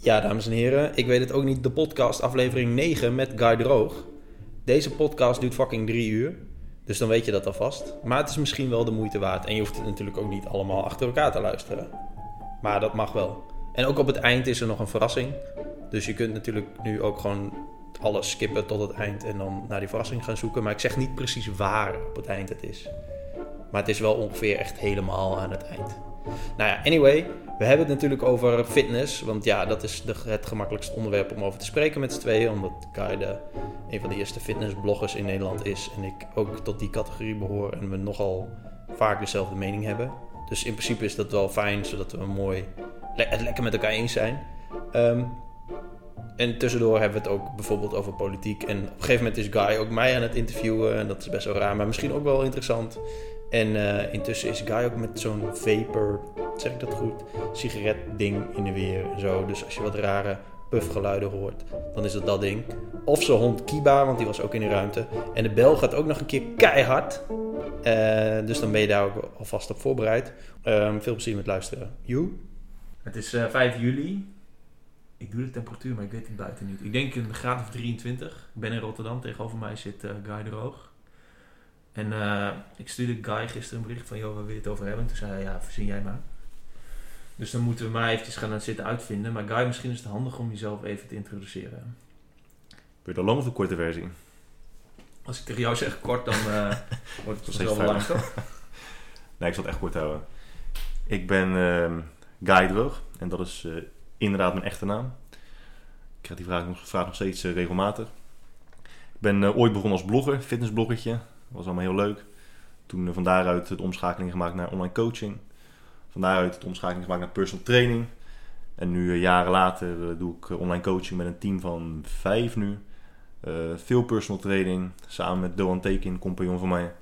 Ja, dames en heren, ik weet het ook niet. De podcast aflevering 9 met Guy Droog. Deze podcast duurt fucking drie uur. Dus dan weet je dat alvast. Maar het is misschien wel de moeite waard. En je hoeft het natuurlijk ook niet allemaal achter elkaar te luisteren. Maar dat mag wel. En ook op het eind is er nog een verrassing. Dus je kunt natuurlijk nu ook gewoon alles skippen tot het eind en dan naar die verrassing gaan zoeken. Maar ik zeg niet precies waar op het eind het is. Maar het is wel ongeveer echt helemaal aan het eind. Nou ja, anyway, we hebben het natuurlijk over fitness. Want ja, dat is de, het gemakkelijkste onderwerp om over te spreken met z'n tweeën. Omdat Kai de, een van de eerste fitnessbloggers in Nederland is. En ik ook tot die categorie behoor. En we nogal vaak dezelfde mening hebben. Dus in principe is dat wel fijn, zodat we mooi het lekker met elkaar eens zijn. Ehm, en tussendoor hebben we het ook bijvoorbeeld over politiek. En op een gegeven moment is Guy ook mij aan het interviewen. En dat is best wel raar, maar misschien ook wel interessant. En uh, intussen is Guy ook met zo'n vapor, zeg ik dat goed, sigaretding in de weer zo. Dus als je wat rare puffgeluiden hoort, dan is het dat ding. Of zijn hond Kiba, want die was ook in de ruimte. En de bel gaat ook nog een keer keihard. Uh, dus dan ben je daar ook alvast op voorbereid. Um, veel plezier met luisteren. You? Het is uh, 5 juli. Ik doe de temperatuur, maar ik weet het buiten niet. Ik denk een graad of 23. Ik ben in Rotterdam. Tegenover mij zit Guy de Roog. En uh, ik stuurde Guy gisteren een bericht van, joh, waar wil je het over hebben? Toen zei hij, ja, verzin jij maar. Dus dan moeten we maar eventjes gaan zitten uitvinden. Maar Guy, misschien is het handig om jezelf even te introduceren. Wil je de lange of de korte versie? Als ik tegen jou zeg kort, dan uh, wordt het wel lang, toch? nee, ik zal het echt kort houden. Ik ben uh, Guy Droog. En dat is uh, inderdaad mijn echte naam. Ik krijg die vraag nog, vraag nog steeds regelmatig. Ik ben ooit begonnen als blogger, fitnessbloggertje. Was allemaal heel leuk. Toen van daaruit de omschakeling gemaakt naar online coaching. Van daaruit de omschakeling gemaakt naar personal training. En nu, jaren later, doe ik online coaching met een team van vijf nu. Veel personal training. Samen met Doan Tekin, compagnon van mij,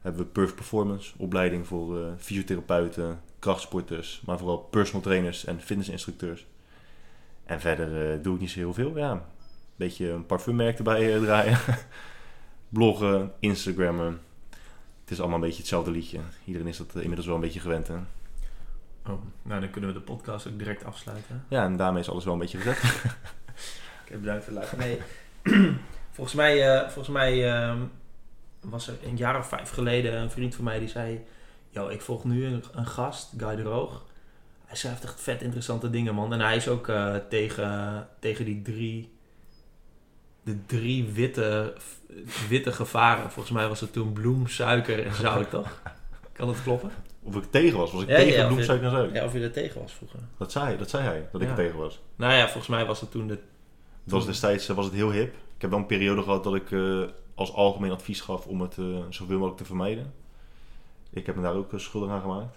hebben we Perf Performance. Opleiding voor fysiotherapeuten, krachtsporters, maar vooral personal trainers en fitnessinstructeurs. En verder doe ik niet zo heel veel. Ja, een beetje een parfummerk erbij draaien. bloggen, Instagrammen. Het is allemaal een beetje hetzelfde liedje. Iedereen is dat inmiddels wel een beetje gewend. Hè? Oh, nou dan kunnen we de podcast ook direct afsluiten. Ja, en daarmee is alles wel een beetje gezet. Ik heb bedankt voor het Nee, volgens mij, uh, volgens mij uh, was er een jaar of vijf geleden een vriend van mij die zei... Yo, ik volg nu een, een gast, Guy de Roog. Hij schrijft echt vet interessante dingen, man. En hij is ook uh, tegen, tegen die drie de drie witte, witte gevaren. Volgens mij was het toen bloem, suiker en zout, toch? Kan dat kloppen? Of ik tegen was? Was ik ja, tegen ja, bloem, suiker en zout? Ja, of je er tegen was vroeger. Dat zei, dat zei hij, dat ik er tegen was. Nou ja, volgens mij was het toen de... Het was destijds was het heel hip. Ik heb wel een periode gehad dat ik uh, als algemeen advies gaf om het uh, zoveel mogelijk te vermijden. Ik heb me daar ook schuldig aan gemaakt.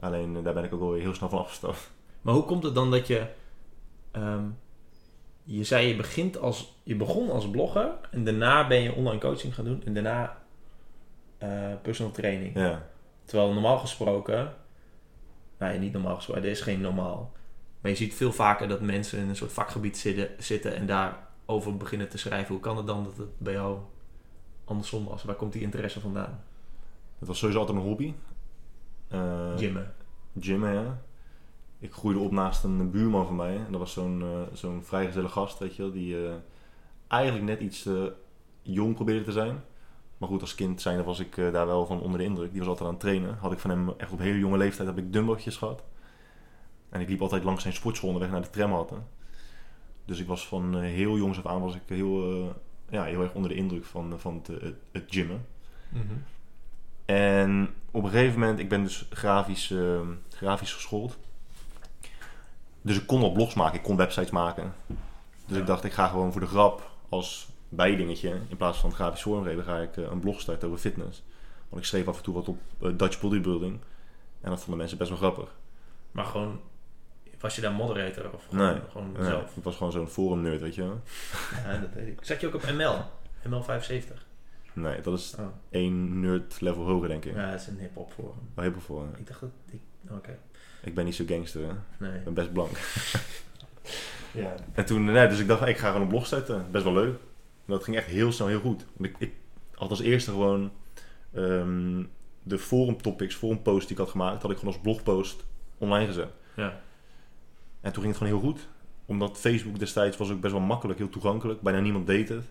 Alleen daar ben ik ook wel heel snel van afgestapt. Maar hoe komt het dan dat je... Um, je zei je begint als je begon als blogger en daarna ben je online coaching gaan doen en daarna uh, personal training. Ja. Terwijl normaal gesproken, nee, niet normaal gesproken, dit is geen normaal. Maar je ziet veel vaker dat mensen in een soort vakgebied zitten, zitten en daarover beginnen te schrijven. Hoe kan het dan dat het bij jou andersom was? Waar komt die interesse vandaan? Het was sowieso altijd een hobby. Uh, gymmen. Gymmen, ja ik groeide op naast een buurman van mij. En dat was zo'n uh, zo'n vrijgezelle gast, weet je wel. Die uh, eigenlijk net iets te jong probeerde te zijn. Maar goed, als kind zijnde was ik daar wel van onder de indruk. Die was altijd aan het trainen. Had ik van hem echt op hele jonge leeftijd heb ik dumbbelltjes gehad. En ik liep altijd langs zijn sportschool onderweg naar de tramhatten. Dus ik was van heel jongs af aan was ik heel, ja, heel erg onder de indruk van, van het, het, het gymmen. Mm -hmm. En op een gegeven moment, ik ben dus grafisch, grafisch geschoold. Dus ik kon al blogs maken, ik kon websites maken. Dus ik dacht, ik ga gewoon voor de grap als bijdingetje, in plaats van het grafisch vormgeven, ga ik uh, een blog starten over fitness. Want ik schreef af en toe wat op uh, Dutch bodybuilding. En dat vonden mensen best wel grappig. Maar gewoon, was je daar moderator? Of gewoon, nee, gewoon nee, zelf? Ik was gewoon zo'n forum nerd, weet je wel. Ja, dat weet ik. Zat je ook op ML? ML 75? Nee, dat is oh. één nerd level hoger, denk ik. Ja, dat is een hip-hop forum. Oh, hip-hop forum. Ik dacht dat... Ik, Oké. Ik ben niet zo gangster, hè? Nee. Ik ben best blank. ja. En toen, nee, dus ik dacht, ik ga gewoon een blog zetten. Best wel leuk. En dat ging echt heel snel heel goed. Want ik, ik had als eerste gewoon um, de forum topics, forum post die ik had gemaakt, had ik gewoon als blogpost online gezet. Ja. En toen ging het gewoon heel goed. Omdat Facebook destijds was ook best wel makkelijk, heel toegankelijk. Bijna niemand deed het.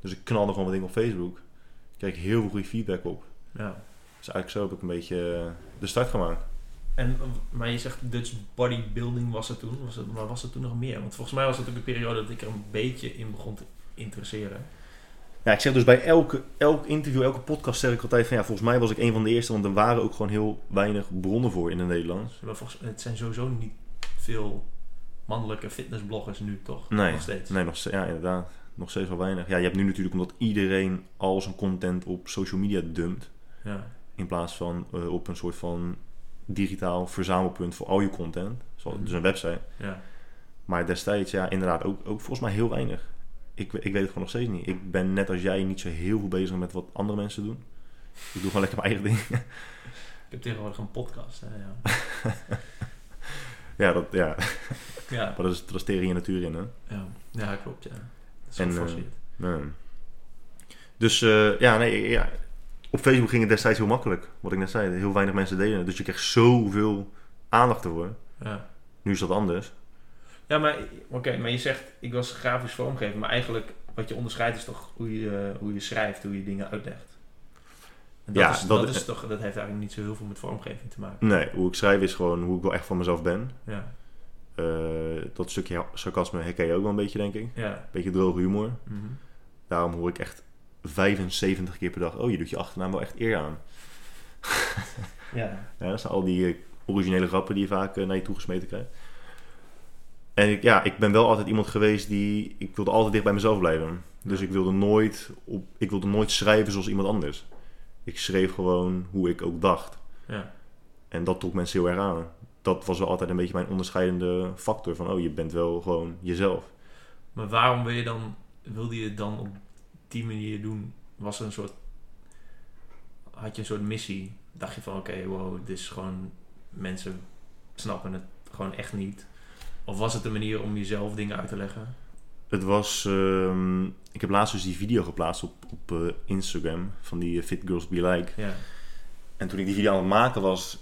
Dus ik knalde gewoon wat dingen op Facebook. Ik kreeg heel veel goede feedback op. Ja. Dus eigenlijk zo heb ik een beetje eh, de start gemaakt. En, maar je zegt Dutch bodybuilding was er toen. Was het, maar was er toen nog meer? Want volgens mij was het ook een periode dat ik er een beetje in begon te interesseren. Ja, ik zeg dus bij elke, elk interview, elke podcast zeg ik altijd van ja, volgens mij was ik een van de eerste, want er waren ook gewoon heel weinig bronnen voor in het Nederlands. Maar volgens, het zijn sowieso niet veel mannelijke fitnessbloggers nu, toch? Nee, Nog steeds. Nee, nog, ja, inderdaad. Nog steeds wel weinig. Ja, je hebt nu natuurlijk omdat iedereen al zijn content op social media dumpt. Ja. In plaats van eh, op een soort van digitaal verzamelpunt voor al je content. Zoals, Mhm. Dus een website. ja. Maar destijds, ja, inderdaad, ook, ook volgens mij heel weinig. Ik, ik weet het gewoon nog steeds niet. Ik ben net als jij niet zo heel veel bezig met wat andere mensen doen. Ik doe gewoon lekker mijn eigen ding. Ik heb tegenwoordig een podcast. Hè, ja. ja, dat, ja. ja. maar dat is, tegen je natuur in, hè. Ja. ja, klopt. Ja. Dat is En. Nee. Dus eh, ja, nee, ja. Op Facebook ging het destijds heel makkelijk. Wat ik net zei, heel weinig mensen deden het. Dus je kreeg zoveel aandacht ervoor. ja. Nu is dat anders. Ja, maar, oké, maar je zegt, ik was grafisch vormgever, maar eigenlijk wat je onderscheidt is toch hoe je, hoe je schrijft, hoe je dingen uitlegt. En dat, Ja, is, dat- dat, is toch, dat heeft eigenlijk niet zo heel veel met vormgeving te maken. Nee, hoe ik schrijf is gewoon hoe ik wel echt van mezelf ben. Ja, Eh, dat stukje sarcasme herken je ook wel een beetje, denk ik. ja. Beetje droge humor. mhm. Daarom hoor ik echt 75 keer per dag... Oh, je doet je achternaam wel echt eer aan. ja. Ja, dat zijn al die eh, originele grappen die je vaak eh, naar je toegesmeten krijgt. En ik, ja, ik ben wel altijd iemand geweest die... Ik wilde altijd dicht bij mezelf blijven. Dus Ja. ik wilde, nooit op, ik wilde nooit schrijven zoals iemand anders. Ik schreef gewoon hoe ik ook dacht. ja. En dat trok mensen heel erg aan. Dat was wel altijd een beetje mijn onderscheidende factor. Van, oh, je bent wel gewoon jezelf. Maar waarom wil je dan, wilde je dan op die manier doen? Was er een soort, had je een soort missie? Dacht je van, oké, wow, dit is gewoon, mensen snappen het gewoon echt niet. Of was het een manier om jezelf dingen uit te leggen? Het was... ehm, ik heb laatst dus die video geplaatst op, op eh, Instagram. Van die eh, Fit Girls Be Like. Ja, En toen ik die video aan het maken was,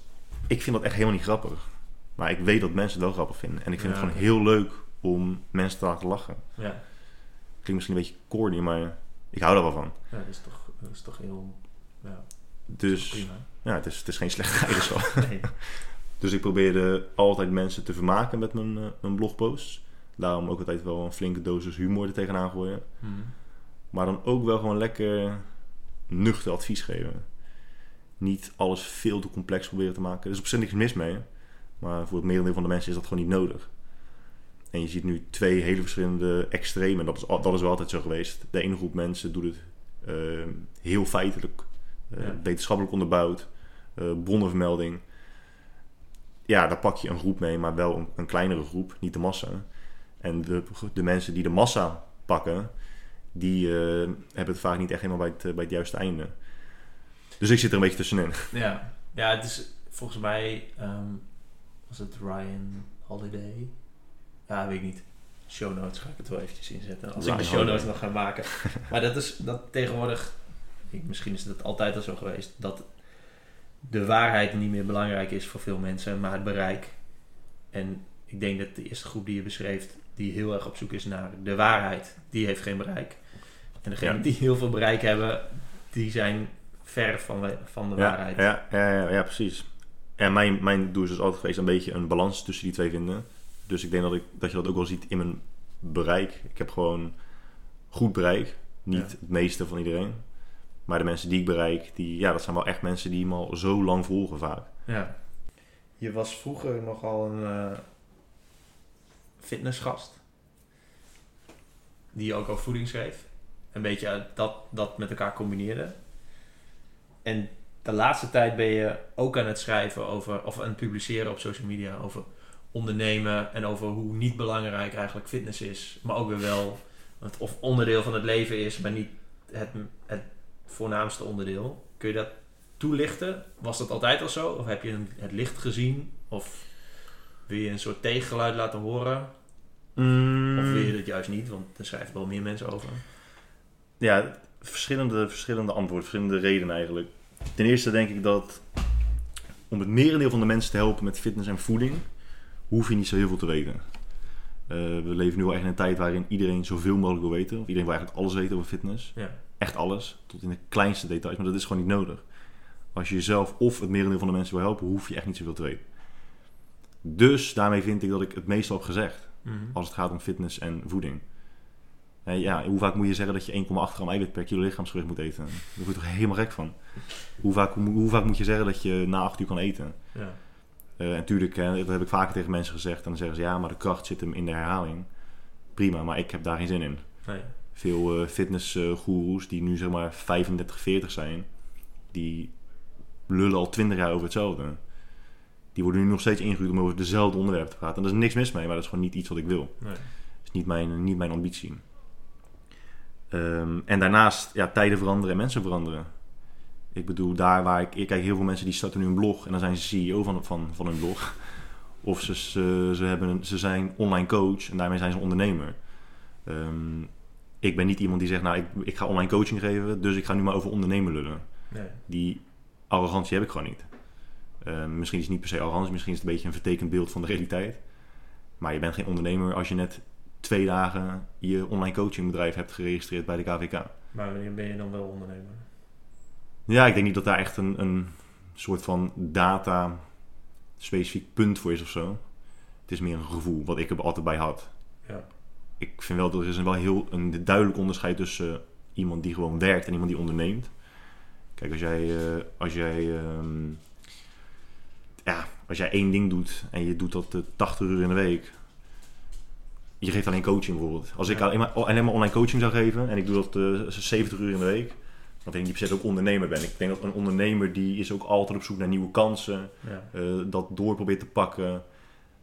ik vind dat echt helemaal niet grappig. Maar ik weet dat mensen het wel grappig vinden. En ik vind Ja, het gewoon heel leuk om mensen te laten lachen. ja. Klinkt misschien een beetje corny, maar ik hou er wel van. ja dat, is toch, dat is toch heel ja, Dus prima. ja, het is, het is geen slechte eigenschap. Nee. Dus ik probeerde altijd mensen te vermaken met mijn, eh, mijn blogposts. Daarom ook altijd wel een flinke dosis humor er tegenaan gooien. Mhm. Maar dan ook wel gewoon lekker nuchter advies geven. Niet alles veel te complex proberen te maken. Er is op zich niks mis mee. Maar voor het merendeel van de mensen is dat gewoon niet nodig. En je ziet nu twee hele verschillende extremen. Dat is, dat is wel altijd zo geweest. De ene groep mensen doet het eh, heel feitelijk. eh, Ja. Wetenschappelijk onderbouwd. eh bronnenvermelding. Ja, daar pak je een groep mee. Maar wel een, een kleinere groep. Niet de massa. En de, de mensen die de massa pakken die hebben het vaak niet echt helemaal bij het, bij het juiste einde. Dus ik zit er een beetje tussenin. Ja. ja, het is volgens mij, ehm, was het Ryan Holiday? Ja, weet ik niet. Show notes ga ik het wel eventjes inzetten. Als ik de show notes nog ga maken. maar dat is dat tegenwoordig, ik, misschien is het altijd al zo geweest, dat de waarheid niet meer belangrijk is voor veel mensen, maar het bereik. En ik denk dat de eerste groep die je beschreef, die heel erg op zoek is naar de waarheid, die heeft geen bereik. En degenen Ja. die heel veel bereik hebben, die zijn ver van, de- van de Ja, waarheid. ja, ja, ja, ja, precies. En mijn, mijn doel is dus altijd geweest een beetje een balans tussen die twee vinden. Dus ik denk dat, ik, dat je dat ook wel ziet in mijn bereik. Ik heb gewoon goed bereik. Niet Ja. het meeste van iedereen. Maar de mensen die ik bereik, die, ja, dat zijn wel echt mensen die me al zo lang volgen vaak. Ja. Je was vroeger nogal een eh, fitnessgast. Die ook over voeding schreef. Een beetje dat, dat met elkaar combineerde. En de laatste tijd ben je ook aan het schrijven over, of aan het publiceren op social media over ondernemen en over hoe niet belangrijk eigenlijk fitness is, maar ook weer wel het of onderdeel van het leven is, maar niet het, het voornaamste onderdeel. Kun je dat toelichten? Was dat altijd al zo? Of heb je een- het licht gezien? Of wil je een soort tegengeluid laten horen? Of wil je dat juist niet? Want er schrijven wel meer mensen over. Ja, verschillende, verschillende antwoorden, verschillende redenen eigenlijk. Ten eerste denk ik dat om het merendeel van de mensen te helpen met fitness en voeding, hoef je niet zo heel veel te weten. Eh, we leven nu wel echt in een tijd waarin iedereen zoveel mogelijk wil weten. Of iedereen wil eigenlijk alles weten over fitness. Ja. Echt alles, tot in de kleinste details. Maar dat is gewoon niet nodig. Als je jezelf of het merendeel van de mensen wil helpen, hoef je echt niet zoveel te weten. Dus daarmee vind ik dat ik het meestal heb gezegd. Mhm. Als het gaat om fitness en voeding. Ja, hoe vaak moet je zeggen dat je 1,8 gram eiwit per kilo lichaamsgewicht moet eten? Daar word je toch helemaal gek van. Hoe vaak, hoe, hoe vaak moet je zeggen dat je na 8 uur kan eten? Ja. Eh, en natuurlijk, dat heb ik vaker tegen mensen gezegd. En dan zeggen ze, ja, maar de kracht zit hem in de herhaling. Prima, maar ik heb daar geen zin in. Nee. Veel eh fitnessgoeroes die nu zeg maar 35, 40 zijn, die lullen al 20 jaar over hetzelfde. Die worden nu nog steeds ingehuurd om over dezelfde onderwerpen te praten. En daar is niks mis mee, maar dat is gewoon niet iets wat ik wil. Nee. Dat is niet mijn, niet mijn ambitie. Ehm, en daarnaast, ja, tijden veranderen en mensen veranderen. Ik bedoel, daar waar ik... Ik kijk heel veel mensen die starten nu een blog en dan zijn ze CEO van, van, van hun blog. Of ze, ze, ze, hebben een, ze zijn online coach en daarmee zijn ze ondernemer. Ehm, ik ben niet iemand die zegt, nou, ik, ik ga online coaching geven, dus ik ga nu maar over ondernemen lullen. Nee. Die arrogantie heb ik gewoon niet. Ehm, misschien is het niet per se arrogantie, misschien is het een beetje een vertekend beeld van de realiteit. Maar je bent geen ondernemer als je net twee dagen je online coachingbedrijf hebt geregistreerd bij de KVK. Maar wanneer ben je dan wel ondernemer? Ja, ik denk niet dat daar echt een, een soort van data specifiek punt voor is of zo. Het is meer een gevoel wat ik er altijd bij had. Ja. Ik vind wel dat er is een wel heel een duidelijk onderscheid tussen eh, iemand die gewoon werkt en iemand die onderneemt. Kijk, als jij, eh, als jij, ehm, ja, als jij één ding doet en je doet dat eh, 80 uur in de week. Je geeft alleen coaching bijvoorbeeld. Als ik alleen maar, alleen maar online coaching zou geven en ik doe dat eh, 70 uur in de week. Denk ik niet per se dat ik ondernemer ben. Ik denk dat een ondernemer die is ook altijd op zoek naar nieuwe kansen. Ja. eh, dat door probeert te pakken.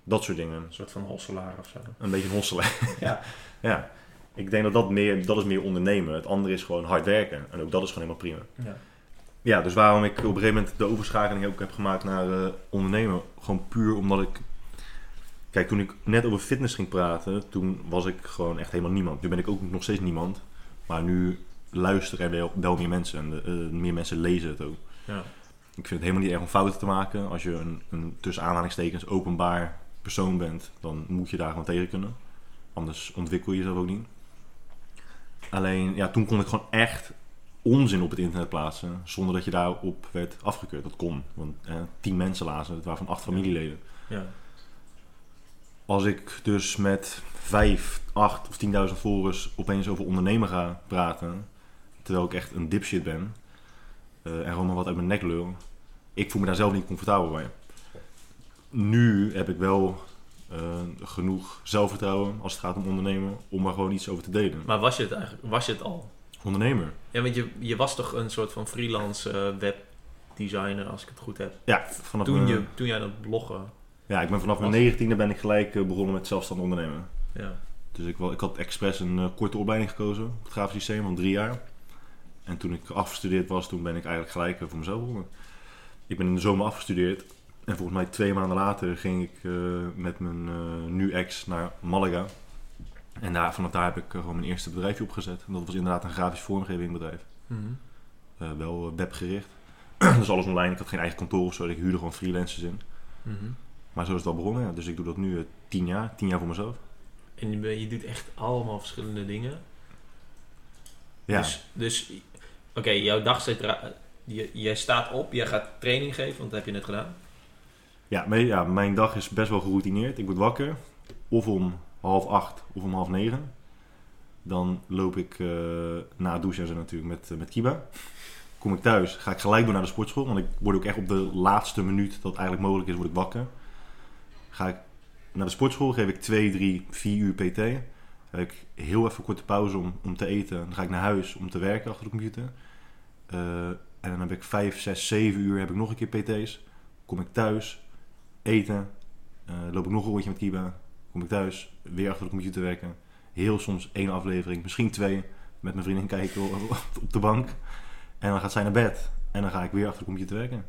Dat soort dingen. Een soort van hosselaar of zo. Een beetje een hosselen. Ja. ja. Ik denk dat dat, meer, dat is meer ondernemen. Het andere is gewoon hard werken. En ook dat is gewoon helemaal prima. Ja. Ja, dus waarom ik op een gegeven moment de overschakeling ook heb gemaakt naar eh, ondernemen. Gewoon puur omdat ik... Kijk, toen ik net over fitness ging praten, toen was ik gewoon echt helemaal niemand. Nu ben ik ook nog steeds niemand. Maar nu luisteren er wel, wel meer mensen. En eh, meer mensen lezen het ook. Ja. Ik vind het helemaal niet erg om fouten te maken. Als je een, een tussen aanhalingstekens openbaar persoon bent, dan moet je daar gewoon tegen kunnen. Anders ontwikkel je jezelf ook niet. Alleen, ja, toen kon ik gewoon echt onzin op het internet plaatsen, zonder dat je daarop werd afgekeurd. Dat kon, want eh, tien mensen lazen het, waarvan acht familieleden. Ja. Als ik dus met vijf, acht of tienduizend volgers opeens over ondernemen ga praten, terwijl ik echt een dipshit ben, eh, en gewoon maar wat uit mijn nek lul, ik voel me daar zelf niet comfortabel bij. Nu heb ik wel eh, genoeg zelfvertrouwen als het gaat om ondernemen, om er gewoon iets over te delen. Maar was je het eigenlijk? Was je het al? Ondernemer. Ja, want je, je was toch een soort van freelance eh, webdesigner, als ik het goed heb. Ja, vanaf Toen, mijn- je, toen jij dat bloggen. ja, ik ben vanaf mijn negentiende ben ik gelijk begonnen met zelfstandig ondernemen. Ja. Dus ik, wel, ik had expres een korte opleiding gekozen op het grafisch systeem van drie jaar. En toen ik afgestudeerd was, toen ben ik eigenlijk gelijk eh, voor mezelf begonnen. Ik ben in de zomer afgestudeerd. En volgens mij twee maanden later ging ik eh, met mijn eh, nu ex naar Malaga. En daar, vanaf daar heb ik gewoon mijn eerste bedrijfje opgezet. En dat was inderdaad een grafisch vormgevingbedrijf. Eh, wel webgericht. dus alles online. Ik had geen eigen kantoor of zo. Ik huurde gewoon freelancers in. Mhm. Maar zo is het al begonnen. Ja. Dus ik doe dat nu tien jaar. Tien jaar voor mezelf. En je, je doet echt allemaal verschillende dingen. Ja. Dus, dus oké, jouw dag zit jij staat op, jij gaat training geven, want dat heb je net gedaan. Ja, maar ja, mijn dag is best wel geroutineerd. Ik word wakker, of om half acht of om half negen. Dan loop ik eh, na douchen natuurlijk met, eh, met Kiba. Kom ik thuis, ga ik gelijk door naar de sportschool. Want ik word ook echt op de laatste minuut dat eigenlijk mogelijk is, word ik wakker. Ga ik naar de sportschool, geef ik 2, 3, 4 uur PT. Heb ik heel even korte pauze om, om te eten. Dan ga ik naar huis om te werken achter de computer. Eh, en dan heb ik 5, 6, 7 uur heb ik nog een keer PT's. Kom ik thuis, eten, eh, loop ik nog een rondje met Kiba. Kom ik thuis, weer achter de computer werken. Heel soms één aflevering, misschien twee, met mijn vriendin kijken op de bank. En dan gaat zij naar bed. En dan ga ik weer achter de computer werken.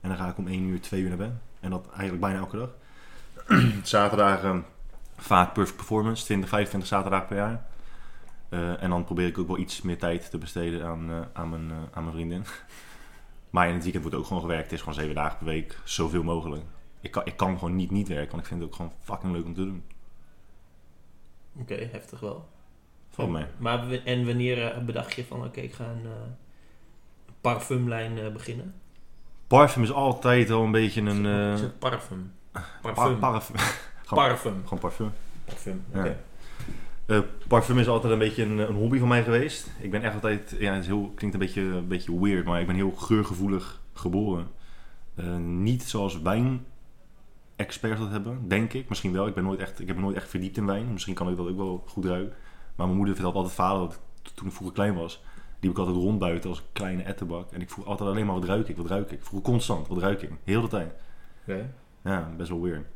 En dan ga ik om 1 uur, 2 uur naar bed. En dat eigenlijk bijna elke dag. Zaterdagen vaak perfect performance, 20, 25 zaterdagen per jaar. Eh, en dan probeer ik ook wel iets meer tijd te besteden aan, eh, aan, mijn, eh, aan mijn vriendin. Maar in het weekend wordt ook gewoon gewerkt. Het is gewoon zeven dagen per week, zoveel mogelijk. ik kan, ik kan gewoon niet niet werken, want ik vind het ook gewoon fucking leuk om te doen. Oké, heftig wel. Valt mee. Maar en wanneer bedacht je van, oké, ik ga een parfumlijn beginnen? Parfum is altijd wel een beetje een... Is het parfum? par- Parfum. parfum. gewoon, Parfum. gewoon parfum. Parfum, Ja. Eh, parfum is altijd een beetje een, een hobby van mij geweest. Ik ben echt altijd, ja, het is heel, klinkt een beetje, een beetje weird, maar ik ben heel geurgevoelig geboren. Eh, niet zoals wijn-experts dat hebben, denk ik. Misschien wel. Ik, ben nooit echt, ik heb me nooit echt verdiept in wijn. Misschien kan ik dat ook wel goed ruiken. Maar mijn moeder vertelt altijd verhalen dat toen ik vroeger klein was, liep ik altijd rond buiten als een kleine ettenbak. En ik vroeg altijd alleen maar wat ruik ik, wat ruik ik. Ik vroeg constant, wat ruik ik. Heel de tijd. Oké. Ja, best wel weird.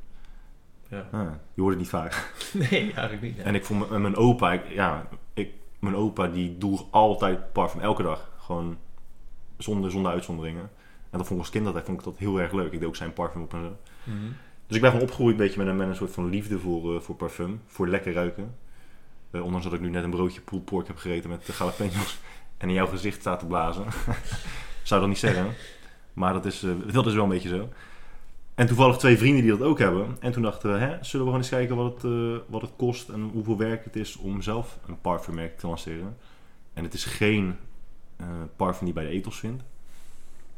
Ja. Ja, je hoort het niet vaak. Nee, eigenlijk niet. En ik vond mijn, mijn opa, ik, ja, ik, mijn opa die droeg altijd parfum, elke dag. Gewoon zonder, zonder uitzonderingen. En dat vond ik als kind altijd, vond ik dat heel erg leuk. Ik deed ook zijn parfum op en zo. Mhm. Dus ik ben gewoon opgegroeid een beetje met een, met een soort van liefde voor, eh, voor parfum. Voor lekker ruiken. Eh, ondanks dat ik nu net een broodje pulled pork heb gegeten met de jalapenos. En in jouw gezicht staat te blazen. Zou dat niet zeggen. Maar dat is, eh, dat is wel een beetje zo. En toevallig twee vrienden die dat ook hebben. En toen dachten we, hè, zullen we gewoon eens kijken wat het, eh, wat het kost en hoeveel werk het is om zelf een parfummerk te lanceren. En het is geen eh, parfum die je bij de etels vindt.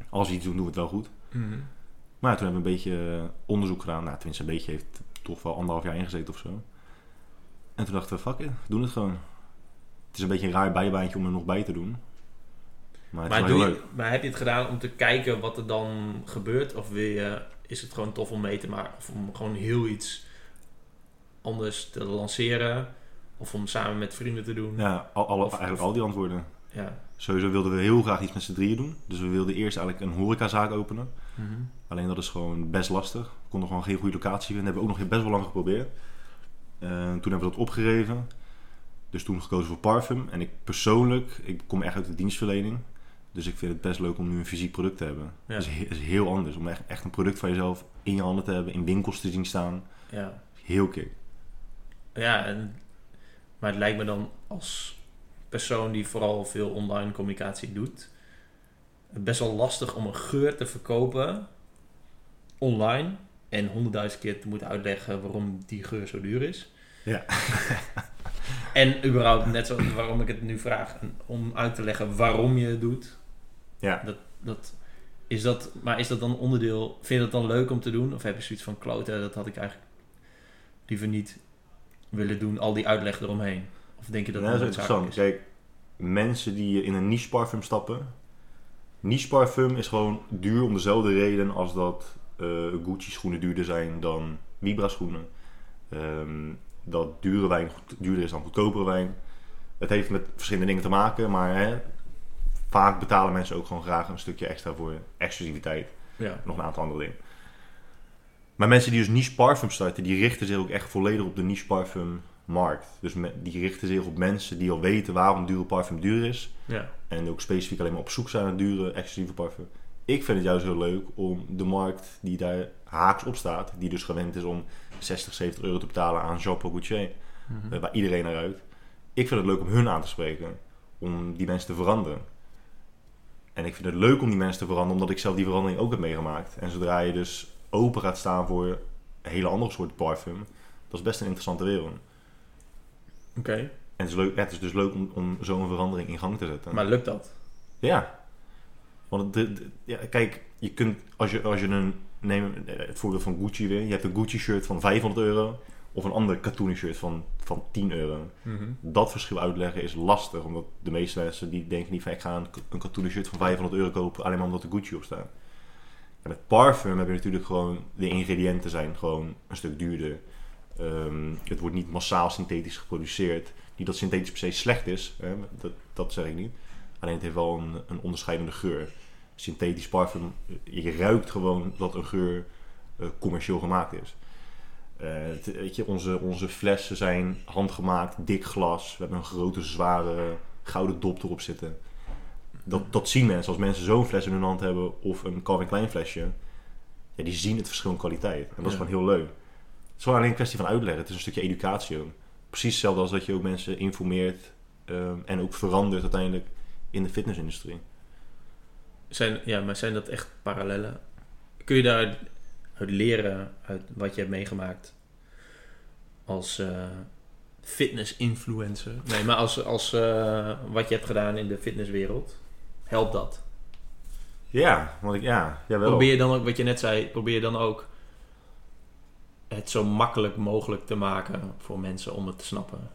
Als we iets doen, doen we het wel goed. Mhm. Maar toen hebben we een beetje eh, onderzoek gedaan. Nou, tenminste, een beetje heeft toch wel anderhalf jaar ingezeten of zo. En toen dachten we, fuck it, we doen het gewoon. Het is een beetje een raar bijbaantje om er nog bij te doen. Maar het Maar, is doe wel heel je, leuk. maar heb je het gedaan om te kijken wat er dan gebeurt? Of wil je, is het gewoon tof om mee te maken? Of om gewoon heel iets anders te lanceren? Of om samen met vrienden te doen? Ja, al, Of- eigenlijk al die antwoorden. Ja. Sowieso wilden we heel graag iets met z'n drieën doen. Dus we wilden eerst eigenlijk een horecazaak openen. Mhm. Alleen dat is gewoon best lastig. We konden gewoon geen goede locatie vinden. hebben we ook nog best wel lang geprobeerd. Eh, toen hebben we dat opgegeven. Dus toen gekozen voor parfum. En ik persoonlijk, ik kom echt uit de dienstverlening. Dus ik vind het best leuk om nu een fysiek product te hebben. Ja. Het is, he- is heel anders. Om echt, echt een product van jezelf in je handen te hebben. In winkels te zien staan. ja. Heel kick. Ja, en, maar het lijkt me dan als persoon die vooral veel online communicatie doet, best wel lastig om een geur te verkopen online en honderdduizend keer te moeten uitleggen waarom die geur zo duur is. Ja. en überhaupt net zo waarom ik het nu vraag, om uit te leggen waarom je het doet. Ja. Dat, is dat, maar is dat dan onderdeel, vind je dat dan leuk om te doen? Of heb je zoiets van kloten, dat had ik eigenlijk liever niet willen doen, al die uitleg eromheen? Of denk je dat Ja, dat dat is interessant. Kijk, mensen die in een niche parfum stappen. Niche parfum is gewoon duur om dezelfde reden als dat eh, Gucci schoenen duurder zijn dan Vibra schoenen. Ehm, dat dure wijn goed- duurder is dan goedkopere wijn. Het heeft met verschillende dingen te maken, maar hè, vaak betalen mensen ook gewoon graag een stukje extra voor exclusiviteit. Ja. Nog een aantal andere dingen. Maar mensen die dus niche parfum starten, die richten zich ook echt volledig op de niche parfum markt. Dus me- die richten zich op mensen die al weten waarom dure parfum duur is. Ja. En ook specifiek alleen maar op zoek zijn naar dure, exclusieve parfum. Ik vind het juist heel leuk om de markt die daar haaks op staat, die dus gewend is om 60, 70 euro te betalen aan Jean Paul Gaultier, Mhm. eh, waar iedereen naar uit. Ik vind het leuk om hun aan te spreken, om die mensen te veranderen. En ik vind het leuk om die mensen te veranderen, omdat ik zelf die verandering ook heb meegemaakt. En zodra je dus open gaat staan voor een hele andere soort parfum, dat is best een interessante wereld. Oké, En het is, leuk, het is dus leuk om, om zo'n verandering in gang te zetten. maar lukt dat? Ja. Want ja, kijk, je kunt, als je, als je een, neem het voorbeeld van Gucci weer. Je hebt een Gucci shirt van 500 euro. Of een ander katoenen shirt van, van 10 euro. Dat verschil uitleggen is lastig. Omdat de meeste mensen die denken niet van ik ga een, een katoenen shirt van 500 euro kopen. Alleen maar omdat er Gucci op staat. En met parfum heb je natuurlijk gewoon, de ingrediënten zijn gewoon een stuk duurder. Ehm, het wordt niet massaal synthetisch geproduceerd. Niet dat synthetisch per se slecht is. Hè? Dat, dat zeg ik niet. Alleen het heeft wel een, een onderscheidende geur. Synthetisch parfum, je ruikt gewoon dat een geur eh, commercieel gemaakt is. Eh, het- weet je, onze, onze flessen zijn handgemaakt, dik glas. We hebben een grote, zware gouden dop erop zitten. Dat, dat zien mensen. Als mensen zo'n fles in hun hand hebben of een Calvin Klein flesje, ja, die zien het verschil in kwaliteit. En dat is Ja. gewoon heel leuk. Het is gewoon alleen een kwestie van uitleggen. Het is een stukje educatie ook. Precies hetzelfde als dat je ook mensen informeert ehm, en ook verandert uiteindelijk in de fitnessindustrie. Zijn, ja, maar zijn dat echt parallellen? Kun je daar uit leren uit wat je hebt meegemaakt als eh, fitness-influencer. Nee, maar als, als eh, wat je hebt gedaan in de fitnesswereld. Helpt dat? Ja, want ik, ja, jawel. Probeer je dan ook, wat je net zei, probeer je dan ook het zo makkelijk mogelijk te maken voor mensen om het te snappen.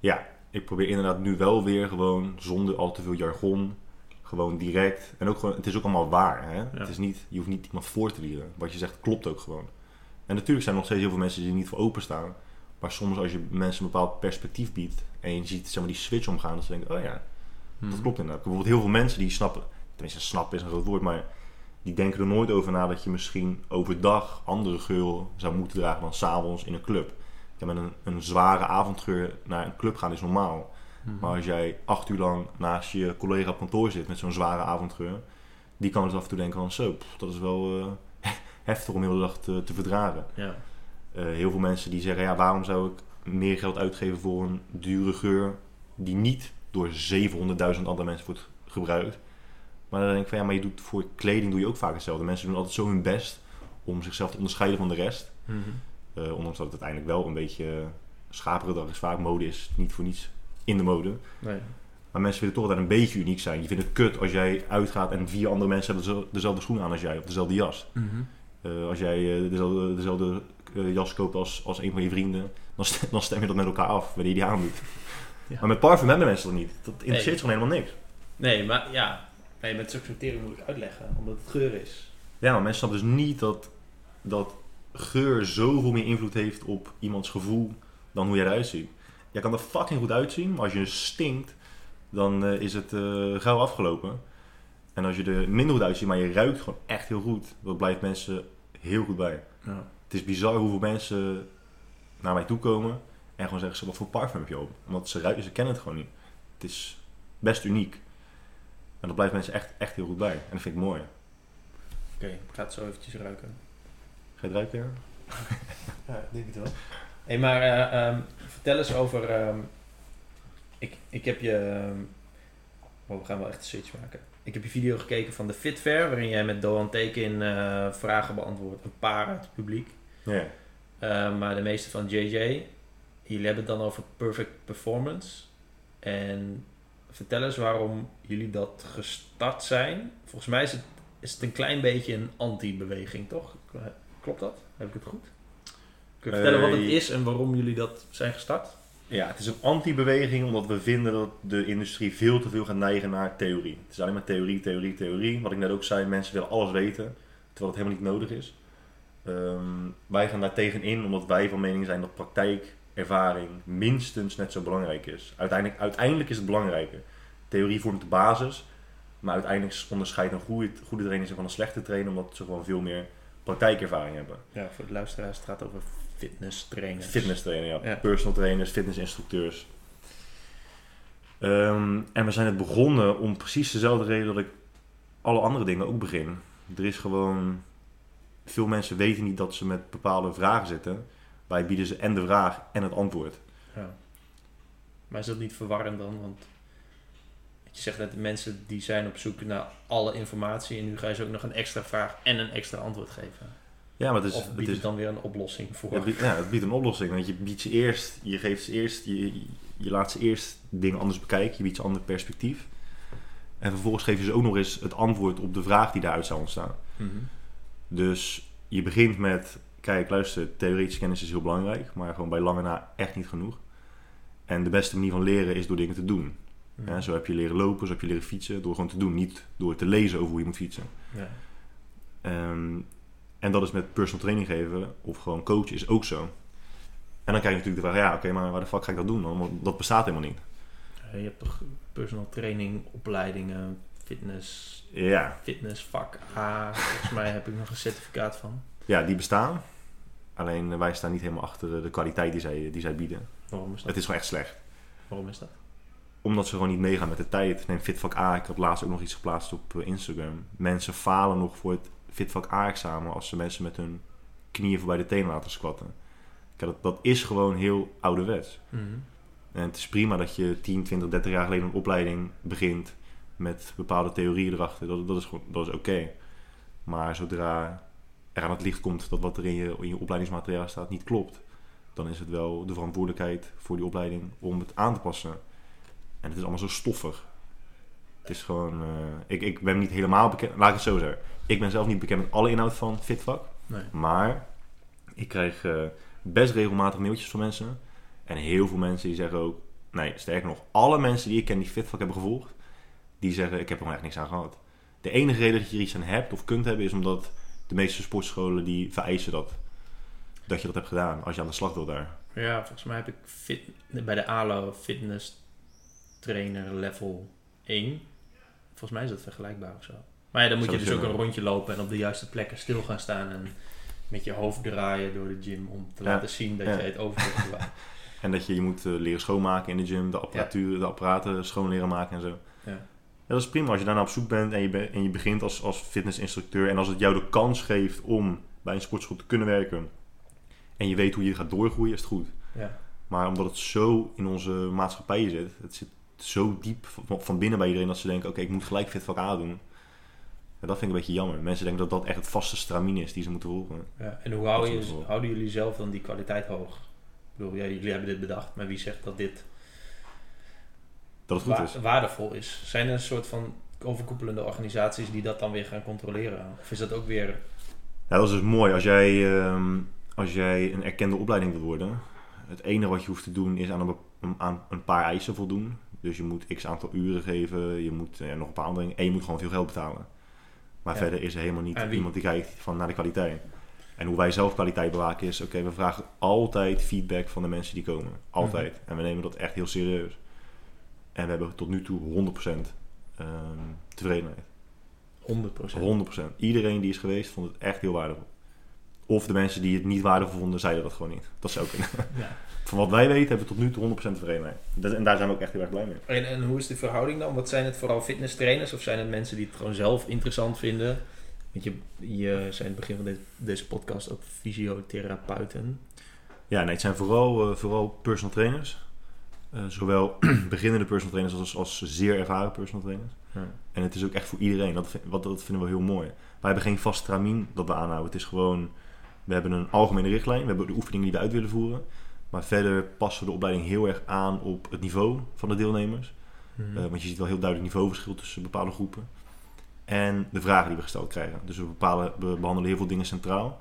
Ja, ik probeer inderdaad nu wel weer gewoon zonder al te veel jargon. Gewoon direct. En ook gewoon, het is ook allemaal waar. Hè? Het is niet, je hoeft niet iemand voor te lieren. Wat je zegt klopt ook gewoon. En natuurlijk zijn er nog steeds heel veel mensen die er niet voor openstaan. Maar soms als je mensen een bepaald perspectief biedt. En je ziet zeg maar, die switch omgaan. Dan denk je, oh ja, Hmm. dat klopt inderdaad. Bijvoorbeeld heel veel mensen die snappen. Tenminste, snappen is een groot woord. Maar die denken er nooit over na dat je misschien overdag andere geur zou moeten dragen dan s'avonds in een club. Ja, met een, een zware avondgeur naar een club gaan is normaal. Mhm. Maar als jij acht uur lang naast je collega op kantoor zit met zo'n zware avondgeur, die kan dus af en toe denken van zo, pff, dat is wel eh, heftig om heel de dag te, te verdragen. Ja. Eh, heel veel mensen die zeggen, ja, waarom zou ik meer geld uitgeven voor een dure geur die niet door 700.000 andere mensen wordt gebruikt. Maar dan denk ik van, ja, maar je doet voor kleding doe je ook vaak hetzelfde. Mensen doen altijd zo hun best om zichzelf te onderscheiden van de rest. Mhm. Eh, ondanks dat het uiteindelijk wel een beetje schapengedrag is. Vaak mode is niet voor niets in de mode. Nee. Maar mensen willen toch altijd een beetje uniek zijn. Je vindt het kut als jij uitgaat en vier andere mensen hebben dezelfde- schoenen aan als jij. Of dezelfde jas. Mhm. Eh, als jij eh, dezelfde, dezelfde eh, jas koopt als, als een van je vrienden, dan stem, dan stem je dat met elkaar af wanneer je die aandoet. Ja. Maar met parfum hebben mensen dat niet. Dat interesseert gewoon helemaal niks. Nee, maar ja, nee, met sortering moet ik uitleggen, omdat het geur is. Ja, maar mensen snappen dus niet dat, dat geur zoveel meer invloed heeft op iemands gevoel dan hoe jij eruit ziet. Jij kan er fucking goed uitzien, maar als je stinkt, dan eh, is het eh, gauw afgelopen. En als je er minder goed uitziet, maar je ruikt gewoon echt heel goed, dat blijft mensen heel goed bij. Ja. Het is bizar hoeveel mensen naar mij toe komen en gewoon zeggen ze wat voor parfum heb je op. Omdat ze ruiken, ze kennen het gewoon niet. Het is best uniek. En dat blijft mensen echt, echt heel goed bij. En dat vind ik mooi. Oké, ik ga het zo eventjes ruiken. Ga je het ruiken? Ja, ik denk het wel. Hé, maar eh, ehm, vertel eens over... ehm, ik, ik heb je... ehm, oh, we gaan wel echt een switch maken. Ik heb je video gekeken van de Fit Fair, waarin jij met Doan Teken eh, vragen beantwoordt. Een paar uit het publiek. Ja. Eh, maar de meeste van JJ. Jullie hebben het dan over perfect performance. En vertel eens waarom jullie dat gestart zijn. Volgens mij is het, is het een klein beetje een anti-beweging, toch? Klopt dat? Heb ik het goed? Kun je vertellen wat het is en waarom jullie dat zijn gestart? Ja, het is een anti-beweging omdat we vinden dat de industrie veel te veel gaat neigen naar theorie. Het is alleen maar theorie, theorie, theorie. Wat ik net ook zei, mensen willen alles weten, terwijl het helemaal niet nodig is. Ehm, wij gaan daar tegenin omdat wij van mening zijn dat praktijkervaring minstens net zo belangrijk is. Uiteindelijk, uiteindelijk is het belangrijker. Theorie vormt de basis, maar uiteindelijk onderscheidt een goede, goede trainer zich van een slechte trainer omdat ze gewoon veel meer praktijkervaring hebben. Ja, voor de luisteraars, het gaat over fitness trainers. Fitness trainer, ja. Ja. Personal trainers, fitnessinstructeurs. Ehm, en we zijn het begonnen om precies dezelfde reden dat ik alle andere dingen ook begin. Er is gewoon... Veel mensen weten niet dat ze met bepaalde vragen zitten. Wij bieden ze en de vraag en het antwoord. Ja. Maar is dat niet verwarrend dan? Want je zegt net, de mensen die zijn op zoek naar alle informatie en nu ga je ze ook nog een extra vraag en een extra antwoord geven. Ja, maar het is... of het biedt is het dan weer een oplossing voor? het biedt, ja, het biedt een oplossing. Want je biedt ze eerst... Je geeft ze eerst... Je, je laat ze eerst dingen anders bekijken. Je biedt ze een ander perspectief. En vervolgens geef je ze ook nog eens het antwoord op de vraag die daaruit zou ontstaan. Mhm. Dus je begint met, kijk, luister, theoretische kennis is heel belangrijk, maar gewoon bij lange na echt niet genoeg. En de beste manier van leren is door dingen te doen. Mhm. Ja, zo heb je leren lopen, zo heb je leren fietsen, door gewoon te doen, niet door te lezen over hoe je moet fietsen. Ja. Ehm, en dat is met personal training geven of gewoon coachen is ook zo. En dan krijg je natuurlijk de vraag, ja, oké, maar waar de fuck ga ik dat doen dan? Want dat bestaat helemaal niet. Je hebt toch personal training, opleidingen, fitness, Ja, fitness vak A. Volgens mij heb ik nog een certificaat van. ja die bestaan. Alleen eh, wij staan niet helemaal achter eh, de kwaliteit die zij, die zij bieden. Waarom is dat? Het is gewoon echt slecht. Waarom is dat? Omdat ze gewoon niet meegaan met de tijd. Neem Fitvak A. Ik had laatst ook nog iets geplaatst op eh, Instagram. Mensen falen nog voor het Fitvak A-examen als ze mensen met hun knieën voorbij de tenen laten squatten. Kijk, dat, dat is gewoon heel ouderwets. Mhm. En het is prima dat je 10, 20, 30 jaar geleden een opleiding begint met bepaalde theorieën erachter. Dat, dat is, gewoon- dat is oké. Maar zodra er aan het licht komt dat wat er in je, in je opleidingsmateriaal staat niet klopt, dan is het wel de verantwoordelijkheid voor die opleiding om het aan te passen. En het is allemaal zo stoffig. Het is gewoon, eh, ik, ik ben niet helemaal bekend, laat ik het zo zeggen. Ik ben zelf niet bekend met alle inhoud van Fitvak, Nee. maar ik krijg eh, best regelmatig mailtjes van mensen. En heel veel mensen die zeggen ook, nee, sterker nog, alle mensen die ik ken die Fitvak hebben gevolgd, die zeggen, ik heb er gewoon echt niks aan gehad. De enige reden dat je er iets aan hebt of kunt hebben, is omdat de meeste sportscholen die vereisen dat. Dat je dat hebt gedaan, als je aan de slag wil daar. Ja, volgens mij heb ik fit, bij de ALO fitness trainer level 1. Volgens mij is dat vergelijkbaar of zo. Maar ja, dan moet je dus ook een rondje lopen en op de juiste plekken stil gaan staan en met je hoofd draaien door de gym om te Ja, laten zien dat ja. je het overzicht bewaart. En dat je je moet eh, leren schoonmaken in de gym, de apparatuur, de apparaten schoon leren maken en zo. Ja. Ja, dat is prima als je daarna op zoek bent en je, be- en je begint als, als fitnessinstructeur. En als het jou de kans geeft om bij een sportschool te kunnen werken. En je weet hoe je gaat doorgroeien, is het goed. Ja. Maar omdat het zo in onze maatschappij zit, het zit zo diep van, binnen bij iedereen dat ze denken: oké, ik moet gelijk fitvak A doen. Ja, dat vind ik een beetje jammer. Mensen denken dat dat echt het vaste stramien is die ze moeten volgen. Ja, en hoe houden, je, jullie zelf dan die kwaliteit hoog? Ik bedoel, ja, jullie hebben dit bedacht, maar wie zegt dat dit Dat het goed wa- is. waardevol is? Zijn er een soort van overkoepelende organisaties die dat dan weer gaan controleren? Of is dat ook weer... Ja, dat is dus mooi. Als jij, ehm, als jij een erkende opleiding wil worden, het enige wat je hoeft te doen is aan een, bep- aan een paar eisen voldoen. Dus je moet x aantal uren geven, je moet eh, nog een paar andere dingen en je moet gewoon veel geld betalen. Maar Ja. verder is er helemaal niet iemand die kijkt van naar de kwaliteit. En hoe wij zelf kwaliteit bewaken is, oké, we vragen altijd feedback van de mensen die komen. Altijd. Mhm. En we nemen dat echt heel serieus. En we hebben tot nu toe 100% ehm, tevredenheid. 100%. 100%. Iedereen die is geweest vond het echt heel waardevol. Of de mensen die het niet waardevol vonden, zeiden dat gewoon niet. Dat zou kunnen. Ja. Van wat wij weten hebben we tot nu toe 100% tevredenheid. En daar zijn we ook echt heel erg blij mee. En, en hoe is de verhouding dan? Wat zijn het vooral fitness trainers of zijn het mensen die het gewoon zelf interessant vinden? Want je, je zei in het begin van dit- deze podcast ook fysiotherapeuten. Ja, nee, het zijn vooral, eh, vooral personal trainers. Eh, zowel beginnende personal trainers als, als zeer ervaren personal trainers. Ja. En het is ook echt voor iedereen. Dat, vind- wat, dat vinden we heel mooi. Wij hebben geen vast tramien dat we aanhouden. Het is gewoon, we hebben een algemene richtlijn. We hebben de oefeningen die we uit willen voeren. Maar verder passen we de opleiding heel erg aan op het niveau van de deelnemers. Mhm. Eh, want je ziet wel heel duidelijk niveauverschil tussen bepaalde groepen. En de vragen die we gesteld krijgen. Dus we, bepalen, we behandelen heel veel dingen centraal.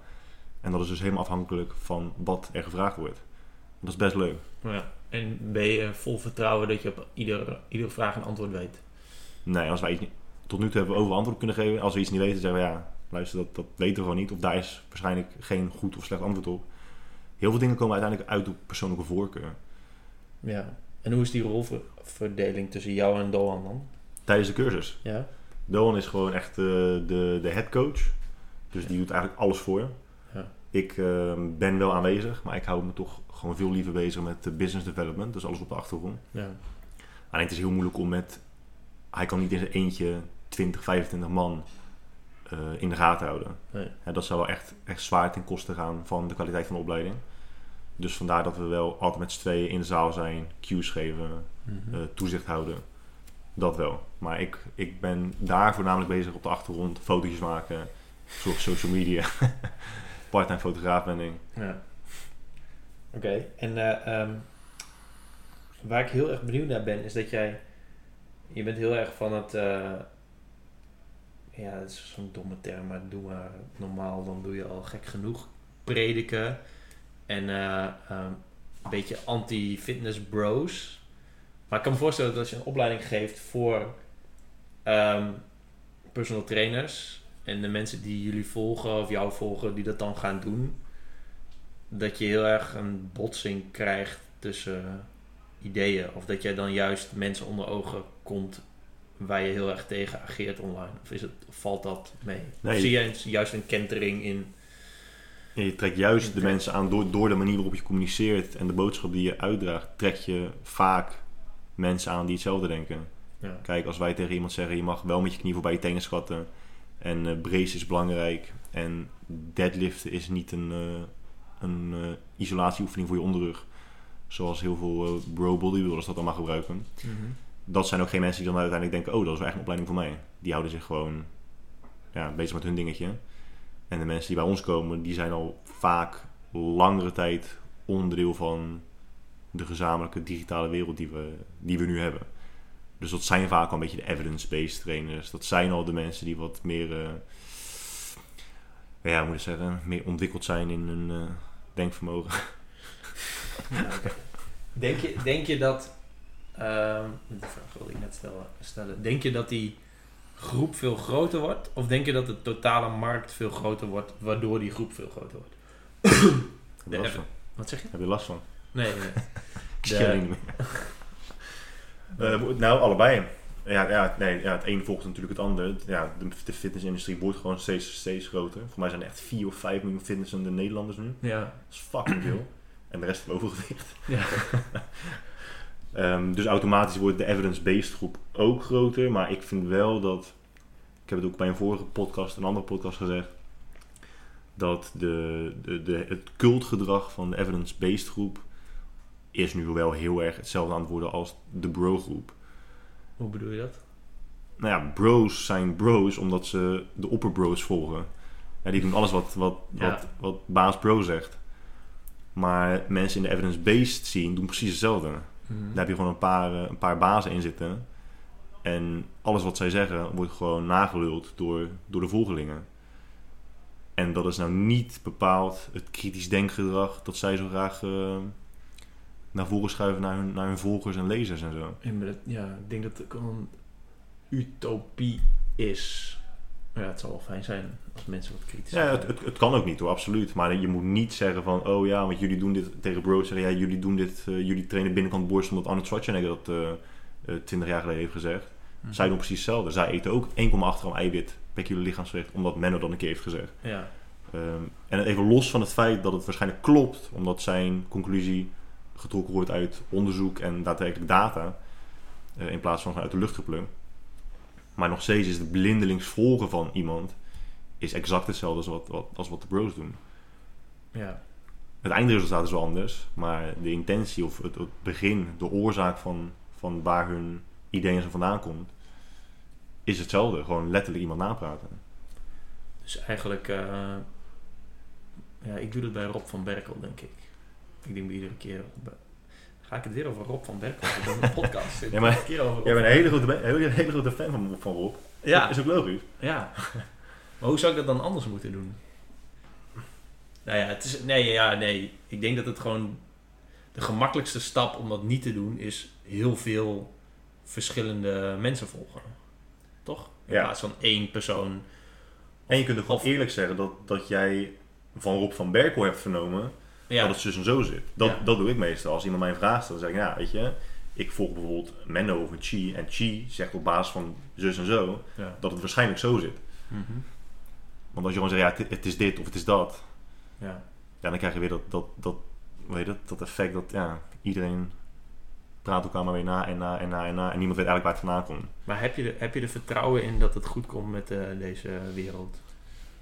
En dat is dus helemaal afhankelijk van wat er gevraagd wordt. Dat is best leuk. ja. En ben je vol vertrouwen dat je op iedere, iedere vraag een antwoord weet? Nee, als wij iets niet, tot nu toe hebben we overal antwoord kunnen geven. Als we iets niet weten, zeggen we ja, luister, dat, dat weten we gewoon niet. Of daar is waarschijnlijk geen goed of slecht antwoord op. Heel veel dingen komen uiteindelijk uit op persoonlijke voorkeur. Ja. En hoe is die rolverdeling tussen jou en Doan dan? Tijdens de cursus. Ja. Doan is gewoon echt eh, de, de head coach. Dus die doet eigenlijk alles voor je. Ja. Ik eh, ben wel aanwezig, maar ik hou me toch gewoon veel liever bezig met business development. Dus alles op de achtergrond. Ja. Alleen het is heel moeilijk om met... Hij kan niet in zijn eentje 20, 25 man eh, in de gaten houden. Nee. Dat zou wel echt, echt zwaar ten koste gaan van de kwaliteit van de opleiding. Dus vandaar dat we wel altijd met z'n tweeën in de zaal zijn, cues geven, Mhm. eh, toezicht houden. Dat wel. Maar ik, ik ben daar voornamelijk bezig op de achtergrond. Fotootjes maken, zorg social media. Part-time fotograaf ben ik. Ja. Oké, en eh, ehm, waar ik heel erg benieuwd naar ben, is dat jij, je bent heel erg van het, eh, ja, dat is zo'n domme term, maar doe maar normaal, dan doe je al gek genoeg prediken en eh, ehm, een beetje anti-fitness bros. Maar ik kan me voorstellen dat als je een opleiding geeft voor ehm, personal trainers en de mensen die jullie volgen of jou volgen, die dat dan gaan doen, dat je heel erg een botsing krijgt tussen ideeën. Of dat jij dan juist mensen onder ogen komt waar je heel erg tegen ageert online. Of, is het, of valt dat mee? Nee. Of zie jij juist een kentering in... En je trekt juist de mensen aan door, door de manier waarop je communiceert en de boodschap die je uitdraagt, trek je vaak mensen aan die hetzelfde denken. Ja. Kijk, als wij tegen iemand zeggen, je mag wel met je knie voorbij je tenen schatten. En eh brace is belangrijk. En deadliften is niet een, eh, een eh, isolatieoefening voor je onderrug. Zoals heel veel bro bodybuilders dat allemaal gebruiken. Dat zijn ook geen mensen die dan uiteindelijk denken, oh, dat is wel echt een opleiding voor mij. Die houden zich gewoon ja, bezig met hun dingetje. En de mensen die bij ons komen, die zijn al vaak langere tijd onderdeel van de gezamenlijke digitale wereld die we, die we nu hebben. Dus dat zijn vaak al een beetje de evidence-based trainers. Dat zijn al de mensen die wat meer, eh, ja, moet ik zeggen, meer ontwikkeld zijn in hun eh, denkvermogen. Denk, je, denk je dat, ehm die vraag wilde ik net stellen, stellen, denk je dat die groep veel groter wordt? Of denk je dat de totale markt veel groter wordt, waardoor die groep veel groter wordt? Heb je last van? Wat zeg je? Heb je last van? Nee, nee. Niet meer. Eh, nou, allebei. Ja, ja, nee, ja, het een volgt natuurlijk het andere. Ja, de, de fitnessindustrie wordt gewoon steeds, steeds groter. Voor mij zijn er echt 4 of 5 miljoen fitnessende Nederlanders nu. Ja. Dat is fucking veel. En de rest heeft overgewicht. Ja. Ehm, dus automatisch wordt de evidence-based groep ook groter. Maar ik vind wel dat... Ik heb het ook bij een vorige podcast, een andere podcast gezegd. Dat de, de, de, het cultgedrag van de evidence-based groep... is nu wel heel erg hetzelfde aan het worden als de bro-groep. Hoe bedoel je dat? Nou ja, bros zijn bros omdat ze de opperbros volgen. Ja, die doen alles wat, wat, Ja. wat, wat baas bro zegt. Maar mensen in de evidence-based scene doen precies hetzelfde. Mhm. Daar heb je gewoon een paar, eh, een paar bazen in zitten. En alles wat zij zeggen wordt gewoon nageluld door, door de volgelingen. En dat is nou niet bepaald het kritisch denkgedrag dat zij zo graag eh, naar voren schuiven naar hun, naar hun volgers en lezers en zo. Ja, ik denk dat het gewoon een utopie is. Ja, het zal wel fijn zijn als mensen wat kritisch Ja, het, het, het kan ook niet hoor, absoluut. Maar je moet niet zeggen van, oh ja, want jullie doen dit tegen bros. Zeggen, ja, jullie doen dit, eh, jullie trainen binnenkant borst omdat Arnold Schwarzenegger dat 20 jaar geleden heeft gezegd. Mhm. Zij doen precies hetzelfde. Zij eten ook 1,8 gram eiwit per kilo lichaamsgewicht, omdat Menno dat een keer heeft gezegd. Ja, Ehm, en even los van het feit dat het waarschijnlijk klopt, omdat zijn conclusie getrokken wordt uit onderzoek en daadwerkelijk data, in plaats van vanuit de lucht geplukt. Maar nog steeds is het blindelings volgen van iemand is exact hetzelfde als wat, wat, als wat de bros doen. ja. Het eindresultaat is wel anders, maar de intentie of het, het begin, de oorzaak van, van waar hun ideeën zo vandaan komt, is hetzelfde. Gewoon letterlijk iemand napraten. Dus eigenlijk, eh, ja, ik doe dat bij Rob van Berkel, denk ik. Ik denk bij iedere keer. Ga ik het weer over Rob van Berkel hebben in de podcast? Ja, maar Een keer over Rob Jij bent een hele grote, hele, hele grote fan van, van Rob. Ja, Is ook logisch. ja. Maar hoe zou ik dat dan anders moeten doen? Nou ja, het is, nee, ja, nee. Ik denk dat het gewoon de gemakkelijkste stap om dat niet te doen is heel veel verschillende mensen volgen. Toch? In Ja. plaats van één persoon. En je kunt ook gewoon eerlijk zeggen dat, dat jij van Rob van Berkel hebt vernomen Ja, dat het zus en zo zit. Dat, Ja. dat doe ik meestal. Als iemand mij een vraag stelt, dan zeg ik, ja, weet je, ik volg bijvoorbeeld Menno over Chi. En Chi zegt op basis van zus en zo ja. dat het waarschijnlijk zo zit. Mhm. Want als je gewoon zegt, ja, het, is dit of het is dat, ja. ja, dan krijg je weer dat, dat, dat, weet je, dat, dat effect dat ja, iedereen praat elkaar maar weer na en na en na en na. En niemand weet eigenlijk waar het vandaan komt. Maar heb je, er, heb je er vertrouwen in dat het goed komt met eh, deze wereld?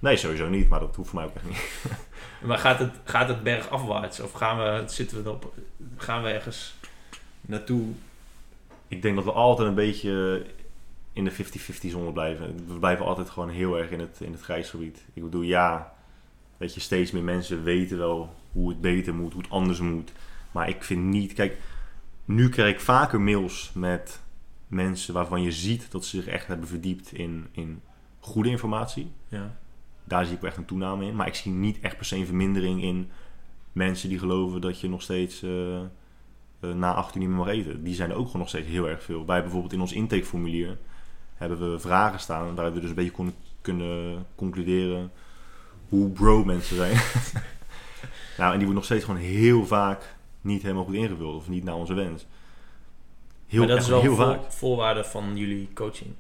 Nee, sowieso niet, maar dat hoeft voor mij ook echt niet. Maar gaat het, gaat het bergafwaarts? Of gaan we, zitten we erop, gaan we ergens naartoe? Ik denk dat we altijd een beetje in de 50-50 zone blijven. We blijven altijd gewoon heel erg in het, in het grijsgebied. Ik bedoel, ja, weet je, steeds meer mensen weten wel hoe het beter moet, hoe het anders moet. Maar ik vind niet, kijk, nu krijg ik vaker mails met mensen waarvan je ziet dat ze zich echt hebben verdiept in, in goede informatie. Ja. Daar zie ik wel echt een toename in. Maar ik zie niet echt per se een vermindering in mensen die geloven dat je nog steeds eh, eh, na acht uur niet meer mag eten. Die zijn er ook gewoon nog steeds heel erg veel. Wij bijvoorbeeld in ons intakeformulier hebben we vragen staan. En daar we dus een beetje kon, kunnen concluderen hoe bro mensen zijn. nou, en die wordt nog steeds gewoon heel vaak niet helemaal goed ingevuld. Of niet naar onze wens. Heel, maar dat is wel heel voor- vaak. voorwaarde van jullie coaching.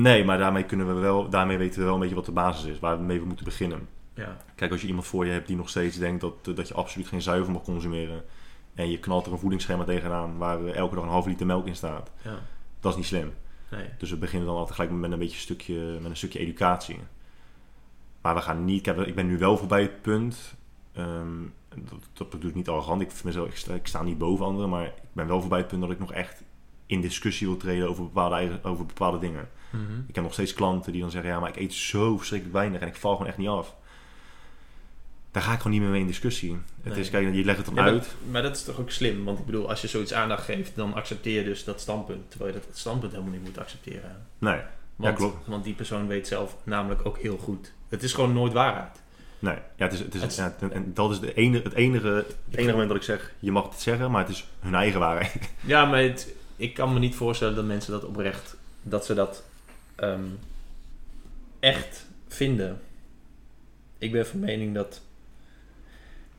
Nee, maar daarmee, kunnen we wel, daarmee weten we wel een beetje wat de basis is. Waarmee we moeten beginnen. Ja. Kijk, als je iemand voor je hebt die nog steeds denkt dat, eh, dat je absoluut geen zuivel mag consumeren. En je knalt er een voedingsschema tegenaan waar elke dag een half liter melk in staat. ja. Dat is niet slim. Nee. Dus we beginnen dan altijd gelijk met een beetje stukje, met een stukje educatie. Maar we gaan niet. Kijk, ik ben nu wel voorbij het punt. ehm, dat, dat bedoel ik niet arrogant. Ik, vind mezelf, ik, sta, ik sta niet boven anderen. Maar ik ben wel voorbij het punt dat ik nog echt in discussie wil treden over bepaalde, over bepaalde dingen. Mhm. Ik heb nog steeds klanten die dan zeggen: Ja, maar ik eet zo verschrikkelijk weinig en ik val gewoon echt niet af. daar ga ik gewoon niet meer mee in discussie. Het Nee. is, kijk, je legt het dan Ja, uit. Maar dat is toch ook slim? Want ik bedoel, als je zoiets aandacht geeft, dan accepteer je dus dat standpunt. Terwijl je dat standpunt helemaal niet moet accepteren. Nee, Want, klopt. Want die persoon weet zelf namelijk ook heel goed. Het is gewoon nooit waarheid. nee. Ja, het is, het is, Het is- ja, en, en dat is de enige, het, enige, het enige moment dat ik zeg, je mag het zeggen, maar het is hun eigen waarheid. Ja, maar het- ik kan me niet voorstellen dat mensen dat oprecht, dat ze dat ehm, echt vinden. Ik ben van mening dat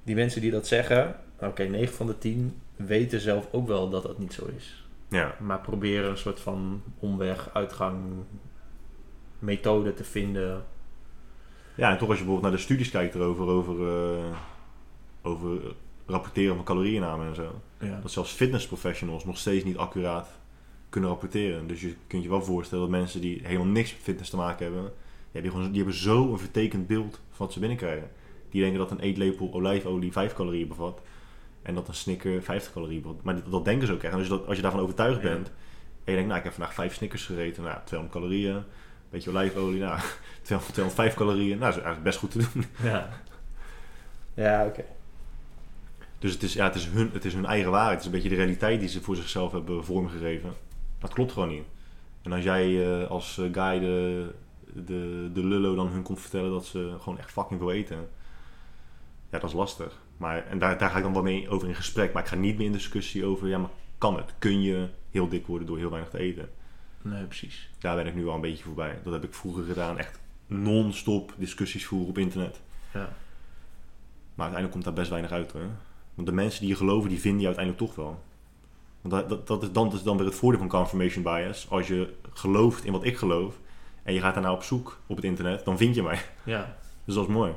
die mensen die dat zeggen, oké, 9 van de 10 weten zelf ook wel dat dat niet zo is. Ja, Maar proberen een soort van omweg, uitgang, methode te vinden. Ja, en toch als je bijvoorbeeld naar de studies kijkt erover, over, eh, over rapporteren van calorieënname en zo. Ja. Dat zelfs fitnessprofessionals nog steeds niet accuraat kunnen rapporteren. Dus je kunt je wel voorstellen dat mensen die helemaal niks met fitness te maken hebben, ja, die, gewoon, die hebben zo een vertekend beeld van wat ze binnenkrijgen. Die denken dat een eetlepel olijfolie 5 calorieën bevat en dat een snicker 50 calorieën bevat. Maar dat, dat denken ze ook echt. En als je, dat, als je daarvan overtuigd Ja. bent en je denkt, nou ik heb vandaag 5 snickers gegeten, nou 200 calorieën, een beetje olijfolie, nou 200, 205 calorieën, nou dat is eigenlijk best goed te doen. Ja, ja oké. Dus het is, ja, het, is hun, het is hun eigen waarheid. Het is een beetje de realiteit die ze voor zichzelf hebben vormgegeven. Dat klopt gewoon niet. En als jij eh, als eh, guy de, de, de lullo dan hun komt vertellen dat ze gewoon echt fucking veel eten. Ja, dat is lastig. Maar, en daar, daar ga ik dan wel mee over in gesprek. Maar ik ga niet meer in discussie over, ja, maar kan het? Kun je heel dik worden door heel weinig te eten? Nee, precies. Daar ben ik nu al een beetje voorbij. Dat heb ik vroeger gedaan. Echt non-stop discussies voeren op internet. Ja. Maar uiteindelijk komt daar best weinig uit hoor. Want de mensen die je geloven, die vinden je uiteindelijk toch wel. Want dat, dat, dat, is, dan, dat is dan weer het voordeel van confirmation bias. Als je gelooft in wat ik geloof en je gaat daarna op zoek op het internet, dan vind je mij. Ja. Dus dat is mooi.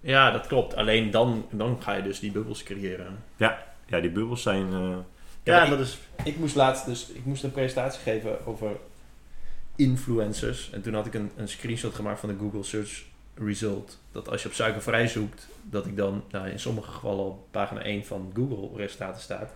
ja, dat klopt. Alleen dan, dan ga je dus die bubbels creëren. Ja, die bubbels zijn. eh, Ja, ja, ik- dat is. Ik moest laatst dus ik moest een presentatie geven over influencers. En toen had ik een, een screenshot gemaakt van de Google Search Result. Dat als je op suikervrij zoekt, dat ik dan nou, in sommige gevallen op pagina 1 van Google resultaten staat.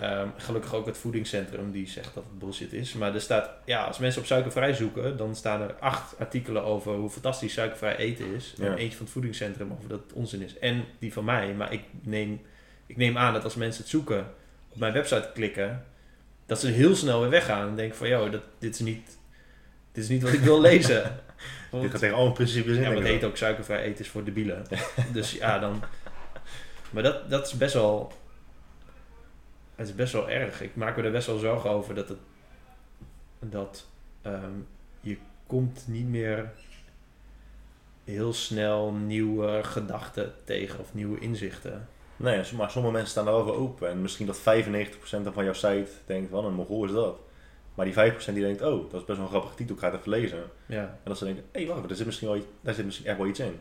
Ehm, gelukkig ook het voedingscentrum die zegt dat het bullshit is. Maar er staat, ja, als mensen op suikervrij zoeken, dan staan er acht artikelen over hoe fantastisch suikervrij eten is. Ja. En eentje van het voedingscentrum over dat het onzin is. En die van mij. Maar ik neem, ik neem aan dat als mensen het zoeken, op mijn website klikken, dat ze heel snel weer weggaan en denken van, joh, dat, dit, is niet, dit is niet wat ik wil lezen. Want- Dit gaat tegen alle principes in. ja, maar het heet ook suikervrij eten is voor debielen. dus ja, dan... Maar dat, dat is best wel... Het is best wel erg. Ik maak me er best wel zorgen over dat het... Dat ehm, je komt niet meer heel snel nieuwe gedachten tegen of nieuwe inzichten. Nee, maar sommige mensen staan daar wel voor open. En misschien dat 95% van jouw site denkt, wat een mogol is dat. Maar die 5% die denkt, oh, dat is best wel een grappige titel, ik ga het even lezen. Ja, En dat ze denken, hé, hey, wacht, daar zit misschien, wel, daar zit misschien echt wel iets in.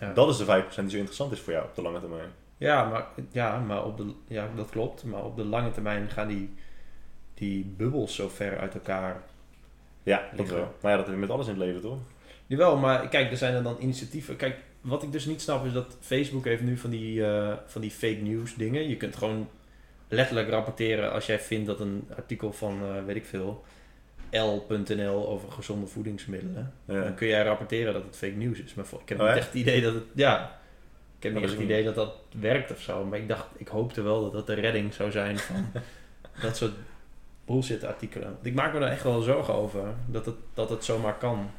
ja. Dat is de 5% die zo interessant is voor jou op de lange termijn. Ja, maar, ja, maar op de, ja, dat klopt. Maar op de lange termijn gaan die, die bubbels zo ver uit elkaar. Ja, dat Liggen. wel. Maar ja, dat heb je met alles in het leven, toch? Jawel, maar kijk, er zijn er dan initiatieven. Kijk, wat ik dus niet snap is dat Facebook heeft nu van die, eh, van die fake news dingen. Je kunt gewoon letterlijk rapporteren als jij vindt dat een artikel van, eh, weet ik veel, L.nl over gezonde voedingsmiddelen. Ja. Dan kun jij rapporteren dat het fake news is. Maar ik heb Oh, niet echt? het idee dat het, ja, ik heb niet echt het idee dat dat werkt of zo. Maar ik dacht, ik hoopte wel dat dat de redding zou zijn van dat soort bullshit artikelen. Want ik maak me er echt wel zorgen over dat het, dat het zomaar kan.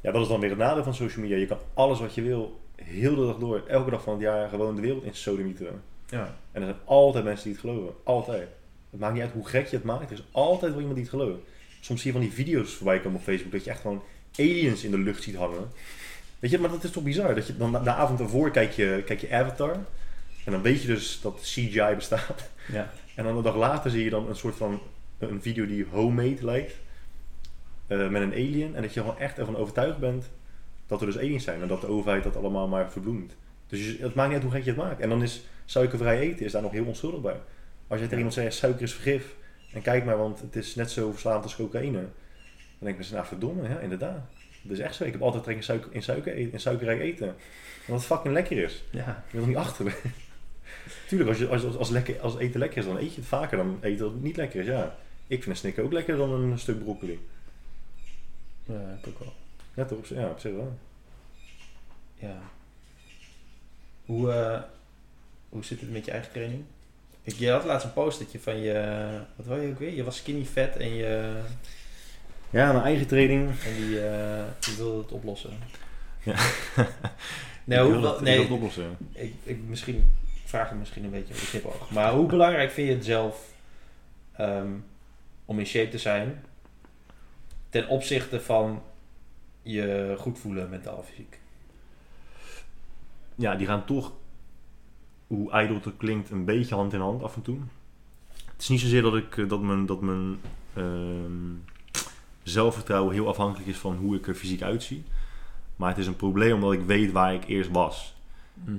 ja, dat is dan weer het nadeel van social media. Je kan alles wat je wil, heel de dag door, elke dag van het jaar, gewoon de wereld in sodemieteren. Ja, En er zijn altijd mensen die het geloven. Altijd. Het maakt niet uit hoe gek je het maakt. Er is altijd wel iemand die het gelooft. Soms zie je van die video's voorbij komen op Facebook dat je echt gewoon aliens in de lucht ziet hangen. Weet je, maar dat is toch bizar? Dat je dan de avond ervoor kijk je, kijk je Avatar. En dan weet je dus dat CGI bestaat. ja. En dan een dag later zie je dan een soort van een video die homemade lijkt. eh, met een alien. En dat je gewoon echt ervan overtuigd bent dat er dus aliens zijn. En dat de overheid dat allemaal maar verbloemt. Dus het maakt niet uit hoe gek je het maakt. En dan is suikervrij eten is daar nog heel onschuldig bij. Als je tegen iemand zegt, suiker is vergif. En kijk maar, want het is net zo verslaafd als cocaïne. Dan denk ik mensen, nou verdomme, ja inderdaad. Dat is echt zo. Ik heb altijd trek in, suiker, in, suiker eten, in suikerrijk eten. Omdat het fucking lekker is. ja. Je wil er niet achter. Tuurlijk, als, je, als, als, lekker, als eten lekker is, dan eet je het vaker dan eten dat het niet lekker is. Ja. Ik vind een snicker ook lekkerder dan een stuk broccoli. Ja, ik ook wel. Ja, toch? Ja, op zich wel. ja. Hoe, eh, hoe zit het met je eigen training? Ik, je had laatst een postertje van je, wat wil je ook weer? Je was skinny fat en je, Ja, mijn eigen training. en die, eh, die wilde het oplossen. Ja. Nee, Ik hoe, dat- ik nee het oplossen. ik, ik, misschien, ik vraag het misschien een beetje op de knipoog. Maar hoe belangrijk vind je het zelf ehm, om in shape te zijn ten opzichte van je goed voelen mentaal fysiek? Ja, die gaan toch, hoe ijdel het klinkt, een beetje hand in hand af en toe. Het is niet zozeer dat, ik, eh, dat mijn, dat mijn ehm, zelfvertrouwen heel afhankelijk is van hoe ik er fysiek uitzie. Maar het is een probleem omdat ik weet waar ik eerst was.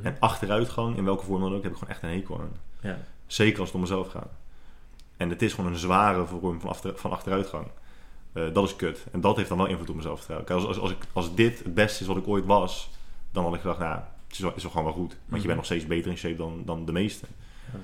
En achteruitgang, in welke vorm dan ook, heb ik gewoon echt een hekel aan. Ja. Zeker als het om mezelf gaat. En het is gewoon een zware vorm van, achter, van achteruitgang. Eh, dat is kut. En dat heeft dan wel invloed op mijn zelfvertrouwen. Als, als, als, ik, als dit het beste is wat ik ooit was, dan had ik gedacht, nou, is wel, is wel gewoon wel goed. Want je Mhm. bent nog steeds beter in shape dan, dan de meesten. Ja.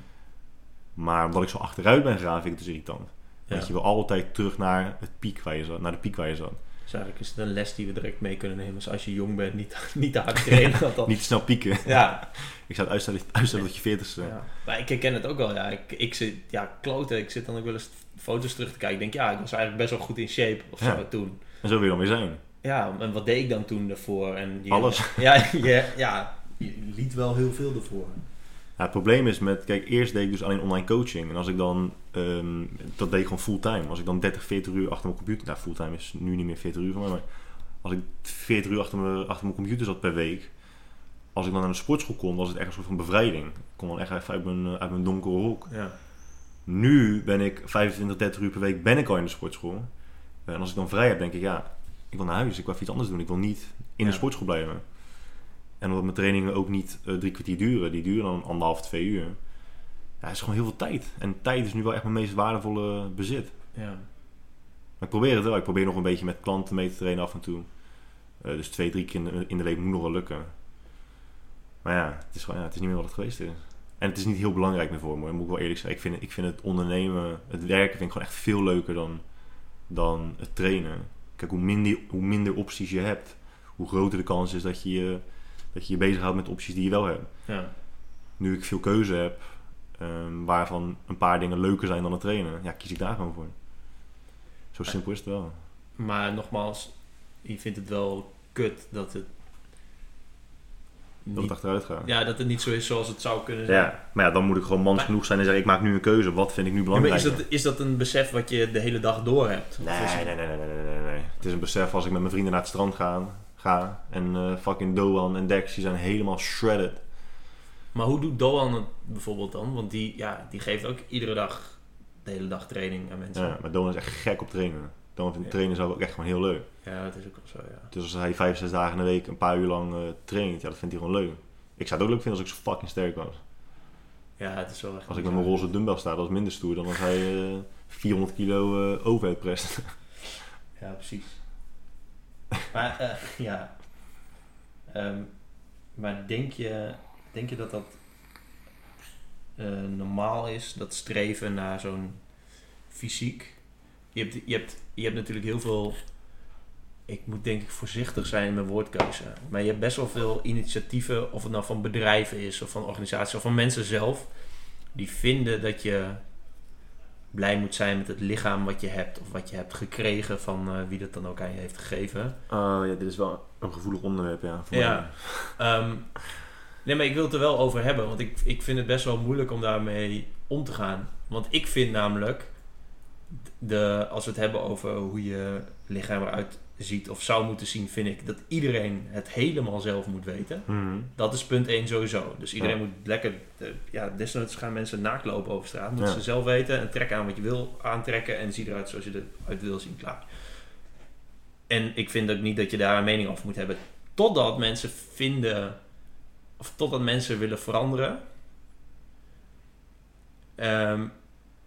Maar omdat ik zo achteruit ben gegaan, vind ik het dus irritant. Ja. Want je wil altijd terug naar, het piek waar je zat, naar de piek waar je zat. Dus eigenlijk is het een les die we direct mee kunnen nemen. Dus als je jong bent, niet, niet te hard trainen. dan- Niet te snel pieken. Ja, Ik zou het uitstellen, uitstellen tot je veertigste. ja. Maar ik herken het ook wel. Ja. Ik, ik zit, ja, kloten. Ik zit dan ook wel eens foto's terug te kijken. Ik denk, ja, ik was eigenlijk best wel goed in shape of zo Ja. toen. En zo wil je dan weer zijn. Ja, en wat deed ik dan toen ervoor? En je- Alles. Ja, je, ja, je liet wel heel veel ervoor. Ja, het probleem is met, kijk, eerst deed ik dus alleen online coaching. En als ik dan, ehm, dat deed ik gewoon fulltime. Als ik dan 30, 40 uur achter mijn computer, nou fulltime is nu niet meer 40 uur van mij, maar als ik 40 uur achter mijn, achter mijn computer zat per week, als ik dan naar de sportschool kon, was het echt een soort van bevrijding. Ik kon dan echt even uit mijn, eh, uit mijn donkere hok. Ja. Nu ben ik 25, 30 uur per week ben ik al in de sportschool. En als ik dan vrij heb, denk ik, ja, ik wil naar huis, ik wil even iets anders doen. Ik wil niet in Ja. de sportschool blijven. En omdat mijn trainingen ook niet eh, drie kwartier duren, die duren dan anderhalf, twee uur. Ja, het is gewoon heel veel tijd. En tijd is nu wel echt mijn meest waardevolle bezit. Ja. Maar ik probeer het wel. Ik probeer nog een beetje met klanten mee te trainen af en toe. Eh, dus twee, drie keer in de, in de week moet nog wel lukken. Maar ja, het is, gewoon, ja, het is niet meer wat het geweest is. En het is niet heel belangrijk meer voor me, moet ik wel eerlijk zeggen. Ik vind, ik vind het ondernemen, het werken, vind ik gewoon echt veel leuker dan, dan het trainen. Kijk, hoe minder, hoe minder opties je hebt, hoe groter de kans is dat je je, dat je, je bezighoudt met opties die je wel hebt. Ja. Nu ik veel keuze heb, ehm, waarvan een paar dingen leuker zijn dan het trainen, ja, kies ik daar gewoon voor. Zo simpel is het wel. Maar nogmaals, je vindt het wel kut dat het Dat het achteruit gaat. ja, dat het niet zo is zoals het zou kunnen zijn. Ja, maar ja, dan moet ik gewoon mans Maar- genoeg zijn en zeggen: ik maak nu een keuze. Wat vind ik nu Ja, maar belangrijk? is, dat, is dat een besef wat je de hele dag door hebt? Nee, nee, nee, nee, nee, nee. Het is een besef als ik met mijn vrienden naar het strand ga. ga en eh, fucking Doan en Dex, die zijn helemaal shredded. Maar hoe doet Doan het bijvoorbeeld dan? Want die, ja, die geeft ook iedere dag, de hele dag training aan mensen. Ja, maar Doan is echt gek op trainen. Doan vindt Ja. trainen zelf ook echt gewoon heel leuk. Ja, dat is ook wel zo, ja. Dus als hij vijf, zes dagen in de week een paar uur lang eh, traint, ja, dat vindt hij gewoon leuk. Ik zou het ook leuk vinden als ik zo fucking sterk was. Ja, het is wel echt... Als ik met mijn roze dumbbell sta, dat is minder stoer dan als hij eh, 400 kilo eh overhead prest. Ja, precies. Maar, eh, ja. Ehm, maar denk je, denk je dat dat eh, normaal is, dat streven naar zo'n fysiek? Je hebt, je, hebt, je hebt natuurlijk heel veel... Ik moet denk ik voorzichtig zijn in mijn woordkeuze. Maar je hebt best wel veel initiatieven, of het nou van bedrijven is, of van organisaties, of van mensen zelf, die vinden dat je blij moet zijn met het lichaam wat je hebt, of wat je hebt gekregen van eh, wie dat dan ook aan je heeft gegeven. Oh ja, dit is wel een gevoelig onderwerp, ja. Voor Ja. Ehm, nee, maar ik wil het er wel over hebben, want ik, ik vind het best wel moeilijk om daarmee om te gaan. Want ik vind namelijk, de, als we het hebben over hoe je lichaam eruit ziet of zou moeten zien, vind ik dat iedereen het helemaal zelf moet weten. Mhm. Dat is punt 1 sowieso. Dus iedereen Ja. moet lekker... eh, ja, desnoods gaan mensen naakt lopen over straat. Moeten Ja. ze zelf weten. En trek aan wat je wil aantrekken. En zie eruit zoals je eruit wil zien. Klaar. En ik vind ook niet dat je daar een mening over moet hebben. Totdat mensen vinden... Of totdat mensen willen veranderen. Ehm,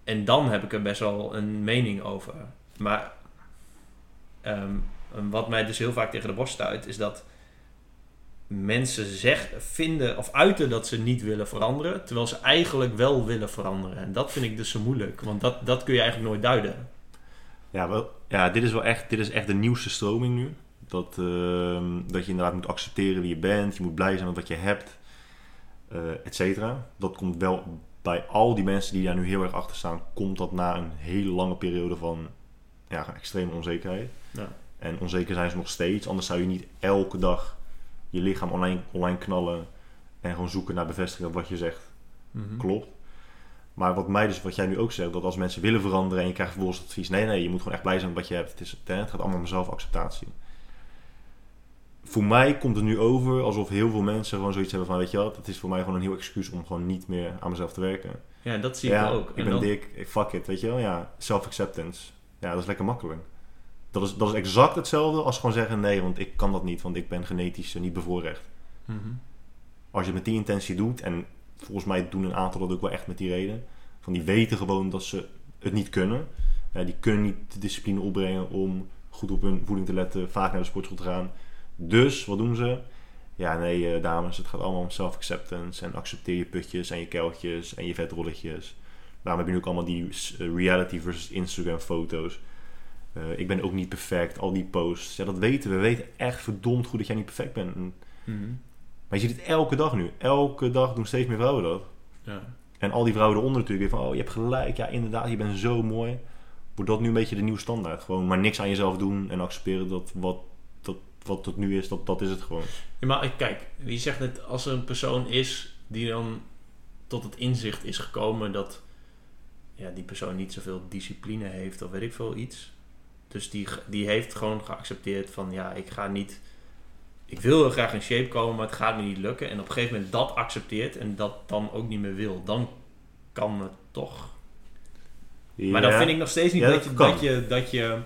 en dan heb ik er best wel een mening over. Maar... ehm, wat mij dus heel vaak tegen de borst stuit... Is dat mensen zeggen, vinden of uiten dat ze niet willen veranderen, terwijl ze eigenlijk wel willen veranderen. En dat vind ik dus zo moeilijk, want dat, dat kun je eigenlijk nooit duiden. Ja, wel, ja dit is wel echt, dit is echt de nieuwste stroming nu. Dat, ehm, dat je inderdaad moet accepteren wie je bent. Je moet blij zijn met wat je hebt. eh et cetera. Dat komt wel bij al die mensen die daar nu heel erg achter staan. Komt dat na een hele lange periode van ja, extreme onzekerheid. Ja. En onzeker zijn ze nog steeds. Anders zou je niet elke dag je lichaam online, online knallen. En gewoon zoeken naar bevestiging dat wat je zegt Mhm. klopt. Maar wat mij dus, wat jij nu ook zegt, dat als mensen willen veranderen en je krijgt vervolgens advies, nee, nee, je moet gewoon echt blij zijn met wat je hebt. Het, is, het gaat allemaal om zelfacceptatie. Voor mij komt het nu over alsof heel veel mensen gewoon zoiets hebben van, weet je wat, het is voor mij gewoon een heel excuus om gewoon niet meer aan mezelf te werken. Ja, dat zie ja, ik ook. ik En ben dan- dik, ik- fuck it, weet je wel, ja, self-acceptance. Ja, dat is lekker makkelijk. Dat is, dat is exact hetzelfde als gewoon zeggen, nee, want ik kan dat niet, want ik ben genetisch niet bevoorrecht. Mhm. als je het met die intentie doet, en volgens mij doen een aantal dat ook wel echt met die reden, van die weten gewoon dat ze het niet kunnen. Eh, die kunnen niet de discipline opbrengen om goed op hun voeding te letten, vaak naar de sportschool te gaan. Dus, wat doen ze? Ja, nee, eh, dames, het gaat allemaal om self-acceptance en accepteer je putjes en je kuiltjes en je vetrolletjes. Daarom heb je nu ook allemaal die eh, reality versus Instagram foto's. Eh, ik ben ook niet perfect, al die posts. Ja, dat weten we. We weten echt verdomd goed dat jij niet perfect bent. En Mhm. maar je ziet het elke dag nu. Elke dag doen steeds meer vrouwen dat. Ja. En al die vrouwen eronder natuurlijk weer van... Oh, je hebt gelijk. Ja, inderdaad. Je bent zo mooi. Wordt dat nu een beetje de nieuwe standaard. Gewoon maar niks aan jezelf doen. En accepteren dat wat, dat, wat het nu is, dat, dat is het gewoon. Ja, maar kijk, je zegt net als er een persoon is die dan tot het inzicht is gekomen dat ja, die persoon niet zoveel discipline heeft of weet ik veel iets. Dus die, die heeft gewoon geaccepteerd van ja, ik ga niet. Ik wil heel graag in shape komen, maar het gaat me niet lukken. En op een gegeven moment dat accepteert en dat dan ook niet meer wil, dan kan het toch. Maar dan vind ik nog steeds niet Ja, dat, dat je, kan. dat, je, dat je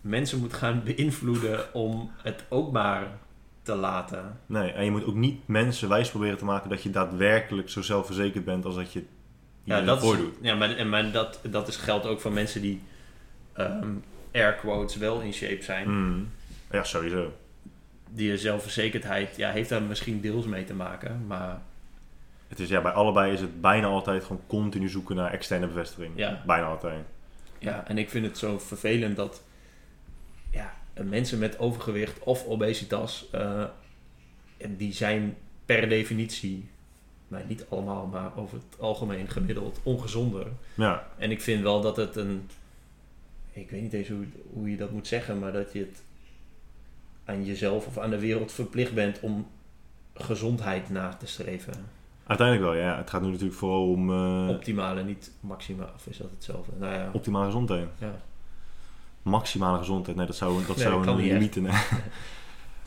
mensen moet gaan beïnvloeden om het ook maar te laten. Nee, en je moet ook niet mensen wijs proberen te maken... dat je daadwerkelijk zo zelfverzekerd bent als dat je Ja, dat, is, voordoet. ja maar, en, maar dat, dat is, geldt ook voor mensen die ehm air quotes wel in shape zijn. Mm. Ja, sowieso. Die zelfverzekerdheid ja, heeft daar misschien deels mee te maken. Maar Het is, ja, bij allebei is het bijna altijd gewoon continu zoeken naar externe bevestiging. Ja. Bijna altijd. ja, en ik vind het zo vervelend dat ja, mensen met overgewicht of obesitas, eh, en die zijn per definitie, maar niet allemaal, maar over het algemeen gemiddeld ongezonder. Ja, En ik vind wel dat het een. Ik weet niet eens hoe, hoe je dat moet zeggen, maar dat je het aan jezelf of aan de wereld verplicht bent om gezondheid na te streven. uiteindelijk wel. Ja. Het gaat nu natuurlijk vooral om eh, Optimale, niet maximaal. Of is dat hetzelfde? Nou ja. optimale gezondheid. ja. Maximale gezondheid. Nee, dat zou, dat Nee, zou dat een niet limiet zijn.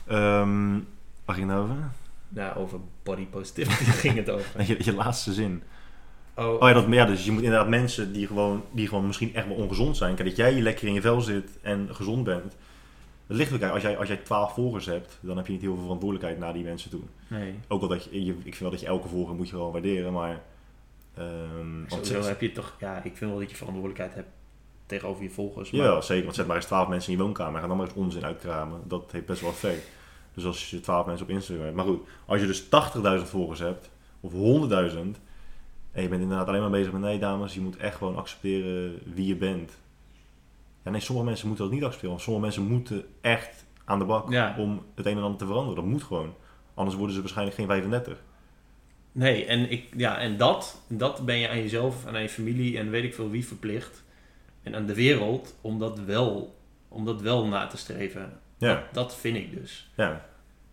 Ehm waar ging het nou over? Nou, over body positivity ging het over. Je, je laatste zin. Oh, Oh ja, dat, ja, dus je moet inderdaad mensen die gewoon, die gewoon misschien echt wel ongezond zijn. Kijk, dat jij lekker in je vel zit en gezond bent. Het ligt ook, als jij, als jij 12 volgers hebt, dan heb je niet heel veel verantwoordelijkheid naar die mensen toe. nee. Ook al dat je, ik vind wel dat je elke volger moet je wel waarderen, maar... ehm want zet- heb je toch, ja, ik vind wel dat je verantwoordelijkheid hebt tegenover je volgers. ja, wel, zeker. Want zet maar eens 12 mensen in je woonkamer en ga dan maar eens onzin uitkramen. Dat heeft best wel effect. Dus als je 12 mensen op Instagram hebt. Maar goed, als je dus 80.000 volgers hebt, of 100.000, en je bent inderdaad alleen maar bezig met nee dames, je moet echt gewoon accepteren wie je bent. Ja, nee, sommige mensen moeten dat niet accepteren. Want sommige mensen moeten echt aan de bak Ja. om het een en ander te veranderen. Dat moet gewoon. Anders worden ze waarschijnlijk geen 35. Nee, en, ik, ja, en dat, dat ben je aan jezelf en aan je familie en weet ik veel wie verplicht. En aan de wereld om dat wel, om dat wel na te streven. Ja. Dat, dat vind ik dus. Ja.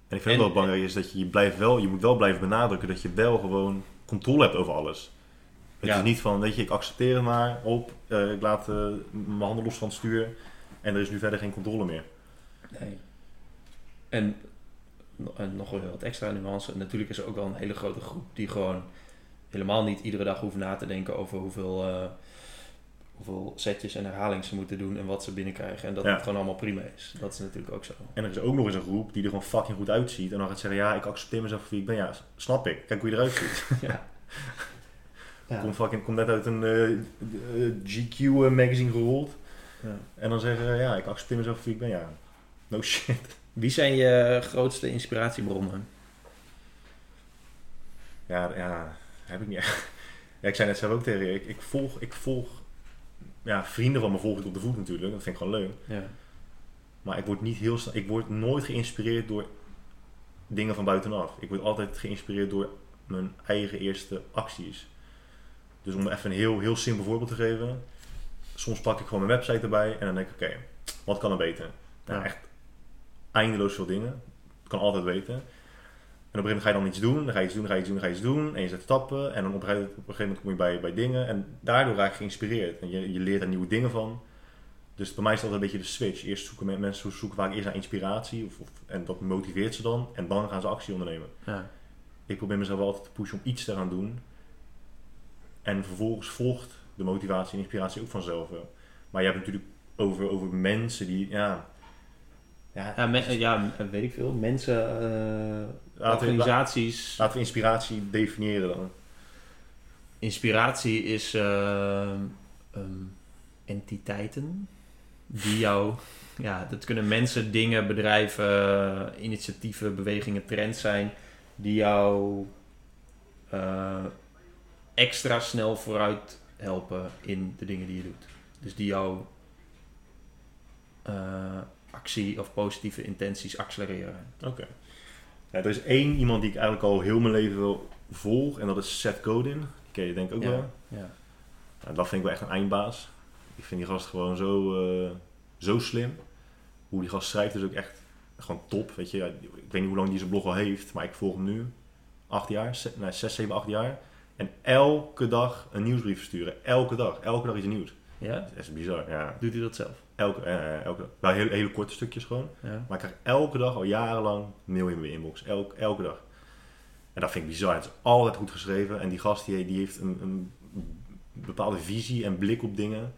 En ik vind En- ook wel belangrijk is dat je, je blijft wel, je moet wel blijven benadrukken dat je wel gewoon controle hebt over alles. Het Ja. is niet van, weet je, ik accepteer het maar op, eh, ik laat eh, mijn handen los van het stuur en er is nu verder geen controle meer. Nee. En, en nog wel wat extra nuance. Natuurlijk is er ook wel een hele grote groep die gewoon helemaal niet iedere dag hoeft na te denken over hoeveel, eh, hoeveel setjes en herhalingen ze moeten doen en wat ze binnenkrijgen. En dat Ja. het gewoon allemaal prima is. Dat is natuurlijk ook zo. En er is ook nog eens een groep die er gewoon fucking goed uitziet en dan gaat zeggen, ja, ik accepteer mezelf voor wie ik ben. Ja, snap ik. Kijk hoe je eruit ziet. Ja. Ja. Kom, fucking, kom net uit een eh, eh, GQ eh, magazine gerold Ja. en dan zeggen, ja, ik accepteer mezelf voor wie ik ben. Ja, no shit. Wie zijn je grootste inspiratiebronnen? Ja, ja, heb ik niet echt. Ja, ik zei net zelf ook tegen je, ik, ik volg, ik volg, ja, vrienden van me volg ik op de voet natuurlijk, dat vind ik gewoon leuk. Ja. Maar ik word, niet heel snel, ik word nooit geïnspireerd door dingen van buitenaf. Ik word altijd geïnspireerd door mijn eigen eerste acties. Dus om even een heel, heel simpel voorbeeld te geven. Soms pak ik gewoon mijn website erbij en dan denk ik, oké, wat kan er beter? Nou, Ja. echt eindeloos veel dingen. Ik kan altijd weten. En op een gegeven moment ga je dan iets doen, dan ga je iets doen, dan ga je iets doen, dan ga je iets doen. En je zet stappen en dan op een gegeven op een gegeven moment kom je bij, bij dingen. En daardoor raak je geïnspireerd. En je, je leert er nieuwe dingen van. Dus bij mij is dat een beetje de switch. Eerst zoeken men- mensen zoeken vaak eerst naar inspiratie. Of, of- en dat motiveert ze dan. En dan gaan ze actie ondernemen. Ja. Ik probeer mezelf altijd te pushen om iets te gaan doen. En vervolgens volgt de motivatie en inspiratie ook vanzelf. Maar je hebt natuurlijk over, over mensen die, ja... Ja, Ja, ja, weet ik veel. Mensen, eh, laten, we, organisaties. laten we inspiratie definiëren dan. Inspiratie is eh, ehm, entiteiten die jou, ja, dat kunnen mensen, dingen, bedrijven, initiatieven, bewegingen, trends zijn, die jou eh, extra snel vooruit helpen in de dingen die je doet. Dus die jouw eh, actie of positieve intenties accelereren. Oké. Er is één iemand die ik eigenlijk al heel mijn leven wel volg. En dat is Seth Godin. Ken je denk ik ook Ja, wel. ja. Ja, dat vind ik wel echt een eindbaas. Ik vind die gast gewoon zo, eh, zo slim. Hoe die gast schrijft is ook echt gewoon top. Weet je. Ik weet niet hoe lang die zijn blog al heeft, maar ik volg hem nu. Acht jaar, ze- nee, zes, zeven, acht jaar. En elke dag een nieuwsbrief versturen. Elke dag. Elke dag iets nieuws. ja? Dat is bizar, ja. Doet hij dat zelf? Elke, eh, elke. Wel hele, hele korte stukjes gewoon. Ja. Maar ik krijg elke dag, al jarenlang, mail in mijn inbox. Elke, elke dag. En dat vind ik bizar. Het is altijd goed geschreven. En die gast die, die heeft een, een bepaalde visie en blik op dingen.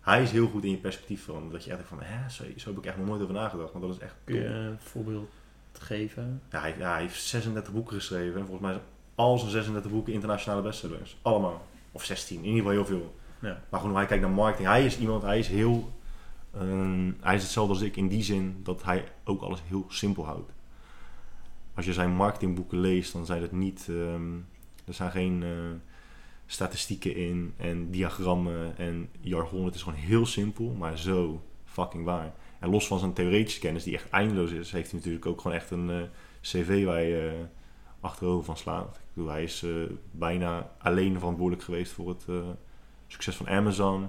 Hij is heel goed in je perspectief veranderen. Dat je echt van, hè, zo, zo heb ik echt nog nooit over nagedacht. Want dat is echt Kun je een voorbeeld geven? Ja, hij, ja, hij heeft 36 boeken geschreven. En volgens mij zijn al zijn 36 boeken internationale bestsellers. Allemaal. Of 16, in ieder geval heel veel. Ja. Maar gewoon hij kijkt naar marketing. Hij is iemand, hij is heel... ehm, hij is hetzelfde als ik in die zin dat hij ook alles heel simpel houdt. Als je zijn marketingboeken leest, dan zijn het niet... ehm, er zijn geen eh, statistieken in en diagrammen en jargon. Het is gewoon heel simpel, maar zo fucking waar. En los van zijn theoretische kennis, die echt eindeloos is, heeft hij natuurlijk ook gewoon echt een eh, cv waar je eh, achterover van slaat. Hij is bijna alleen verantwoordelijk geweest voor het succes van Amazon.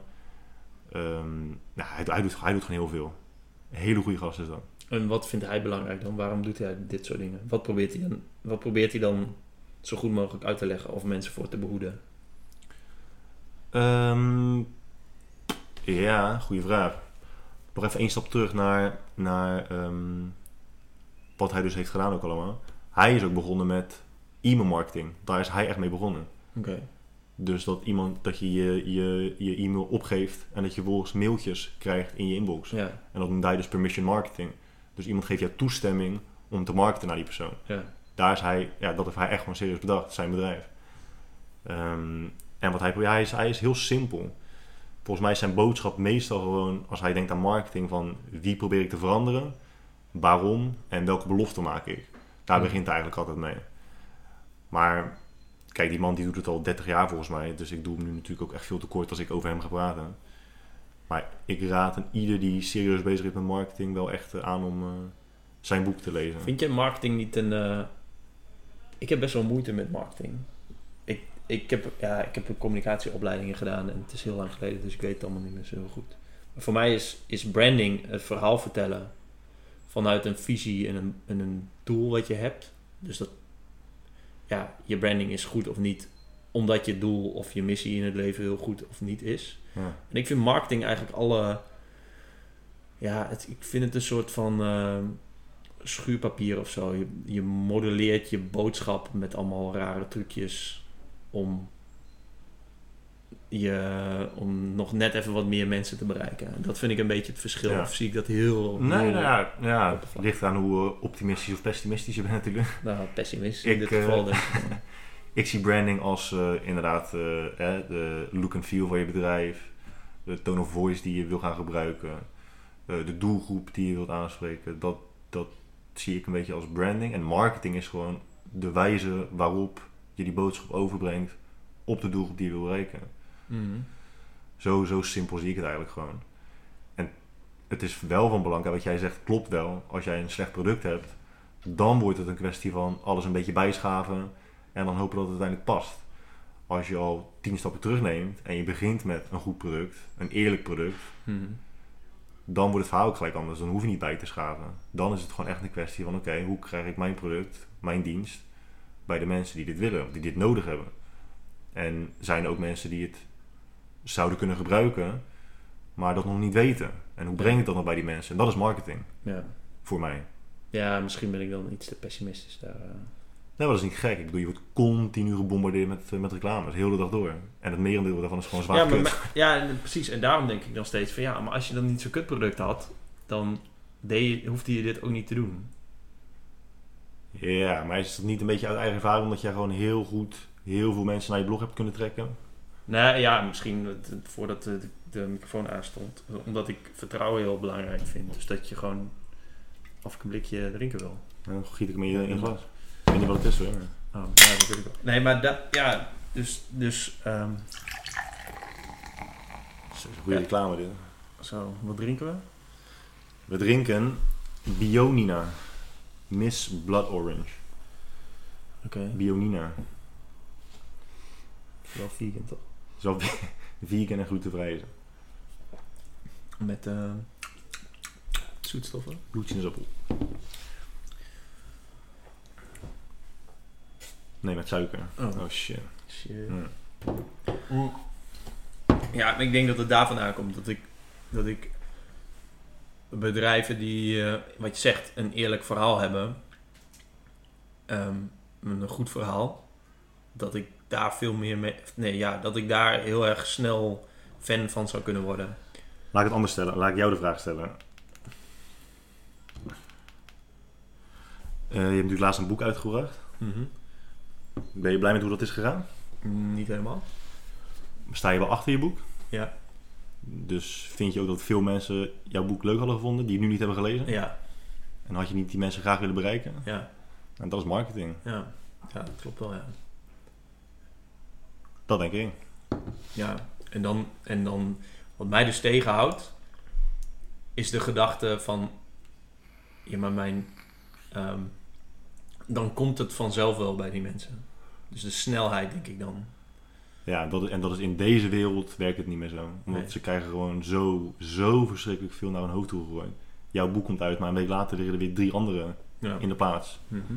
Nou, hij, hij, doet, hij doet gewoon heel veel. Een hele goede gast is dat. En wat vindt hij belangrijk dan? Waarom doet hij dit soort dingen? Wat probeert hij dan, wat probeert hij dan zo goed mogelijk uit te leggen of mensen voor te behoeden? Ehm, ja, goede vraag. Nog even één stap terug naar, naar ehm, wat hij dus heeft gedaan ook allemaal. Hij is ook begonnen met e-mail marketing. Daar is hij echt mee begonnen. Oké. Dus dat iemand dat je je, je, je e-mail opgeeft en dat je vervolgens mailtjes krijgt in je inbox. Ja, En dat noemt hij dus permission marketing. Dus iemand geeft jou toestemming om te marketen naar die persoon. ja. Daar is hij, ja, dat heeft hij echt gewoon serieus bedacht, zijn bedrijf. Ehm, en wat hij probeert, hij is, hij is heel simpel. Volgens mij is zijn boodschap meestal gewoon, als hij denkt aan marketing, van wie probeer ik te veranderen, waarom en welke belofte maak ik. Daar begint het eigenlijk altijd mee. Maar kijk, die man die doet het al 30 jaar volgens mij, dus ik doe hem nu natuurlijk ook echt veel te kort als ik over hem ga praten. Maar ik raad een ieder die serieus bezig is met marketing wel echt eh, aan om eh, zijn boek te lezen. Vind je marketing niet een... eh, Ik heb best wel moeite met marketing. Ik, ik, heb, ja, ik heb communicatieopleidingen gedaan en het is heel lang geleden, dus ik weet het allemaal niet meer zo goed. Maar voor mij is, is branding het verhaal vertellen vanuit een visie en een, en een doel wat je hebt. Dus dat ja, je branding is goed of niet, omdat je doel of je missie in het leven heel goed of niet is. Ja. En ik vind marketing eigenlijk alle. Ja, het, ik vind het een soort van eh, schuurpapier of zo. Je, je modelleert je boodschap met allemaal rare trucjes om, je, om nog net even wat meer mensen te bereiken. En Dat vind ik een beetje het verschil. Ja. Of zie ik dat heel. Nee, heel- nou ja, ja het ligt aan hoe eh, optimistisch of pessimistisch je bent natuurlijk. Nou, pessimist in Ik, dit eh, geval. denk ik. Zie branding als eh, inderdaad eh, de look and feel van je bedrijf, de tone of voice die je wil gaan gebruiken, eh, de doelgroep die je wilt aanspreken. Dat, dat zie ik een beetje als branding. En marketing is gewoon de wijze waarop je die boodschap overbrengt op de doelgroep die je wil bereiken. Mhm. Zo, zo simpel zie ik het eigenlijk gewoon. En het is wel van belang, en wat jij zegt klopt wel. Als jij een slecht product hebt, dan wordt het een kwestie van alles een beetje bijschaven en dan hopen dat het uiteindelijk past. Als je al tien stappen terugneemt en je begint met een goed product, een eerlijk product, Mhm. dan wordt het verhaal ook gelijk anders. Dan hoef je niet bij te schaven. Dan is het gewoon echt een kwestie van: oké, hoe krijg ik mijn product, mijn dienst bij de mensen die dit willen, die dit nodig hebben? En zijn er ook mensen die het zouden kunnen gebruiken, maar dat nog niet weten? En hoe breng ik dat nog bij die mensen? En dat is marketing Ja. voor mij. ja, misschien ben ik dan iets te pessimistisch daar. eh. Nee, maar dat is niet gek. Ik bedoel, je wordt continu gebombardeerd met, eh, met reclames, de hele dag door. En het merendeel daarvan is gewoon zwaar Ja, maar, kut. maar- ja, precies. En daarom denk ik nog steeds van ja, maar als je dan niet zo'n kutproduct had, dan deed je, hoefde je dit ook niet te doen. Ja, maar is het niet een beetje uit eigen ervaring omdat jij gewoon heel goed heel veel mensen naar je blog hebt kunnen trekken? Nee, ja, misschien voordat de, de microfoon aanstond. Omdat ik vertrouwen heel belangrijk vind. Dus dat je gewoon of ik een blikje drinken wil. Dan giet ik hem in je in glas. Ik weet niet wat het is hoor. Oh, ja, dat weet ik wel. Nee, maar dat, ja, dus, dus ehm, Dat is een goede Ja. reclame dit. zo, wat drinken we? We drinken Bionina. Miss Blood Orange. Oké, Bionina. wel vegan toch? Zo vegan en glutenvrij is. het. Met eh, zoetstoffen. Bloedsinaasappel. Nee, met suiker. Oh. Oh shit. Shit. Mm. Ja, ik denk dat het daarvan aankomt. Dat ik, dat ik bedrijven die, eh, wat je zegt, een eerlijk verhaal hebben. ehm, een goed verhaal. Dat ik daar veel meer mee... Nee, ja, dat ik daar heel erg snel fan van zou kunnen worden. Laat ik het anders stellen. Laat ik jou de vraag stellen. Eh, je hebt natuurlijk laatst een boek uitgebracht. Ben je blij met hoe dat is gegaan? Niet helemaal. Sta je wel achter je boek? Ja. Dus vind je ook dat veel mensen jouw boek leuk hadden gevonden, die het nu niet hebben gelezen? Ja, En had je niet die mensen graag willen bereiken? ja, En dat is marketing. ja. Ja, dat klopt wel, ja. Dat denk ik. Ja, en dan, en dan wat mij dus tegenhoudt, is de gedachte van, ja, maar mijn, ehm, dan komt het vanzelf wel bij die mensen. Dus de snelheid, denk ik dan. Ja, dat, en dat is in deze wereld werkt het niet meer zo. Omdat Nee. ze krijgen gewoon zo, zo verschrikkelijk veel naar hun hoofd toe gegooid. Jouw boek komt uit, maar een week later liggen er weer drie andere Ja. in de plaats. Mhm.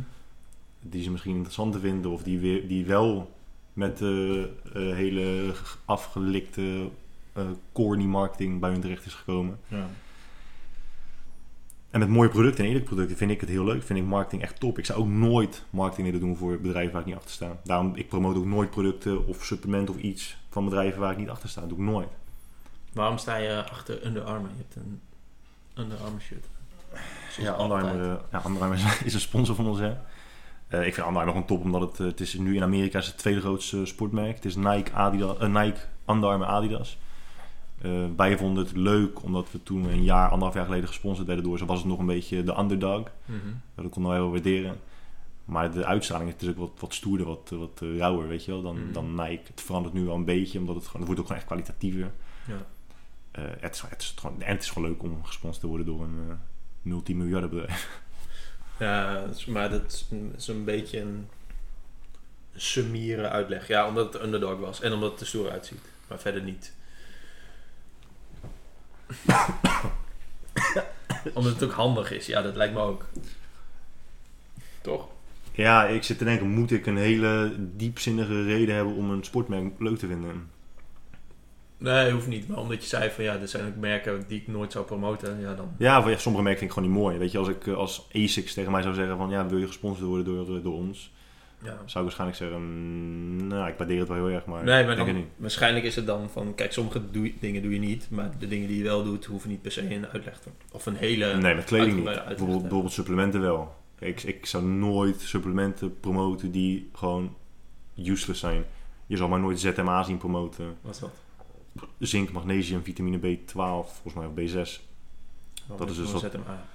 Die ze misschien interessant te vinden of die, weer, die wel met de eh, hele afgelikte eh corny marketing bij hun terecht is gekomen. ja. En met mooie producten en eerlijke producten vind ik het heel leuk. Vind ik marketing echt top. Ik zou ook nooit marketing willen doen voor bedrijven waar ik niet achter sta. Daarom, ik promote ook nooit producten of supplementen of iets van bedrijven waar ik niet achter sta. Dat doe ik nooit. Waarom sta je achter Under Armour? Je hebt een Under Armour shirt. Zoals Ja, Under Armour, eh, ja, Under Armour is een sponsor van ons. Hè. Eh, ik vind Under Armour gewoon top, omdat het, eh, het is nu in Amerika is het tweede grootste sportmerk. Het is Nike, Adidas, eh, Nike Under Armour, Adidas. Eh, wij vonden het leuk, omdat we toen een jaar, anderhalf jaar geleden gesponsord werden door ze, was het nog een beetje de underdog. Mhm. Dat konden wij wel waarderen. Maar de uitstraling het is ook wat, wat stoerder, wat, wat rauwer, weet je wel, dan, Mhm. dan Nike. Het verandert nu wel een beetje, omdat het gewoon, het wordt ook gewoon echt kwalitatiever. Ja. Het, is, het, is gewoon, en het is gewoon leuk om gesponsord te worden door een multimiljardenbedrijf. Ja, maar dat is een- beetje een summiere uitleg. Ja, omdat het underdog was en omdat het er stoer uitziet. Maar verder niet. omdat het ook handig is. Ja, dat lijkt me ook. Toch? Ja, ik zit te denken, moet ik een hele diepzinnige reden hebben om een sportmerk leuk te vinden? Nee, hoeft niet. Maar omdat je zei van ja, er zijn ook merken die ik nooit zou promoten. Ja, dan... Ja, voor, ja, sommige merken vind ik gewoon niet mooi. Weet je, als ik eh, als ASICS tegen mij zou zeggen van ja, wil je gesponsord worden door, door ons? Ja. Zou ik waarschijnlijk zeggen, mm, nou, ik waardeer het wel heel erg, maar Nee, ik maar dan, waarschijnlijk is het dan van... Kijk, sommige doe dingen doe je niet. Maar de dingen die je wel doet, hoeven niet per se een uitleg te... Of een hele... Nee, met kleding niet. Bijvoorbeeld, bijvoorbeeld supplementen wel. Ik, ik zou nooit supplementen promoten die gewoon useless zijn. Je zal maar nooit ZMA zien promoten. Wat is dat? Zink, magnesium, vitamine B12, volgens mij of B6. Dat is dus wat- ZMA.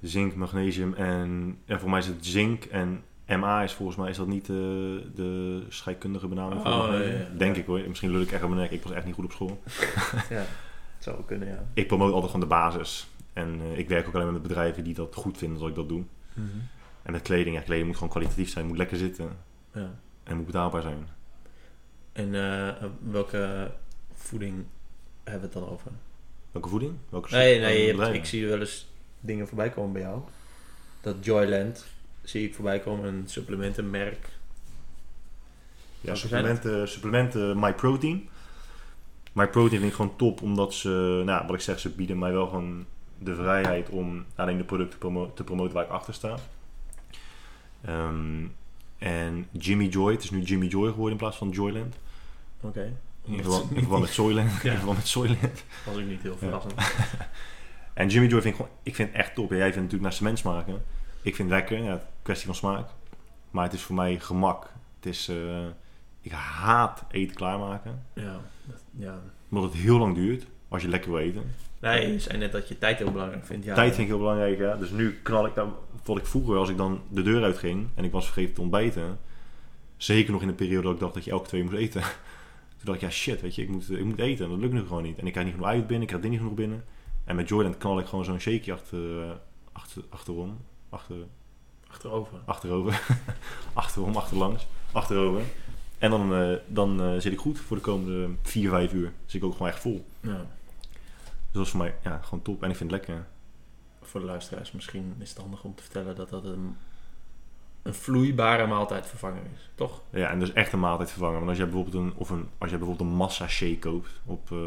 Zink, magnesium en, en voor mij is het zink en MA is volgens mij is dat niet de, de scheikundige benaming van Oh, ja. Denk ik hoor. Misschien lul ik echt op mijn nek. Ik was echt niet goed op school. Ja. zou kunnen, ja. Ik promoot altijd gewoon de basis. En eh, ik werk ook alleen met bedrijven die dat goed vinden dat ik dat doe. En met kleding, ja, kleding moet gewoon kwalitatief zijn, moet lekker zitten ja. en moet betaalbaar zijn. En eh, welke voeding hebben we het dan over? Welke voeding? Welke Nee, soort, nee, eh, je hebt- ik zie wel eens dingen voorbij komen bij jou. Dat Joyland zie ik voorbij komen, een supplementenmerk. Ja, supplementen, supplementen MyProtein. MyProtein vind ik gewoon top, omdat ze, nou, wat ik zeg, ze bieden mij wel gewoon de vrijheid om alleen de producten promo- te promoten waar ik achter sta. Ehm, en Jimmy Joy, het is nu Jimmy Joy geworden in plaats van Joyland. Oké. In verband met Soyland. Ja. In verband met Soyland. was ik niet heel verrassend. En Jimmy Joy vind ik gewoon, ik vind het echt top. Jij vindt natuurlijk naar cement smaken. Ik vind het lekker, ja, kwestie van smaak. Maar het is voor mij gemak. Het is, eh, ik haat eten klaarmaken. Ja, dat- ja. Omdat het heel lang duurt als je lekker wil eten. Nee, je zei net dat je tijd heel belangrijk vindt. Ja, Tijd vind ik heel belangrijk. Ja. Dus nu knal ik, nou, wat ik vroeger, als ik dan de deur uitging en ik was vergeten te ontbijten. Zeker nog in de periode dat ik dacht dat je elke twee moest eten. Toen dacht ik, ja shit, weet je, ik moet, ik moet eten. En dat lukt nu gewoon niet. En ik krijg niet genoeg uit binnen, ik krijg dit niet genoeg binnen. En met Jordan knal ik gewoon zo'n shakeje achter, eh, achter, achterom. Achter, Achterover. achterover. achterom, achterlangs. Achterover. En dan, eh, dan eh, zit ik goed voor de komende 4, 5 uur. Zit ik ook gewoon echt vol. Ja. Dus dat is voor mij ja, gewoon top. En ik vind het lekker. Voor de luisteraars misschien is het handig om te vertellen dat dat een, een vloeibare maaltijdvervanger is. Toch? Ja, en dus echt een maaltijd vervangen. Want als jij bijvoorbeeld een, of een, als jij bijvoorbeeld een massa shake koopt op... eh,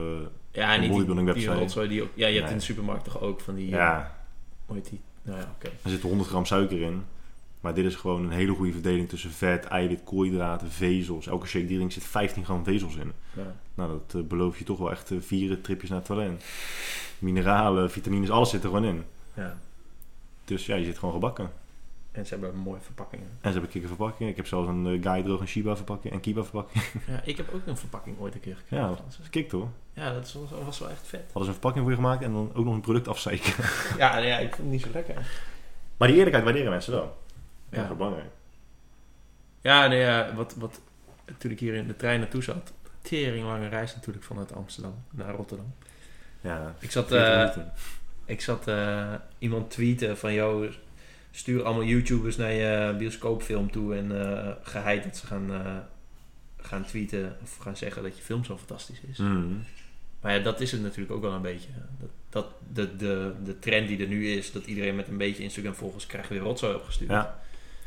Ja, Een die, bodybuilding die website. rotzooi die ook... Ja, je hebt Nee. in de supermarkt toch ook van die... ja, Hoe heet die? Nou ja, oké. er zit 100 gram suiker in. Maar dit is gewoon een hele goede verdeling tussen vet, eiwit, koolhydraten, vezels. Elke shake die je drinkt zit 15 gram vezels in. Ja. Nou, dat eh, beloof je toch wel echt eh, vier tripjes naar het toilet. Mineralen, vitamines, alles zit er gewoon in. ja. Dus ja, je zit gewoon gebakken. En ze hebben mooie verpakkingen. En ze hebben kikkerverpakking. Ik heb zelfs een uh, Guy droog en Shiba verpakking en Kiba verpakking. Ja, ik heb ook een verpakking ooit een keer gekregen. Ja. Dat is hoor. ja dat was, was wel echt vet. Hadden ze een verpakking voor je gemaakt en dan ook nog een product afzeiken. Ja, ja ik vond het niet zo lekker. Maar die eerlijkheid waarderen mensen. Dat is Ja. wel belangrijk. Ja, nee, ja, wat, wat, toen ik hier in de trein naartoe zat, tering lange reis natuurlijk vanuit Amsterdam naar Rotterdam. Ja, Ik zat, 40 eh, ik zat eh, iemand tweeten van, joh, stuur allemaal YouTubers naar je bioscoopfilm toe en eh geheid dat ze gaan, eh, gaan tweeten of gaan zeggen dat je film zo fantastisch is. Mhm. Maar ja, dat is het natuurlijk ook wel een beetje. Dat, dat de, de, de trend die er nu is, dat iedereen met een beetje Instagram volgers krijgt weer rotzooi opgestuurd. Ja.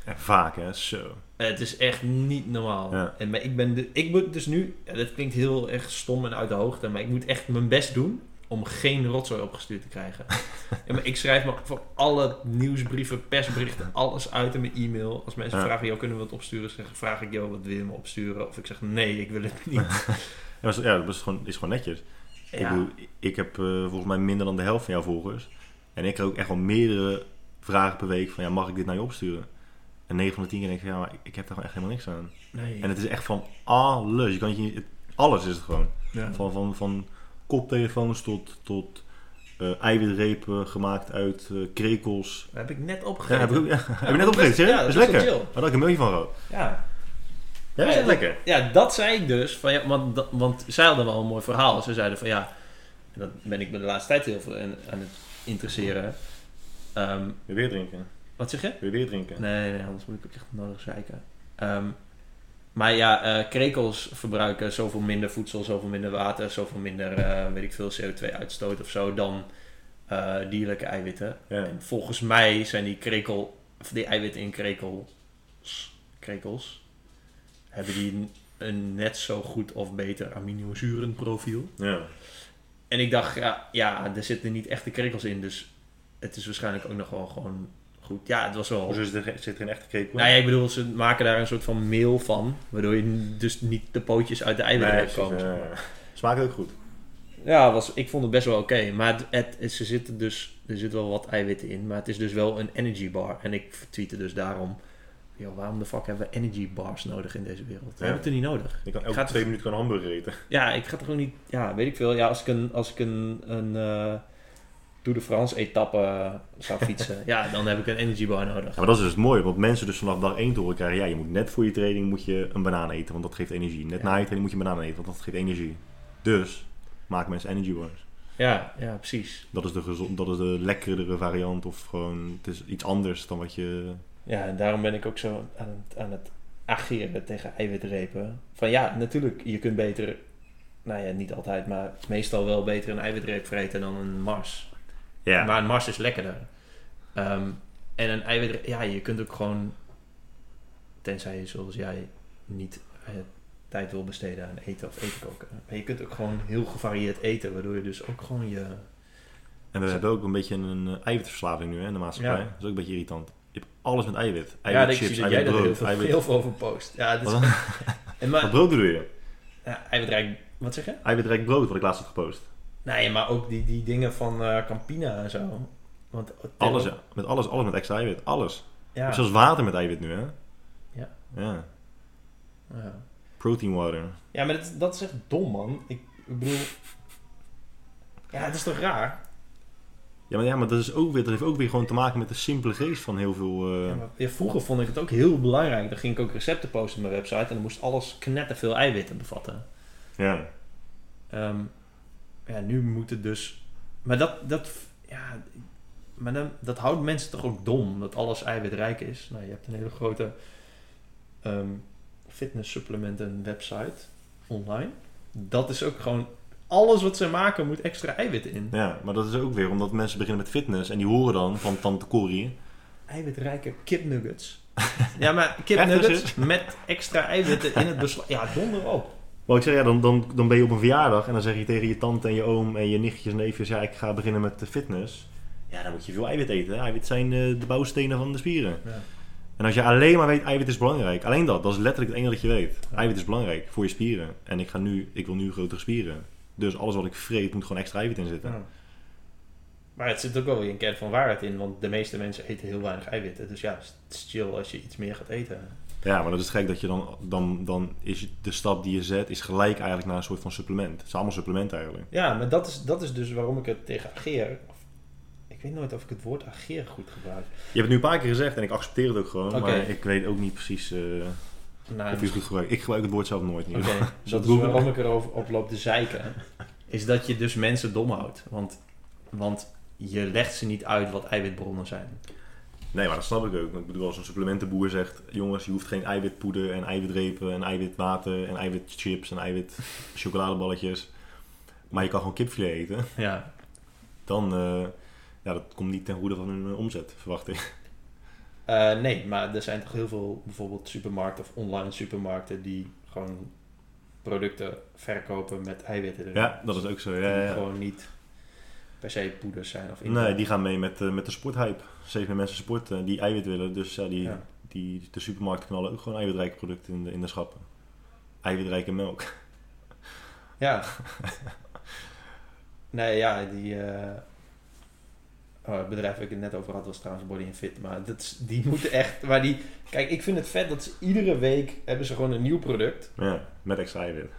En vaak hè, zo. Het is echt niet normaal. Ja. En maar ik ben de, ik moet dus nu, ja, dat klinkt heel erg stom en uit de hoogte, maar ik moet echt mijn best doen om geen rotzooi opgestuurd te krijgen. ja, maar ik schrijf me voor alle nieuwsbrieven, persberichten, alles uit in mijn e-mail. Als mensen Ja. vragen, joh, kunnen we het opsturen? Zeg, vraag ik, joh, wat wil je me opsturen? Of ik zeg, nee, ik wil het niet. Ja, dat is gewoon, is gewoon netjes. Ik, bedoel, ik heb eh, volgens mij minder dan de helft van jouw volgers. En ik krijg ook echt wel meerdere vragen per week van ja, mag ik dit naar je opsturen? En 9 van de 10 keer denk ik ja, maar ik, heb daar gewoon echt helemaal niks aan. nee. En het is echt van alles. Je kan je, alles is het gewoon. Van, van, van koptelefoons tot, tot eh, eiwitrepen gemaakt uit eh, krekels. Dat heb ik net Ja, opgegeten. heb, ik ja, heb je net opgegeten? Ja, dat is lekker. chill. Daar had ik een mailje van gehad. Ja. Ja, is Ja, echt lekker. Ja, dat zei ik dus. Van, ja, want, dat- want zij hadden wel een mooi verhaal. Ze zeiden van ja, en dat ben ik me de laatste tijd heel veel aan, aan het interesseren. Ehm, weer drinken? wat zeg je? Je weer drinken? Nee, nee, anders moet ik ook echt nodig zeiken. Ehm, maar ja, eh, krekels verbruiken zoveel minder voedsel, zoveel minder water, zoveel minder, eh, weet ik veel, CO2-uitstoot of zo dan eh, dierlijke eiwitten. Ja. En volgens mij zijn die krekel, of die eiwitten in krekels, krekels, hebben die een, een net zo goed of beter aminozurenprofiel. ja. En ik dacht, ja, ja, er zitten niet echte krekels in, dus het is waarschijnlijk ook nog wel gewoon goed. Ja, het was wel... Hoezo zit er, zit er een echte krekel? Nou ja, ik bedoel, ze maken daar een soort van meel van, waardoor je dus niet de pootjes uit de eiwitten nee, komen. ja. Smaakt ook goed. Ja, was, ik vond het best wel oké. Maar het, het, ze zitten dus, er zit wel wat eiwitten in. Maar het is dus wel een energy bar. En ik tweette dus daarom... Yo, waarom de fuck hebben we energy bars nodig in deze wereld? We Ja. hebben het er niet nodig. Je kan elke twee minuten kan een hamburger eten. Ja, ik ga toch ook niet... Ja, weet ik veel. Ja, als ik een, als ik een, een eh, Tour de France etappe zou fietsen... ja, dan heb ik een energy bar nodig. Ja, maar dat is dus het mooie, want mensen dus vanaf dag 1 te horen krijgen, ja, je moet net voor je training moet je een banaan eten, want dat geeft energie. Net Ja. na je training moet je een banaan eten, want dat geeft energie. Dus maken mensen energy bars. Ja, ja, precies. Dat is de, gezond, dat is de lekkerdere variant of gewoon het is iets anders dan wat je... Ja, en daarom ben ik ook zo aan het, aan het ageren tegen eiwitrepen. Van ja, natuurlijk, je kunt beter, nou ja, niet altijd, maar meestal wel beter een eiwitreep vreten dan een Mars. Ja, Maar een Mars is lekkerder. Ehm, en een eiwitreep, ja, je kunt ook gewoon, tenzij je zoals jij niet eh, tijd wil besteden aan eten of eten koken. Maar je kunt ook gewoon heel gevarieerd eten, waardoor je dus ook gewoon je... en we hebben ook een beetje een eiwitverslaving nu hè, in de maatschappij. Ja. Dat is ook een beetje irritant. Je hebt alles met eiwit. ja, Eiwit ik chips, dat eiwit heel veel, eiwit... heel veel over post. Ja, dit is, Wat dan? en maar, Wat brood bedoel je? ja, eiwitrijk, wat zeg je? Eiwitrijk brood, wat ik laatst had gepost. Nee, maar ook die, die dingen van eh, Campina en zo. Want, Alles, ja. Met alles, alles met extra eiwit. Alles. Ja. zelfs water met eiwit nu, hè? Ja. Ja. ja. Protein water. Ja, maar dat, dat is echt dom, man. Ik, ik bedoel... Ja, het is toch raar? Ja, maar, ja, maar dat, is ook weer, dat heeft ook weer gewoon te maken met de simpele geest van heel veel... eh, Ja, maar, ja, vroeger vond ik het ook heel belangrijk. Dan ging ik ook recepten posten op mijn website. En dan moest alles knetterveel eiwitten bevatten. ja. Ehm, ja, nu moet het dus... Maar dat... dat ja, maar dan, dat houdt mensen toch ook dom. Dat alles eiwitrijk is. Nou, je hebt een hele grote... ehm fitness supplementen website. Online. Dat is ook gewoon... Alles wat ze maken moet extra eiwit in. ja, maar dat is ook weer omdat mensen beginnen met fitness en die horen dan van Tante Corrie... eiwitrijke kipnuggets. ja, maar kipnuggets met extra eiwitten in het beslag. Ja, donder op. Maar ik zeg, ja, dan, dan, dan ben je op een verjaardag en dan zeg je tegen je tante en je oom en je nichtjes en neefjes... Ja, ik ga beginnen met de fitness. Ja, dan moet je veel eiwit eten. hè. Eiwit zijn eh, de bouwstenen van de spieren. Ja. En als je alleen maar weet, eiwit is belangrijk. Alleen dat, dat is letterlijk het enige dat je weet. Ja. Eiwit is belangrijk voor je spieren. En ik, ga nu, ik wil nu grotere spieren. Dus alles wat ik vreet moet gewoon extra eiwit in zitten. Ja. Maar het zit ook wel weer een kern van waarheid in, want de meeste mensen eten heel weinig eiwitten. Dus ja, het is chill als je iets meer gaat eten. Ja, maar dat is gek dat je dan, dan, dan is de stap die je zet, is gelijk eigenlijk naar een soort van supplement. Het is allemaal supplement eigenlijk. Ja, maar dat is, dat is dus waarom ik het tegen ageer. of- Ik weet nooit of ik het woord ageer goed gebruik. Je hebt het nu een paar keer gezegd en ik accepteer het ook gewoon. Maar ik weet ook niet precies Nou, of je het goed gebruikt. Ik gebruik het woord zelf nooit. Oké, geval. dat is waarom ik erover op loop te zeiken. Is dat je dus mensen dom houdt. Want, want je legt ze niet uit wat eiwitbronnen zijn. Nee, maar dat snap ik ook. Ik bedoel, als een supplementenboer zegt... Jongens, je hoeft geen eiwitpoeder en eiwitrepen en eiwitwater en eiwitchips en eiwit chocoladeballetjes. Maar je kan gewoon kipfilet eten. Ja, Dan, eh, ja, dat komt niet ten goede van hun eh, omzet, verwacht ik. Eh, nee, maar er zijn toch heel veel bijvoorbeeld supermarkten of online supermarkten die gewoon producten verkopen met eiwitten erin. Ja, dat is ook zo. Ja, ja. gewoon niet per se poeders zijn of Nee, die gaan mee met, eh, met de sporthype. Steeds meer mensen sporten die eiwit willen. Dus ja, die, Ja. die, de supermarkten knallen ook gewoon eiwitrijke producten in de, in de schappen. Eiwitrijke melk. Ja. nee, ja, die... eh, Oh, het bedrijf waar ik het net over had was trouwens Body and Fit. Maar dat is, die moeten echt... Maar die, kijk, ik vind het vet dat ze iedere week hebben ze gewoon een nieuw product. Ja, met extra eiwit.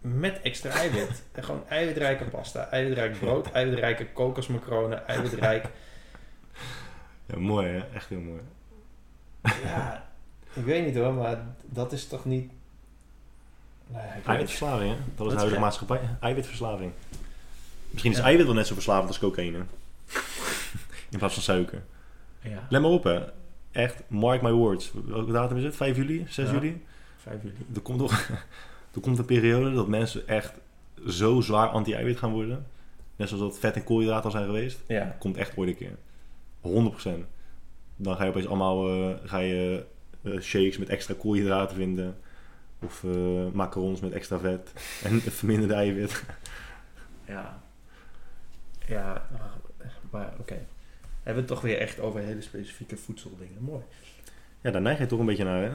Met extra eiwit. En gewoon eiwitrijke pasta, eiwitrijk brood, eiwitrijke kokosmacronen, eiwitrijk... Ja, mooi hè? Echt heel mooi. Ja, ik weet niet hoor, maar dat is toch niet... Nee, het. Eiwitverslaving hè? Dat is de huidige maatschappij. Eiwitverslaving. Misschien is Ja. eiwit wel net zo verslavend als cocaïne. in plaats van suiker. Ja, Let maar op hè. Echt, mark my words. Welke datum is het? 5 juli? 6 Ja. juli? 5 juli. Er komt, nog, er komt een periode dat mensen echt zo zwaar anti-eiwit gaan worden. Net zoals dat vet en koolhydraten al zijn geweest. Ja, Komt echt ooit een keer. 100%. Dan ga je opeens allemaal eh, ga je, eh, shakes met extra koolhydraten vinden. Of eh, macarons met extra vet. En verminderde eiwit. ja. Ja, maar oké. Hebben we het toch weer echt over hele specifieke voedseldingen. Mooi. Ja, daar neig je toch een beetje naar, hè?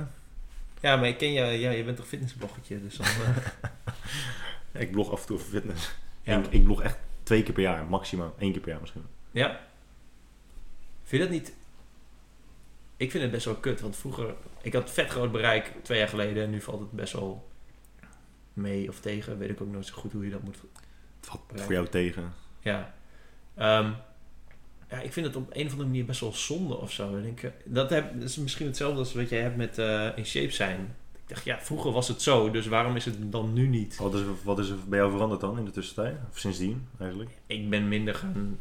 Ja, maar ik ken je, ja, je bent toch fitnessbloggertje, dus dan... eh, Ik blog af en toe over fitness. ja. Ik, ik blog echt twee keer per jaar, maximaal. Eén keer per jaar misschien. ja. Vind je dat niet... Ik vind het best wel kut, want vroeger... Ik had vet groot bereik twee jaar geleden en nu valt het best wel mee of tegen. Weet ik ook nooit zo goed hoe je dat moet Het valt voor jou tegen. Ja. Ehm, ja, ik vind het op een of andere manier best wel zonde of zo. Ik denk, eh, dat, heb, dat is misschien hetzelfde als wat jij hebt met eh, in shape zijn. dacht, ja, vroeger was het zo, dus waarom is het dan nu niet? Wat is, wat is er bij jou veranderd dan in de tussentijd? Of sindsdien eigenlijk? Ik ben minder gaan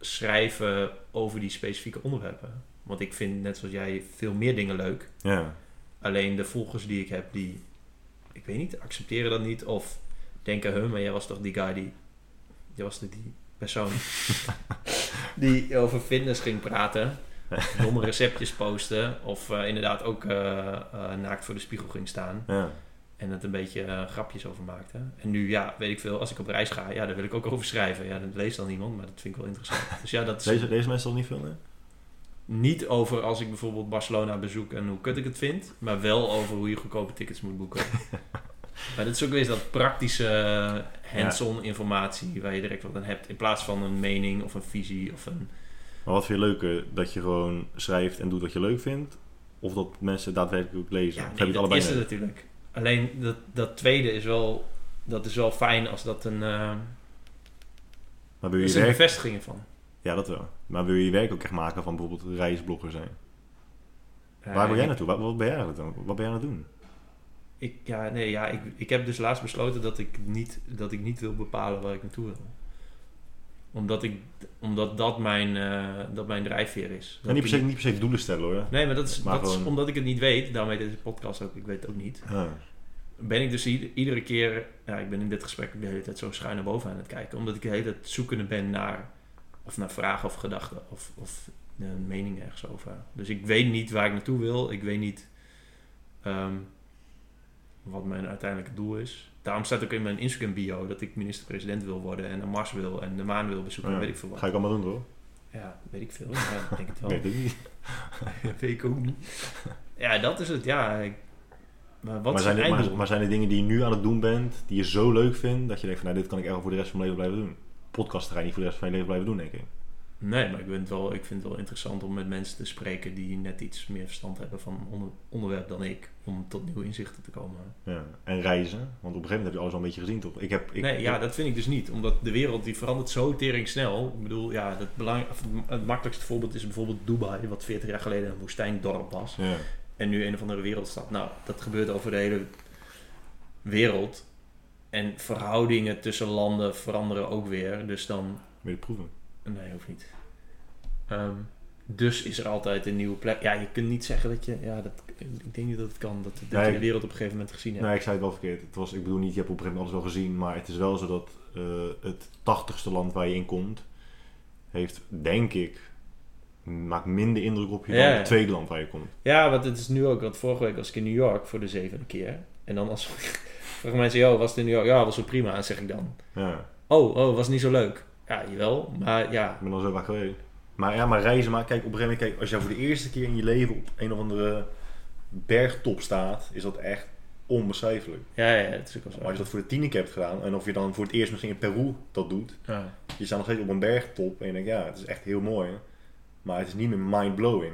schrijven over die specifieke onderwerpen. Want ik vind, net zoals jij, veel meer dingen leuk. Ja. Alleen de volgers die ik heb, die, ik weet niet, accepteren dat niet. Of denken, huh, maar jij was toch die guy die, jij was toch die persoon die over fitness ging praten. Domme receptjes posten. Of eh, inderdaad ook eh, eh, naakt voor de spiegel ging staan. ja. En het een beetje grapjes over maakte. En nu, ja, weet ik veel, als ik op reis ga, ja, daar wil ik ook over schrijven. Ja, dat leest dan niemand, maar dat vind ik wel interessant. Dus ja, dat is mensen al niet veel, hè? niet over als ik bijvoorbeeld Barcelona bezoek en hoe kut ik het vind. Maar wel over hoe je goedkope tickets moet boeken. maar dat is ook weer dat praktische eh, hands-on informatie waar je direct wat aan hebt. In plaats van een mening of een visie of een... Maar wat vind je leuker? Dat je gewoon schrijft en doet wat je leuk vindt? Of dat mensen daadwerkelijk ook lezen? Ja, of nee, heb je dat allebei is het natuurlijk. Alleen dat, dat tweede is wel, dat is wel fijn als dat een... eh Maar wil je is een werk... bevestiging van. Ja, dat wel. Maar wil je je werk ook echt maken van bijvoorbeeld reisblogger zijn? Waar Eh, wil jij naartoe? Wat, ben jij? Wat ben jij aan het doen? Ik, ja, nee, ja, ik, ik heb dus laatst besloten dat ik, niet, dat ik niet wil bepalen waar ik naartoe wil. Omdat, ik, omdat dat, mijn, eh, dat mijn drijfveer is. En niet per, se, niet per se doelen stellen hoor. Nee, maar dat is, Maar dat is omdat ik het niet weet. Daarom heet deze podcast ook, ik weet het ook niet. Ja. Ben ik dus ieder- iedere keer... Ja, ik ben in dit gesprek de hele tijd zo schuin naar boven aan het kijken. Omdat ik de hele tijd zoekende ben naar... Of naar vragen of gedachten. Of, of een mening ergens over. Dus ik weet niet waar ik naartoe wil. Ik weet niet... ehm, wat mijn uiteindelijke doel is. Daarom staat ook in mijn Instagram bio dat ik minister-president wil worden en naar Mars wil en de maan wil bezoeken. Ja. Weet ik veel wat. Ga ik allemaal doen hoor. Ja, weet ik veel. Ja, ik denk het wel. Nee, dat niet. weet ik ook niet. Ja, dat is het. Ja, ik- maar wat maar, zijn het er, maar, zijn er dingen die je nu aan het doen bent, die je zo leuk vindt, dat je denkt van nou, dit kan ik echt voor de rest van mijn leven blijven doen? Podcast ga je niet voor de rest van je leven blijven doen, denk ik. Nee, maar ik vind, het wel, ik vind het wel interessant om met mensen te spreken die net iets meer verstand hebben van onder, onderwerp dan ik. Om tot nieuwe inzichten te komen. Ja. En reizen, want op een gegeven moment heb je alles al een beetje gezien, toch? Ik heb, ik, nee, ja, dat vind ik dus niet. Omdat de wereld die verandert zo tering snel. Ik bedoel, ja, het, belang, het makkelijkste voorbeeld is bijvoorbeeld Dubai. Wat 40 jaar geleden een woestijndorp was. ja. En nu een of andere wereldstad. Nou, dat gebeurt over de hele wereld. En verhoudingen tussen landen veranderen ook weer. Dus dan Wil je proeven? Nee, hoeft niet. Ehm, dus is er altijd een nieuwe plek. Ja, je kunt niet zeggen dat je... Ja, dat, ik denk niet dat het kan. Dat, dat Nee. je de wereld op een gegeven moment gezien hebt. Nee, ik zei het wel verkeerd. Het was, ik bedoel niet, je hebt op een gegeven moment alles wel gezien, maar het is wel zo dat eh, het tachtigste land waar je in komt, heeft, denk ik, maakt minder indruk op je Ja, dan het tweede land waar je komt. Ja, want het is nu ook... Want vorige week was ik in New York voor de zevende keer. En dan als... Vragen mensen, joh, was het in New York? Ja, was wel prima, zeg ik dan. Ja, Oh, oh, was niet zo leuk? Ja, jawel. Maar ja, ik ben al zo vaak geweest. Maar ja, maar reizen, maar kijk, op een gegeven moment, kijk, als je voor de eerste keer in je leven op een of andere bergtop staat, is dat echt onbeschrijfelijk. ja, ja, het is ook wel Maar als zo. je dat voor de tiende keer hebt gedaan, en of je dan voor het eerst misschien in Peru dat doet, Ja. je staat nog steeds op een bergtop en je denkt, ja, het is echt heel mooi. Maar het is niet meer mind-blowing.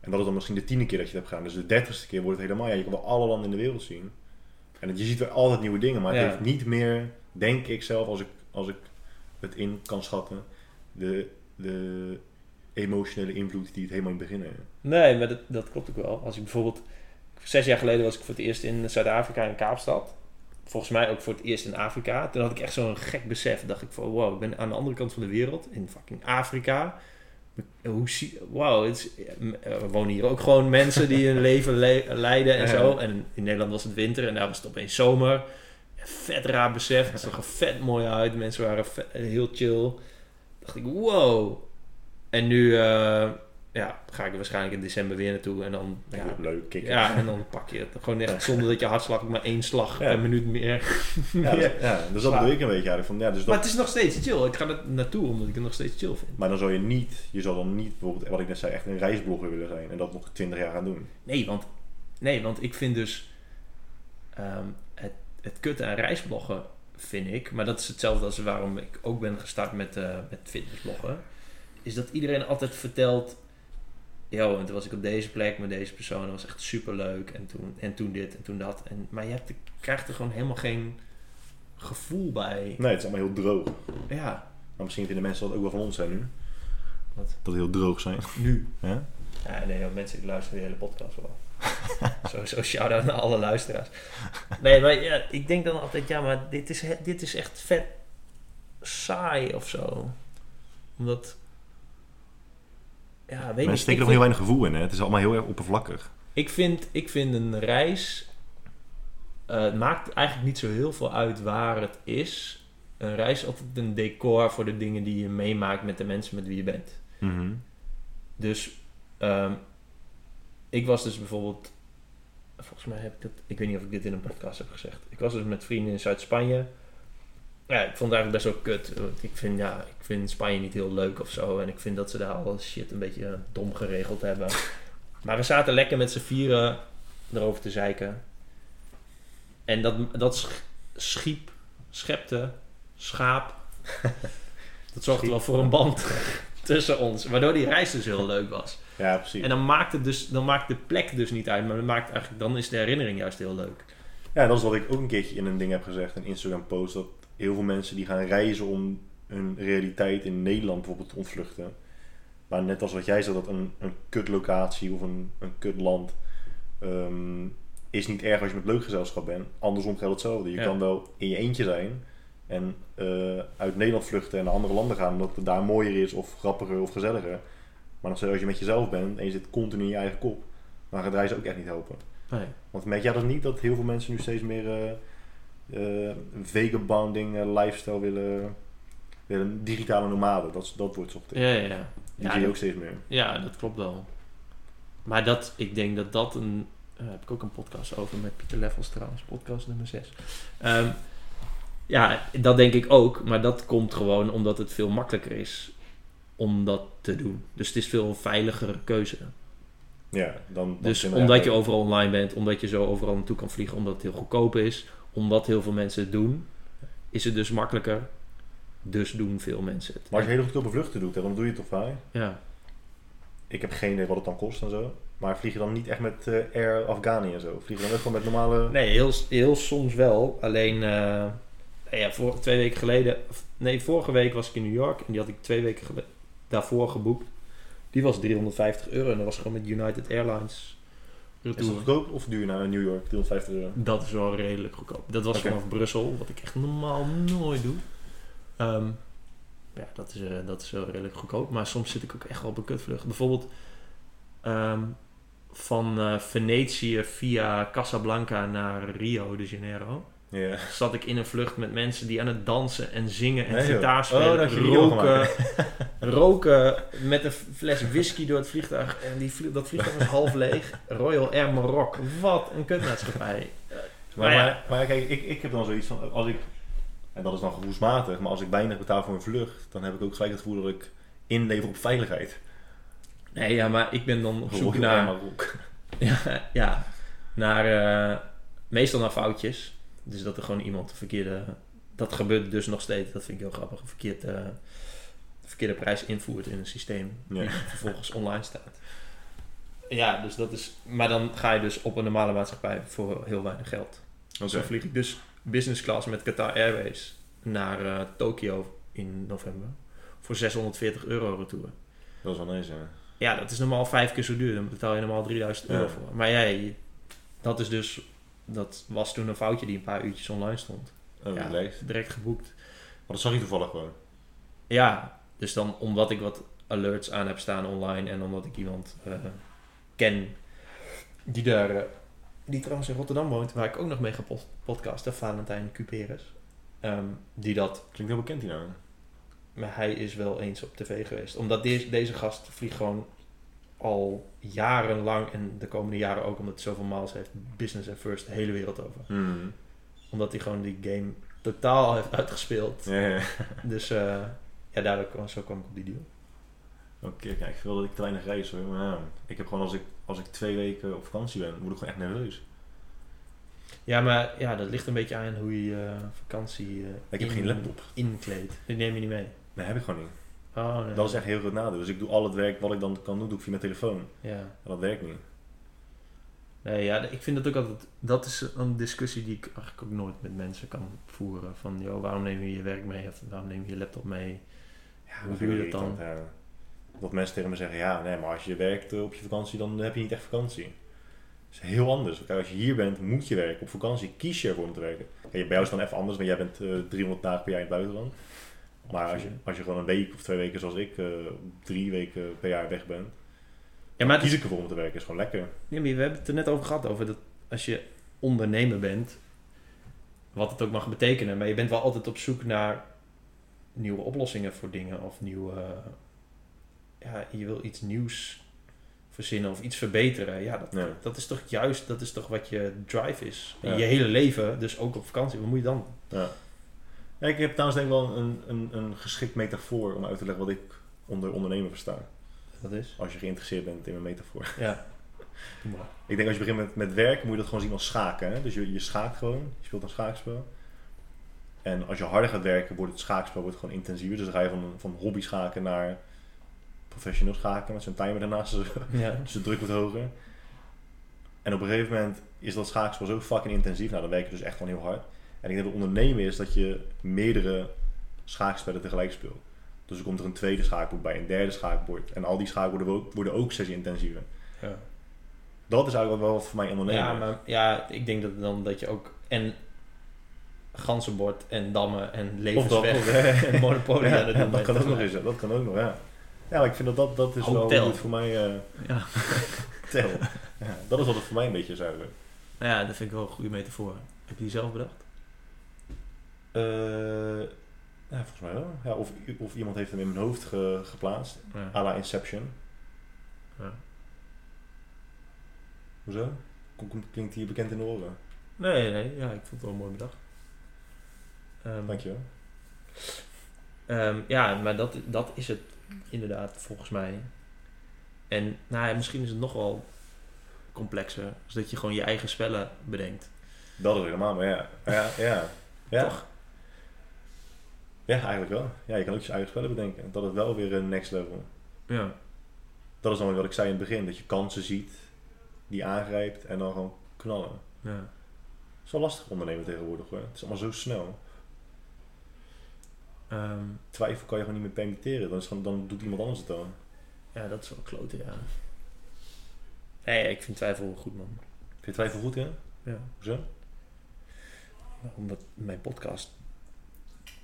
En dat is dan misschien de tiende keer dat je het hebt gedaan. Dus de dertigste keer wordt het helemaal, ja, je kan wel alle landen in de wereld zien. En het- je ziet weer altijd nieuwe dingen, maar het Ja. heeft niet meer, denk ik zelf, als ik, als ik het in kan schatten, de, de emotionele invloed die het helemaal in het begin heeft. Nee, maar dat, dat klopt ook wel. Als ik bijvoorbeeld... Zes jaar geleden was ik voor het eerst in Zuid-Afrika in Kaapstad. Volgens mij ook voor het eerst in Afrika. Toen had ik echt zo'n gek besef. Dacht ik van, wow, ik ben aan de andere kant van de wereld. In fucking Afrika. Hoe zie... Wow, het is, er wonen hier ook gewoon mensen die hun leven le- leiden en zo. En in Nederland was het winter en daar was het opeens zomer. Vet raar besef. Het zag er vet mooi uit. Mensen waren vet- heel chill. Dacht ik, wow. En nu eh, ja, ga ik er waarschijnlijk in december weer naartoe. En dan, Ja, ja, leuk, kicken. ja, en dan pak je het. Gewoon echt zonder dat je hartslag maar één slag per minuut meer. Ja, meer. dus, ja, dus dat bedoel ik een beetje eigenlijk. Van, ja, dus dat, Maar het is nog steeds chill. Ik ga er naartoe omdat ik het nog steeds chill vind. maar dan zou je niet, je zou dan niet bijvoorbeeld, wat ik net zei, echt een reisblogger willen zijn en dat nog 20 jaar gaan doen. Nee, want, nee, want ik vind dus ehm, het, het kutte aan reisbloggen, vind ik, maar dat is hetzelfde als waarom ik ook ben gestart met, eh met fitnessbloggen, is dat iedereen altijd vertelt, yo, en toen was ik op deze plek met deze persoon, dat was echt super leuk, en toen, en toen dit en toen dat. En, maar je hebt, krijgt er gewoon helemaal geen gevoel bij. Nee, het is allemaal heel droog. Ja, Maar misschien vinden mensen dat ook wel van ons zijn nu. Wat? Dat heel droog zijn. nu. Ja? Ja, nee, mensen die luisteren de hele podcast wel. Sowieso shout-out naar alle luisteraars. Nee, maar ja, ik denk dan altijd, ja, maar dit is, dit is echt vet saai of zo. Omdat... Ja, weet Mensen niet. steken ik er vind- heel weinig gevoel in. Hè? Het is allemaal heel erg oppervlakkig. Ik vind, ik vind een reis. eh, het maakt eigenlijk niet zo heel veel uit waar het is. Een reis is altijd een decor voor de dingen die je meemaakt met de mensen met wie je bent. Mhm. Dus ehm, ik was dus bijvoorbeeld. Volgens mij heb ik dat. Ik weet niet of ik dit in een podcast heb gezegd. Ik was dus met vrienden in Zuid-Spanje. Ja, ik vond het eigenlijk best wel kut. Want ik vind, ja, ik vind Spanje niet heel leuk of zo. En ik vind dat ze daar alle shit een beetje dom geregeld hebben. Maar we zaten lekker met z'n vieren erover te zeiken. En dat, dat sch- schiep, schepte, schaap. dat zorgde wel voor een band tussen ons. Waardoor die reis dus heel leuk was. Ja, precies. En dan maakt, het dus, dan maakt de plek dus niet uit. Maar het maakt eigenlijk, dan is de herinnering juist heel leuk. Ja, dat is wat ik ook een keertje in een ding heb gezegd, een Instagram post, dat heel veel mensen die gaan reizen om hun realiteit in Nederland bijvoorbeeld te ontvluchten. Maar net als wat jij zei, dat een, een kutlocatie of een, een kutland ehm, is niet erg als je met leuk gezelschap bent. Andersom geldt hetzelfde. Je Ja. kan wel in je eentje zijn en eh, uit Nederland vluchten en naar andere landen gaan, omdat het daar mooier is of grappiger of gezelliger. Maar nog steeds als je met jezelf bent en je zit continu in je eigen kop, dan gaat reizen ook echt niet helpen. Nee. Want merk jij dat niet dat heel veel mensen nu steeds meer eh eh, vagabonding eh, lifestyle willen, willen digitale nomaden? Dat, dat wordt zocht. Ja, ja, ja. Die Ja, zie je ook steeds meer. Ja, dat klopt wel. Maar dat, ik denk dat dat een... Daar heb ik ook een podcast over met Pieter Levels trouwens. Podcast nummer 6. ja, dat denk ik ook. Maar dat komt gewoon omdat het veel makkelijker is om dat te doen. Dus het is veel veiligere keuze. Ja, dan, dan Dus omdat je overal online bent, omdat je zo overal naartoe kan vliegen, omdat het heel goedkoop is, omdat heel veel mensen het doen, is het dus makkelijker. Dus doen veel mensen het. Maar als je hele goedkope vluchten doet, hè, dan doe je het toch vaak? Ja. Ik heb geen idee wat het dan kost en zo. Maar vlieg je dan niet echt met eh, Air Afghani en zo? Vlieg je dan ook gewoon met normale... Nee, heel, heel soms wel. Alleen, eh, nou ja, voor, twee weken geleden, nee, vorige week was ik in New York en die had ik twee weken gele- daarvoor geboekt. Die was 350 euro en dat was gewoon met United Airlines. Is het retour. goedkoop of duur naar New York? 350 euro. Dat is wel redelijk goedkoop. Dat was vanaf Brussel, wat ik echt normaal nooit doe. Ehm, ja, dat is, eh, dat is wel redelijk goedkoop. Maar soms zit ik ook echt wel op een kutvlucht. Bijvoorbeeld ehm, van eh, Venetië via Casablanca naar Rio de Janeiro. Ja. Zat ik in een vlucht met mensen die aan het dansen en zingen en Nee, gitaar Oh, spelen. Rio roken, roken met een fles whisky door het vliegtuig. En die dat vliegtuig was half leeg. Royal Air Maroc. Wat een kutmaatschappij. Maar, Maar maar, maar kijk, ik, ik heb dan zoiets van, als ik, en dat is dan gevoelsmatig, maar als ik weinig betaal voor een vlucht, dan heb ik ook gelijk het gevoel dat ik inlever op veiligheid. Nee, ja, maar ik ben dan op zoek Royal naar, Air Maroc. ja, ja, naar eh, meestal naar foutjes. Dus dat er gewoon iemand de verkeerde, dat gebeurt dus nog steeds, dat vind ik heel grappig, een verkeerd, eh, de verkeerde prijs invoert in een systeem die Ja. vervolgens online staat. Ja, dus dat is, maar dan ga je dus op een normale maatschappij voor heel weinig geld. Oké. Zo vlieg ik dus business class met Qatar Airways naar eh, Tokio in november voor 640 euro retour. Dat is wel nice, ja. Ja, dat is normaal vijf keer zo duur. Dan betaal je normaal 3000 euro Ja. voor. Maar ja, je- dat is dus... Dat was toen een foutje die een paar uurtjes online stond. Oh, Ja. Direct geboekt. Maar dat zag je toevallig gewoon. Ja, dus dan omdat ik wat alerts aan heb staan online... en omdat ik iemand eh, ken die daar... eh, die trouwens in Rotterdam woont, waar ik ook nog mee ga pod- podcasten. Valentijn Cuperus. Ehm, die dat... Klinkt heel bekend die nou. Maar hij is wel eens op tv geweest. Omdat deze, deze gast vliegt gewoon al jarenlang en de komende jaren ook, omdat hij zoveel miles heeft, business and first de hele wereld over. Hmm. Omdat hij gewoon die game totaal heeft uitgespeeld. Ja, ja. Dus eh, ja, daardoor kwam, zo kwam ik op die deal. Oké, kijk, ik wil dat ik te weinig reis hoor. Maar ja, ik heb gewoon als ik, als ik twee weken op vakantie ben, word ik gewoon echt nerveus. Ja, maar ja, dat ligt een beetje aan hoe je je vakantie eh, Ik heb in- geen laptop. inkleedt. Die neem je niet mee. Nee, heb ik gewoon niet. Oh, nee. Dat is echt heel groot nadeel. Dus ik doe al het werk wat ik dan kan doen, doe ik via mijn telefoon. Ja. En dat werkt niet. Nee, ja, ik vind dat ook altijd... Dat is een discussie die ik eigenlijk ook nooit met mensen kan voeren. Van, joh, waarom neem je je werk mee? Of waarom neem je je laptop mee? Ja, Hoe doe je dat dan? Ja. Dat mensen tegen me zeggen, ja, nee, maar als je werkt eh, op je vakantie, dan heb je niet echt vakantie. is heel anders. Kijk, als je hier bent, moet je werken. Op vakantie kies je ervoor om te werken. Kijk, bij jou is het dan even anders, want jij bent eh 300 dagen per jaar in het buitenland. Maar als je, als je gewoon een week of twee weken zoals ik, eh, drie weken per jaar weg bent, Ja, maar, het kies is, ik ervoor om te werken. is gewoon lekker. ja, maar we hebben het er net over gehad, over dat als je ondernemer bent, wat het ook mag betekenen, maar je bent wel altijd op zoek naar nieuwe oplossingen voor dingen of nieuwe, ja, je wil iets nieuws verzinnen of iets verbeteren. Ja, dat, Ja. dat is toch juist, dat is toch wat je drive is. In Ja. je hele leven, dus ook op vakantie, wat moet je dan? Ja. Ja, ik heb trouwens denk ik wel een, een, een geschikt metafoor om uit te leggen wat ik onder ondernemer versta. Dat is? Als je geïnteresseerd bent in mijn metafoor. Ja. Ik denk als je begint met, met werk, moet je dat gewoon zien als schaken. Hè? Dus je, je schaakt gewoon, je speelt een schaakspel. En als je harder gaat werken, wordt het schaakspel wordt gewoon intensiever. Dus dan ga je van, van hobby schaken naar professioneel schaken met zo'n timer daarnaast. Dus, Ja. dus de druk wordt hoger. En op een gegeven moment is dat schaakspel zo fucking intensief. Nou, dan werk je dus echt gewoon heel hard. En ik denk dat ondernemen is dat je meerdere schaakspellen tegelijk speelt. Dus er komt er een tweede schaakbord bij, een derde schaakbord. En al die schaakborden wo- worden ook steeds intensiever. Ja. Dat is eigenlijk wel wat voor mij ondernemen Ja, maar ja, ik denk dat dan dat je ook en ganzenbord en dammen en levensweg en monopolie ja, dat kan ook nog eens. Dat kan ook nog, ja. Ja, maar ik vind dat dat, dat is wel Hotel. het voor mij uh, Ja. tel. Ja, dat is wat het voor mij een beetje is eigenlijk. Nou ja, dat vind ik wel een goede metafoor. Heb je die zelf bedacht? Eh, ja, volgens mij wel. Ja, of, of iemand heeft hem in mijn hoofd ge- geplaatst. Ja. à la Inception. Ja. Hoezo? Klinkt hier bekend in de oren. Nee, nee, ja, ik vond het wel mooi bedacht. Ehm, Dankjewel. Ehm, ja, maar dat, dat is het inderdaad volgens mij. En nou ja, misschien is het nog wel complexer. Dus dat je gewoon je eigen spellen bedenkt. Dat is helemaal, maar ja. Ja, ja. ja. Toch? Ja, eigenlijk wel. Ja, je kan ook je eigen spellen bedenken. Dat is wel weer een next level. Ja. Dat is dan weer wat ik zei in het begin. Dat je kansen ziet, die aangrijpt en dan gewoon knallen. ja. Het is wel lastig ondernemen tegenwoordig hoor. Het is allemaal zo snel. Ehm, Twijfel kan je gewoon niet meer permitteren. Dan, is gewoon, dan doet iemand anders het dan. ja, dat is wel kloten, ja. Nee, ik vind twijfel goed, man. Vind je twijfel goed, hè? Ja. Hoezo? Omdat mijn podcast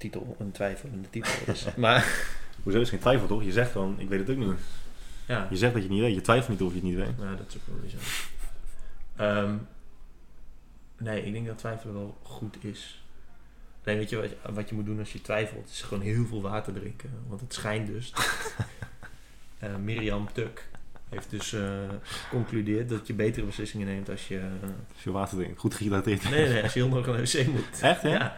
titel een twijfelende titel is. maar Hoezo is geen twijfel toch? Je zegt dan, ik weet het ook niet. ja, Je zegt dat je het niet weet. Je twijfelt niet of je het niet weet. nou, dat is ook wel weer zo. Ehm, nee, ik denk dat twijfelen wel goed is. Nee, weet je wat, je wat je moet doen als je twijfelt? Is gewoon heel veel water drinken. Want het schijnt dus. Eh Mirjam Tuk heeft dus eh, geconcludeerd dat je betere beslissingen neemt als je, eh, Als je water drinkt. Goed gehydrateerd. nee, nee, als je heel nog de wc moet. Echt, hè? Ja.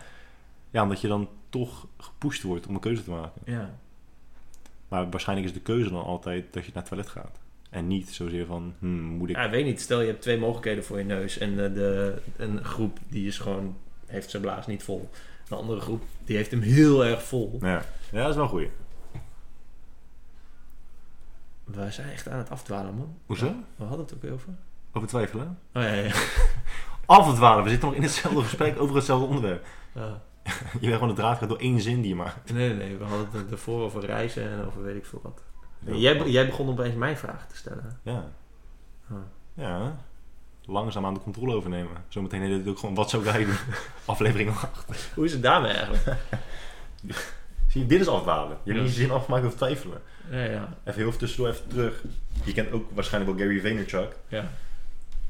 Ja, omdat je dan toch gepusht wordt om een keuze te maken. ja. Maar waarschijnlijk is de keuze dan altijd dat je naar het toilet gaat. En niet zozeer van, hmm, moet ik... Ja, ik weet niet. Stel je hebt twee mogelijkheden voor je neus. En eh, de, een groep die is gewoon, heeft zijn blaas niet vol. Een andere groep die heeft hem heel erg vol. Ja, ja dat is wel goed. We zijn echt aan het afdwalen, man. Hoezo? We hadden het ook over. Over twijfelen? Oh ja, ja. Afdwalen, we zitten nog in hetzelfde gesprek over hetzelfde onderwerp. ja. Je bent gewoon de draad gaat door één zin die je maakt. Nee, nee, nee. We hadden het ervoor over reizen en over weet ik veel wat. Jij, jij begon opeens mijn vragen te stellen. Ja. Huh. Ja. Langzaam aan de controle overnemen. Zometeen heet het ook gewoon, wat zou jij doen? Aflevering 8. Hoe is het daarmee eigenlijk? Zie je, dit is afdwalen. Je hebt niet je zin afgemaakt over twijfelen. Ja, ja. Even heel even tussendoor, even terug. Je kent ook waarschijnlijk wel Gary Vaynerchuk. ja.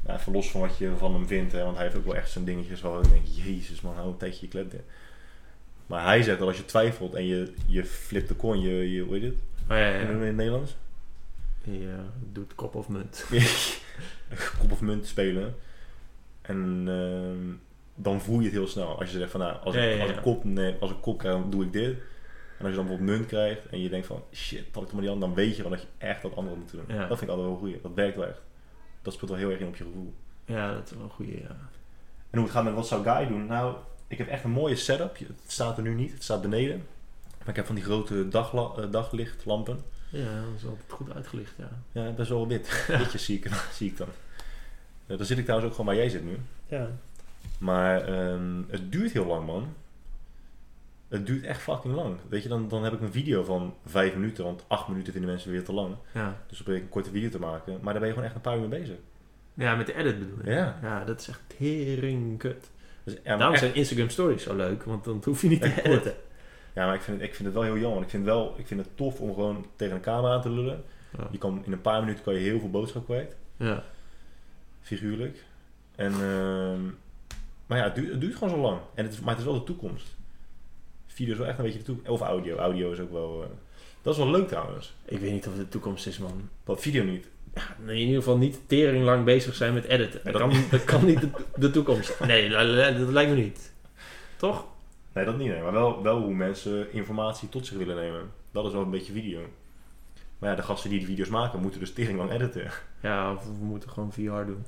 Ja, even los van wat je van hem vindt, hè, want hij heeft ook wel echt zijn dingetjes waar ik denk, jezus man, hou een tijdje je klep. Maar hij zegt dat als je twijfelt en je, je flipt de coin, je, je hoe heet het? Oh, ja, ja. in het Nederlands? Je eh, doet kop of munt. Kop of munt spelen. En ehm, dan voel je het heel snel. Als je zegt van nou, als, Ja, ik, ja, ja. als, ik, kop, nee, als ik kop krijg, dan doe ik dit. En als je dan bijvoorbeeld munt krijgt en je denkt van shit, had ik maar die andere, dan weet je wel dat je echt dat andere moet doen. Ja. Dat vind ik altijd wel goed. Dat werkt wel echt. Dat speelt wel heel erg in op je gevoel. Ja, dat is wel een goede. Ja. En hoe het gaat met wat zou Guy doen? Nou, ik heb echt een mooie setup. Het staat er nu niet, het staat beneden. Maar ik heb van die grote dagla- eh, daglichtlampen. ja, dat is altijd goed uitgelicht, ja. Ja, best wel wit. Witjes zie ik, zie ik dan. Eh, daar zit ik trouwens ook gewoon waar jij zit nu. Ja. Maar ehm, het duurt heel lang, man. Het duurt echt fucking lang. Weet je, dan, dan heb ik een video van vijf minuten, want acht minuten vinden mensen weer te lang. Ja. Dus dan probeer ik een korte video te maken. Maar daar ben je gewoon echt een paar uur mee bezig. Ja, met de edit bedoel je? Ja. Ja, dat is echt tering kut. Dus, ja, Daarom echt- zijn Instagram stories zo leuk, want dan hoef je niet te editen. Ja, maar ik vind, het, ik vind het wel heel jammer. Ik vind, wel, ik vind het tof om gewoon tegen een camera aan te lullen. Ja. Je kan, in een paar minuten kan je heel veel boodschap kwijt. Ja. Figuurlijk. En, ehm, maar ja, het duurt, het duurt gewoon zo lang. En het is, maar het is wel de toekomst. Video is wel echt een beetje de toekomst. Of audio. Audio is ook wel... eh, dat is wel leuk trouwens. Ik weet niet of het de toekomst is, man. Wat video niet. Ja, in ieder geval niet tering lang bezig zijn met editen. Dat, dat- kan, dat kan niet de, de toekomst. Nee, dat lijkt me niet. Toch? Nee, dat niet. Nee. Maar wel, wel hoe mensen informatie tot zich willen nemen. Dat is wel een beetje video. Maar ja, de gasten die die video's maken, moeten dus tering lang editen. Ja, of we moeten gewoon VR doen.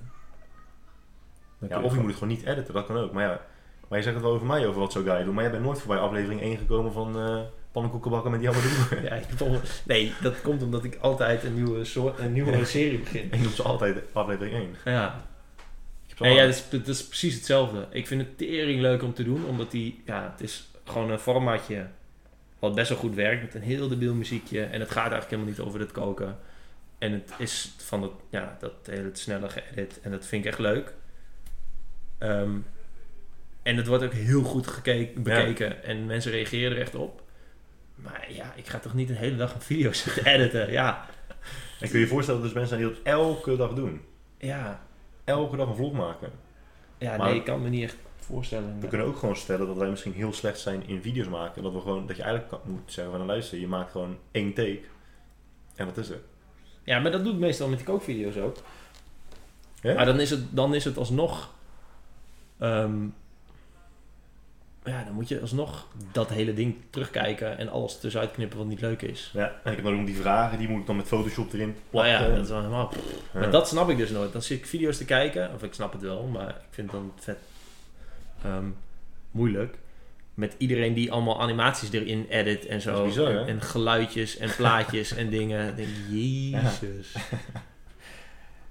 Dan Ja, kun of je gewoon- moet het gewoon niet editen, dat kan ook. Maar ja, maar je zegt het wel over mij, over wat zou guy doen. Maar jij bent nooit voorbij aflevering 1 gekomen van eh pannenkoekenbakken met die allemaal doen. Ja, nee, dat komt omdat ik altijd een nieuwe, soort, een nieuwe serie begin. Ik doe ze altijd aflevering 1. Ja, Nee, ja, allemaal- dat is, dat is precies hetzelfde. Ik vind het tering leuk om te doen, omdat die, ja, het is gewoon een formatje wat best wel goed werkt met een heel debiel muziekje. En het gaat eigenlijk helemaal niet over het koken. En het is van dat, ja, dat hele snelle geëdit. En dat vind ik echt leuk. Ehm, en het wordt ook heel goed gekeken, bekeken. En mensen reageren er echt op. Maar ja, ik ga toch niet een hele dag een video zitten editen. Ja, En kun je je voorstellen dat er dus mensen zijn die dat elke dag doen? ja, Elke dag een vlog maken. ja Maar- nee, ik kan me niet echt voorstellen. We kunnen ook gewoon stellen dat wij misschien heel slecht zijn in video's maken. En dat, we gewoon, dat je eigenlijk moet zeggen van nou, luister, je maakt gewoon één take. En dat is het. Ja, maar dat doe ik meestal met die kookvideo's ook. Ja? Maar dan is het, dan is het alsnog... ehm, ja, dan moet je alsnog dat hele ding terugkijken en alles tussenuit knippen wat niet leuk is. Ja, en ik heb dan ook die vragen, die moet ik dan met Photoshop erin Nou plakken. ja, dat is wel helemaal... Ja. Maar dat snap ik dus nooit. Dan zit ik video's te kijken, of ik snap het wel, maar ik vind het dan vet ehm, moeilijk. Met iedereen die allemaal animaties erin edit en zo. Bizar, en, en geluidjes en plaatjes en dingen. Denk ik, jezus.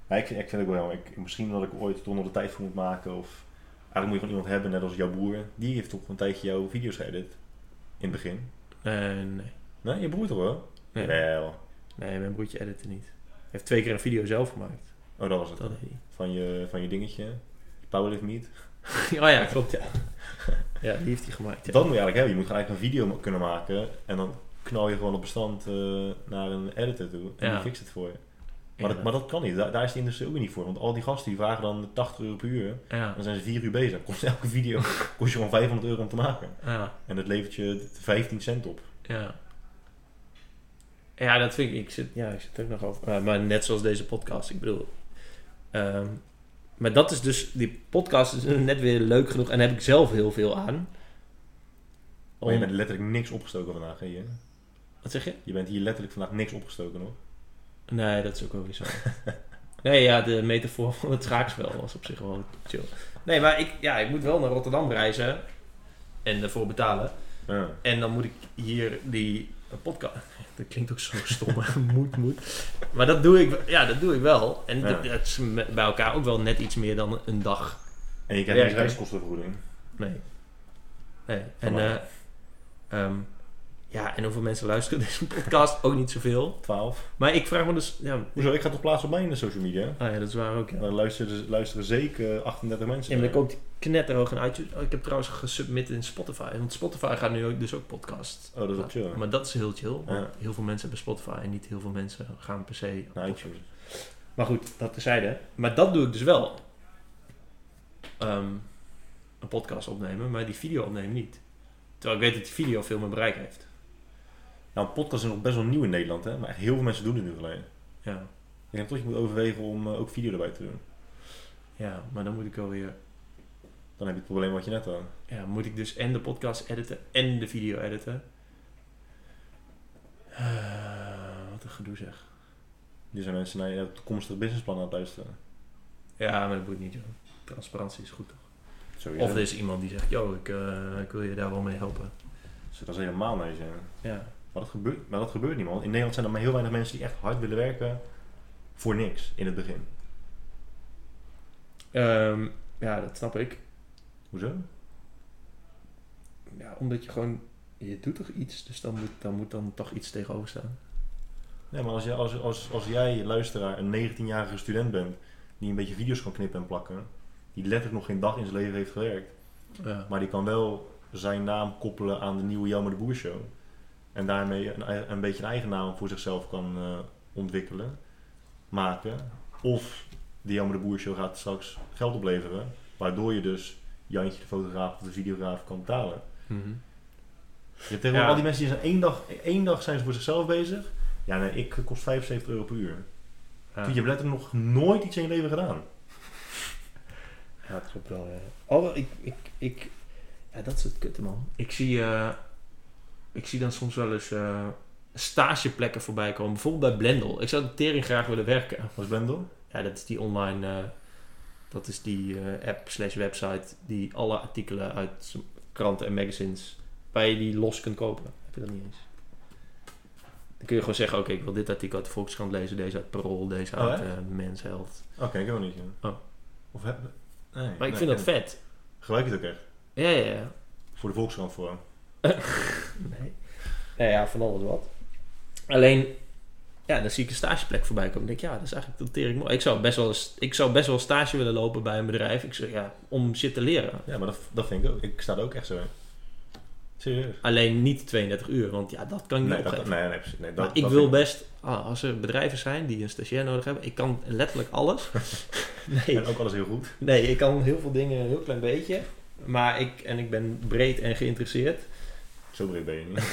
Ja, ik, ik vind het ook wel, ik, misschien dat ik ooit toch nog de tijd voor moet maken. Of eigenlijk moet je gewoon iemand hebben, net als jouw broer. Die heeft toch een tijdje jouw video's geëdit. In het begin. Eh, nee. Nee, je broer toch wel? Nee. Wel. Nee, mijn broertje editte niet. Hij heeft twee keer een video zelf gemaakt. Oh, dat was het. Dat Van je, van je dingetje. Powerlift Meet. oh ja, klopt ja. Ja, die heeft hij gemaakt. Ja. Dat moet je eigenlijk hebben. Je moet gewoon eigenlijk een video kunnen maken. En dan knal je gewoon op bestand eh, naar een editor toe. En Ja. die fixt het voor je. Maar, dat, Ja. maar dat kan niet. Daar, daar is de industrie ook niet voor. Want al die gasten die vragen dan 80 euro per uur. Ja, Dan zijn ze 4 uur bezig. Kost elke video kost je gewoon 500 euro om te maken. ja, En dat levert je 15 cent op. ja. Ja, dat vind ik. Ik zit, ja, ik zit er ook nog over. Maar, maar net zoals deze podcast. Ik bedoel. ehm, maar dat is dus. Die podcast is net weer leuk genoeg. En daar heb ik zelf heel veel aan. Maar je Om- bent letterlijk niks opgestoken vandaag. Hè? wat zeg je? Je bent hier letterlijk vandaag niks opgestoken hoor. Nee, dat is ook wel weer zo. nee, ja, de metafoor van het schaakspel was op zich wel chill. Nee, maar ik, ja, ik moet wel naar Rotterdam reizen. En ervoor betalen. Ja. En dan moet ik hier die podcast... Dat klinkt ook zo stom. moet, moet. Maar dat doe ik, ja, dat doe ik wel. En Ja. dat, dat is bij elkaar ook wel net iets meer dan een dag. En je krijgt geen reiskostenvergoeding. Nee. Nee. En, eh, ehm, ja, en hoeveel mensen luisteren deze podcast? Ook niet zoveel. 12. Maar ik vraag me dus... Ja, Hoezo? Ik ga toch plaatsen op mijn social media? ah ja, dat is waar ook, ja. Daar luisteren, luisteren zeker 38 mensen. Ja, maar dan komt knetterhoog in iTunes. Oh, ik heb trouwens gesubmit in Spotify. Want Spotify gaat nu ook, dus ook podcast. Oh, dat is wel chill. Maar dat is heel chill. Want Ja. heel veel mensen hebben Spotify en niet heel veel mensen gaan per se... Naar iTunes. Maar goed, dat terzijde. Maar dat doe ik dus wel. Ehm, een podcast opnemen, maar die video opnemen niet. Terwijl ik weet dat die video veel meer bereik heeft. Nou, een podcast is nog best wel nieuw in Nederland, hè? Maar echt heel veel mensen doen het nu alleen. Ja, Ik denk toch je moet overwegen om eh, ook video erbij te doen. ja maar dan moet ik wel weer... Dan heb je het probleem wat je net had. Ja, moet ik dus en de podcast editen en de video editen. Eh, wat een gedoe zeg. Nu zijn mensen naar je toekomstige businessplan aan het luisteren. Ja, maar dat moet niet, joh. Transparantie is goed toch? Of er is iemand die zegt, yo, ik, eh, ik wil je daar wel mee helpen. Dus dat is helemaal nice, ja. Ja. Maar dat, gebeurt, maar dat gebeurt niet, man. In Nederland zijn er maar heel weinig mensen die echt hard willen werken voor niks in het begin. Ehm, ja, dat snap ik. Hoezo? Ja, omdat je gewoon, je doet toch iets, dus dan moet dan, moet dan toch iets tegenover staan. Nee, maar als, je, als, als, als jij, luisteraar, een 19-jarige student bent die een beetje video's kan knippen en plakken, die letterlijk nog geen dag in zijn leven heeft gewerkt. Ja. Maar die kan wel zijn naam koppelen aan de nieuwe Jelmer de Boer show. En daarmee een, een beetje een eigen naam voor zichzelf kan eh, ontwikkelen, maken. Of de Jelmer de Boer show gaat straks geld opleveren, waardoor je dus Jantje de fotograaf of de videograaf kan betalen. Mhm. Je hebt tegenwoordig Ja. al die mensen die zijn één dag, één dag zijn ze voor zichzelf bezig. Ja, nee, ik kost 75 euro per uur. Ja. Je hebt letterlijk nog nooit iets in je leven gedaan. Ja, dat klopt wel. Ja. Oh, ik, ik, ik, ja, dat is het kutte, man. Ik zie, eh, ik zie dan soms wel eens eh, stageplekken voorbij komen. Bijvoorbeeld bij Blendel. Ik zou de tering graag willen werken. Wat is Blendel? Ja, dat is die online, eh, dat is die eh, app slash website die alle artikelen uit kranten en magazines waar je die los kunt kopen. Heb je dat niet eens? Dan kun je gewoon zeggen, oké, ik wil dit artikel uit de Volkskrant lezen, deze uit Parool, deze Oh, uit hè? Men's Health. Oké, ik ook niet. Ja. Oh. Of heb... Nee, Maar ik nee, vind dat vet. Gebruik je het ook echt? Ja, ja, ja. Voor de Volkskrant voor. Nee. Nou ja, van alles wat. Alleen, ja, dan zie ik een stageplek voorbij komen. Denk ik, ja, dat is eigenlijk de tering mooi. Ik zou best wel, ik zou best wel stage willen lopen bij een bedrijf. Ik zeg, ja, om shit te leren. Ja, maar dat, dat vind ik ook. Ik sta er ook echt zo in. Serieus? Alleen niet 32 uur, want ja, dat kan ik niet Nee, dat, nee, nee, precies. Nee, dat, maar ik dat wil best, ah, als er bedrijven zijn die een stagiair nodig hebben, ik kan letterlijk alles. nee, En ook alles heel goed. nee, ik kan heel veel dingen een heel klein beetje. Maar ik, en ik ben breed en geïnteresseerd. Zo breed ben je niet.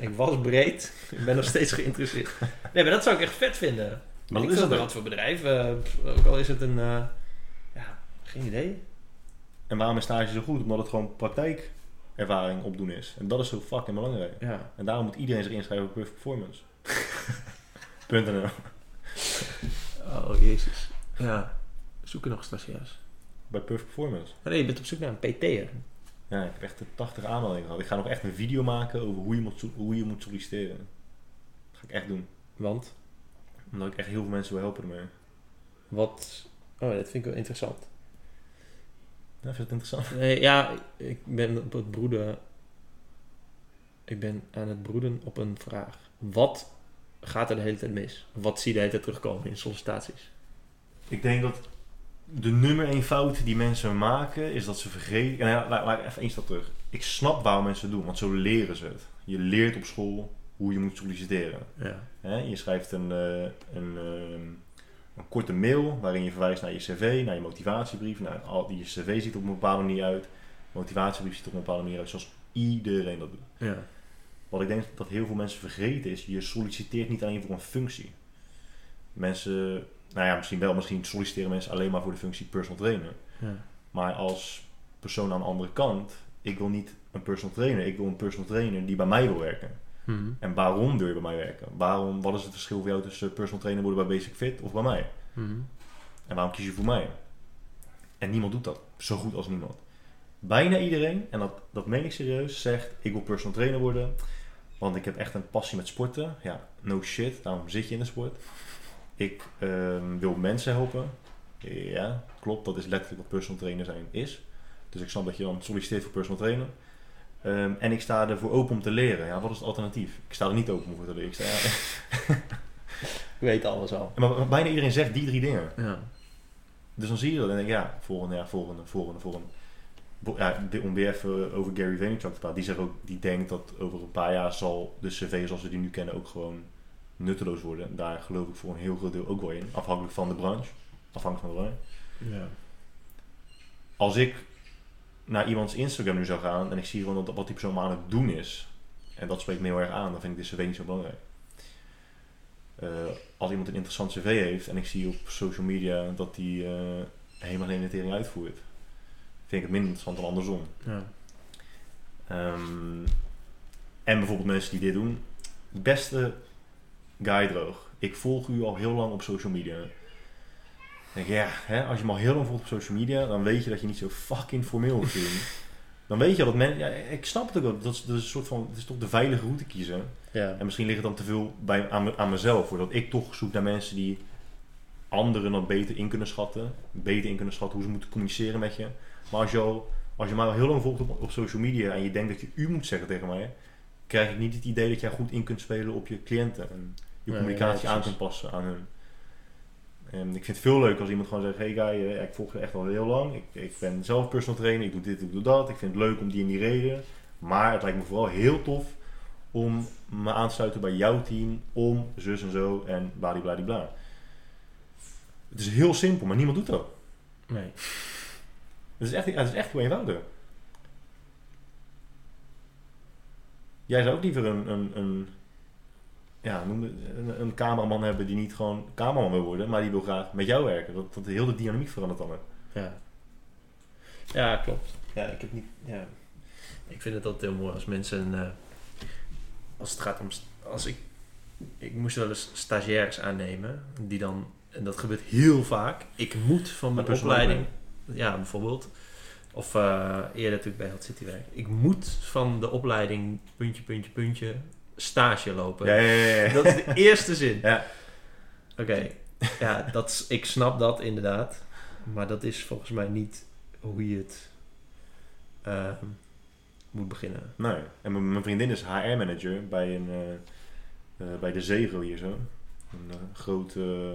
Ik was breed, ik ben nog steeds geïnteresseerd. Nee, maar dat zou ik echt vet vinden. Maar dat ik is ook. wat voor bedrijf. eh, ook al is het een... eh, ja, geen idee. En waarom is stage zo goed? Omdat het gewoon praktijkervaring opdoen is. En dat is zo fucking belangrijk. Ja. En daarom moet iedereen zich inschrijven op Perfect Performance. Punt.nl Oh, jezus. Ja. Zoeken nog stagiairs. Bij Perfect Performance. Nee, je bent op zoek naar een PT'er. Ja, ik heb echt de 80 aanmeldingen gehad. Ik ga nog echt een video maken over hoe je moet, hoe je moet solliciteren. Dat ga ik echt doen. Want? Omdat ik echt heel veel mensen wil helpen ermee. Wat... Oh, dat vind ik wel interessant. Ja, vind je interessant? Nee, ja, ik ben op het broeden... Ik ben aan het broeden op een vraag. Wat gaat er de hele tijd mis? Wat zie je de hele tijd terugkomen in sollicitaties? Ik denk dat de nummer één fout die mensen maken is dat ze vergeten. Nou ja, laat, ik even één stap terug. Ik snap waarom mensen het doen, want zo leren ze het. Je leert op school hoe je moet solliciteren. Ja. Je schrijft een, eh, een, ehm, een korte mail waarin je verwijst naar je cv, naar je motivatiebrief. Nou, al, die je cv ziet op een bepaalde manier uit. Motivatiebrief ziet er op een bepaalde manier uit, zoals iedereen dat doet. Ja. Wat ik denk dat heel veel mensen vergeten is, je solliciteert niet alleen voor een functie. Mensen, nou ja, misschien wel, misschien solliciteren mensen alleen maar voor de functie personal trainer. Ja. Maar als persoon aan de andere kant, ik wil niet een personal trainer, ik wil een personal trainer die bij mij wil werken. Mhm. En waarom wil je bij mij werken? Waarom, wat is het verschil voor jou tussen personal trainer worden bij Basic Fit of bij mij? Mhm. En waarom kies je voor mij? En niemand doet dat. Zo goed als niemand. Bijna iedereen, en dat, dat meen ik serieus, zegt ik wil personal trainer worden. Want ik heb echt een passie met sporten. Ja, no shit, daarom zit je in de sport. Ik ehm, wil mensen helpen. Ja, klopt, dat is letterlijk wat personal trainer zijn is. Dus ik snap dat je dan solliciteert voor personal trainer. Ehm, en ik sta ervoor open om te leren. Ja, wat is het alternatief? Ik sta er niet open om voor te leren. Ik sta, ja. Ik weet alles al. maar bijna iedereen zegt die drie dingen. Ja. Dus dan zie je dat en denk ik, ja, volgende, ja, volgende, volgende, volgende. Ja, om weer even over Gary Vaynerchuk te praten. Die zegt ook, die denkt dat over een paar jaar zal de cv zoals we die nu kennen ook gewoon nutteloos worden. En daar geloof ik voor een heel groot deel ook wel in. Afhankelijk van de branche. Afhankelijk van de branche. Ja. Als ik naar iemands Instagram nu zou gaan en ik zie gewoon wat die persoon aan het doen is. En dat spreekt me heel erg aan. Dan vind ik de cv niet zo belangrijk. Eh, als iemand een interessant cv heeft en ik zie op social media dat die eh, helemaal geen inventering uitvoert, vind ik het minder interessant dan andersom. Ja. Ehm, en bijvoorbeeld mensen die dit doen. Beste Guy Droog, ik volg u al heel lang op social media. Denk ik, ja, hè, als je me al heel lang volgt op social media, dan weet je dat je niet zo fucking formeel te doen. Dan weet je dat men, ja, ik snap het ook wel, dat is, dat is een soort van, het is toch de veilige route kiezen. Ja. En misschien ligt het dan te veel bij, aan, aan mezelf, voordat ik toch zoek naar mensen die anderen dan beter in kunnen schatten. Beter in kunnen schatten hoe ze moeten communiceren met je. Maar als je, al, als je mij al heel lang volgt op, op social media en je denkt dat je u moet zeggen tegen mij, krijg ik niet het idee dat jij goed in kunt spelen op je cliënten. En je communicatie aan kunt passen aan hun. En ik vind het veel leuker als iemand gewoon zegt, hey guy, eh, ik volg je echt al heel lang. Ik, ik ben zelf personal trainer, ik doe dit, ik doe dat. Ik vind het leuk om die en die reden. Maar het lijkt me vooral heel tof om me aan te sluiten bij jouw team. Om zus en zo en bladibladibla. Het is heel simpel, maar niemand doet dat. Nee. Het is echt, het is echt heel eenvoudig. Jij zou ook liever een, een, een, ja, noem een, een cameraman hebben die niet gewoon cameraman wil worden, maar die wil graag met jou werken. Dat, dat heel de dynamiek verandert dan. hè. Ja. Ja, klopt. Ja, ik heb niet. Ja. Ik vind het altijd heel mooi als mensen. eh, als het gaat om. Als ik. Ik moest wel eens stagiairs aannemen. Die dan. En dat gebeurt heel vaak. Ik moet van mijn opleiding. Ja, bijvoorbeeld. Of eh, eerder ik bij Hot City werk. Ik moet van de opleiding puntje, puntje, puntje. Stage lopen. Ja, ja, ja. ja. Dat is de eerste zin. Ja. Oké, ja, dat is, ik snap dat inderdaad. Maar dat is volgens mij niet hoe je het ehm, moet beginnen. Nee. En mijn, vriendin is HR-manager bij, een, eh, eh, bij de Zegel hier zo. Een eh, grote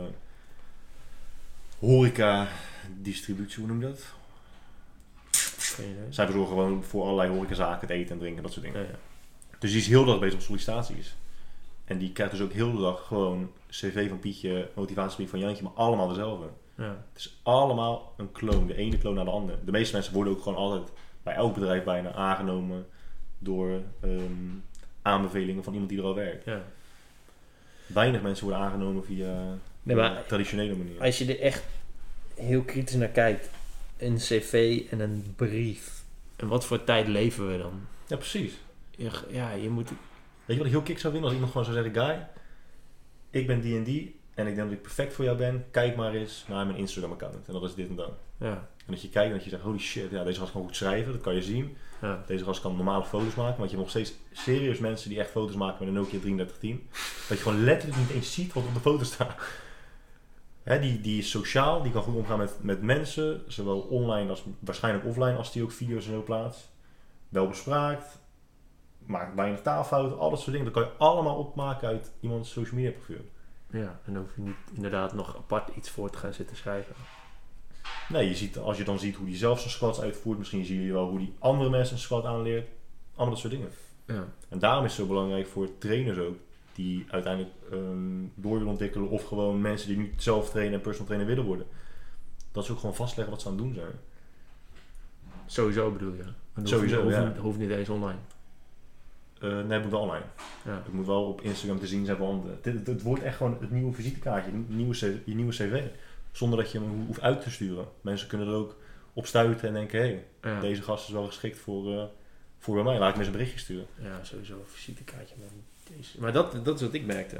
horeca-distributie, hoe noem je dat? Zij verzorgen gewoon voor allerlei horecazaken, het eten en drinken, dat soort dingen. Ja, ja. Dus die is heel de dag bezig op sollicitaties. En die krijgt dus ook heel de dag gewoon cv van Pietje, motivatiebrief van Jantje, maar allemaal dezelfde. Ja. Het is allemaal een kloon, de ene kloon naar de andere. De meeste mensen worden ook gewoon altijd bij elk bedrijf bijna aangenomen door ehm, aanbevelingen van iemand die er al werkt. ja. Weinig mensen worden aangenomen via Nee, de maar traditionele manier. als je er echt heel kritisch naar kijkt, een cv en een brief. En wat voor tijd leven we dan? Ja, precies. Je- Ja, je moet... Weet je wat ik heel kick zou vinden? Als iemand gewoon zou zeggen, Guy, ik ben die en die en ik denk dat ik perfect voor jou ben. Kijk maar eens naar mijn Instagram account. En dat is dit en dat. Ja, En dat je kijkt en dat je zegt, holy shit, ja, deze gast kan goed schrijven, dat kan je zien. ja. Deze gast kan normale foto's maken, want je hebt nog steeds serieus mensen die echt foto's maken met een Nokia 3310. Dat je gewoon letterlijk niet eens ziet wat op de foto staat. Hè, die, die is sociaal, die kan goed omgaan met, met mensen, zowel online als waarschijnlijk offline, als die ook video's en zo plaatst. Wel bespraakt, maakt weinig taalfouten, al dat soort dingen. Dat kan je allemaal opmaken uit iemands social media profiel. ja, en dan hoef je niet inderdaad nog apart iets voor te gaan zitten schrijven. Nee, je ziet, als je dan ziet hoe die zelf zijn squats uitvoert, misschien zie je wel hoe die andere mensen een squat aanleert. Allemaal dat soort dingen. Ja. En daarom is het zo belangrijk voor trainers ook, die uiteindelijk ehm, door willen ontwikkelen, of gewoon mensen die nu zelf trainen en personal trainer willen worden. Dat ze ook gewoon vastleggen wat ze aan het doen zijn. Sowieso bedoel je? Sowieso, hoeft, ja. hoeft niet eens online. Eh, nee, het moet wel online. Ja. Het moet wel op Instagram te zien zijn, want het, het, het wordt echt gewoon het nieuwe visitekaartje, je nieuwe, je nieuwe cv. Zonder dat je hem hoeft uit te sturen. Mensen kunnen er ook op stuiten en denken, hé, hey, Ja. deze gast is wel geschikt voor, eh, voor bij mij. Laat ik hem eens een berichtje sturen. Ja, sowieso een visitekaartje. Maar, deze. maar dat, dat is wat ik merkte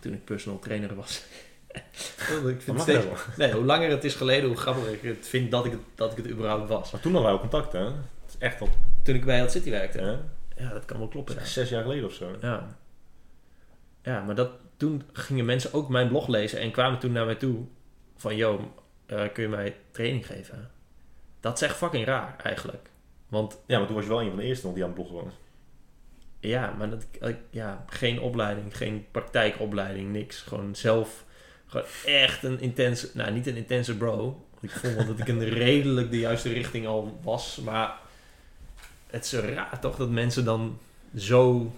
toen ik personal trainer was. ik vind steeds, nee, hoe langer het is geleden, hoe grappiger ik het vind dat ik het, dat ik het überhaupt was. Maar toen hadden wij al contact, hè? Het is echt al Toen ik bij Health City werkte. hè? Ja, dat kan wel kloppen. Ja, zes jaar geleden of zo. ja. ja maar dat, toen gingen mensen ook mijn blog lezen en kwamen toen naar mij toe van, yo, eh, kun je mij training geven? Dat is echt fucking raar eigenlijk. Want Ja, maar toen was je wel een van de eerste nog die aan het bloggen was. Ja, maar dat, ja, geen opleiding, geen praktijkopleiding, niks. Gewoon zelf, gewoon echt een intense, nou niet een intense bro. Ik vond wel dat ik een redelijk de juiste richting al was. Maar het is raar toch dat mensen dan zo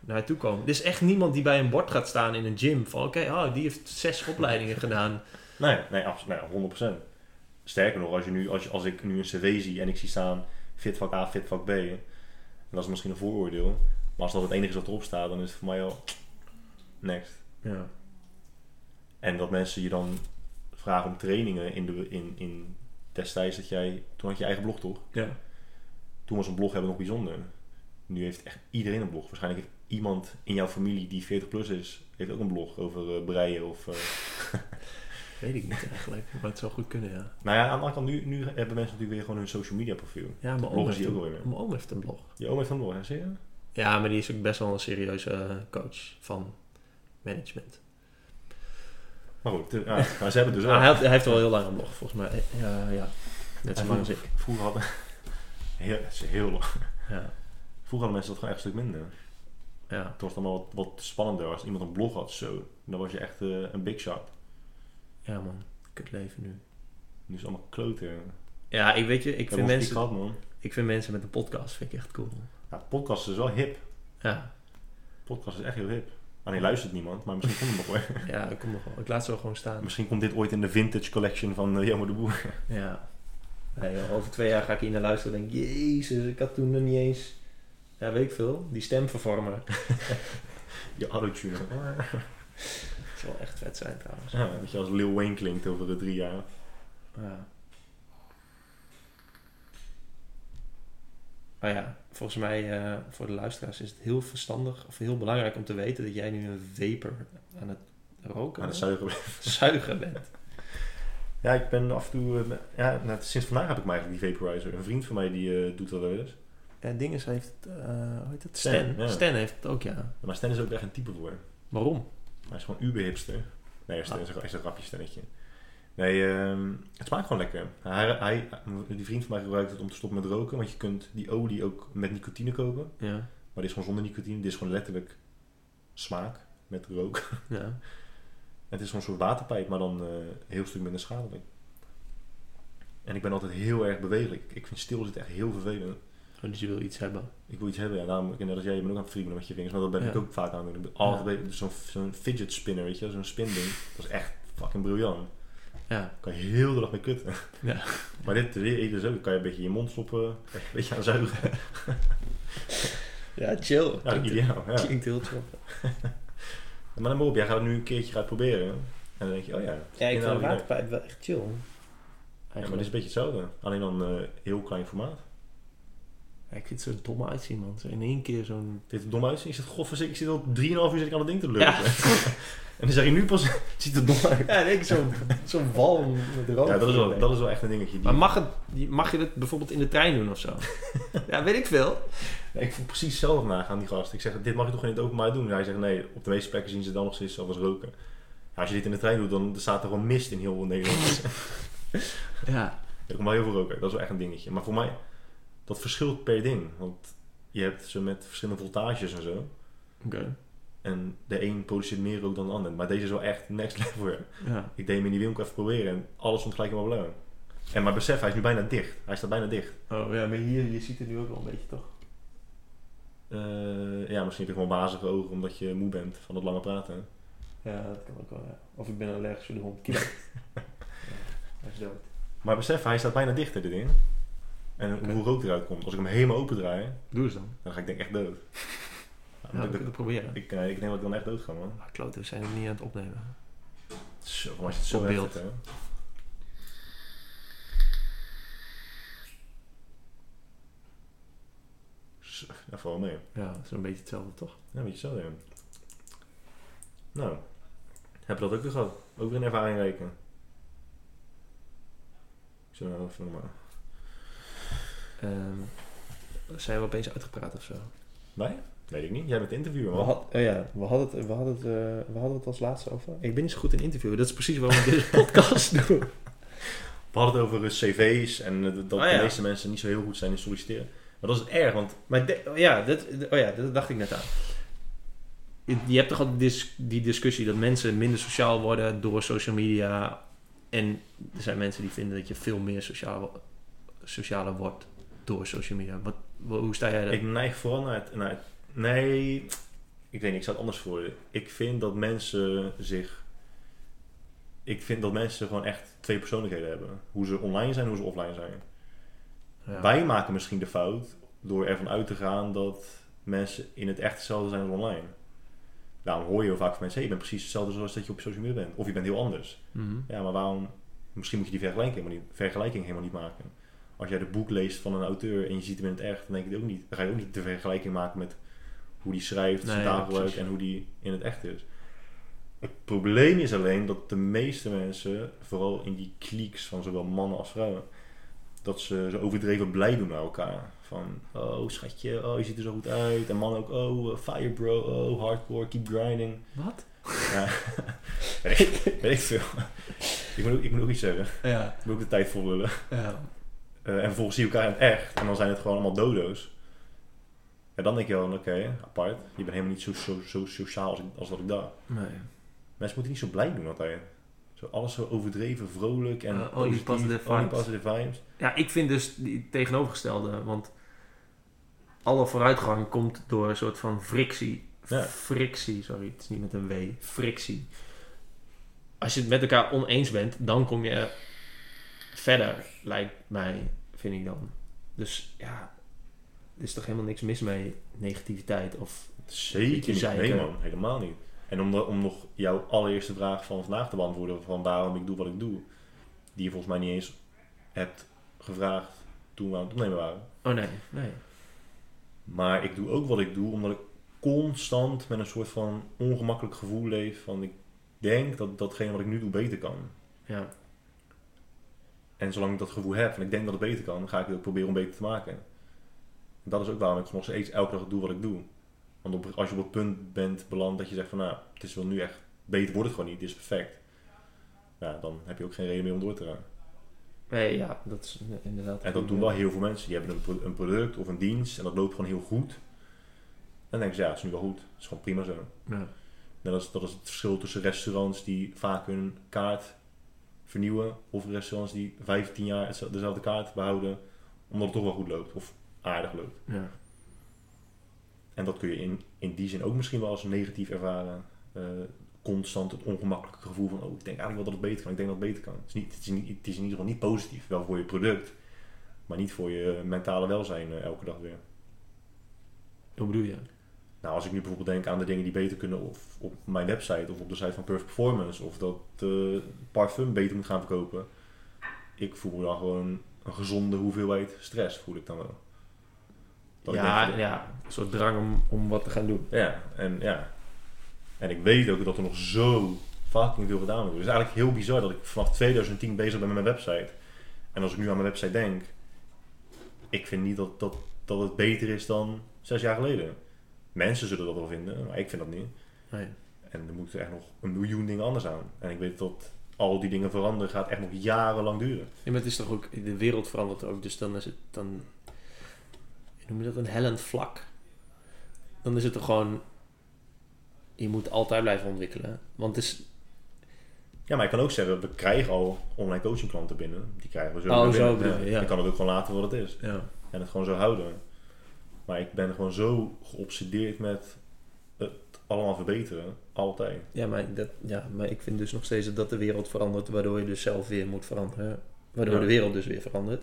naartoe komen. Er is echt niemand die bij een bord gaat staan in een gym. Van oké, oh, die heeft zes opleidingen gedaan. Nee, nee, absoluut, nee 100%. Sterker nog, als, je nu, als, je, als ik nu een cv zie en ik zie staan fitvak A, fitvak B. En dat is misschien een vooroordeel. Maar als dat het enige is wat erop staat, dan is het voor mij al next. Ja, En dat mensen je dan vragen om trainingen in, de, in, in destijds dat jij... Toen had je eigen blog toch? ja. Toen was een blog hebben nog bijzonder. Nu heeft echt iedereen een blog. Waarschijnlijk heeft iemand in jouw familie die 40 plus is, heeft ook een blog over eh, breien of... eh, weet ik niet eigenlijk. Maar het zou goed kunnen, ja. Nou ja, aan de andere kant, nu, nu hebben mensen natuurlijk weer gewoon hun social media profiel. Ja, mijn oom, heeft ook weer. mijn oom heeft een blog. Je oom heeft een blog, hè? Zie je? Ja, maar die is ook best wel een serieuze eh, coach van management. Maar goed, de- ah, maar ze hebben het dus Maar wel. hij, heeft, hij heeft wel heel lang een blog, volgens mij. Ja, ja. net zo lang als ik. Vroeger hadden... Heel, het is heel lang. Ja, Vroeger hadden mensen dat gewoon echt een stuk minder. ja. Het was dan wel wat, wat spannender. Als iemand een blog had, zo, dan was je echt eh, een big shot. Ja man, kut leven nu. Nu is het allemaal kloten. Ja, ik weet je, ik vind, mensen... mensen, gehad, man. ik vind mensen met een podcast vind ik echt cool. Ja, podcast is wel hip. Ja, Podcast is echt heel hip. Alleen luistert niemand, maar misschien komt het nog wel. ja ik kom nog wel. Ik laat ze wel gewoon staan. Misschien komt dit ooit in de vintage collection van uh, de Boer. Ja. Nee, over twee jaar ga ik hier naar luisteren en denk jezus, ik had toen nog niet eens... Ja, weet ik veel. Die stemvervormer. Je autotune. Zou wel echt vet zijn trouwens. Ja, dat je als Lil Wayne klinkt over de drie jaar. Ja. Maar ja, volgens mij eh, voor de luisteraars is het heel verstandig of heel belangrijk om te weten dat jij nu een vapor aan het roken Aan het bent. zuigen. zuigen bent. Ja, ik ben af en toe... eh, ja, nou, sinds vandaag heb ik mij eigenlijk die vaporizer. Een vriend van mij die eh, doet dat wel eens. Ja, Dinges heeft eh, hoe heet het? Stan, Stan. ja. Stan heeft het ook, ja. Maar Stan is ook echt een type voor. Waarom? Hij is gewoon uber-hipster. Nee, Ah. Stan is, een, is een grapje stennetje. Nee, ehm, het smaakt gewoon lekker. Hij, hij, die vriend van mij gebruikt het om te stoppen met roken. Want je kunt die olie ook met nicotine kopen. Ja. Maar dit is gewoon zonder nicotine. Dit is gewoon letterlijk smaak met rook. Ja. Het is een soort waterpijp, maar dan eh, een heel stuk minder schadelijk. En ik ben altijd heel erg bewegelijk. Ik vind stilzitten echt heel vervelend. Oh, dus je wil iets hebben. Ik wil iets hebben. Ja, daarom, net als jij, je bent ook aan het friemelen met je vingers. Maar dat ben Ja. ik ook vaak aan het doen. Ik ben altijd Ja. Dus zo'n, zo'n fidget spinner, weet je Zo'n spinding. Dat is echt fucking briljant. Ja. Kan je heel de dag mee kutten. Ja. Maar dit dus ook. Kan je een beetje je mond stoppen. Een beetje aan zuigen. Ja, chill. Ja, klinkt, ideaal. Ja. klinkt heel chill. Maar dan maar op, jij gaat het nu een keertje uitproberen. En dan denk je, oh ja. Ja, ik vind een waterpijp wel echt chill. Ja, maar dit is een beetje hetzelfde. Alleen dan eh, heel klein formaat. Ja, ik vind het zo dom uitzien, man. Zo in één keer zo'n... Dit er dom uit. Ik zit, godverzicht, ik zit al 3,5 uur zit ik aan het ding te lullen. Ja. en dan zeg je nu pas, het ziet er dom uit. Ja, denk ik zo'n zo'n walm met rook. Ja, dat is, wel, dat is wel echt een dingetje. Die- Maar mag, het, mag je het bijvoorbeeld in de trein doen of zo? ja, weet ik veel. Ja, ik voel precies hetzelfde nagaan aan die gast. Ik zeg, dit mag je toch in het openbaar doen? En hij zegt, nee, op de meeste plekken zien ze dan nog steeds zelf als roken. Ja, als je dit in de trein doet, dan staat er gewoon mist in heel Nederland. Ja. er komt wel heel veel roken. Dat is wel echt een dingetje. Maar voor mij, dat verschilt per ding. Want je hebt ze met verschillende voltages en zo. Oké. En de een produceert meer rook dan de ander. Maar deze is wel echt next level. ja. Ik deed hem in die winkel even proberen en alles stond gelijk helemaal blauw. En maar besef, hij is nu bijna dicht. Hij staat bijna dicht. Oh ja, maar hier, je ziet het nu ook wel een beetje, toch? Eh, ja, misschien heb je gewoon bazige ogen omdat je moe bent van het lange praten. Ja, dat kan ook wel, ja. Of ik ben allergisch voor de hond. Kilo. ja, hij is dood. Maar besef, hij staat bijna dicht, hè, dit ding. En hoe rook eruit komt. Als ik hem helemaal open draai, Doe eens dan. dan ga ik denk echt dood. Ja, we kunnen het proberen. ik, eh, ik denk dat ik dan echt dood ga, man. Ah, klote, we zijn het niet aan het opnemen. Zo, maar is het zo Op beeld. heftig, Ja, val wel mee. Ja, dat is een beetje hetzelfde, toch? Ja, een beetje zo, ja. Nou, heb je dat ook weer gehad? Ook weer een ervaring rekenen. Ik zou nou even maar... Ehm, zijn we opeens uitgepraat of zo? Wij? Weet ik niet. Jij bent interviewer, We, had, oh ja, we, hadden het, we, hadden het, eh, we hadden het als laatste over. Ik ben niet zo goed in interviewen. Dat is precies waarom ik deze podcast doe. We hadden het over eh, cv's en eh, dat Oh, ja. de meeste mensen niet zo heel goed zijn in solliciteren. Maar dat is erg, want Maar de- oh ja, dat, oh ja, dat dacht ik net aan. Je, hebt toch altijd dis- die discussie dat mensen minder sociaal worden door social media. En er zijn mensen die vinden dat je veel meer sociaal, socialer wordt door social media. Wat, wa- hoe sta jij daar? ik neig vooral naar het, naar het... Nee, ik weet niet, ik zou het anders voor je. Ik vind dat mensen zich... Ik vind dat mensen gewoon echt twee persoonlijkheden hebben. Hoe ze online zijn, hoe ze offline zijn. Ja. Wij maken misschien de fout door ervan uit te gaan dat mensen in het echt hetzelfde zijn als online. Daarom hoor je heel vaak van mensen, hey, je bent precies hetzelfde zoals dat je op social media bent. Of je bent heel anders. Mhm. Ja, maar waarom... Misschien moet je die vergelijking helemaal niet, vergelijking helemaal niet maken. Als jij het boek leest van een auteur en je ziet hem in het echt, dan, denk ik ook niet, dan ga je ook niet de vergelijking maken met hoe die schrijft, zijn Nee, taalgebruik en hoe die in het echt is. Het probleem is alleen dat de meeste mensen, vooral in die cliques van zowel mannen als vrouwen, dat ze zo overdreven blij doen naar elkaar. Van, oh schatje, oh je ziet er zo goed uit. En mannen ook, oh uh, fire bro, oh hardcore, keep grinding. Wat? Ja, weet, ik, weet veel. Ik moet, ook, ik moet ook iets zeggen. Ja. Ik moet ook de tijd volhullen. ja. Eh, en vervolgens zie je elkaar in het echt. En dan zijn het gewoon allemaal dodo's. Ja, dan denk je wel, oké, apart. Je bent helemaal niet zo, zo, zo sociaal als, ik, als dat ik dacht. Nee. Mensen moeten niet zo blij doen altijd. Zo alles zo overdreven, vrolijk en Uh, positief, positive vibes. positive vibes. Ja, ik vind dus die tegenovergestelde, want alle vooruitgang komt door een soort van frictie. Ja. Frictie, sorry, het is niet met een W. Frictie. Als je het met elkaar oneens bent, dan kom je verder, lijkt mij, vind ik dan. Dus ja, is toch helemaal niks mis mee, negativiteit of... Zeker niet. zeiken. Nee man, helemaal niet. En om, de- om nog jouw allereerste vraag van vandaag te beantwoorden, van waarom ik doe wat ik doe, die je volgens mij niet eens hebt gevraagd toen we aan het opnemen waren. Oh nee, nee. Maar ik doe ook wat ik doe omdat ik constant met een soort van ongemakkelijk gevoel leef van ik denk dat datgene wat ik nu doe beter kan. Ja, En zolang ik dat gevoel heb en ik denk dat het beter kan, ga ik het ook proberen om beter te maken. Dat is ook waarom ik nog steeds elke dag doe wat ik doe. Want op, als je op het punt bent beland dat je zegt van nou, het is wel nu echt, beter wordt het gewoon niet, het is perfect. Ja, dan heb je ook geen reden meer om door te gaan. nee, ja dat is inderdaad... En dat doen wel heel veel mensen. Die hebben een, pro- een product of een dienst en dat loopt gewoon heel goed. En dan denken ze ja, het is nu wel goed. Het is gewoon prima zo. Ja. Dat is, dat is het verschil tussen restaurants die vaak hun kaart vernieuwen. Of restaurants die 15 jaar dezelfde kaart behouden. Omdat het toch wel goed loopt. Of aardig loopt. ja. En dat kun je in, in die zin ook misschien wel als negatief ervaren. Eh, constant het ongemakkelijke gevoel van... Oh, ik denk eigenlijk wel dat het beter kan. Ik denk dat het beter kan. Het is, niet, het is, niet, het is in ieder geval niet positief. Wel voor je product. Maar niet voor je mentale welzijn eh, elke dag weer. Hoe bedoel je? Nou, als ik nu bijvoorbeeld denk aan de dingen die beter kunnen op, op mijn website of op de site van Perfect Performance, of dat eh, parfum beter moet gaan verkopen, ik voel dan gewoon een gezonde hoeveelheid stress, voel ik dan wel. Dat ja, denk ja, een soort drang om, om wat te gaan doen. ja, en ja. En ik weet ook dat er nog zo fucking veel gedaan wordt. Het is eigenlijk heel bizar dat ik vanaf 2010 bezig ben met mijn website. En als ik nu aan mijn website denk, ik vind niet dat, dat, dat het beter is dan zes jaar geleden. Mensen zullen dat wel vinden, maar ik vind dat niet. Nee. En er moeten echt nog een miljoen dingen anders aan. En ik weet dat al die dingen veranderen gaat echt nog jarenlang duren. Ja, maar het is toch ook, de wereld verandert ook, dus dan is het dan, noem je dat, een hellend vlak. Dan is het toch gewoon, je moet altijd blijven ontwikkelen. Want het is, Ja, maar ik kan ook zeggen, we krijgen al online coaching klanten binnen. Die krijgen we zo. Oh, zo binnen. je, ja. Ik kan het ook gewoon laten wat het is. ja. En het gewoon zo houden. Maar ik ben gewoon zo geobsedeerd met het allemaal verbeteren. Altijd. Ja, maar, dat, ja, maar ik vind dus nog steeds dat de wereld verandert, waardoor je dus zelf weer moet veranderen. Waardoor Ja. de wereld dus weer verandert.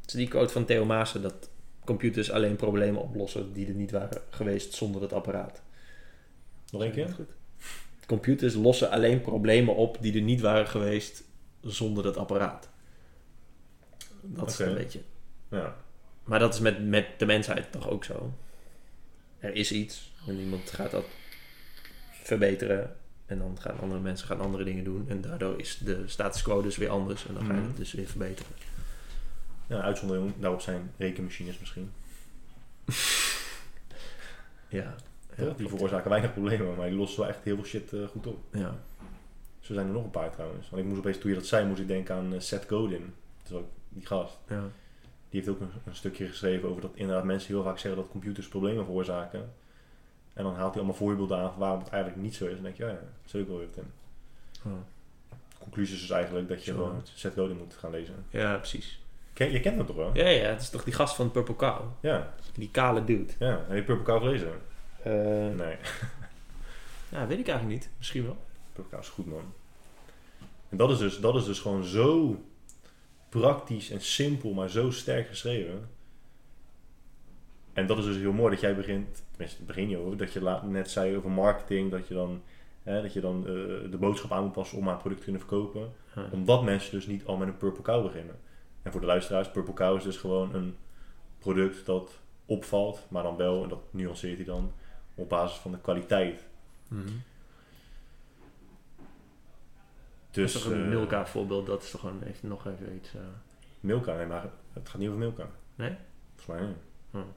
Het is die quote van Theo Maassen dat computers alleen problemen oplossen die er niet waren geweest zonder het apparaat. Nog één keer? Goed. Computers lossen alleen problemen op die er niet waren geweest zonder dat apparaat. Dat is een beetje. Ja. Maar dat is met, met de mensheid toch ook zo. Er is iets en iemand gaat dat verbeteren. En dan gaan andere mensen gaan andere dingen doen. En daardoor is de status quo dus weer anders. En dan ga je Mhm. het dus weer verbeteren. Ja, uitzondering daarop zijn rekenmachines misschien. Ja. Ja, die veroorzaken weinig problemen, maar die lossen wel echt heel veel shit eh, goed op. ja. Zo zijn er nog een paar trouwens. Want ik moest opeens, toen je dat zei, moest ik denken aan eh, Seth Godin. Dat is ook die gast. ja. Die heeft ook een, een stukje geschreven over dat inderdaad mensen heel vaak zeggen dat computers problemen veroorzaken. En dan haalt hij allemaal voorbeelden aan van waarom het eigenlijk niet zo is. En dan denk je, ja, ja, dat zit ook wel weer in. Oh. De conclusie is dus eigenlijk dat je Zo. gewoon Seth Godin moet gaan lezen. Ja, precies. Ken, je kent hem toch wel? Ja, ja, het is toch die gast van Purple Cow? Ja, Die kale dude. ja. Heb je Purple Cow gelezen? Eh, Nee, ja, weet ik eigenlijk niet. Misschien wel. Purple Cow is goed man. En dat is, dus, dat is dus gewoon zo praktisch en simpel, maar zo sterk geschreven. En dat is dus heel mooi dat jij begint, tenminste begin je over, dat je la- net zei over marketing, dat je dan, hè, dat je dan eh, de boodschap aan moet passen om haar product te kunnen verkopen. Omdat mensen dus niet al met een Purple Cow beginnen. En voor de luisteraars, Purple Cow is dus gewoon een product dat opvalt, maar dan wel, en dat nuanceert hij dan, op basis van de kwaliteit. Mhm. Dus, dat is toch een eh, Milka voorbeeld. Dat is toch gewoon even nog even iets... eh, Milka, nee, maar het gaat niet over Milka. Nee? Volgens mij niet. Hm.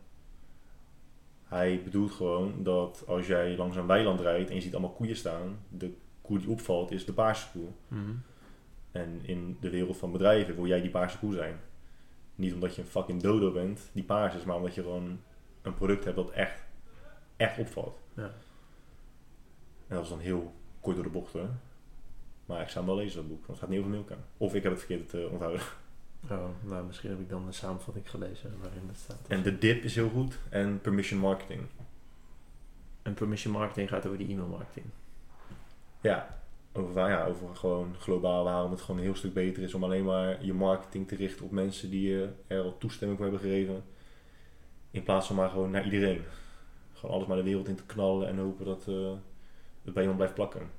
Hij bedoelt gewoon dat als jij langs een weiland rijdt en je ziet allemaal koeien staan, de koe die opvalt is de paarse koe. Mhm. En in de wereld van bedrijven wil jij die paarse koe zijn. Niet omdat je een fucking dodo bent die paars is, maar omdat je gewoon een product hebt dat echt, echt opvalt. Ja. En dat is dan heel kort door de bocht hoor. Maar ik zou hem wel lezen, dat boek. Want het gaat niet over Milka. Of ik heb het verkeerd uh, onthouden. Oh, nou, misschien heb ik dan een samenvatting gelezen waarin dat staat. En The Dip is heel goed. En Permission Marketing. En permission marketing gaat over die e-mail marketing. Ja, over, ja, over gewoon globaal waarom het gewoon een heel stuk beter is om alleen maar je marketing te richten op mensen die je er al toestemming voor hebben gegeven. In plaats van maar gewoon naar iedereen. Gewoon alles maar de wereld in te knallen en hopen dat uh, het bij iemand blijft plakken.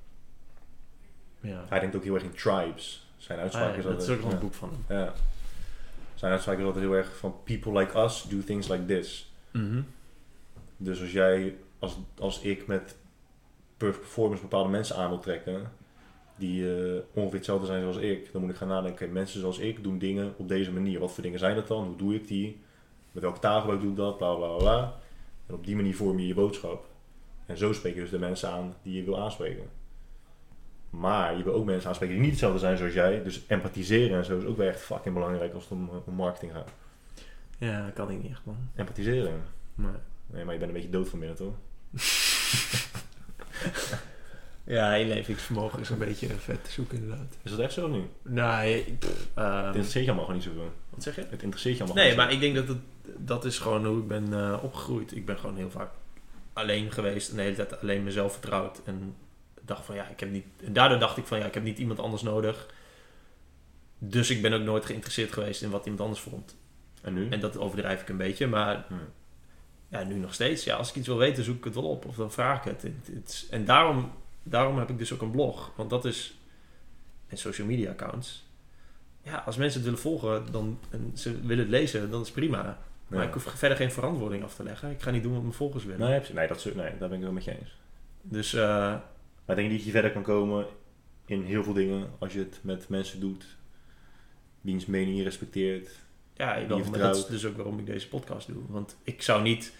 Ja. Hij denkt ook heel erg in tribes. Zijn uitspraak Ah, ja, is dat is ook nog een boek van hem. Ja. Zijn uitspraak is altijd heel erg van people like us do things like this. Mhm. Dus als jij, als, als ik met perfect performance bepaalde mensen aan wil trekken, die eh, ongeveer hetzelfde zijn zoals ik, dan moet ik gaan nadenken, mensen zoals ik doen dingen op deze manier. Wat voor dingen zijn dat dan? Hoe doe ik die? Met welke taalgebruik doe ik dat? Bla bla bla. En op die manier vorm je je boodschap. En zo spreek je dus de mensen aan die je wil aanspreken. Maar je wil ook mensen aanspreken die niet hetzelfde zijn zoals jij. Dus empathiseren en zo is ook wel echt fucking belangrijk als het om, om marketing gaat. Ja, dat kan ik niet echt, man. Empathiseren. Maar... Nee, maar je bent een beetje dood van binnen, toch? Ja, inlevingsvermogen is een beetje vet te zoeken, inderdaad. Is dat echt zo nu? Nee, pff, ehm, Het interesseert je allemaal gewoon niet zoveel. wat zeg je? Het interesseert je allemaal Nee, maar ik denk dat het, dat is gewoon hoe ik ben eh, opgegroeid. Ik ben gewoon heel vaak alleen geweest en de hele tijd alleen mezelf vertrouwd. En dacht van ja, ik heb niet. En daardoor dacht ik van ja, ik heb niet iemand anders nodig. Dus ik ben ook nooit geïnteresseerd geweest in wat iemand anders vond. En nu? En dat overdrijf ik een beetje, maar Hmm. ja, nu nog steeds. Ja, als ik iets wil weten, zoek ik het wel op of dan vraag ik het. Het- het is- en daarom, daarom heb ik dus ook een blog, want dat is en social media accounts. Ja, als mensen het willen volgen dan, en ze willen het lezen, dan is het prima. Maar Ja. ik hoef verder geen verantwoording af te leggen. Ik ga niet doen wat mijn volgers willen. Nee, nee, dat, nee, daar ben ik wel met je eens. Dus eh, Maar ik denk niet dat je verder kan komen in heel veel dingen als je het met mensen doet. Wiens mening je respecteert. ja, je wel, maar dat is dus ook waarom ik deze podcast doe. Want ik zou niet,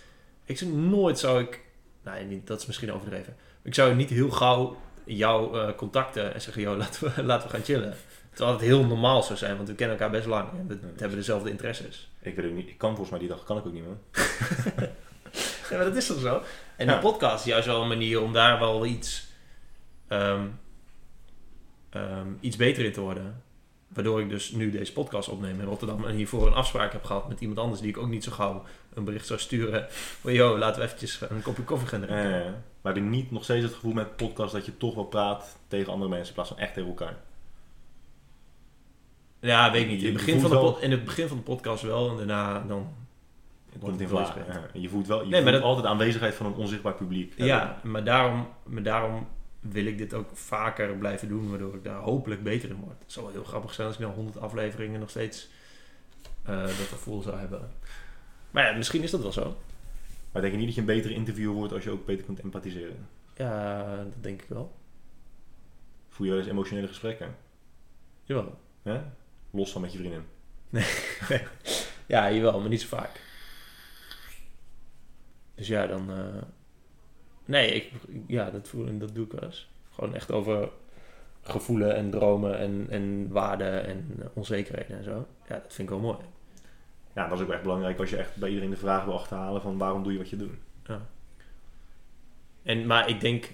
ik zou nooit zou ik, nee, dat is misschien overdreven. Ik zou niet heel gauw jou eh, contacten en zeggen, joh, laten we, laten we gaan chillen. Terwijl het heel normaal zou zijn, want we kennen elkaar best lang en we hebben dezelfde interesses. Ik weet ook niet, ik kan volgens mij die dag kan ik ook niet meer. Ja, maar dat is toch zo? En Ja. de podcast is juist wel een manier om daar wel iets, ehm, ehm, iets beter in te worden. Waardoor ik dus nu deze podcast opneem in Rotterdam en hiervoor een afspraak heb gehad met iemand anders die ik ook niet zo gauw een bericht zou sturen. Van joh, laten we eventjes een kopje koffie gaan drinken. Eh, maar ik heb niet nog steeds het gevoel met podcast dat je toch wel praat tegen andere mensen in plaats van echt tegen elkaar. Ja, weet ik niet. In het, begin van de pod- in het begin van de podcast wel en daarna dan... Komt het in iets beter. Ja, je voelt wel je Nee, maar voelt dat- altijd aanwezigheid van een onzichtbaar publiek. Ja, maar daarom, maar daarom wil ik dit ook vaker blijven doen, waardoor ik daar hopelijk beter in word. Het zou wel heel grappig zijn als ik na 100 afleveringen nog steeds eh, dat gevoel zou hebben. Maar ja, misschien is dat wel zo. Maar denk je niet dat je een betere interviewer wordt als je ook beter kunt empathiseren? Ja, dat denk ik wel. Voel je wel eens emotionele gesprekken? Jawel. Ja? Los van met je vriendin. Ja, jawel, maar niet zo vaak. Dus ja, dan... eh, nee, ik, ja, dat, voel, dat doe ik wel eens. Gewoon echt over gevoelen en dromen en, en waarden en onzekerheden en zo. Ja, dat vind ik wel mooi. Ja, dat is ook echt belangrijk als je echt bij iedereen de vraag wil achterhalen van waarom doe je wat je doet. Ja. En, maar ik denk...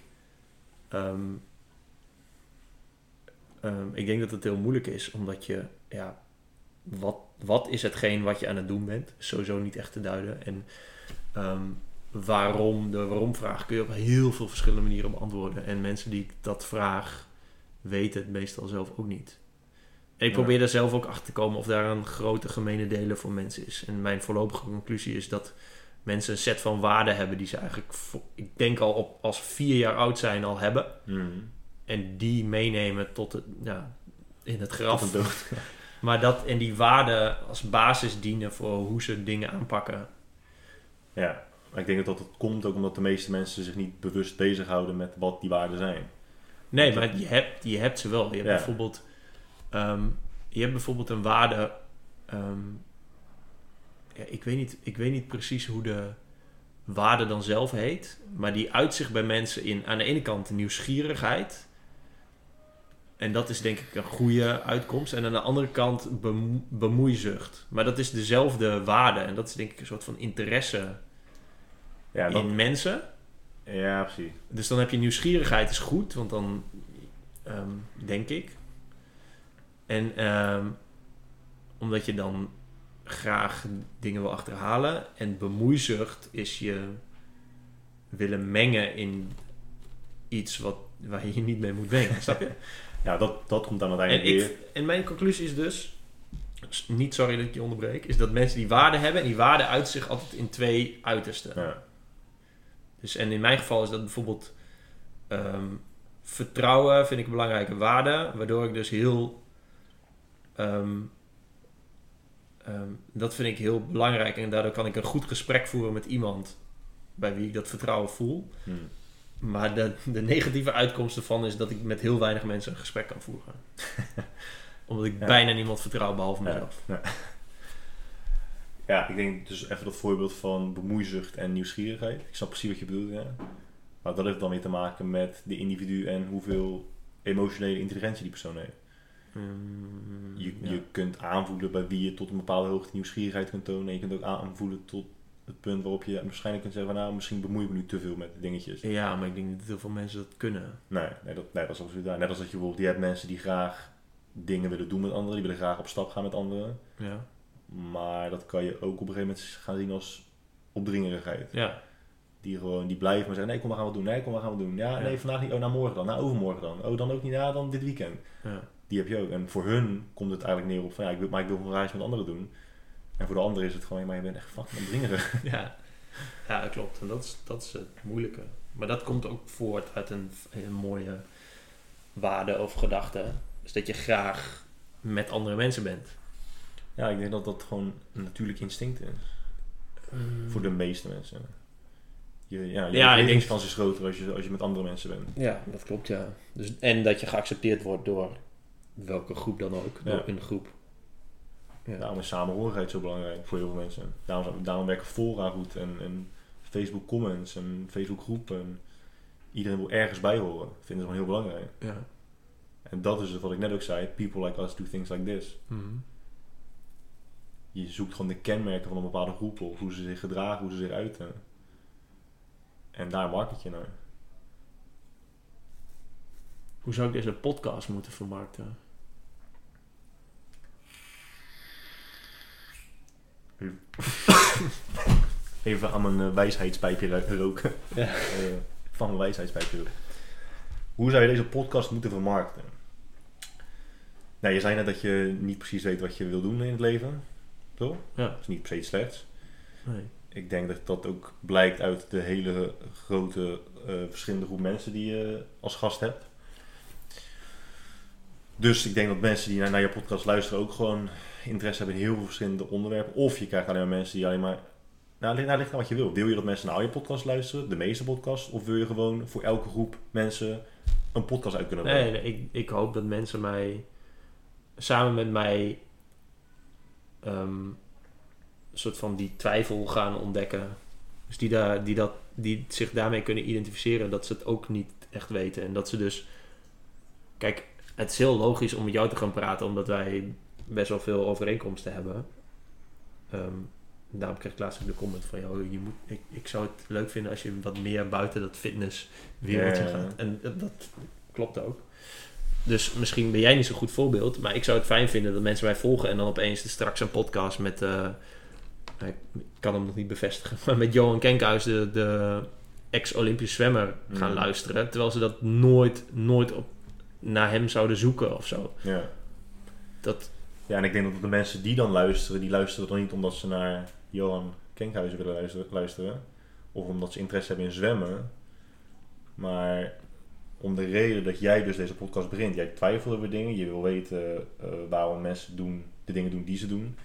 ehm, ehm, ik denk dat het heel moeilijk is, omdat je... Ja, wat, wat is hetgeen wat je aan het doen bent? Sowieso niet echt te duiden. En ehm, waarom, de waarom-vraag kun je op heel veel verschillende manieren beantwoorden. En mensen die ik dat vraag, weten het meestal zelf ook niet. Ik probeer daar zelf ook achter te komen of daar een grote gemene delen voor mensen is. En mijn voorlopige conclusie is dat mensen een set van waarden hebben die ze eigenlijk, ik denk al op, als vier jaar oud zijn al hebben. En die meenemen tot het, ja, in het graf. Maar dat en die waarden als basis dienen voor hoe ze dingen aanpakken. Ja, maar ik denk dat dat komt ook omdat de meeste mensen zich niet bewust bezighouden met wat die waarden zijn. Nee, maar je hebt, je hebt ze wel. Je hebt Ja. bijvoorbeeld, ehm, je hebt bijvoorbeeld een waarde. ehm, ja, ik, weet niet, ik weet niet precies hoe de waarde dan zelf heet. Maar die uitzicht bij mensen in aan de ene kant nieuwsgierigheid. En dat is denk ik een goede uitkomst. En aan de andere kant bemo- bemoeizucht. Maar dat is dezelfde waarde. En dat is denk ik een soort van interesse Ja, dat, in mensen. ja precies. Dus dan heb je nieuwsgierigheid is goed, want dan Ehm, denk ik. En ehm, omdat je dan graag dingen wil achterhalen. En bemoeizucht is je willen mengen in iets wat, waar je je niet mee moet mengen. snap je? Ja, dat, dat komt dan En, uiteindelijk weer. ik, en mijn conclusie is dus, niet sorry dat ik je onderbreek, is dat mensen die waarde hebben, en die waarde uit zich altijd in twee uitersten. Ja. Dus, en in mijn geval is dat bijvoorbeeld ehm, vertrouwen vind ik een belangrijke waarde, waardoor ik dus heel. Ehm, ehm, dat vind ik heel belangrijk en daardoor kan ik een goed gesprek voeren met iemand bij wie ik dat vertrouwen voel. Hm. Maar de, de negatieve uitkomst ervan is dat ik met heel weinig mensen een gesprek kan voeren. Omdat ik Ja. bijna niemand vertrouw behalve mezelf. Ja. ja, ik denk dus even dat voorbeeld van bemoeizucht en nieuwsgierigheid. Ik snap precies wat je bedoelt. Maar dat heeft dan weer te maken met de individu en hoeveel emotionele intelligentie die persoon heeft. Mm, Je, ja. je kunt aanvoelen bij wie je tot een bepaalde hoogte nieuwsgierigheid kunt tonen. En je kunt ook aanvoelen tot het punt waarop je waarschijnlijk kunt zeggen van nou, misschien bemoei ik me nu te veel met dingetjes. ja, maar ik denk niet dat heel veel mensen dat kunnen. Nee, nee, dat, nee, dat is absoluut waar. Net als dat je bijvoorbeeld, je hebt mensen die graag dingen willen doen met anderen, die willen graag op stap gaan met anderen. Ja. Maar dat kan je ook op een gegeven moment gaan zien als opdringerigheid. Ja. Die gewoon, die blijven maar zeggen, nee kom, we gaan we doen. Nee, kom, we gaan we doen. Ja, Ja. nee, vandaag niet. Oh, nou morgen dan. Nou, overmorgen dan. Oh, dan ook niet. Ja, dan dit weekend. ja. Die heb je ook. En voor hun komt het eigenlijk neer op van, ja, ik wil, maar ik wil een reis met anderen doen. En voor de anderen is het gewoon, maar je bent echt fucking opdringerig. Ja, ja klopt. En dat is, dat is het moeilijke. Maar dat komt ook voort uit een, een mooie waarde of gedachte. Dus dat je graag met andere mensen bent. Ja, ik denk dat dat gewoon een natuurlijk instinct is. Voor de meeste mensen. Je, ja, je Ja, ik denk- is groter als je, als je met andere mensen bent. Ja, dat klopt, ja. Dus, en dat je geaccepteerd wordt door welke groep dan ook. Door een groep. Ja. Daarom is samenhorigheid zo belangrijk voor heel veel mensen. Daarom, daarom werken fora goed en, en Facebook comments en Facebook groepen. Iedereen wil ergens bij horen. Vinden ze gewoon heel belangrijk. ja. En dat is het wat ik net ook zei. People like us do things like this. Mhm. Je zoekt gewoon de kenmerken van een bepaalde groep op. Hoe ze zich gedragen, hoe ze zich uiten. En daar market je naar. Hoe zou ik deze podcast moeten vermarkten? Even aan mijn eh, wijsheidspijpje ro- roken. Ja. Eh, van mijn wijsheidspijpje roken. Hoe zou je deze podcast moeten vermarkten? Nou, je zei net dat je niet precies weet wat je wil doen in het leven. Toch? Ja. Dat is niet per se iets slechts. Nee. Ik denk dat dat ook blijkt uit de hele grote eh, verschillende groep mensen die je als gast hebt. Dus ik denk dat mensen die naar, naar je podcast luisteren ook gewoon interesse hebben in heel veel verschillende onderwerpen. Of je krijgt alleen maar mensen die alleen maar... Nou, ligt- nou, ligt aan wat je wil. Wil je dat mensen naar je podcast luisteren, de meeste podcasts? Of wil je gewoon voor elke groep mensen een podcast uit kunnen brengen? Nee, nee, ik, ik hoop dat mensen mij samen met mij ehm, een soort van die twijfel gaan ontdekken. Dus die, daar, die, dat, die zich daarmee kunnen identificeren dat ze het ook niet echt weten. En dat ze dus. Kijk, het is heel logisch om met jou te gaan praten, omdat wij best wel veel overeenkomsten hebben. Ehm, daarom kreeg ik laatst ook de comment van jou. Je moet, ik, ik zou het leuk vinden als je wat meer buiten dat fitnesswereldje ja. gaat. En dat, dat klopt ook. Dus misschien ben jij niet zo'n goed voorbeeld, maar ik zou het fijn vinden dat mensen mij volgen en dan opeens straks een podcast met, eh, ik kan hem nog niet bevestigen, maar met Johan Kenkhuis, de, de ex-Olympisch zwemmer, gaan Mhm. luisteren. Terwijl ze dat nooit, nooit op, naar hem zouden zoeken of zo. Ja. Dat, Ja, en ik denk dat de mensen die dan luisteren, die luisteren dan niet omdat ze naar Johan Kenkhuizen willen luisteren. Of omdat ze interesse hebben in zwemmen. Maar om de reden dat jij dus deze podcast begint. Jij twijfelt over dingen. Je wil weten eh, waarom mensen doen, de dingen doen die ze doen.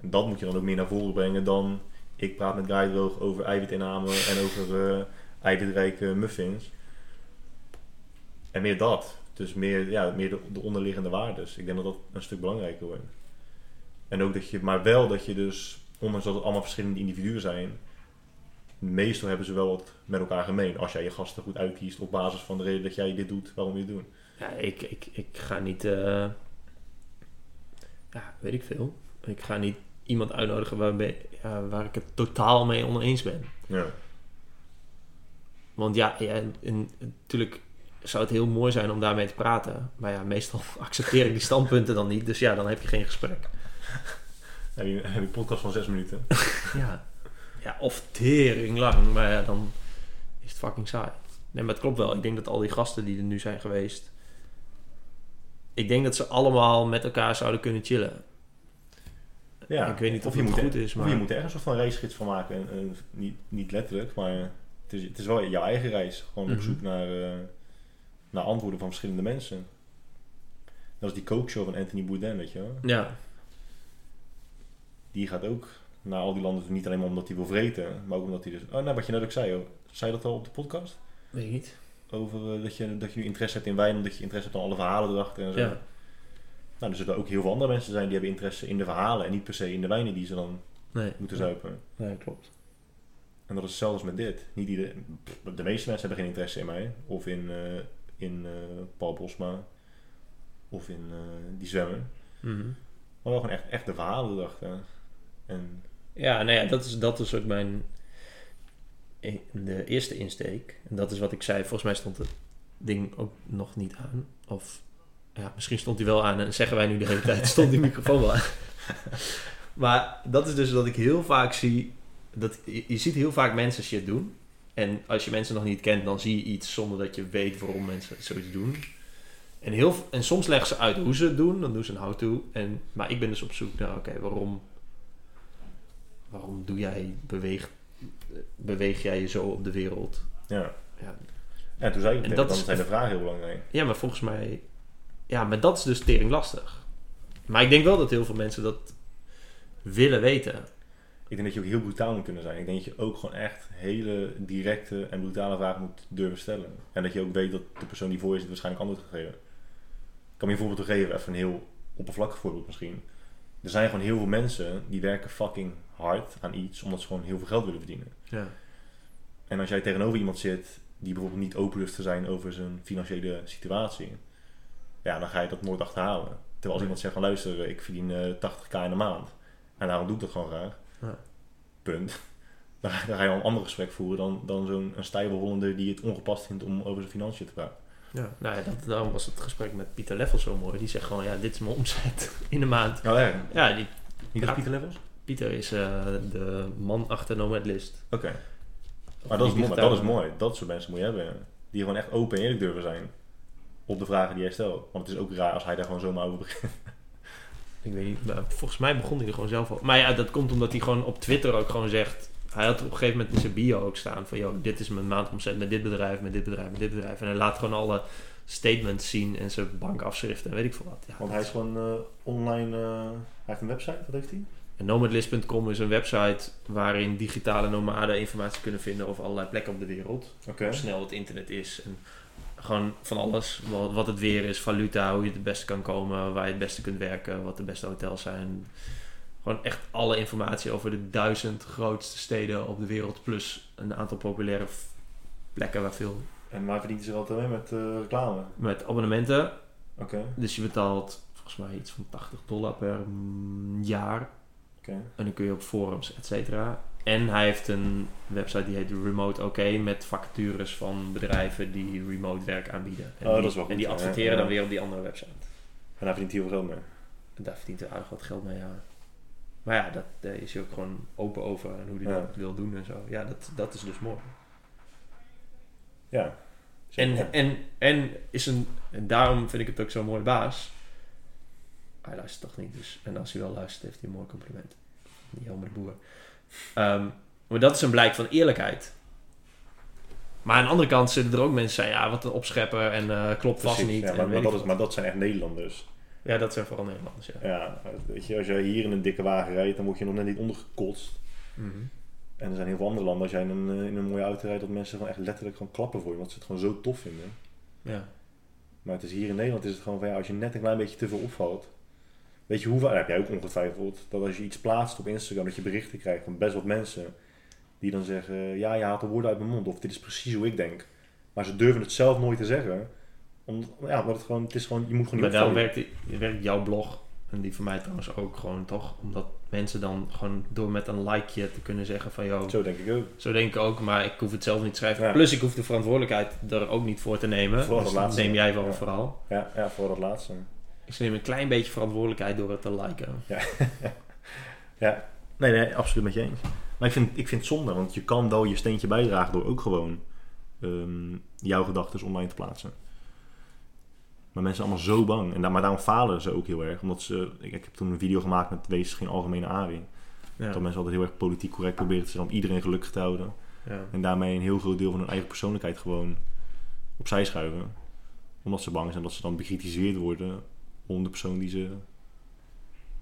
En dat moet je dan ook meer naar voren brengen dan... Ik praat met Guy Droog over eiwitinname en over eh eiwitrijke muffins. En meer dat. Dus meer, ja, meer de, de onderliggende waardes. Ik denk dat dat een stuk belangrijker wordt. En ook dat je, maar wel dat je dus, ondanks dat het allemaal verschillende individuen zijn, meestal hebben ze wel wat met elkaar gemeen. Als jij je gasten goed uitkiest op basis van de reden dat jij dit doet, waarom je het doet. ja, ik, ik, ik ga niet, eh, ja, weet ik veel. Ik ga niet iemand uitnodigen waarbij, ja, waar ik het totaal mee oneens ben. Ja. Want ja, ja en, en natuurlijk, zou het heel mooi zijn om daarmee te praten. Maar ja, meestal accepteer ik die standpunten dan niet. Dus ja, dan heb je geen gesprek. Heb je heb je een podcast van zes minuten? Ja, ja of tering lang. Maar ja, dan is het fucking saai. Nee, maar het klopt wel. Ik denk dat al die gasten die er nu zijn geweest... Ik denk dat ze allemaal met elkaar zouden kunnen chillen. Ja. Ik weet niet of je het moet goed is, Of maar- je moet er echt een soort van racegids van maken. En, en niet, niet letterlijk, maar het is, het is wel jouw eigen reis. Gewoon op Mhm. zoek naar, eh, naar antwoorden van verschillende mensen. Dat is die kookshow van Anthony Bourdain, weet je wel. Ja, Die gaat ook naar al die landen. Niet alleen maar omdat hij wil vreten, maar ook omdat hij dus... Oh, nou, wat je net ook zei, joh. Zei je dat al op de podcast? weet ik niet. Over eh, dat, je, dat je nu interesse hebt in wijn, omdat je interesse hebt in alle verhalen erachter en zo. Ja, Nou, er zullen ook heel veel andere mensen zijn die hebben interesse in de verhalen en niet per se in de wijnen die ze dan nee. moeten zuipen. Nee, klopt. En dat is hetzelfde als met dit. Niet de meeste mensen hebben geen interesse in mij. Of in, eh, in eh, Paul Bosma. Of in eh, die zwemmer. Mhm. Maar wel gewoon echt, echt de verhalen erachter. En Ja, nou ja, dat is, dat is ook mijn... De eerste insteek. En dat is wat ik zei. Volgens mij stond het ding ook nog niet aan. Of ja, misschien stond hij wel aan. En zeggen wij nu de hele tijd, stond die microfoon wel aan. maar dat is dus dat ik heel vaak zie... Dat, je, je ziet heel vaak mensen shit doen. En als je mensen nog niet kent, dan zie je iets zonder dat je weet waarom mensen zoiets doen. En, heel, en soms leggen ze uit hoe ze het doen. Dan doen ze een how-to. En, maar ik ben dus op zoek naar, oké, waarom waarom doe jij, beweeg, beweeg jij je zo op de wereld? ja. Ja, En toen zei ik En dat dan is- zijn de vragen heel belangrijk. ja maar volgens mij... Ja, maar dat is dus tering lastig. Maar ik denk wel dat heel veel mensen dat willen weten. Ik denk dat je ook heel brutaal moet kunnen zijn. Ik denk dat je ook gewoon echt hele directe en brutale vragen moet durven stellen. En dat je ook weet dat de persoon die voor je zit waarschijnlijk antwoord gaat geven. Ik kan me een voorbeeld geven, even een heel oppervlakkig voorbeeld misschien. Er zijn gewoon heel veel mensen die werken fucking hard aan iets omdat ze gewoon heel veel geld willen verdienen. Ja. En als jij tegenover iemand zit die bijvoorbeeld niet open durft te zijn over zijn financiële situatie, ja, dan ga je dat nooit achterhalen. Terwijl als Nee. iemand zegt van luister, ik verdien eh 80k in de maand en daarom doe ik dat gewoon graag. Ja. Punt. Dan, ga- je al een ander gesprek voeren dan, dan zo'n een stijve Hollander die het ongepast vindt om over zijn financiën te praten. Ja, nou ja, dat, daarom was het gesprek met Pieter Leffel zo mooi. Die zegt gewoon, ja, dit is mijn omzet in de maand. Oh ja, Ja, die, Ja. als Pieter Levels? Pieter is eh, de man achter Nomad List. Oké. Maar dat is, mooi, maar dat is mooi. Dat soort mensen moet je hebben. Die gewoon echt open en eerlijk durven zijn op de vragen die hij stelt. Want het is ook raar als hij daar gewoon zomaar over begint. Ik weet niet, maar volgens mij begon hij er gewoon zelf al. Maar ja, dat komt omdat hij gewoon op Twitter ook gewoon zegt... Hij had op een gegeven moment in zijn bio ook staan van... Yo, dit is mijn maandomzet met dit bedrijf, met dit bedrijf, met dit bedrijf. En hij laat gewoon alle statements zien en zijn bankafschriften en weet ik veel wat. Ja, Want hij is gewoon eh, online... eh, hij heeft een website, wat heeft hij? Nomadlist.com is een website waarin digitale nomaden informatie kunnen vinden over allerlei plekken op de wereld. Oké. Hoe snel het internet is. En gewoon van alles. Wat, wat het weer is, valuta, hoe je het beste kan komen, waar je het beste kunt werken, wat de beste hotels zijn. Gewoon echt alle informatie over de duizend grootste steden op de wereld. Plus een aantal populaire plekken waar veel En waar verdient hij zich altijd mee met eh, reclame? met abonnementen. Oké. Dus je betaalt volgens mij iets van 80 dollar per jaar. Oké. En dan kun je op forums, et cetera. En hij heeft een website die heet Remote OK met vacatures van bedrijven die remote werk aanbieden. En Oh, die, dat is wel goed, En die adverteren ja. dan weer op die andere website. En hij verdient heel veel geld mee. En daar verdient hij aardig wat geld mee, ja. Maar ja, dat, daar is hij ook gewoon open over en hoe hij dat wil doen en zo. Ja, dat, dat is dus mooi. Ja. En, Ja. en, en, is een, en daarom vind ik het ook zo'n mooi baas. Hij luistert toch niet, dus. En als hij wel luistert, heeft hij een mooi compliment. Niet helemaal de boer. Ehm, maar dat is een blijk van eerlijkheid. Maar aan de andere kant zitten er ook mensen die zeggen, ja, wat een opschepper en eh, klopt vast Precies, niet. Ja, en maar, weet maar, ik dat is, wat. maar dat zijn echt Nederlanders. ja, dat zijn vooral Nederlanders, ja. Ja, weet je, als jij hier in een dikke wagen rijdt, dan word je nog net niet ondergekotst. Mhm. En er zijn heel veel andere landen, als jij in een, eh, in een mooie auto rijdt, dat mensen gewoon echt letterlijk gewoon klappen voor je, want ze het gewoon zo tof vinden. ja. Maar het is hier in Nederland is het gewoon van ja, als je net een klein beetje te veel opvalt. Weet je hoeveel, heb jij ook ongetwijfeld, dat als je iets plaatst op Instagram, dat je berichten krijgt van best wat mensen die dan zeggen, ja, je haalt de woorden uit mijn mond, of dit is precies hoe ik denk. Maar ze durven het zelf nooit te zeggen. Omdat, ja, omdat het gewoon, het is gewoon, je moet gewoon Maar niet daarom opvallen. werkt, werkt jouw blog, en die van mij trouwens ook gewoon toch, omdat mensen dan gewoon door met een likeje te kunnen zeggen van... Yo, Zo denk ik ook. zo denk ik ook, maar ik hoef het zelf niet te schrijven. Ja. Plus ik hoef de verantwoordelijkheid er ook niet voor te nemen. Vooral Dus dat laatste. dat neem jij wel Ja. vooral. Ja, ja, voor dat laatste. Ik neem een klein beetje verantwoordelijkheid door het te liken. Ja, nee, nee, absoluut met je eens. Maar ik vind, ik vind het zonde, want je kan wel je steentje bijdragen door ook gewoon ehm, jouw gedachten online te plaatsen. Maar mensen zijn allemaal zo bang. En daar, maar daarom falen ze ook heel erg. Omdat ze, ik, ik heb toen een video gemaakt met Wees geen algemene Arie. Ja. Dat mensen altijd heel erg politiek correct proberen te zijn om iedereen gelukkig te houden. Ja. En daarmee een heel groot deel van hun eigen persoonlijkheid gewoon opzij schuiven. Omdat ze bang zijn dat ze dan bekritiseerd worden om de persoon die ze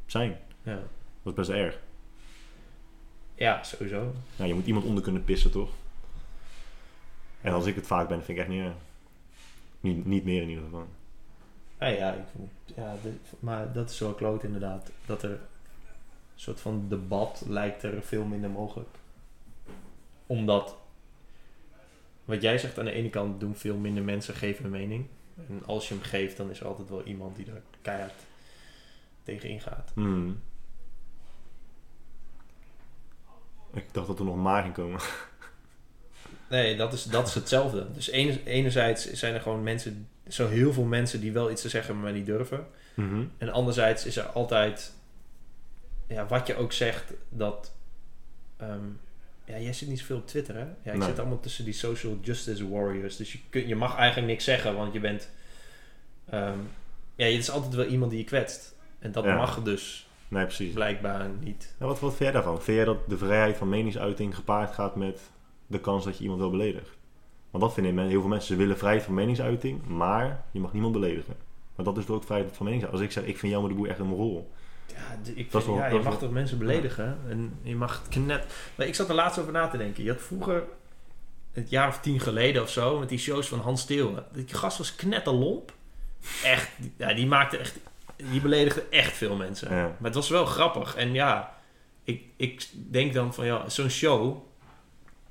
zijn. Ja. Dat is best erg. ja, sowieso. Ja, je moet iemand onder kunnen pissen, toch? En als ik het vaak ben, vind ik echt niet erg. Niet, niet meer in ieder geval. Ja, ja, ik, ja dit- maar dat is wel kloot inderdaad. Dat er een soort van debat lijkt er veel minder mogelijk. Omdat, wat jij zegt, aan de ene kant doen veel minder mensen geven een mening. En als je hem geeft, dan is er altijd wel iemand die er keihard tegen ingaat. Hmm. Ik dacht dat er nog maar ging komen. Nee, dat is, dat is hetzelfde. Dus ene- enerzijds zijn er gewoon mensen, zo heel veel mensen die wel iets te zeggen, maar niet durven. Mhm. En anderzijds is er altijd, ja, wat je ook zegt, dat. ehm, ja, jij zit niet zoveel op Twitter, hè? Ja, ik Nee. zit allemaal tussen die social justice warriors. Dus je, kun, je mag eigenlijk niks zeggen, want je bent. ehm, ja, je is altijd wel iemand die je kwetst. En dat Ja. mag dus Nee, precies. blijkbaar niet. Wat, wat vind jij daarvan? Vind jij dat de vrijheid van meningsuiting gepaard gaat met de kans dat je iemand wel beledigt? Want dat vinden heel veel mensen. Ze willen vrijheid van meningsuiting, maar je mag niemand beledigen. Maar dat is toch ook vrijheid van meningsuiting. Als ik zeg, ik vind Jan de Boer echt een rol. Ja, ik vind, wel- ja je mag wel- toch mensen beledigen en je mag het knet... Maar ik zat er laatst over na te denken. Je had vroeger, het jaar of tien geleden of zo, met die shows van Hans Steeuwen. Die gast was knetterlomp. Echt, ja, die maakte echt... Die beledigde echt veel mensen. Ja. Maar het was wel grappig. En ja, ik, ik denk dan van ja, zo'n show...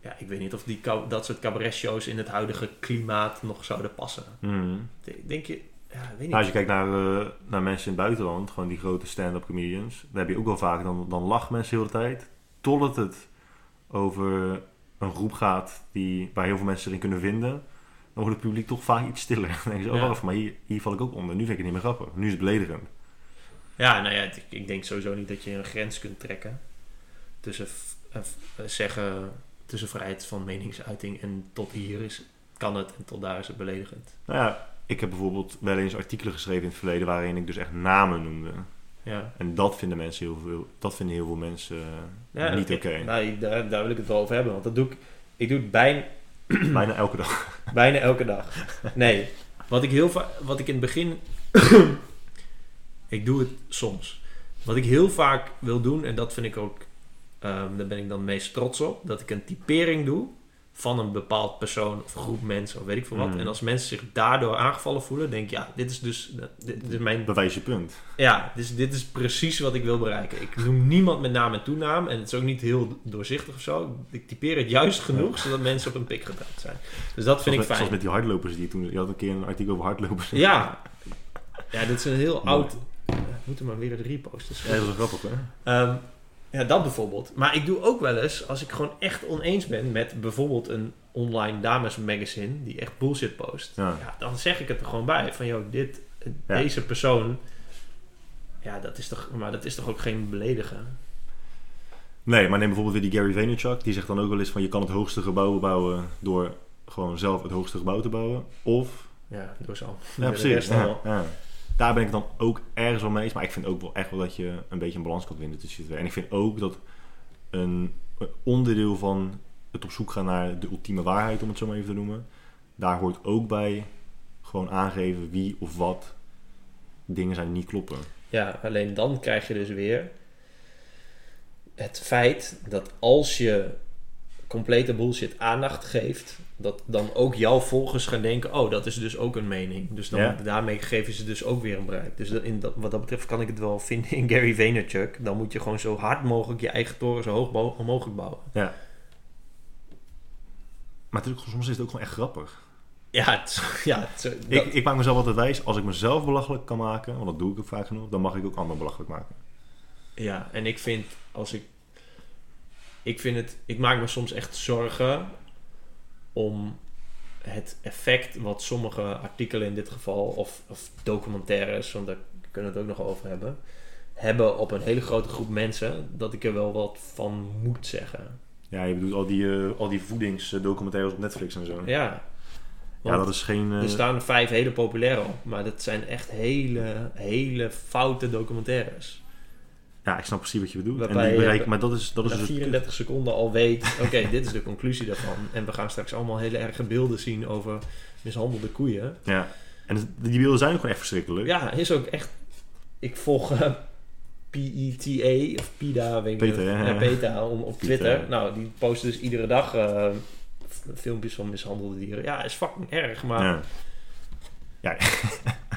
Ja, ik weet niet of die, dat soort cabaret-shows in het huidige klimaat nog zouden passen. Mhm. Denk je... Ja, ik weet niet. Nou, als je kijkt naar, eh, naar mensen in het buitenland, gewoon die grote stand-up comedians, daar heb je ook wel vaak, dan, dan lachen mensen heel de hele tijd. Totdat het over een groep gaat die, waar heel veel mensen zich in kunnen vinden, dan wordt het publiek toch vaak iets stiller. Dan denken ze, oh Ja. wacht, maar hier, hier val ik ook onder. Nu vind ik het niet meer grappig. Nu is het beledigend. Ja, nou ja, ik, ik denk sowieso niet dat je een grens kunt trekken tussen eh, eh, zeggen tussen vrijheid van meningsuiting en tot hier is kan het en tot daar is het beledigend. Nou ja, ik heb bijvoorbeeld wel eens artikelen geschreven in het verleden waarin ik dus echt namen noemde. Ja, En dat vinden mensen heel veel, dat vinden heel veel mensen eh, ja niet oké. nou, daar, daar wil ik het wel over hebben, want dat doe ik. Ik doe het bijna, Bijna elke dag. bijna elke dag. Nee, wat ik heel vaak, wat ik in het begin, ik doe het soms. Wat ik heel vaak wil doen en dat vind ik ook, ehm, daar ben ik dan meest trots op, dat ik een typering doe van een bepaald persoon of groep mensen of weet ik veel wat. Mm. En als mensen zich daardoor aangevallen voelen, denk ik, ja, dit is dus, dit, dit is mijn Bewijs je punt. ja, dus dit is precies wat ik wil bereiken. Ik noem niemand met naam en toenaam. En het is ook niet heel doorzichtig of zo. Ik typeer het juist genoeg, zodat mensen op een pik getrapt zijn. Dus dat vind Zoals ik met, fijn. zoals met die hardlopers die je toen... Je had een keer een artikel over hardlopers. Ja. Ja, dit is een heel oud... Ja, we moeten maar weer het reposten. Ja, dat is wel grappig, hè? Ehm, ja, dat bijvoorbeeld. Maar ik doe ook wel eens, als ik gewoon echt oneens ben met bijvoorbeeld een online damesmagazine die echt bullshit post. Ja. Ja, dan zeg ik het er gewoon bij. Van, joh, dit, Ja. deze persoon... Ja, dat is toch, maar dat is toch ook geen beledigen? Nee, maar neem bijvoorbeeld weer die Gary Vaynerchuk. Die zegt dan ook wel eens van... Je kan het hoogste gebouw bouwen door gewoon zelf het hoogste gebouw te bouwen. Of... Ja, door zo. Ja, precies. ja. Daar ben ik dan ook ergens wel mee eens. Maar ik vind ook wel echt wel dat je een beetje een balans kan vinden tussen twee. En ik vind ook dat een een onderdeel van het op zoek gaan naar de ultieme waarheid, om het zo maar even te noemen. Daar hoort ook bij gewoon aangeven wie of wat dingen zijn die niet kloppen. Ja, alleen dan krijg je dus weer het feit dat als je complete bullshit aandacht geeft, dat dan ook jouw volgers gaan denken, oh, dat is dus ook een mening. Dus dan, Ja. daarmee geven ze dus ook weer een bereik. Dus dat, in dat, wat dat betreft kan ik het wel vinden in Gary Vaynerchuk. Dan moet je gewoon zo hard mogelijk je eigen toren zo hoog mogelijk bouwen. Ja. Maar het is ook- soms is het ook gewoon echt grappig. Ja, het, ja het, Ik, ik maak mezelf altijd wijs, als ik mezelf belachelijk kan maken, want dat doe ik ook vaak genoeg, dan mag ik ook anderen belachelijk maken. Ja, en ik vind als ik. Ik vind het. Ik maak me soms echt zorgen om het effect wat sommige artikelen in dit geval, of, of documentaires, want daar kunnen we het ook nog over hebben, hebben op een hele grote groep mensen, dat ik er wel wat van moet zeggen. Ja, je bedoelt al die, eh, al die voedingsdocumentaires op Netflix en zo. Ja. Ja, dat is geen... eh, er staan er vijf hele populaire op, maar dat zijn echt hele, hele foute documentaires. Ja, ik snap precies wat je bedoelt. Waarbij en die je- bereiken, maar dat is, dat is na dus... 34 seconden al weet, oké, dit is de conclusie daarvan. En we gaan straks allemaal hele erge beelden zien over mishandelde koeien. Ja. En die beelden zijn ook gewoon echt verschrikkelijk. Ja, is ook echt... Ik volg eh, PETA of PIDA, weet ik niet. PETA om, op. Twitter. Nou, die posten dus iedere dag eh, filmpjes van mishandelde dieren. Ja, is fucking erg, maar... Ja. Ja.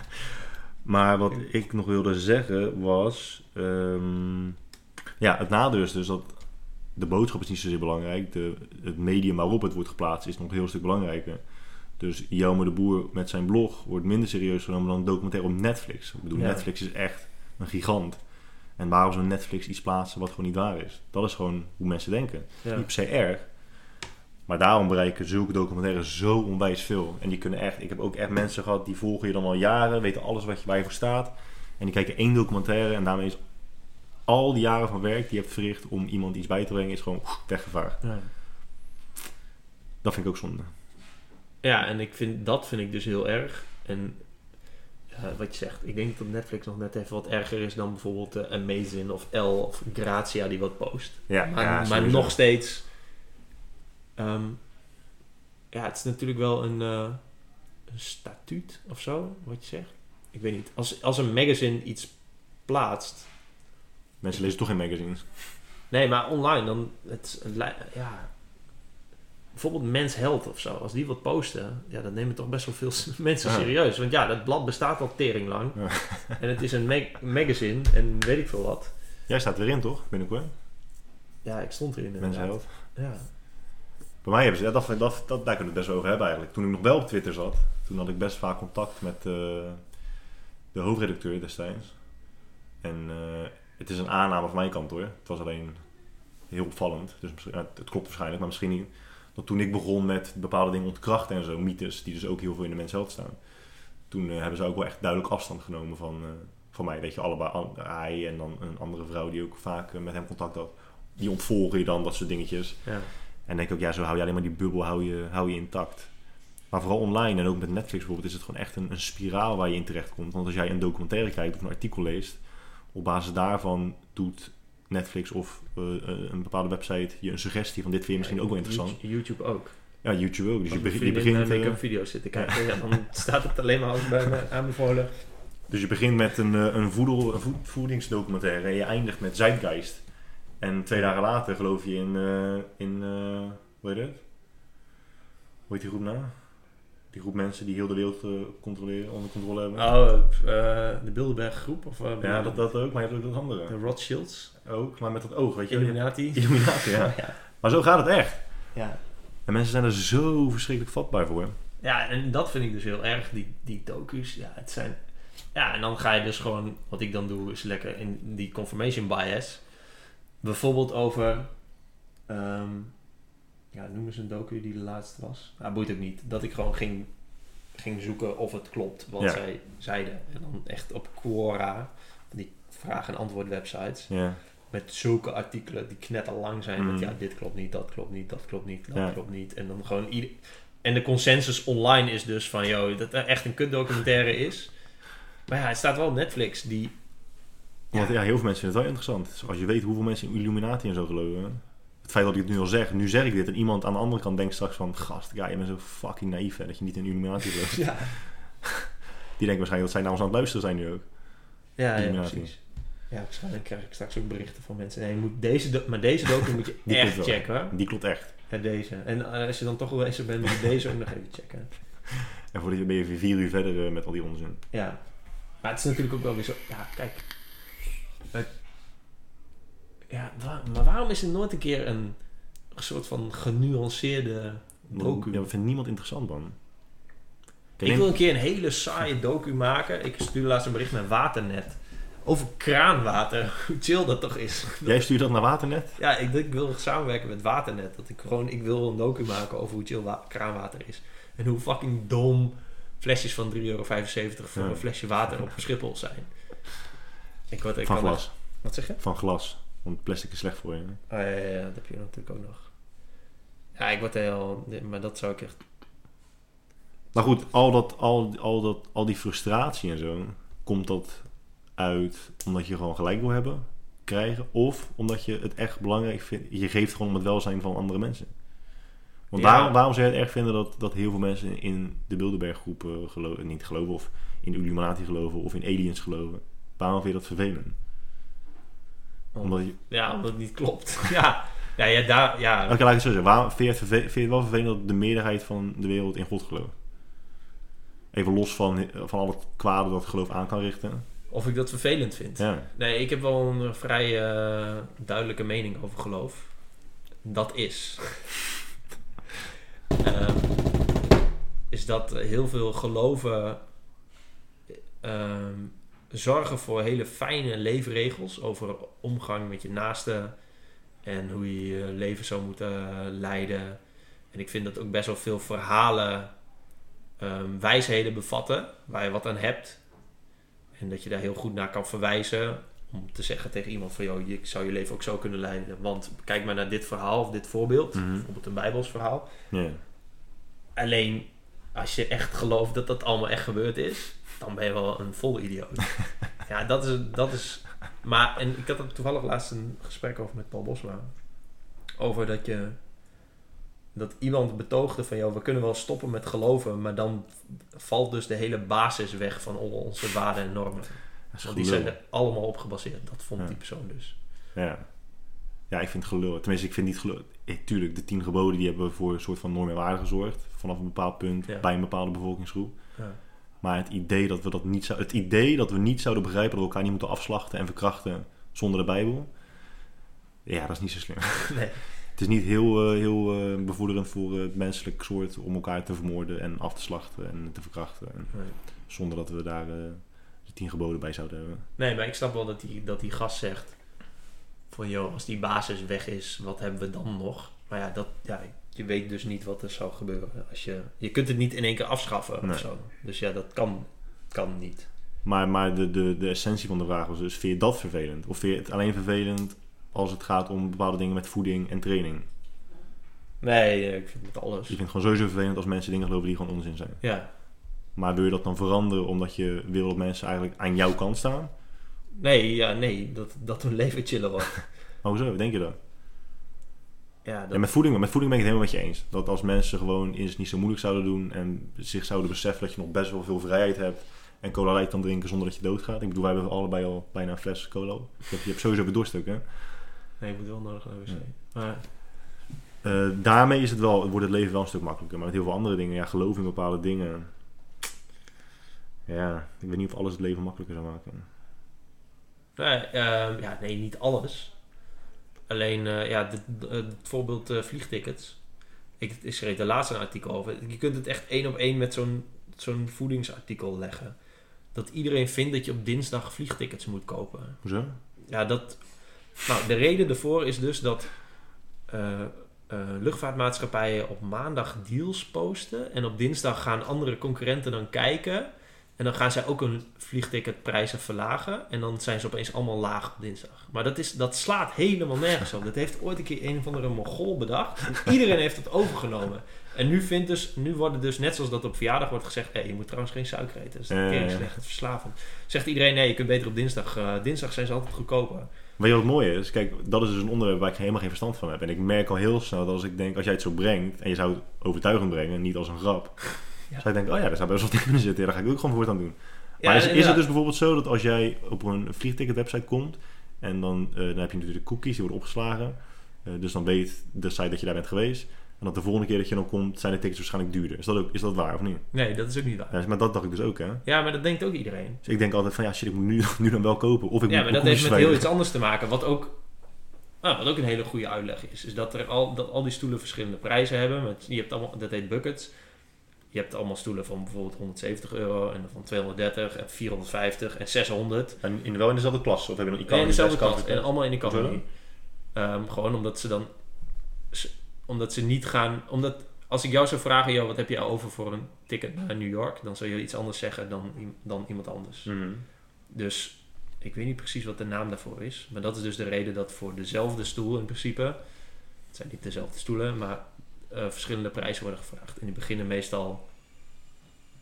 maar wat ik nog wilde zeggen was... ehm, ja, het nadeel is dus dat de boodschap is niet zozeer belangrijk. De, het medium waarop het wordt geplaatst is nog een heel stuk belangrijker. Dus Jelme de Boer met zijn blog wordt minder serieus genomen dan een documentaire op Netflix. Ik bedoel, Ja. Netflix is echt een gigant. En waarom zou Netflix iets plaatsen wat gewoon niet waar is? Dat is gewoon hoe mensen denken. Ja. Niet per se erg. Maar daarom bereiken zulke documentaires zo onwijs veel. En die kunnen echt... Ik heb ook echt mensen gehad die volgen je dan al jaren. Weten alles wat je, waar je voor staat. En die kijken één documentaire. En daarmee is al die jaren van werk die je hebt verricht om iemand iets bij te brengen... is gewoon weggevaagd. Ja. Dat vind ik ook zonde. Ja, en ik vind, dat vind ik dus heel erg. En wat je zegt, ik denk dat Netflix nog net even wat erger is dan bijvoorbeeld eh, Amazon of L of Grazia die wat post. Ja, Maar, ja, maar nog steeds. ehm, ja, het is natuurlijk wel een, eh, een statuut of zo, wat je zegt. Ik weet niet. Als, als een magazine iets plaatst. Mensen lezen toch geen magazines. Nee, maar online dan. Het, ja. Bijvoorbeeld Mens Health of zo. Als die wat posten, ja, dan nemen toch best wel veel mensen Ja. serieus. Want ja, dat blad bestaat al tering lang. Ja. En het is een mag- magazine en weet ik veel wat. Jij staat weer in, toch? Binnenkort. Ja, ik stond erin. Inderdaad. helpt. Ja. Bij mij hebben ze... Ja, dat, dat, dat, daar kunnen we het best over hebben eigenlijk. Toen ik nog wel op Twitter zat... Toen had ik best vaak contact met eh, de hoofdredacteur destijds. En eh, het is een aanname van mijn kant hoor. Het was alleen heel opvallend. Dus het klopt waarschijnlijk, maar misschien niet. Dat toen ik begon met bepaalde dingen ontkrachten en zo, mythes, die dus ook heel veel in de mensheid staan. Toen eh, hebben ze ook wel echt duidelijk afstand genomen van, eh, van mij. Weet je, allebei, hij en dan een andere vrouw die ook vaak eh, met hem contact had. Die ontvolgen je dan, dat soort dingetjes. Ja. En denk ik ook, ja, zo hou je alleen maar die bubbel hou je, hou je intact. Maar vooral online en ook met Netflix bijvoorbeeld is het gewoon echt een, een spiraal waar je in terecht komt. Want als jij een documentaire kijkt of een artikel leest, op basis daarvan doet Netflix of eh, eh, een bepaalde website je een suggestie van dit vind je misschien ook wel interessant. YouTube ook. Ja, YouTube ook. Dus je, Als je vriendin, begint, eh, make-up video's zitten kijken, ja, dan staat het alleen maar als bij me aanbevolen. dus je begint met een, een, voedel, een voed- voedingsdocumentaire en je eindigt met Zeitgeist. En twee dagen later geloof je in, in hoe heet het? Hoe heet die groep nou? Die groep mensen die heel de wereld eh, controleren, onder controle hebben. Oh, eh, de Bilderberg groep of uh, Ja, dat, dat ook, maar je hebt ook dat andere. de Rothschilds, Ook, maar met dat oog, weet je. Illuminati. Illuminati, ja. ja. Maar zo gaat het echt. Ja. En mensen zijn er zo verschrikkelijk vatbaar voor. ja, en dat vind ik dus heel erg, die, die docu's. Ja, het zijn... Ja, en dan ga je dus gewoon... Wat ik dan doe is lekker in die confirmation bias. Bijvoorbeeld over... ehm, ja, noem eens een docu die de laatste was. Ja, boeit ook niet. Dat ik gewoon ging, ging zoeken of het klopt wat Ja. zij zeiden. En dan echt op Quora, die vraag- en antwoord websites. Ja. met zulke artikelen die knetterlang zijn. Mhm. Met ja, dit klopt niet, dat klopt niet, dat klopt niet, dat Ja. klopt niet. En dan gewoon ieder... En de consensus online is dus van, joh, dat er echt een kutdocumentaire is. Maar ja, het staat wel op Netflix, die... Want ja, heel veel mensen vinden het wel interessant. Als je weet hoeveel mensen in Illuminati en zo geloven. Het feit dat ik het nu al zeg, nu zeg ik dit. En iemand aan de andere kant denkt straks van... Gast, ja, je bent zo fucking naïef hè, dat je niet in Illuminati gelooft. Ja, Die denkt waarschijnlijk dat zij naar ons aan het luisteren zijn nu ook. ja, ja precies. Ja, waarschijnlijk krijg ik straks ook berichten van mensen. Nee, je moet deze maar deze docu moet je echt checken. hoor. Die klopt echt. Ja, deze. En eh, als je dan toch wel bezig bent, moet je deze ook nog even checken. En voordat je ben je vier uur verder eh, met al die onzin. Ja. Maar het is natuurlijk ook wel weer zo... Ja, kijk. Ja, maar waarom is er nooit een keer een, soort van genuanceerde docu? Ja, dat vindt niemand interessant man. Kijk, ik wil een keer een hele saaie docu maken. Ik stuurde laatst een bericht naar Waternet Over kraanwater. Hoe chill dat toch is. Jij stuurt dat naar Waternet? Ja, ik, ik wil samenwerken met Waternet. Dat ik gewoon, ik wil een docu maken over hoe chill wa- kraanwater is. En hoe fucking dom flesjes van 3,75 euro voor Ja. een flesje water op Schiphol zijn. Ik, word, ik Van glas. echt- Wat zeg je? Van glas. Want plastic is slecht voor je. Oh, ja, ja, ja, dat heb je natuurlijk ook nog. Ja, ik word heel... Maar dat zou ik echt... Maar goed, al, dat, al, al, dat, al die frustratie en zo, komt dat uit omdat je gewoon gelijk wil hebben, krijgen, of omdat je het echt belangrijk vindt, je geeft gewoon om het welzijn van andere mensen. Want Ja. waarom, waarom zou je het erg vinden dat, dat heel veel mensen in de Bilderberg-groep eh, gelo- niet geloven, of in Illuminati geloven, of in aliens geloven? Waarom vind je dat vervelend? Omdat je, Ja, omdat het niet klopt. ja, ja, ja, daar... Ja, Oké, laat ik het zo zeggen. Waarom, vind, je het verve- vind je het wel vervelend dat de meerderheid van de wereld in God gelooft? Even los van, van al het kwade dat geloof aan kan richten. Of ik dat vervelend vind. Ja. Nee, ik heb wel een vrij eh, duidelijke mening over geloof. Dat is. Ehm, is dat heel veel geloven ehm, zorgen voor hele fijne leefregels over omgang met je naaste en hoe je je leven zou moeten leiden. En ik vind dat ook best wel veel verhalen ehm, wijsheden bevatten waar je wat aan hebt. En dat je daar heel goed naar kan verwijzen. Om te zeggen tegen iemand van, joh, je zou je leven ook zo kunnen leiden. Want kijk maar naar dit verhaal of dit voorbeeld. Mhm. Bijvoorbeeld een Bijbels verhaal. Alleen, als je echt gelooft dat dat allemaal echt gebeurd is, dan ben je wel een volle idioot. ja, dat is, dat is... Maar, en ik had er toevallig laatst een gesprek over met Paul Bosma. Over dat je... Dat iemand betoogde van, joh, we kunnen wel stoppen met geloven, maar dan valt dus de hele basis weg van al onze waarden en normen. Want die zijn er allemaal op gebaseerd. Dat vond Ja. die persoon dus. Ja. ja, ik vind het gelul. Tenminste, ik vind niet gelul. Eh, tuurlijk, de tien geboden die hebben voor een soort van norm en waarde gezorgd. Vanaf een bepaald punt Ja. bij een bepaalde bevolkingsgroep. Ja. Maar het idee dat we dat niet zou, het idee dat we niet zouden begrijpen dat we elkaar niet moeten afslachten en verkrachten zonder de Bijbel. Ja, dat is niet zo slim. Nee. Het is niet heel, eh, heel eh, bevorderend voor het menselijk soort om elkaar te vermoorden en af te slachten en te verkrachten. En Nee. zonder dat we daar eh, de tien geboden bij zouden hebben. nee, maar ik snap wel dat die, dat die gast zegt... Van, joh, als die basis weg is, wat hebben we dan nog? Maar ja, dat, ja, je weet dus niet wat er zou gebeuren. Als je, je kunt het niet in één keer afschaffen Nee. of zo. Dus ja, dat kan, kan niet. Maar, maar de, de, de essentie van de vraag was dus, vind je dat vervelend? Of vind je het alleen vervelend als het gaat om bepaalde dingen met voeding en training? Nee, ik vind het alles. Je vindt het gewoon sowieso vervelend als mensen dingen geloven die gewoon onzin zijn. Ja. Maar wil je dat dan veranderen omdat je wil dat mensen eigenlijk aan jouw kant staan? Nee, ja, nee, dat, dat hun leven chiller wordt. Hoezo? Denk je dat? Ja, dat, Ja, met, voeding, met voeding ben ik het helemaal met je eens. Dat als mensen gewoon eens niet zo moeilijk zouden doen en zich zouden beseffen dat je nog best wel veel vrijheid hebt en cola light kan drinken zonder dat je doodgaat. Ik bedoel, wij hebben allebei al bijna een fles cola. Je hebt, je hebt sowieso bedorst ook, hè? nee, je moet wel nodig naar de wc. Maar, Eh, daarmee is het wel, wordt het leven wel een stuk makkelijker. Maar met heel veel andere dingen, ja, geloof in bepaalde dingen. Ja, ik weet niet of alles het leven makkelijker zou maken. Nee, ehm, ja, nee, niet alles. Alleen, eh, ja, dit- eh, het voorbeeld eh, vliegtickets. Ik, ik schreef er laatst een artikel over. Je kunt het echt één op één met zo'n zo'n voedingsartikel leggen. Dat iedereen vindt dat je op dinsdag vliegtickets moet kopen. Hoezo? Ja, dat... Nou, de reden ervoor is dus dat luchtvaartmaatschappijen op maandag deals posten. En op dinsdag gaan andere concurrenten dan kijken. En dan gaan zij ook hun vliegticketprijzen verlagen. En dan zijn ze opeens allemaal laag op dinsdag. Maar dat, is, dat slaat helemaal nergens op. Dat heeft ooit een keer een of andere Mongool bedacht. En iedereen heeft het overgenomen. En nu, vindt dus, nu worden dus, net zoals dat op verjaardag wordt gezegd... Hey, je moet trouwens geen suiker eten. Dat is een keer slecht, verslavend. Zegt iedereen, nee, je kunt beter op dinsdag. eh, dinsdag zijn ze altijd goedkoper. Weet je wat het mooie is? Kijk, dat is dus een onderwerp waar ik helemaal geen verstand van heb. En ik merk al heel snel dat als ik denk, als jij het zo brengt en je zou het overtuigend brengen, niet als een grap, Ja. zou je denken, oh ja, daar zou best wel in zitten. Daar ga ik ook gewoon voortaan doen. Maar is, is het dus bijvoorbeeld zo dat als jij op een vliegticketwebsite komt en dan, eh, dan heb je natuurlijk cookies die worden opgeslagen. Eh, dus dan weet de site dat je daar bent geweest. En dat de volgende keer dat je dan komt, zijn de tickets waarschijnlijk duurder. Is dat, ook, is dat waar of niet? Nee, dat is ook niet waar. Ja, maar dat dacht ik dus ook, hè. Ja, maar dat denkt ook iedereen. Dus ik denk altijd van, ja shit, ik moet nu, nu dan wel kopen. Of ik Ja, moet maar dat heeft met heel iets anders te maken. Wat ook, nou, wat ook een hele goede uitleg is. Is dat, er al, dat al die stoelen verschillende prijzen hebben. Met, je hebt allemaal, dat heet buckets. Je hebt allemaal stoelen van bijvoorbeeld 170 euro en van 230 en 450 en 600. En in, wel in dezelfde klas? Of heb je nog En economy? in dezelfde klas. En allemaal in economy. Ehm, gewoon omdat ze dan... omdat ze niet gaan... Omdat als ik jou zou vragen... Joh, wat heb je over voor een ticket naar New York? Dan zou je iets anders zeggen dan, dan iemand anders. Mhm. Dus ik weet niet precies wat de naam daarvoor is. Maar dat is dus de reden dat voor dezelfde stoel in principe... Het zijn niet dezelfde stoelen, maar eh, verschillende prijzen worden gevraagd. En die beginnen meestal...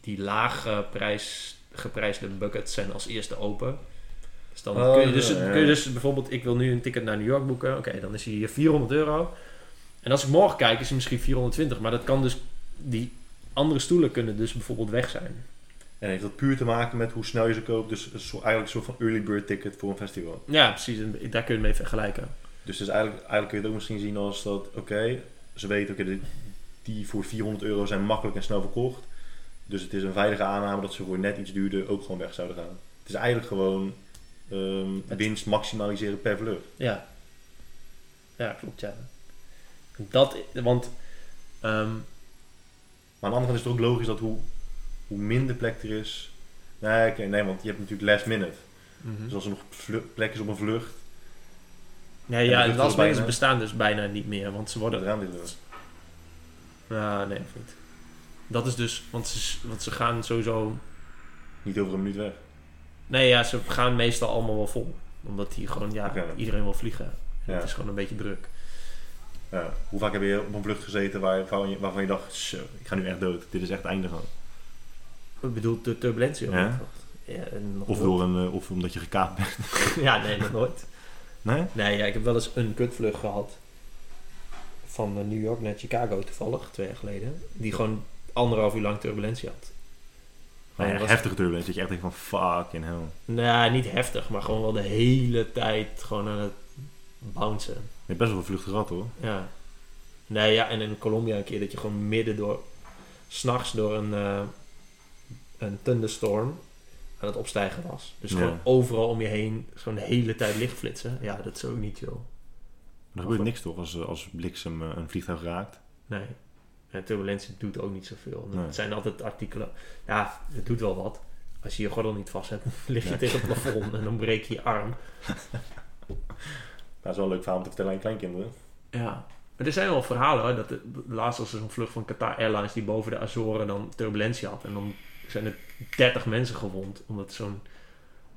Die laag eh, prijs, geprijsde buckets zijn als eerste open. Dus dan Oh, kun, je dus, ja, kun je dus bijvoorbeeld... Ik wil nu een ticket naar New York boeken. Oké, dan is hij hier 400 euro. En als ik morgen kijk is hij misschien 420. Maar dat kan dus... Die andere stoelen kunnen dus bijvoorbeeld weg zijn. En heeft dat puur te maken met hoe snel je ze koopt? Dus een soort- eigenlijk een soort van early bird ticket voor een festival. Ja, precies. Daar kun je het mee vergelijken. Dus, dus eigenlijk, eigenlijk kun je het ook misschien zien als dat, oké, ze weten, oké, die- die voor 400 euro zijn makkelijk en snel verkocht. Dus het is een veilige aanname dat ze voor net iets duurder ook gewoon weg zouden gaan. Het is eigenlijk gewoon ehm, Het- winst maximaliseren per vlucht. Ja. Ja, klopt, ja. Dat, want... ehm, Maar aan de andere kant is het ook logisch dat hoe, hoe minder plek er is. Nee, nee, want je hebt natuurlijk last minute. Dus als er nog plek is op een vlucht, ja, en de ja, bijna- bestaan dus bijna niet meer. Want ze worden... dit Ja, nee, of niet. Dat is dus... Want ze, want ze gaan sowieso... Niet over een minuut weg. Nee, ja, ze gaan meestal allemaal wel vol. Omdat die gewoon... Ja, iedereen wil vliegen. En Ja. Het is gewoon een beetje druk. Ja. Hoe vaak heb je op een vlucht gezeten waar, waarvan, je, waarvan je dacht, zo, ik ga nu echt dood. Dit is echt het einde van. Ik bedoel, de turbulentie of Ja? Ja, Of, door een, eh, of omdat je gekaapt bent. Ja, nee, nog nooit. Nee? Nee, ja, ik heb wel eens een kutvlucht gehad. Van eh, New York naar Chicago toevallig, twee jaar geleden. Die gewoon anderhalf uur lang turbulentie had. Was- heftige turbulentie. Dat je echt denkt van, fucking hell. Nou, niet heftig, maar gewoon wel de hele tijd gewoon aan het bouncen. Je hebt best wel een vlucht gehad hoor. Ja. Nee, ja, en in Colombia een keer dat je gewoon midden door, s'nachts door een, eh, een thunderstorm aan het opstijgen was. Dus Ja. gewoon overal om je heen, gewoon de hele tijd lichtflitsen. Ja, dat is ook niet chill. Er gebeurt niks toch als, als bliksem eh, een vliegtuig raakt. Nee. En turbulentie doet ook niet zoveel. Nee. Het zijn altijd artikelen. Ja, het doet wel wat. Als je je gordel niet vast hebt, lig je Ja. tegen het plafond en dan breek je je arm. Dat is wel een leuk verhaal om te vertellen aan kleinkinderen. Ja. Maar er zijn wel verhalen hoor. Dat de, de- laatst was er zo'n vlucht van Qatar Airlines die boven de Azoren dan turbulentie had. En dan zijn er 30 mensen gewond. Omdat zo'n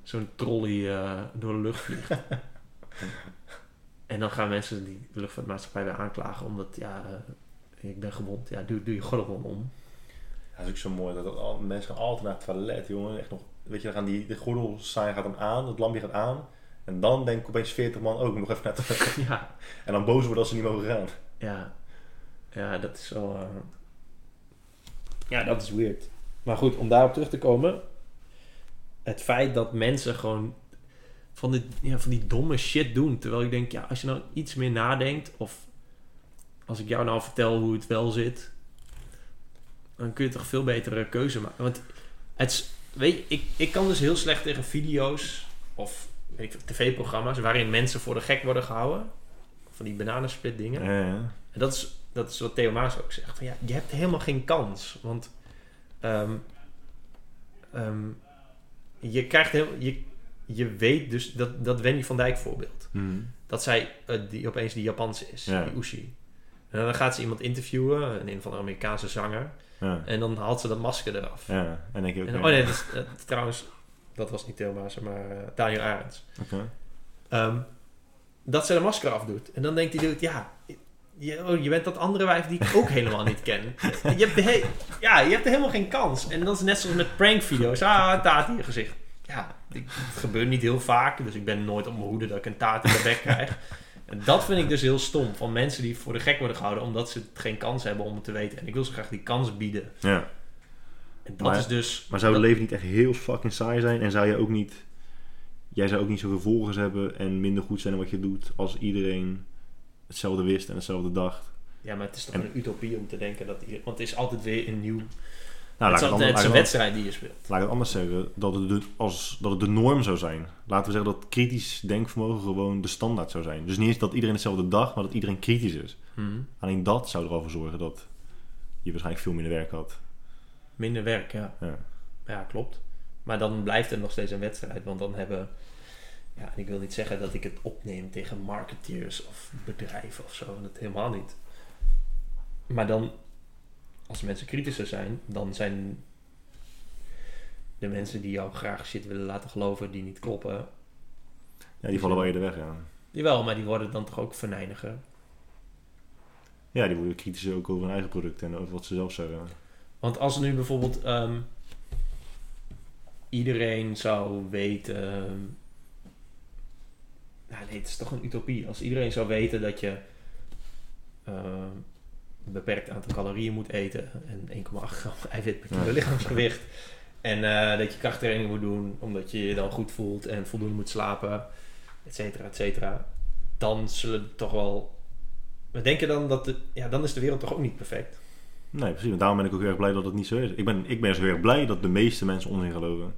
zo'n trolley eh, door de lucht vliegt. en dan gaan mensen die luchtvaartmaatschappij weer aanklagen. Omdat ja, eh, ik ben gewond. Ja, doe, doe je gordel om. Ja, dat is ook zo mooi. Dat, al- mensen gaan altijd naar het toilet, jongen. Echt nog, weet je, dan gaan die, de gordelsign gaat dan aan, het lampje gaat aan. En dan denk ik opeens 40 man ook nog even naar het toilet. ja. En dan boos worden als ze niet mogen gaan. Ja, ja dat is wel. eh, Ja, dat is weird. Maar goed, om daarop terug te komen. Het feit dat mensen gewoon van, dit, ja, van die domme shit doen. Terwijl ik denk, ja, als je nou iets meer nadenkt. Of als ik jou nou vertel hoe het wel zit. Dan kun je toch veel betere keuze maken. Want het weet je, ik, ik kan dus heel slecht tegen video's. Of tv-programma's waarin mensen voor de gek worden gehouden. Van die bananensplit dingen. Ja, ja. En dat is, dat is wat Theo Maas ook zegt. Van, ja, je hebt helemaal geen kans. Want ehm, ehm, je krijgt heel, je, je weet dus dat, dat Wendy van Dijk voorbeeld. Mhm. Dat zij eh, die, opeens die Japanse is, Ja. die Ushi. En dan gaat ze iemand interviewen, een, van de Amerikaanse zanger. Ja. En dan haalt ze dat masker eraf. ja. En denk je ook... En, oh nee, dat is, eh, trouwens, dat was niet Theo Maas, maar eh, Daniel Arends. Ehm, dat ze de masker afdoet. En dan denkt die dude, ja, je, oh, je bent dat andere wijf die ik ook helemaal niet ken. Je hebt, he- ja, je hebt helemaal geen kans. En dat is net zoals met prankvideo's. Ah, taart in je gezicht. Ja, ik- het gebeurt niet heel vaak. Dus ik ben nooit op mijn hoede dat ik een taart in de bek krijg. En dat vind ik dus heel stom. Van mensen die voor de gek worden gehouden omdat ze geen kans hebben om het te weten. En ik wil ze graag die kans bieden. Ja. En dat Maar- is dus... Maar zou het dat- leven niet echt heel fucking saai zijn? En zou je ook niet... Jij zou ook niet zoveel volgers hebben en minder goed zijn in wat je doet als iedereen hetzelfde wist en hetzelfde dacht. Ja, maar het is toch En- een utopie om te denken dat... Want het is altijd weer een nieuw... Nou, het laat is, altijd- het een wedstrijd die je speelt. laat ik het anders zeggen. Dat het, de, als, dat het de norm zou zijn. Laten we zeggen dat kritisch denkvermogen gewoon de standaard zou zijn. Dus niet eens dat iedereen hetzelfde dacht, maar dat iedereen kritisch is. Mhm. Alleen dat zou er al voor zorgen dat je waarschijnlijk veel minder werk had. Minder werk, ja. Ja. Ja, klopt. Maar dan blijft het nog steeds een wedstrijd. Want dan hebben... Ja, ik wil niet zeggen dat ik het opneem tegen marketeers of bedrijven of zo. Dat helemaal niet. Maar dan, als mensen kritischer zijn, dan zijn de mensen die jou graag shit willen laten geloven die niet kloppen. Ja, die vallen wel eerder weg, ja. Jawel, maar die worden dan toch ook verneiniger. Ja, die worden kritisch ook over hun eigen product en over wat ze zelf zeggen. Want als nu bijvoorbeeld ehm, iedereen zou weten. Nou nee, het is toch een utopie. Als iedereen zou weten dat je ehm, een beperkt aantal calorieën moet eten en 1,8 gram eiwit per kilo Ja. lichaamsgewicht. En eh, dat je krachttraining moet doen omdat je je dan goed voelt en voldoende moet slapen, et cetera, et cetera. Dan zullen toch wel. We denken dan dat de, ja, dan is de wereld toch ook niet perfect. Nee, precies. Daarom ben ik ook heel erg blij dat het niet zo is. Ik ben, ik ben zo heel erg blij dat de meeste mensen onzin geloven.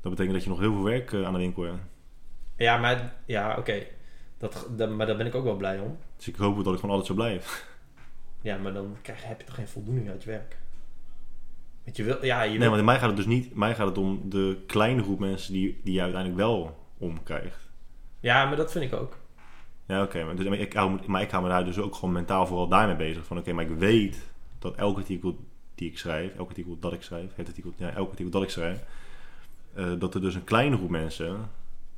Dat betekent dat je nog heel veel werk eh, aan de winkel hebt. Ja, maar ja, oké. Dat, dat- maar daar ben ik ook wel blij om. Dus ik hoop dat ik gewoon altijd zo blijf. Ja, maar dan krijg, heb je toch geen voldoening uit je werk. Want je wil, ja, je Nee, wil, want in mij gaat het dus niet... Mij gaat het om de kleine groep mensen die, die je uiteindelijk wel omkrijgt. ja, maar dat vind ik ook. Ja, oké. maar, dus, maar ik hou me- maar ik hou me daar dus ook gewoon mentaal vooral daarmee bezig. Van oké, maar ik weet dat elk artikel die ik schrijf... Elk artikel dat ik schrijf... Het artikel, ja, elk artikel dat ik schrijf... eh, dat er dus een kleine groep mensen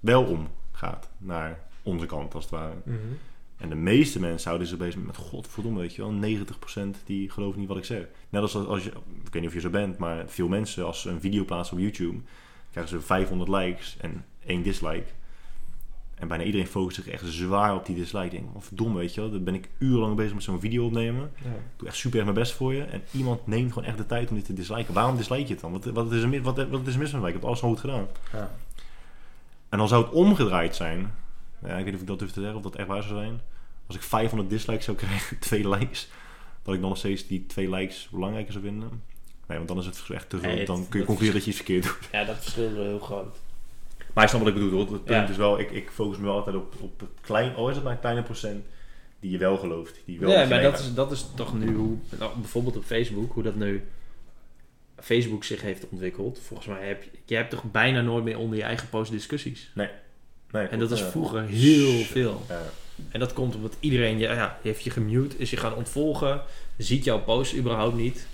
wel omgaat naar onze kant, als het ware. En de meeste mensen houden zich bezig met, godverdomme, weet je wel, 90% die geloven niet wat ik zeg. Net als als je, ik weet niet of je zo bent, maar veel mensen, als ze een video plaatsen op YouTube, krijgen ze 500 likes en één dislike. En bijna iedereen focust zich echt zwaar op die dislike. Ik denk, oh, verdomme, weet je wel, dan ben ik urenlang bezig met zo'n video opnemen. Ja. Ik doe echt super erg mijn best voor je. En iemand neemt gewoon echt de tijd om dit te disliken. Waarom dislike je het dan? Wat, wat, is, er, mis- wat, wat is er mis met mij? Ik heb alles gewoon goed gedaan. Ja. En dan zou het omgedraaid zijn. Ja, ik weet niet of ik dat durf te zeggen, of dat echt waar zou zijn. Als ik 500 dislikes zou krijgen, twee likes, dat ik dan nog steeds die twee likes belangrijker zou vinden. Nee, want dan is het echt te veel. Nee, dan kun je concluderen dat je iets verkeerd doet. ja, dat verschil is wel heel groot. Maar ik snap wat ik bedoel. hoor. Het punt Ja. is wel, ik, ik focus me wel altijd op, op het klein, oh is het maar een kleine procent, die je wel gelooft. Die wel je maar dat is, dat is toch nu hoe, nou, bijvoorbeeld op Facebook, hoe dat nu Facebook zich heeft ontwikkeld. Volgens mij heb je, je hebt toch bijna nooit meer onder je eigen post discussies. Nee, En dat is vroeger heel Shit. veel. Ja. En dat komt omdat iedereen, ja, ja, heeft je gemute, is je gaan ontvolgen, ziet jouw post überhaupt niet.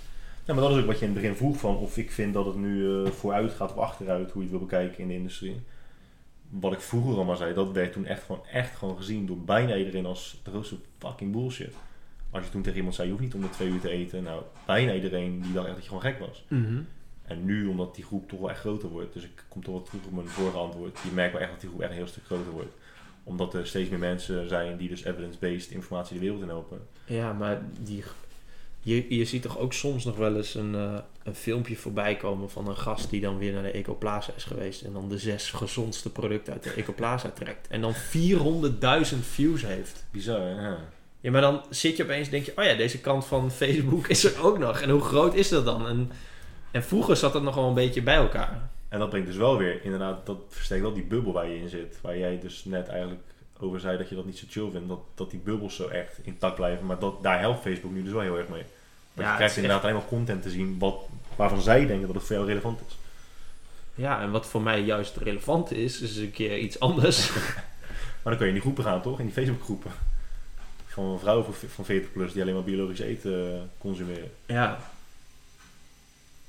Ja, maar dat is ook wat je in het begin vroeg van of ik vind dat het nu eh, vooruit gaat of achteruit, hoe je het wil bekijken in de industrie. Wat ik vroeger al maar zei, dat werd toen echt gewoon, echt gewoon gezien door bijna iedereen als de grootste fucking bullshit. Als je toen tegen iemand zei, je hoeft niet om de twee uur te eten. Nou, bijna iedereen die dacht echt dat je gewoon gek was. En nu, omdat die groep toch wel echt groter wordt, dus ik kom toch wat terug op mijn vorige antwoord. Je merkt wel echt dat die groep echt een heel stuk groter wordt. Omdat er steeds meer mensen zijn die dus evidence-based informatie de wereld in helpen. Ja, maar die, je, je ziet toch ook soms nog wel eens een, eh, een filmpje voorbij komen van een gast die dan weer naar de Ecoplaza is geweest en dan de zes gezondste producten uit de Ecoplaza trekt. En dan 400.000 views heeft. Bizar, hè? Ja. Ja, maar dan zit je opeens en denk je, oh ja, deze kant van Facebook is er ook nog. En hoe groot is dat dan? En, en vroeger zat dat nog wel een beetje bij elkaar. En dat brengt dus wel weer, inderdaad, dat versterkt wel die bubbel waar je in zit. Waar jij dus net eigenlijk over zei dat je dat niet zo chill vindt. Dat, dat die bubbels zo echt intact blijven. Maar dat, daar helpt Facebook nu dus wel heel erg mee. Want Ja, je krijgt inderdaad alleen maar content te zien wat, waarvan zij denken dat het voor jou relevant is. Ja, en wat voor mij juist relevant is, is een keer iets anders. Maar dan kun je in die groepen gaan, toch? In die Facebook groepen. Van vrouwen van- van 40 plus die alleen maar biologisch eten eh, consumeren. Ja.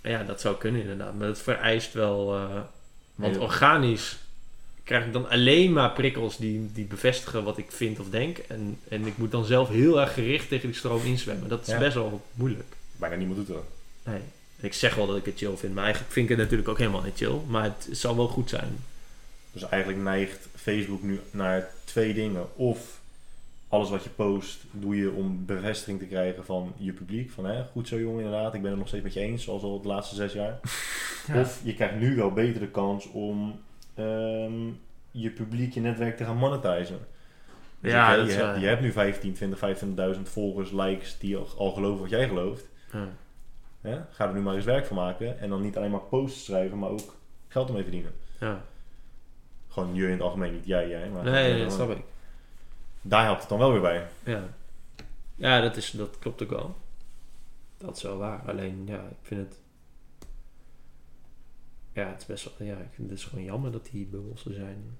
Ja, dat zou kunnen inderdaad. Maar dat vereist wel... eh, want Ja. organisch krijg ik dan alleen maar prikkels die, die bevestigen wat ik vind of denk. En, en ik moet dan zelf heel erg gericht tegen die stroom inzwemmen. Dat is Ja. best wel moeilijk. Bijna niemand doet dat. Nee. Ik zeg wel dat ik het chill vind, maar eigenlijk vind ik het natuurlijk ook helemaal niet chill. Maar het zal wel goed zijn. Dus eigenlijk neigt Facebook nu naar twee dingen. Of alles wat je post doe je om bevestiging te krijgen van je publiek. Van hè, goed zo jongen inderdaad, ik ben het nog steeds met je eens, zoals al de laatste zes jaar. Of je krijgt nu wel beter de kans om ehm, je publiek, je netwerk te gaan monetizen. Dus Ja, je, hebt, waar. je hebt nu 15, 20, 25.000 volgers, likes die al, al geloven wat jij gelooft. Ja. Ga er nu maar eens werk van maken. En dan niet alleen maar posts schrijven, maar ook geld ermee verdienen. Ja. Gewoon je in het algemeen, niet jij, jij. Maar Nee, nee, dat snap ik. Daar helpt het dan wel weer bij. Ja, ja dat, is, dat klopt ook wel. dat is wel waar. Alleen, ja, ik vind het... Ja, het is best wel... Ja, ik vind het is gewoon jammer dat die bubbels er zijn.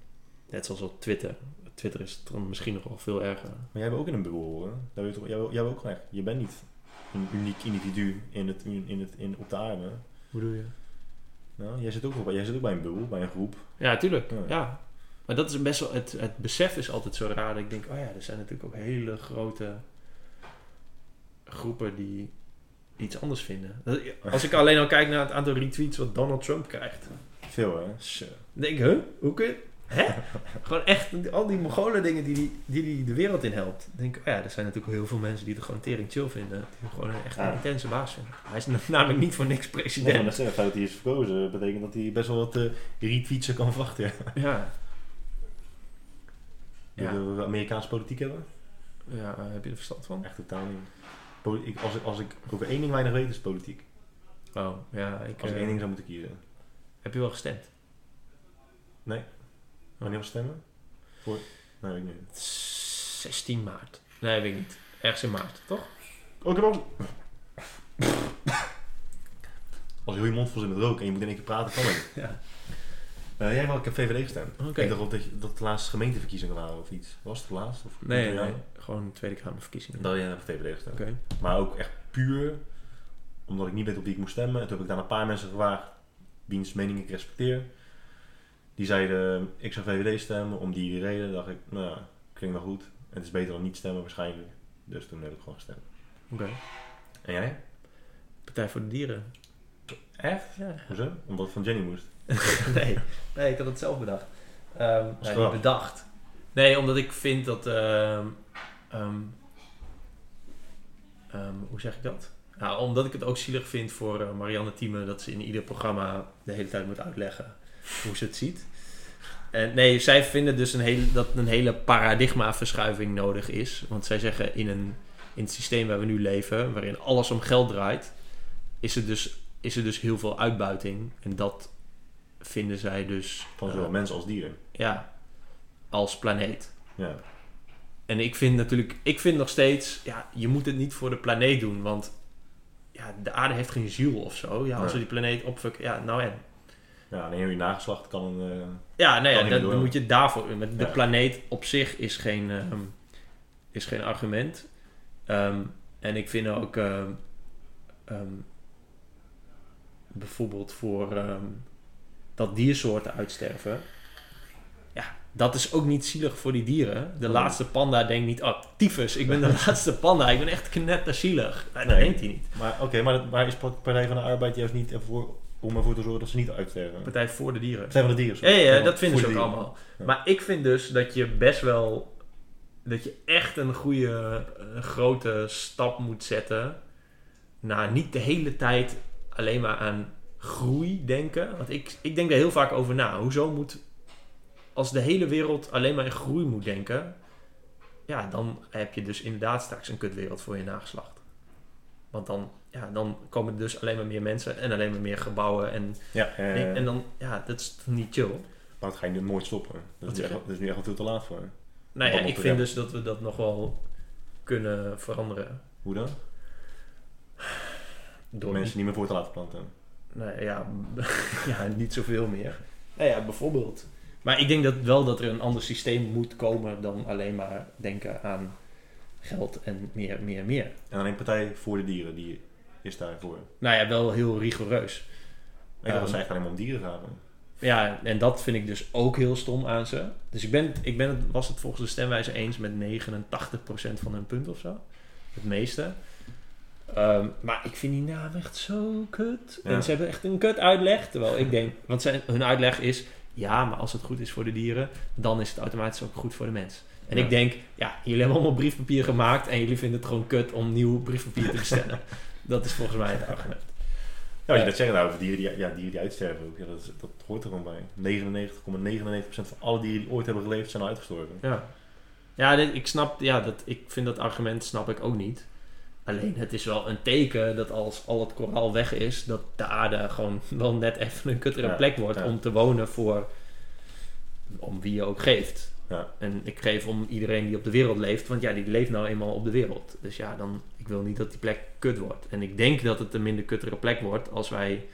Net zoals op Twitter. Twitter is het dan misschien nog wel veel erger. Maar jij bent ook in een bubbel hoor. Daar weet je, toch- jij, jij bent ook echt, je bent niet een uniek individu in het, in het, in, op de aarde. Hoe doe je? Nou, jij, zit ook, wel- jij zit ook bij een bubbel, bij een groep. Ja, tuurlijk. Ja. Ja. Maar dat is best wel... Het, het besef is altijd zo raar. Dat ik denk, oh ja, er zijn natuurlijk ook hele grote groepen die iets anders vinden. Dat- Als ik alleen al kijk naar het aantal retweets wat Donald Trump krijgt. Veel hè? Dan denk ik, huh? Hoe kun je... Hè? gewoon echt al die Mongolen dingen die die, die die de wereld in helpt. Dan denk ik, oh ja, er zijn natuurlijk heel veel mensen die het gewoon tering chill vinden. Die gewoon een echt een Ja. intense baas vinden. Hij is namelijk niet voor niks Nee, maar president. dat zeggen, dat hij is verkozen betekent dat hij best wel wat eh retweetsen kan verwachten. Ja. Ja. Ja. Willen we Amerikaanse politiek hebben? ja, eh, heb je er verstand van? Echt totaal niet. Poli- ik, als, ik, als ik over één ding weinig weet, is politiek. Oh, ja. Ik, Als ik eh, één ding zou moeten kiezen. Heb je wel gestemd? Wanneer was stemmen? Voor? Nee, weet ik niet. 16 maart. Nee, weet ik niet. Ergens in maart, toch? Oh, ik heb ook... Als heel je mond vol zit met rook en je moet in één keer praten, kan het. Ja. Eh, jij wel, ik heb VVD gestemd. Ik dacht dat, je- dat de laatste gemeenteverkiezingen waren of iets. Was het de laatste? Of Nee, Ja. nee, gewoon Tweede Kamerverkiezingen. Dat jij hebt VVD gestemd. Maar ook echt puur omdat ik niet weet op wie ik moest stemmen. En toen heb ik daar een paar mensen gevraagd wiens mening ik respecteer. Die zeiden, ik zou VVD stemmen om die reden. dacht ik, nou, ja, klinkt wel goed. En het is beter dan niet stemmen waarschijnlijk. Dus toen heb ik gewoon gestemd. Oké. En jij? Partij voor de Dieren. Echt? Ja. Hoezo? Omdat het van Jenny moest. nee. nee, ik had het zelf bedacht. Als nee, niet bedacht. Nee, omdat ik vind dat... ehm, ehm, hoe zeg ik dat? Nou, omdat ik het ook zielig vind voor eh, Marianne Thieme... dat ze in ieder programma de hele tijd moet uitleggen hoe ze het ziet. En nee, zij vinden dus een hele, dat een hele paradigmaverschuiving nodig is. Want zij zeggen in, een, in het systeem waar we nu leven... waarin alles om geld draait... is er dus, is er dus heel veel uitbuiting. En dat vinden zij dus... Van zowel eh, mensen als dieren. ja, als planeet. Ja. En ik vind natuurlijk, ik vind nog steeds, ja, je moet het niet voor de planeet doen, want ja, de aarde heeft geen ziel of zo. Ja, als we die planeet opfucken, ja, nou en. Ja, en heel je nageslacht kan eh, Ja, nee, Kan ja, niet dan, moet je daarvoor. Met de Ja. planeet op zich is geen, ehm, is geen argument. Ehm, en ik vind ook ehm, bijvoorbeeld voor dat diersoorten uitsterven. Ja, dat is ook niet zielig voor die dieren. De Oh. laatste panda denkt niet, oh, tyfus, ik ben de laatste panda. Ik ben echt knetterzielig. Nee, dat Nee. denkt hij niet. Maar oké, maar, maar is Partij van de Arbeid juist niet ervoor, om ervoor te zorgen dat ze niet uitsterven? Partij voor de dieren. Partij van de Dieren. Ja, sorry. ja, Ja, dat vinden ze ook dieren. allemaal. Ja. Maar ik vind dus dat je best wel... Dat je echt een goede, eh, grote stap moet zetten... naar niet de hele tijd alleen maar aan groei denken. Want ik, ik denk daar heel vaak over na. Hoezo moet... Als de hele wereld alleen maar in groei moet denken... Ja, dan heb je dus inderdaad straks een kutwereld voor je nageslacht. Want dan, ja, dan komen er dus alleen maar meer mensen... en alleen maar meer gebouwen en Ja, eh, en dan, ja, dat is niet chill. maar dat ga je nu nooit stoppen. Dat is, nu echt, je? dat is nu echt al veel te laat voor. Nou ja, ik vind dus dat we dat nog wel kunnen veranderen. Hoe dan? Door Mensen niet meer voor te laten planten. Nou ja, ja, niet zoveel meer. Nou ja, bijvoorbeeld. Maar ik denk dat wel dat er een ander systeem moet komen dan alleen maar denken aan geld en meer, meer, meer. En alleen Partij voor de Dieren, die is daarvoor. Nou ja, wel heel rigoureus. Ik dacht dat Ehm, ze echt alleen maar om dieren gaan. Ja, en dat vind ik dus ook heel stom aan ze. Dus ik ben, ik ben het, was het volgens de stemwijze eens met 89% van hun punt of zo. Het meeste. Ehm, maar ik vind die naam echt zo kut. Ja. En ze hebben echt een kut uitleg. Terwijl ik denk, want zijn, hun uitleg is... Ja, maar als het goed is voor de dieren, dan is het automatisch ook goed voor de mens. En Ja. ik denk, ja, jullie hebben allemaal briefpapier gemaakt... en jullie vinden het gewoon kut om nieuw briefpapier te bestellen. dat is volgens mij het argument. Ja, als je dat zegt nou, over dieren die, ja, dieren die uitsterven ook. Ja, dat, is- dat hoort er gewoon bij. 99,99% van alle dieren die ooit hebben geleefd zijn al uitgestorven. Ja, ja dit- ik snap, ja, dat, ik vind dat argument snap ik ook niet. Alleen het is wel een teken dat als al het koraal weg is, dat de aarde gewoon wel net even een kuttere Ja, plek wordt ja. om te wonen voor om wie je ook geeft. Ja. En ik geef om iedereen die op de wereld leeft, want ja, die leeft nou eenmaal op de wereld. Dus ja, dan, ik wil niet dat die plek kut wordt. En ik denk dat het een minder kuttere plek wordt als wij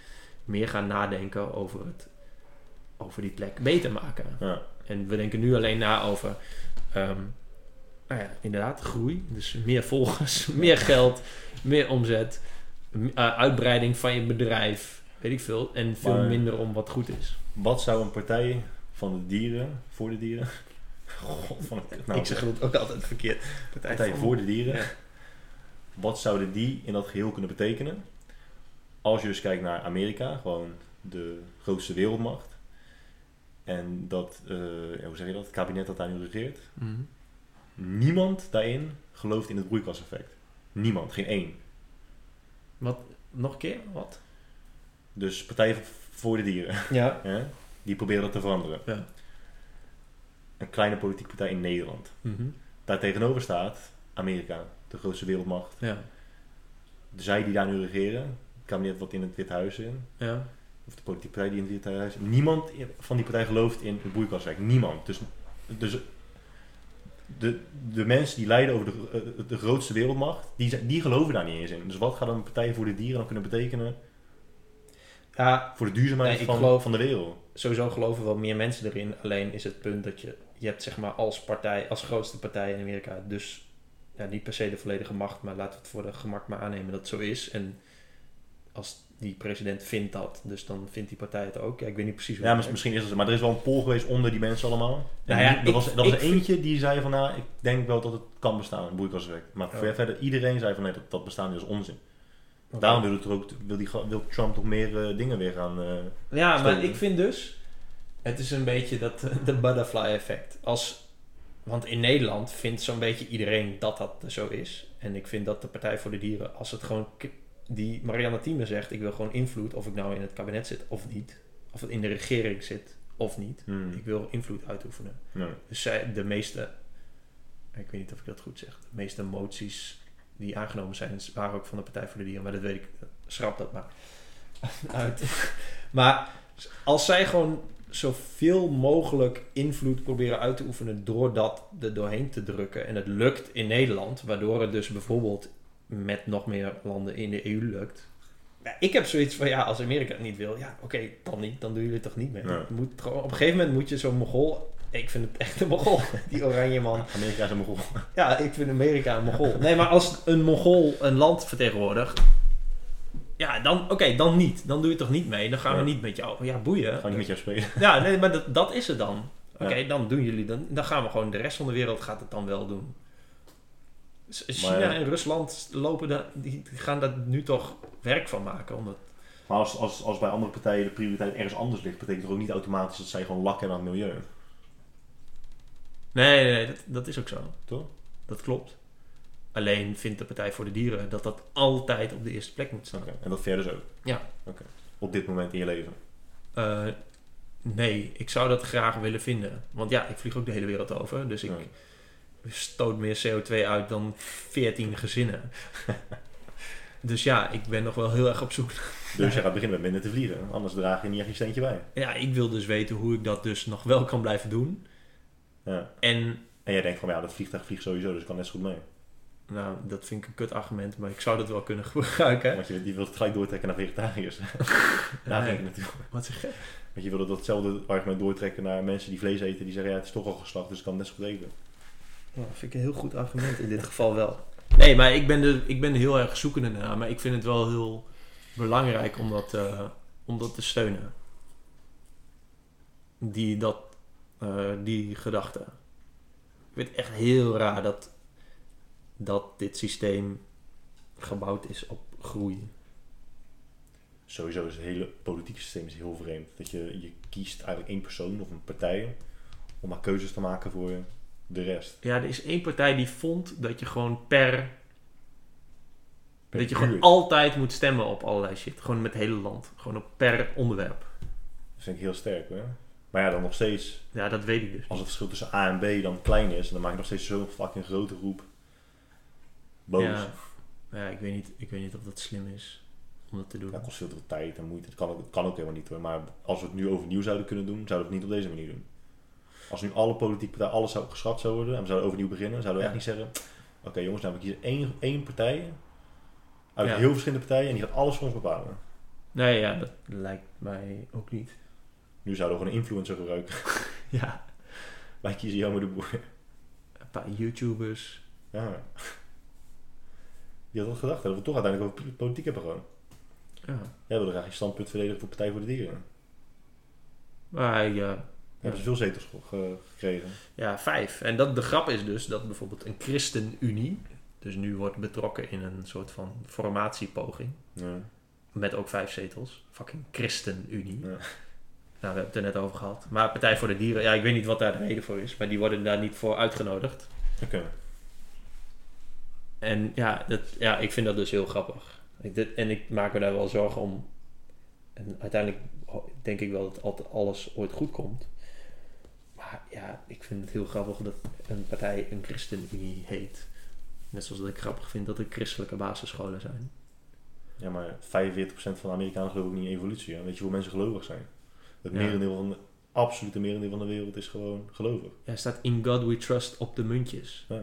meer gaan nadenken over, het, over die plek beter maken. Ja. En we denken nu alleen na over, ehm, nou ja, inderdaad, groei. Dus meer volgers, meer geld, meer omzet, eh, uitbreiding van je bedrijf, weet ik veel. En veel Maar- minder om wat goed is. Wat zou een partij van de dieren, voor de dieren... God van kut. Nou, ik zeg het ook altijd verkeerd. partij voor de dieren. Ja. Wat zouden die in dat geheel kunnen betekenen? Als je dus kijkt naar Amerika, gewoon de grootste wereldmacht. En dat, eh, ja, hoe zeg je dat, het kabinet dat daar nu regeert. Mhm. Niemand daarin gelooft in het broeikaseffect. Niemand, geen één. Wat, nog een keer? Wat? Dus Partij voor de Dieren, Ja. hè, die proberen dat te veranderen. Ja. Een kleine politieke partij in Nederland. Mhm. Daar tegenover staat Amerika, de grootste wereldmacht. Ja. Zij die daar nu regeren, het kabinet wat in het Witte Huis zit, Ja. of de politieke partij die in het Witte Huis zit, niemand van die partij gelooft in het broeikaseffect. Niemand. Dus, dus de, de mensen die leiden over de, eh, de grootste wereldmacht, die, die geloven daar niet eens in. Dus wat gaat een partij voor de dieren dan kunnen betekenen ja, voor de duurzaamheid Nee, van, geloof- van de wereld? sowieso geloven wel meer mensen erin. Alleen is het punt dat je, je hebt zeg maar als partij, als grootste partij in Amerika, dus ja, niet per se de volledige macht, maar laten we het voor de gemak maar aannemen dat het zo is. En als die president vindt dat, dus dan vindt die partij het ook. Ja, ik weet niet precies hoe Ja, werkt. misschien is het, maar er is wel een poll geweest onder die mensen allemaal. Nou ja, die- er was, er was er eentje die zei van, nou, ik denk wel dat het kan bestaan, een broeikaseffect. Maar voor verder, iedereen zei van, nee, dat, dat bestaan is onzin. Daarom wil, het ook, wil, die, wil Trump toch meer eh, dingen weer gaan... eh, Ja, maar ik vind dus, het is een beetje dat eh, de butterfly effect. Als, want in Nederland vindt zo'n beetje iedereen dat dat zo is. En ik vind dat de Partij voor de Dieren, als het gewoon, die Marianne Thieme zegt, ik wil gewoon invloed, of ik nou in het kabinet zit of niet. Of het in de regering zit of niet. hmm, Ik wil invloed uitoefenen. nee. Dus zij, de meeste, ik weet niet of ik dat goed zeg, de meeste moties die aangenomen zijn, waren ook van de Partij voor de Dieren, maar dat weet ik, schrap dat maar uit. Maar als zij gewoon zoveel mogelijk invloed proberen uit te oefenen door dat er doorheen te drukken, en het lukt in Nederland, waardoor het dus bijvoorbeeld met nog meer landen in de EU lukt. Ja, ik heb zoiets van, ja, als Amerika het niet wil, ja, oké, dan niet, dan doen jullie het toch niet mee. Ja. Je Moet op een gegeven moment moet je zo'n mogol, ik vind het echt een mogol, die oranje man. Amerika is een mogol. Ja, ik vind Amerika een mogol. Nee, maar als een mogol een land vertegenwoordigt, ja, dan, oké, dan niet. Dan doe je toch niet mee. Dan gaan we niet met jou. Ja, boeien. Gewoon niet met jou spelen. Ja, nee, maar dat, dat is het dan. Oké, Ja. dan doen jullie dan. Dan gaan we gewoon, de rest van de wereld gaat het dan wel doen. China Maar- en Rusland lopen daar, die gaan daar nu toch werk van maken. Omdat, Maar als, als, als bij andere partijen de prioriteit ergens anders ligt, betekent het ook niet automatisch dat zij gewoon lakken aan het milieu. nee, nee, nee, dat, dat is ook zo. Toch? Dat klopt. Alleen vindt de Partij voor de Dieren dat dat altijd op de eerste plek moet staan. En dat verder zo? Ja. Oké. Op dit moment in je leven? Eh, nee, ik zou dat graag willen vinden. Want ja, ik vlieg ook de hele wereld over. Dus ik. Stoot meer CO2 uit dan 14 gezinnen. dus ja, ik ben nog wel heel erg op zoek. Dus je gaat beginnen met minder te vliegen. Anders draag je niet echt je steentje bij. Ja, ik wil dus weten hoe ik dat dus nog wel kan blijven doen. Ja. En En jij denkt van, ja, dat vliegtuig vliegt sowieso, dus ik kan net zo goed mee. nou, dat vind ik een kut argument, maar ik zou dat wel kunnen gebruiken. Want je, je wilt het gelijk doortrekken naar vegetariërs. Daar Nee. ik natuurlijk. Wat zeg je? Want je wilde datzelfde argument doortrekken naar mensen die vlees eten. Die zeggen, ja, het is toch al geslacht, dus ik kan het net zo goed eten. Ja, dat vind ik een heel goed argument in dit geval wel. Nee, maar ik ben, er, ik ben heel erg zoekende naar. Maar ik vind het wel heel belangrijk om dat, eh, om dat te steunen. Die, dat, eh, die gedachte. Ik vind het echt heel raar dat, dat dit systeem gebouwd is op groei. Sowieso is het hele politieke systeem is heel vreemd. Dat je, je kiest eigenlijk één persoon of een partij om maar keuzes te maken voor de rest. Ja, er is één partij die vond dat je gewoon per... Per dat je gewoon altijd moet stemmen op allerlei shit. Gewoon met het hele land. Gewoon op per onderwerp. Dat vind ik heel sterk hoor. Maar ja, dan nog steeds, Ja, dat weet ik dus. als het verschil tussen A en B dan klein is, dan maak je nog steeds zo'n fucking grote groep boos. Ja, ja ik, weet niet, ik weet niet of dat slim is om dat te doen. Dat kost veel te veel tijd en moeite. Het kan, ook, het kan ook helemaal niet hoor. Maar als we het nu overnieuw zouden kunnen doen, zouden we het niet op deze manier doen. Als nu alle politieke partijen, alles zou geschrapt zou worden en we zouden overnieuw beginnen, zouden we echt niet zeggen, oké jongens, nou ik hier één, één partij uit heel verschillende partijen en die gaat alles voor ons bepalen. Nee, ja, dat lijkt mij ook niet. Nu zouden we gewoon een influencer gebruiken. Ja, Wij kiezen jou maar de boer. een paar YouTubers. Ja. Wie had dat gedacht? Dat we toch uiteindelijk over politiek hebben gewoon. Ja. Jij wilde graag je standpunt verdedigen voor Partij voor de Dieren. Maar ja, Hebben ze veel zetels ge- ge- gekregen. ja, vijf. En dat, de grap is dus dat bijvoorbeeld een ChristenUnie, dus nu wordt betrokken in een soort van formatiepoging, Ja. met ook vijf zetels. Fucking ChristenUnie. Ja. Nou, we hebben het er net over gehad. Maar Partij voor de Dieren, ja, ik weet niet wat daar de reden voor is, maar die worden daar niet voor uitgenodigd. Oké. En ja, dat, ja, ik vind dat dus heel grappig. Ik, dit, en ik maak me daar wel zorgen om. En uiteindelijk denk ik wel dat alles ooit goed komt. Maar ja, ik vind het heel grappig dat een partij een ChristenUnie heet. Net zoals dat ik grappig vind dat er christelijke basisscholen zijn. Ja, maar 45% van de Amerikanen geloven ook niet in evolutie. Hè? Weet je hoeveel mensen gelovig zijn? Het Ja. merendeel van de, absolute merendeel van de wereld is gewoon gelovig. Ja, staat In God We Trust op de muntjes. Ja.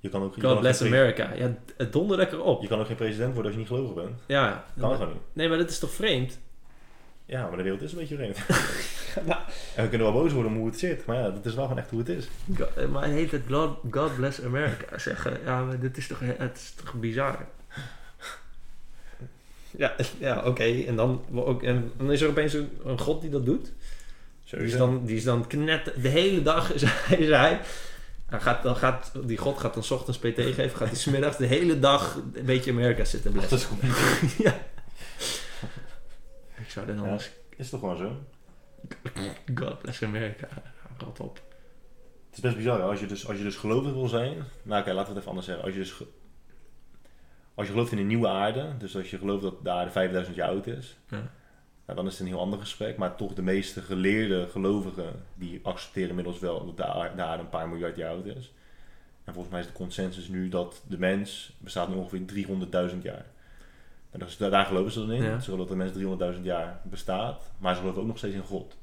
Je kan ook, je God bless America. Ja, het donder lekker op. Je kan ook geen president worden als je niet gelovig bent. Ja, Kan gewoon niet. nee, maar dat is toch vreemd? Ja, maar de wereld is een beetje vreemd. Nou, En we kunnen wel boos worden om hoe het zit. Maar ja, dat is wel gewoon echt hoe het is. God- eh, maar hij heet het God, God Bless America zeggen. Ja, maar dit is toch, het is toch bizar? Ja, ja oké. En, dan, ook, en dan is er opeens een, een god die dat doet. Die is Sowieso. dan, die is dan knet... De hele dag is hij... Is hij, hij gaat, dan gaat, die god gaat dan 's ochtends PT geven. Gaat hij smiddags de hele dag een beetje Amerika zitten Dat blessen. is, gewoon- ja. Dan Ja. is toch gewoon zo? God Bless America. Rot op. Het is best bizar. hè. Als je dus, als je dus gelovig wil zijn. Nou oké, laten we het even anders zeggen. Als je dus ge- als je gelooft in een nieuwe aarde. Dus als je gelooft dat de aarde 5000 jaar oud is. Ja. Nou, dan is het een heel ander gesprek. Maar toch de meeste geleerde gelovigen. Die accepteren inmiddels wel dat de aarde, de aarde een paar miljard jaar oud is. En volgens mij is de consensus nu dat de mens bestaat nu ongeveer 300.000 jaar. En dus, daar, daar geloven ze dan in. Ja. Ze geloven dat de mens 300.000 jaar bestaat. Maar ze geloven ook nog steeds in God.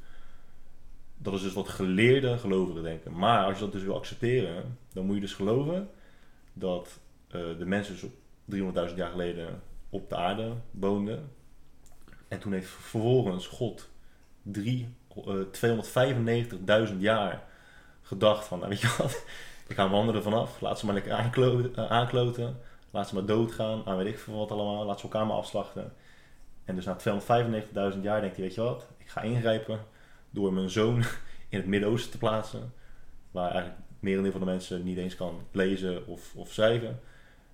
Dat is dus wat geleerde gelovigen denken. Maar als je dat dus wil accepteren, dan moet je dus geloven dat eh, de mensen dus op 300.000 jaar geleden op de aarde woonden. En toen heeft vervolgens God drie, eh, 295.000 jaar gedacht van, nou weet je wat, ik ga mijn handen ervan af, laat ze maar lekker aankloten, eh, aankloten, laat ze maar doodgaan, aan weet ik veel wat allemaal, laat ze elkaar maar afslachten. En dus na 295.000 jaar denkt hij, weet je wat, ik ga ingrijpen door mijn zoon in het Midden-Oosten te plaatsen, waar eigenlijk merendeel van de mensen niet eens kan lezen of, of schrijven.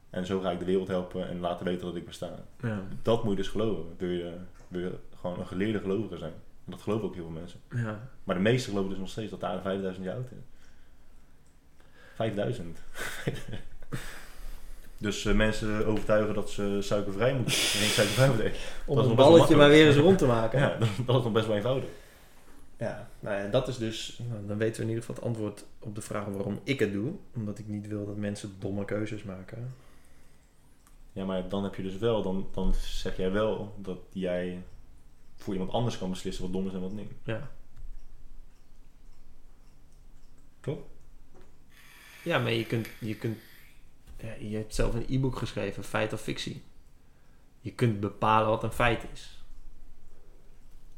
En zo ga ik de wereld helpen en laten weten dat ik besta. Ja. Dat moet je dus geloven. Wil je, wil je gewoon een geleerde gelovige zijn. En dat geloven ook heel veel mensen. Ja. Maar de meesten geloven dus nog steeds dat de aarde 5000 jaar oud is. 5000. dus eh, mensen overtuigen dat ze suikervrij moeten. Geen suikervrij moeten eten. Om Dat een balletje maar weer eens rond te maken. Ja, dat, dat is nog best wel eenvoudig. Ja, nou ja, dat is dus... nou, dan weten we in ieder geval het antwoord op de vraag waarom ik het doe. Omdat ik niet wil dat mensen domme keuzes maken. Ja, maar dan heb je dus wel, dan, dan zeg jij wel dat jij voor iemand anders kan beslissen wat dom is en wat niet. Ja. Klopt. Ja, maar je kunt... Je, kunt ja, je hebt zelf een e-book geschreven, feit of fictie. Je kunt bepalen wat een feit is.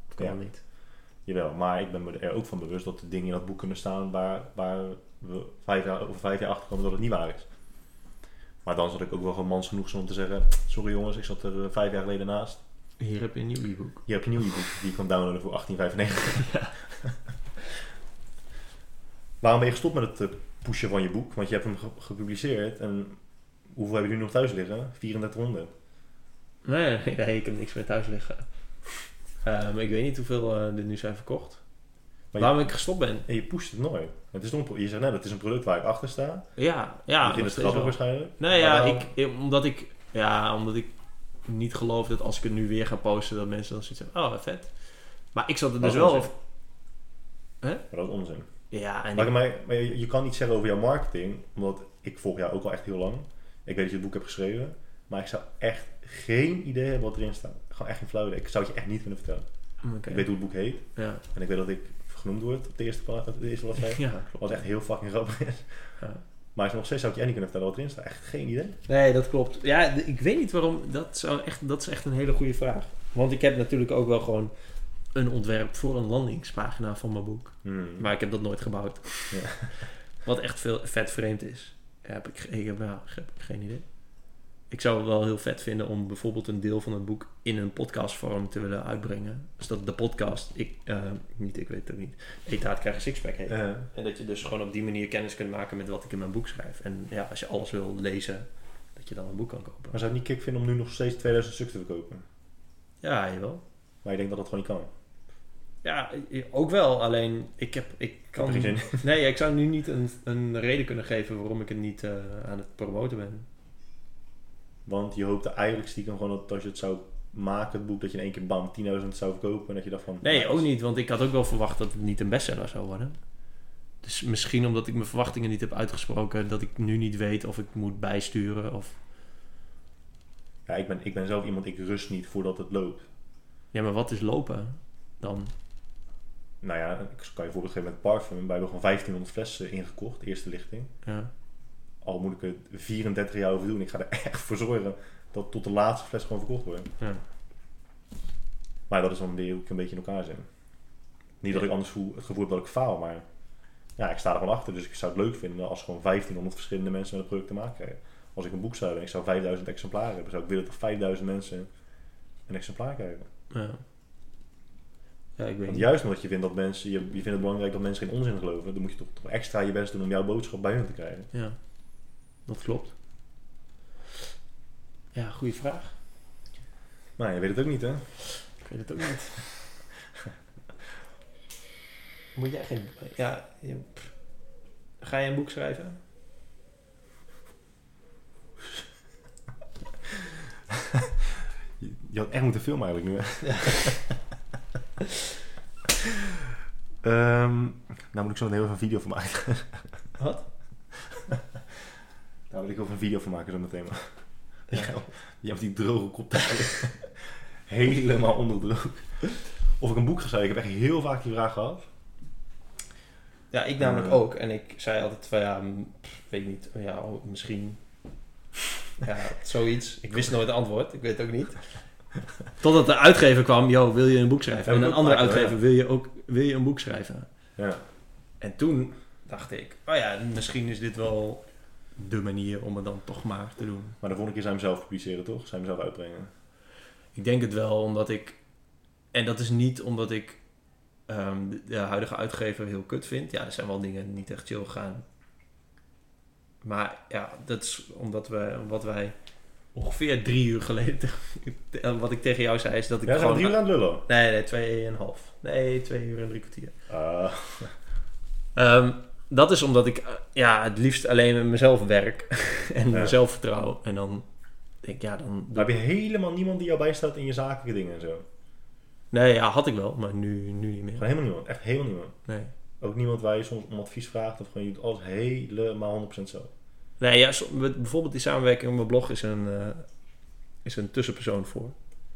Of kan Ja. dat niet? Jawel, maar ik ben me er ook van bewust dat er dingen in dat boek kunnen staan waar, waar we vijf jaar, over vijf jaar achter komen dat het niet waar is. Maar dan zat ik ook wel gewoon mans genoeg zijn om te zeggen: Sorry jongens, ik zat er eh, vijf jaar geleden naast. Hier heb je een nieuw e-book. Hier heb je een nieuw e-book die je kan downloaden voor 18,95. Waarom ben je gestopt met het eh, pushen van je boek? Want je hebt hem ge- gepubliceerd en hoeveel heb je nu nog thuis liggen? 3400. Nee, nee, nee, ik heb niks meer thuis liggen. Ehm, ik weet niet hoeveel eh, er nu zijn verkocht. Maar Waarom je, ik gestopt ben? en je pusht het nooit. Het is een je zegt net, het is een product waar ik achter sta. Ja, ja. vindt het grappig waarschijnlijk. Nee, ja, ik, ik- omdat ik, ja, omdat ik niet geloof dat als ik het nu weer ga posten, dat mensen dan zoiets hebben, oh, vet. Maar ik zat er dus dat wel. Maar dat is onzin. Ja, en Maar, ik- maar, maar je, je kan niet zeggen over jouw marketing, omdat ik volg jou ook al echt heel lang. Ik weet dat je het boek hebt geschreven, maar ik zou echt geen idee hebben wat erin staat. Gewoon echt geen flauw idee. Ik zou het je echt niet kunnen vertellen. Oké. Ik weet hoe het boek heet Ja, en ik weet dat ik genoemd wordt op de eerste, pla- op de eerste bladzijde. Ja, Wat echt heel fucking grappig is. Ja. Maar nog steeds zou ik je echt niet kunnen vertellen wat erin staat. Echt geen idee. Nee, dat klopt. Ja, ik weet niet waarom. Dat, zou echt, dat is echt een hele goede vraag. Want ik heb natuurlijk ook wel gewoon een ontwerp voor een landingspagina van mijn boek. Hmm. Maar ik heb dat nooit gebouwd. Ja. Wat echt veel, vet vreemd is. Ja, heb ik, ik heb, ja, heb ik geen idee. Ik zou het wel heel vet vinden om bijvoorbeeld een deel van het boek in een podcastvorm te willen uitbrengen. Dus dat de podcast, ik, eh, niet ik weet het niet, Eet Haat krijg een sixpack heet. En dat je dus gewoon op die manier kennis kunt maken met wat ik in mijn boek schrijf. En ja, als je alles wil lezen, dat je dan een boek kan kopen. maar zou het niet kick vinden om nu nog steeds 2000 stuks te verkopen? Ja, jawel. Maar je denkt dat dat gewoon niet kan. Ja, ook wel. Alleen, ik heb... Ik Kan nee, ik zou nu niet een, een reden kunnen geven waarom ik het niet eh, aan het promoten ben. Want je hoopte eigenlijk stiekem gewoon dat als je het zou maken, het boek, dat je in één keer bam 10.000 zou verkopen. En dat je dacht van... Nee, ook niet. Want ik had ook wel verwacht dat het niet een bestseller zou worden. Dus misschien omdat ik mijn verwachtingen niet heb uitgesproken... dat ik nu niet weet of ik moet bijsturen of... Ja, ik ben, ik ben zelf iemand, ik rust niet voordat het loopt. Ja, maar wat is lopen dan? Nou ja, ik kan je voorbeeld geven met parfum. Wij hebben gewoon 1500 flessen ingekocht, eerste lichting. Ja. Al moet ik er 34 jaar over doen. Ik ga er echt voor zorgen dat tot de laatste fles gewoon verkocht wordt. ja. Maar dat is dan weer hoe ik een beetje in elkaar zit. Niet dat ik anders voel, het gevoel heb dat ik faal, maar ja, ik sta er gewoon achter. Dus ik zou het leuk vinden als gewoon 1500 verschillende mensen met een product te maken krijgen. Als ik een boek zou hebben en ik zou 5000 exemplaren hebben, zou ik willen dat 5000 mensen een exemplaar krijgen. Ja. Ja, ik weet Want niet. juist omdat je vindt dat mensen, je, je vindt het belangrijk dat mensen geen onzin geloven, dan moet je toch, toch extra je best doen om jouw boodschap bij hun te krijgen. Ja, dat klopt. Ja, goede vraag. Maar je weet het ook niet, hè? Ik weet het ook niet. Moet jij geen... Ja, je- ga je een boek schrijven? Je, je had echt moeten filmen eigenlijk nu, hè? Ehm, nou moet ik zo meteen even een video van maken. Wat? Daar wil ik over een video van maken zo meteen. Maar. Ja. Ja, je hebt die droge kop helemaal onderdroog. Of ik een boek ga schrijven. Ik heb echt heel vaak die vraag gehad. Ja, ik namelijk Eh. ook. En ik zei altijd van ja, weet niet, ja, misschien. Ja, zoiets. Ik wist nooit het antwoord. Ik weet het ook niet. Totdat de uitgever kwam, yo, wil je een boek schrijven? Ja, En een andere maken, uitgever, ja. wil je ook wil je een boek schrijven? Ja. En toen dacht ik, oh ja, misschien is dit wel de manier om het dan toch maar te doen. Maar de volgende keer je hem zelf publiceren, toch? Je hem zelf uitbrengen? Ik denk het wel, omdat ik... En dat is niet omdat ik ehm, de, de huidige uitgever heel kut vind. Ja, er zijn wel dingen niet echt chill gegaan. Maar ja, dat is omdat we, wat wij ongeveer drie uur geleden... wat ik tegen jou zei, is dat ik Ja, gewoon... drie uur aan het lullen? Nee, nee, tweeënhalf. Nee, twee uur en drie kwartier. Ah, Ehm, dat is omdat ik eh, ja, het liefst alleen met mezelf werk en Ja. mezelf vertrouw. En dan denk ik, ja, dan... maar heb je helemaal niemand die jou bijstaat in je zakelijke dingen en zo? Nee, ja, had ik wel, maar nu, nu niet meer. Gewoon helemaal niemand. Echt helemaal niemand. Nee. Ook niemand waar je soms om advies vraagt of gewoon je doet alles helemaal 100% zo. Nee, ja, bijvoorbeeld die samenwerking met mijn blog is een, eh, is een tussenpersoon voor.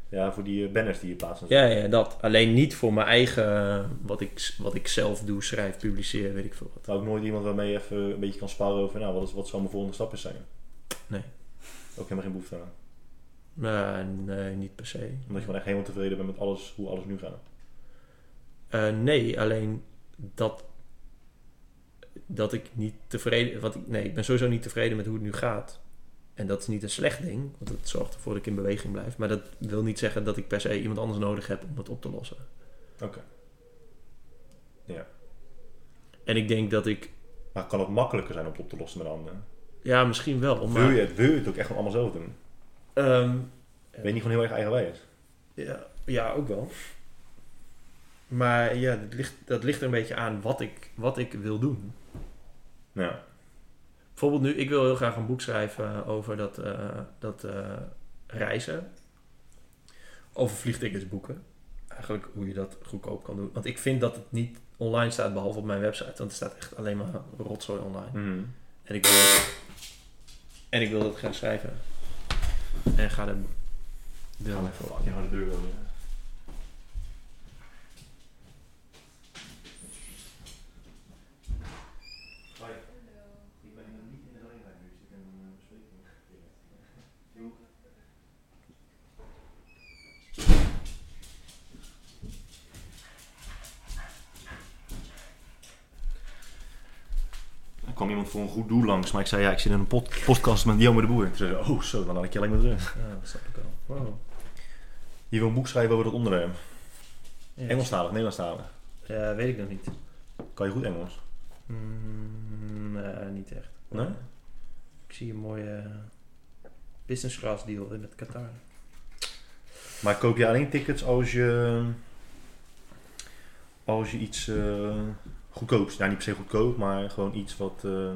Ja, voor die eh, banners die je plaatst. Ja, ja, dat. Alleen niet voor mijn eigen, eh, wat ik, wat ik zelf doe, schrijf, publiceer, weet ik veel wat. Ook nooit iemand waarmee je even een beetje kan sparren over, nou, wat, is, wat zou mijn volgende stap zijn? Nee. Ook helemaal geen behoefte aan. Nee, niet per se. Omdat je gewoon echt helemaal tevreden bent met alles, hoe alles nu gaat. Nee, alleen dat, dat ik niet tevreden... Wat ik, nee, ik ben sowieso niet tevreden met hoe het nu gaat. En dat is niet een slecht ding, want het zorgt ervoor dat ik in beweging blijf. Maar dat wil niet zeggen dat ik per se iemand anders nodig heb om het op te lossen. Oké. En ik denk dat ik... Maar kan het makkelijker zijn om het op te lossen met anderen? Ja, misschien wel, maar... wil je, het, wil je het ook echt gewoon allemaal zelf doen? Ehm, Ben je niet gewoon heel erg eigenwijs? ja, ja, ook wel. Maar ja, dat ligt, dat ligt er een beetje aan wat ik, wat ik wil doen. Ja. Bijvoorbeeld nu, ik wil heel graag een boek schrijven over dat, eh, dat eh, reizen. Over vliegtickets boeken. Eigenlijk hoe je dat goedkoop kan doen. Want ik vind dat het niet online staat, behalve op mijn website. Want er staat echt alleen maar rotzooi online. Mhm. En ik wil dat, en ik wil dat gaan schrijven. En ga de deur even fucking harde deur open. Kwam iemand voor een goed doel langs. Maar ik zei, ja, ik zit in een pod podcast met Jelmer de Boer. Toen zei ze, oh zo, dan laat ik je alleen maar terug. Ja, dat snap ik al. Wow. Je wil een boek schrijven over dat onderwerp. Ja. Engelstalig, Nederlandstalig. Ja, weet ik nog niet. Kan je goed Engels? Mm, nee, niet echt. Nee? Ik zie een mooie business class deal in het Qatar. Maar koop je alleen tickets als je, als je iets eh goedkoops, ja niet per se goedkoop, maar gewoon iets wat eh,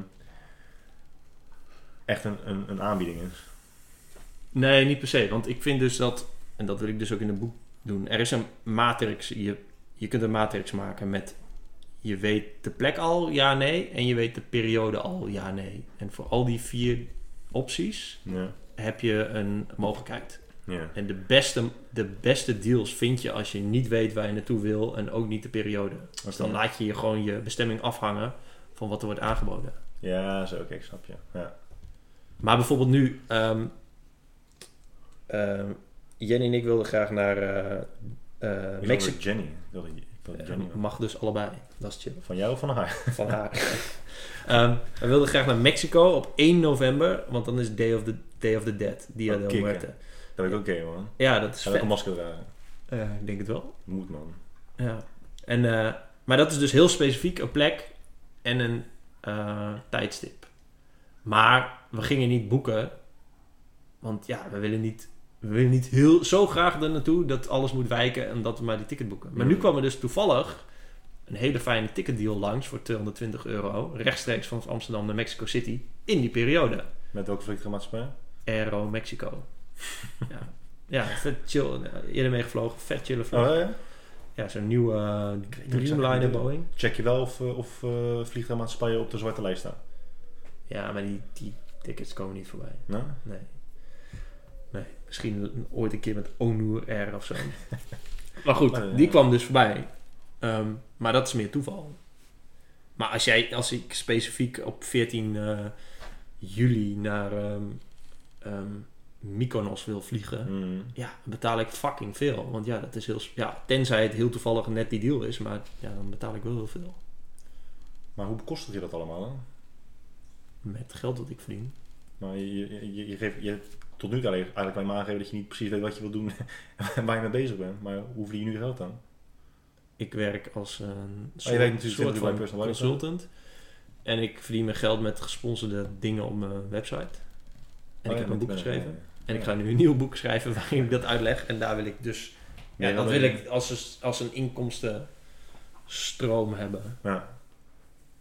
echt een, een, een aanbieding is. Nee, niet per se. Want ik vind dus dat, en dat wil ik dus ook in het boek doen. Er is een matrix. Je, je kunt een matrix maken met. Je weet de plek al, ja, nee. En je weet de periode al, ja, nee. En voor al die vier opties Ja. heb je een mogelijkheid. Ja. En de beste, de beste deals vind je als je niet weet waar je naartoe wil en ook niet de periode. Dus dan laat je je gewoon je bestemming afhangen van wat er wordt aangeboden. Ja, zo, oké, ik snap je. Ja. Maar bijvoorbeeld nu, ehm, ehm, Jenny en ik wilden graag naar Mexico. Jenny. Wilde, ik wilde Jenny. Mag dus allebei, dat is chill. Van jou of van haar? Van haar. Ehm, we wilden graag naar Mexico op 1 november, want dan is Day of the, Day of the Dead, Dia Oh, de kicken. Muerte. Dat ik oké, man. Ja, dat is vet. een masker dragen? Ik denk het wel. Moet, man. Ja. En, eh, maar dat is dus heel specifiek een plek en een eh, tijdstip. Maar we gingen niet boeken, want ja, we willen niet, we willen niet heel, zo graag er naartoe dat alles moet wijken en dat we maar die ticket boeken. Maar nu kwam er dus toevallig een hele fijne ticketdeal langs voor 220 euro, rechtstreeks van Amsterdam naar Mexico City in die periode. Met welke vliegtuigmaatschappij? Aero Mexico. Ja. ja, vet chill. Eerder meegevlogen, vet chille vlucht. Oh, ja? Ja, zo'n nieuwe uh, niet Dreamliner. Boeing. Check je wel of, eh, of eh, vliegtuigmaatschappijen op de zwarte lijst staan? Ja, maar die, die tickets komen niet voorbij. Nou? Nee. Nee, misschien ooit een keer met Onur Air of zo. maar goed, Maar, die kwam dus voorbij. Ehm, maar dat is meer toeval. Maar als, jij, als ik specifiek op 14 eh, juli naar ehm, ehm, Mykonos wil vliegen... Mm. Ja, betaal ik fucking veel. Want ja, dat is heel... Ja, tenzij het heel toevallig net die deal is. Maar ja, dan betaal ik wel heel veel. Maar hoe bekostig je dat allemaal dan? Met geld dat ik verdien. Maar je, je, je, je geeft, je, tot nu toe alleen- eigenlijk alleen maar aangegeven dat je niet precies weet wat je wilt doen en waar je mee bezig bent. Maar hoe verdien je nu geld dan? Ik werk als een Oh, je werkt natuurlijk soort van consultant. En ik verdien mijn geld met gesponsorde dingen op mijn website. En Oh, ik ja, heb een boek geschreven. ja, En ik ga nu een nieuw boek schrijven waarin ik dat uitleg. En daar wil ik dus... Ja, Ja, dat wil ik als een, als een inkomstenstroom hebben. Ja.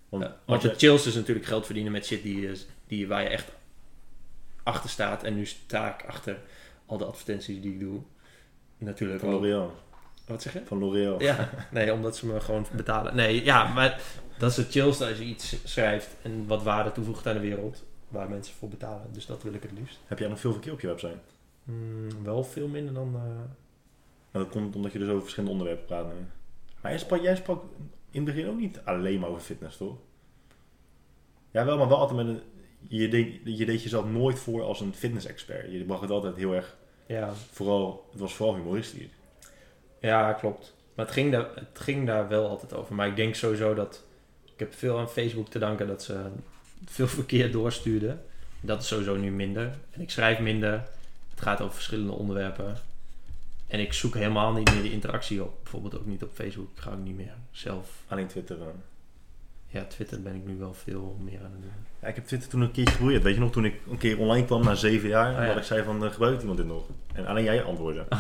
Want, Ja, want want de chills is natuurlijk geld verdienen met shit die, je- die, waar je echt achter staat. En nu sta ik achter al de advertenties die ik doe. Natuurlijk van. L'Oreal. Wat zeg je? Van L'Oreal. Ja, nee, omdat ze me gewoon betalen. Nee, ja, maar dat is het chillste als je iets schrijft en wat waarde toevoegt aan de wereld. Waar mensen voor betalen. Dus dat wil ik het liefst. Heb jij nog veel verkeer op je website? Hmm, wel veel minder dan... Nou, dat komt omdat je dus over verschillende onderwerpen praat. Maar jij sprak, jij sprak in het begin ook niet alleen maar over fitness, toch? Ja, wel, maar wel altijd met een... Je deed, je deed jezelf nooit voor als een fitness-expert. Je bracht het altijd heel erg... ja, Vooral, het was vooral humoristisch. ja, klopt. Maar het ging, daar, het ging daar wel altijd over. Maar ik denk sowieso dat... Ik heb veel aan Facebook te danken dat ze veel verkeer doorstuurden. Dat is sowieso nu minder. En ik schrijf minder. Het gaat over verschillende onderwerpen. En ik zoek helemaal niet meer die interactie op. Bijvoorbeeld ook niet op Facebook. Ik ga ook niet meer zelf Alleen Twitter. dan. Ja, Twitter ben ik nu wel veel meer aan het doen. Ja, ik heb Twitter toen een keertje geprobeerd. Weet je nog, toen ik een keer online kwam na zeven jaar, Oh, ja. dat ik zei van, eh, gebruikt iemand dit nog? En alleen jij antwoordde.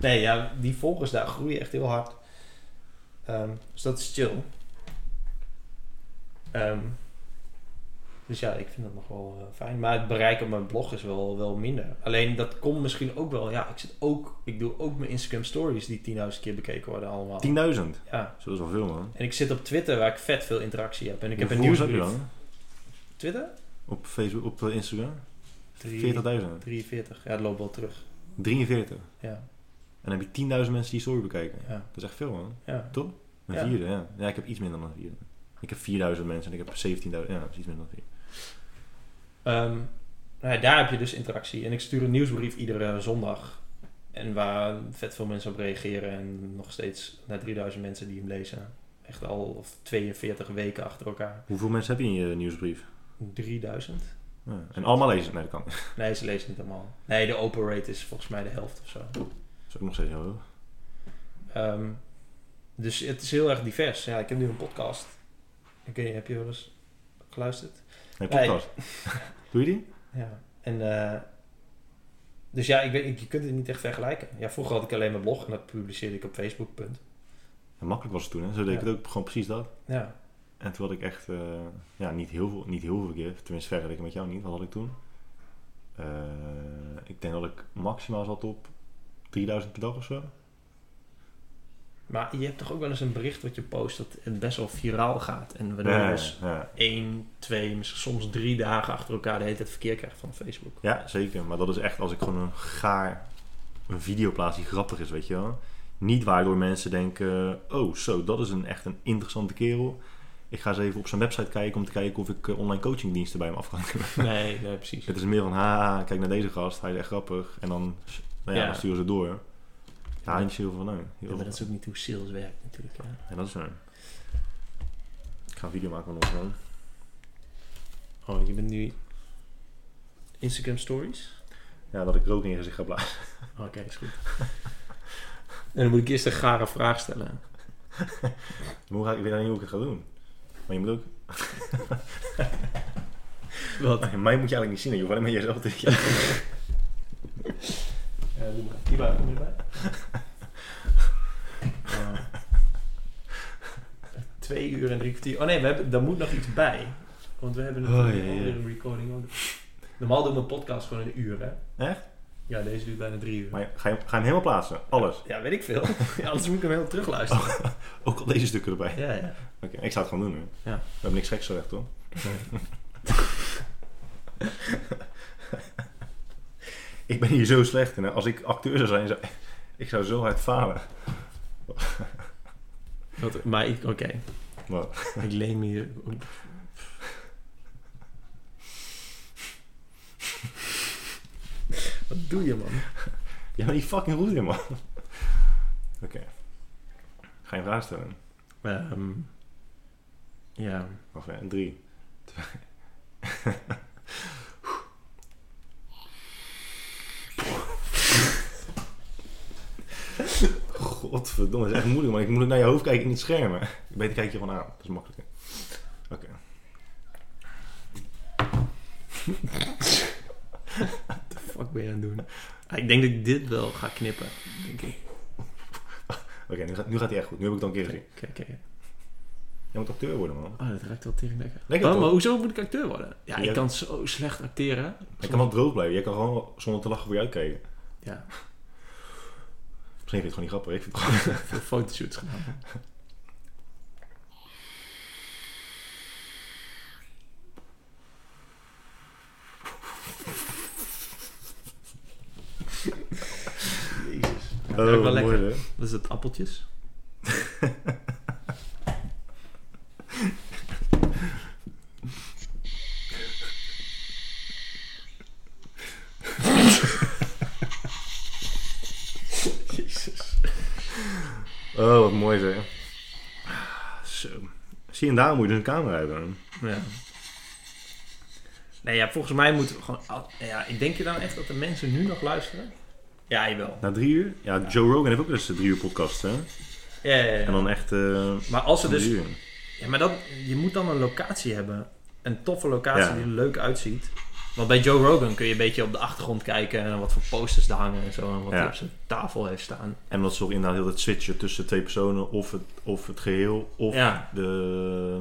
Nee, ja, die volgers daar groeien echt heel hard. Ehm, dus dat is chill. Ehm, dus ja, ik vind dat nog wel eh, fijn. Maar het bereik op mijn blog is wel, wel minder. Alleen dat komt misschien ook wel. Ja, ik, zit ook, ik doe ook mijn Instagram stories die 10.000 keer bekeken worden allemaal. 10.000. Ja. Zo is wel veel, man. En ik zit op Twitter waar ik vet veel interactie heb. En ik heb een nieuwsbrief. heb je dan? Twitter? Op Facebook, op eh, Instagram? Drie- 40.000. 43. Ja, dat loopt wel terug. 43. Ja, En dan heb je 10.000 mensen die story bekijken. ja, Dat is echt veel, man. ja. Een Ja. vierde, ja. Ja, ik heb iets minder dan een vierde. Ik heb 4000 mensen en ik heb 17.000. Ja, dat is iets minder dan vier. Ehm, nou ja, daar heb je dus interactie. En ik stuur een nieuwsbrief iedere zondag. En waar vet veel mensen op reageren. En nog steeds naar 3000 mensen die hem lezen. Echt al 42 weken achter elkaar. Hoeveel mensen heb je in je nieuwsbrief? 3000. Ja. En allemaal lezen? Nee, dat kan niet. Nee, ze lezen niet allemaal. Nee, de open rate is volgens mij de helft of zo. Dat is ook nog steeds heel hoog. Ehm, dus het is heel erg divers. Ja, ik heb nu een podcast. Ik weet heb je wel eens geluisterd? Nee, podcast. Doe je die? Ja. En, eh, dus ja, ik weet, je kunt het niet echt vergelijken. Ja, vroeger had ik alleen mijn blog en dat publiceerde ik op Facebook. Punt. Ja, makkelijk was het toen, hè? Zo deed ik het ook gewoon precies dat. Ja. En toen had ik echt, eh, ja, niet heel veel, niet heel veel keer, tenminste vergelijken met jou niet, wat had ik toen? Eh, ik denk dat ik maximaal zat op 3000 per dag of zo. Maar je hebt toch ook wel eens een bericht wat je post dat het best wel viraal gaat. En je Ja, dus ja. één, twee, misschien soms drie dagen achter elkaar de hele tijd verkeer krijgt van Facebook. ja, zeker. Maar dat is echt als ik gewoon een gaar, een video plaats die grappig is, weet je wel. Niet waardoor mensen denken, oh zo, dat is een echt een interessante kerel. Ik ga eens even op zijn website kijken om te kijken of ik eh, online coachingdiensten bij hem af kan. Nee, nee, precies. Het is meer van, haha, kijk naar deze gast, hij is echt grappig. En dan, nou ja, Ja. dan sturen ze door. Ja, van, nee. Heel Ja, maar dat is ook niet hoe sales werkt natuurlijk. Ja. Ja, dat is zo. Ik ga een video maken van ons man. Oh, je bent nu Instagram stories? Ja, dat ik rook in je gezicht ga blazen. Oké, is goed. en dan moet ik eerst een gare vraag stellen. Hoe ga ik, ik weet niet hoe ik het ga doen. Maar je moet ook... Wat? Mij moet je eigenlijk niet zien. hè. Je hoeft alleen maar jezelf te... Ja. Ja, doe maar. Kom je erbij? Oh. Twee uur en drie kwartier. Oh nee, we hebben, daar moet nog iets bij. Want we hebben Oh, natuurlijk alweer een recording ook. Normaal doen we een podcast gewoon een uur, hè? Echt? Ja, deze duurt bijna drie uur. Maar je- ga je, ga je hem helemaal plaatsen? Alles? Ja, weet ik veel. Ja, anders moet ik hem helemaal terugluisteren. Ook al deze stukken erbij? Ja, ja. Oké, ik zou het gewoon doen nu. Ja. We hebben niks geks gezegd, hoor. Ik ben hier zo slecht in. hè. Als ik acteur zou zijn, zou... ik zou zo hard falen. Wat- maar ik, oké. Wat? Ik leen me hier... Wat doe je, man? Ja, maar die fucking goed in, man. Oké. Ga je een vraag stellen? Ehm, ja. Wacht even, drie. twee. Godverdomme, dat is echt moeilijk, maar ik moet naar je hoofd kijken in het scherm. hè. Beter kijk je gewoon aan, dat is makkelijker. Oké. Wat de fuck ben je aan het doen? Ah, ik denk dat ik dit wel ga knippen. Denk ik. Oké, nu, gaat, nu gaat hij echt goed. Nu heb ik het al een keer gezien. oké, oké. Je moet acteur worden, man. Oh, dat ruikt wel tering lekker. Lekker Oh, toch? maar hoezo moet ik acteur worden? Ja, ik kan zo slecht acteren. Je kan wel droog blijven. Je kan gewoon zonder te lachen voor je uitkijken. Ja, Misschien vind je het gewoon niet grappig. Ik vind het gewoon... veel fotoshoots gedaan. Jezus. Dat ruikt wel lekker. Oh, mooi, hè? Wat is het, appeltjes? Jezus. Oh, wat mooi zeg. Zo. Zie je, en daar moet je dus een camera hebben. Ja. Nee, ja, volgens mij moeten we gewoon... Ja, ik denk je dan echt dat de mensen nu nog luisteren? Ja, jawel. Na drie uur? Ja, Joe Rogan heeft ook wel eens een drie uur podcast, hè? Ja, ja, ja. En dan echt... eh Maar als ze dus... drie uur. Ja, maar dat, je moet dan een locatie hebben. Een toffe locatie Ja. die er leuk uitziet. Want bij Joe Rogan kun je een beetje op de achtergrond kijken... en wat voor posters er hangen en zo. En wat Ja. hij op zijn tafel heeft staan. En dat ze ook inderdaad heel het switchen tussen twee personen of het, of het geheel of Ja. de,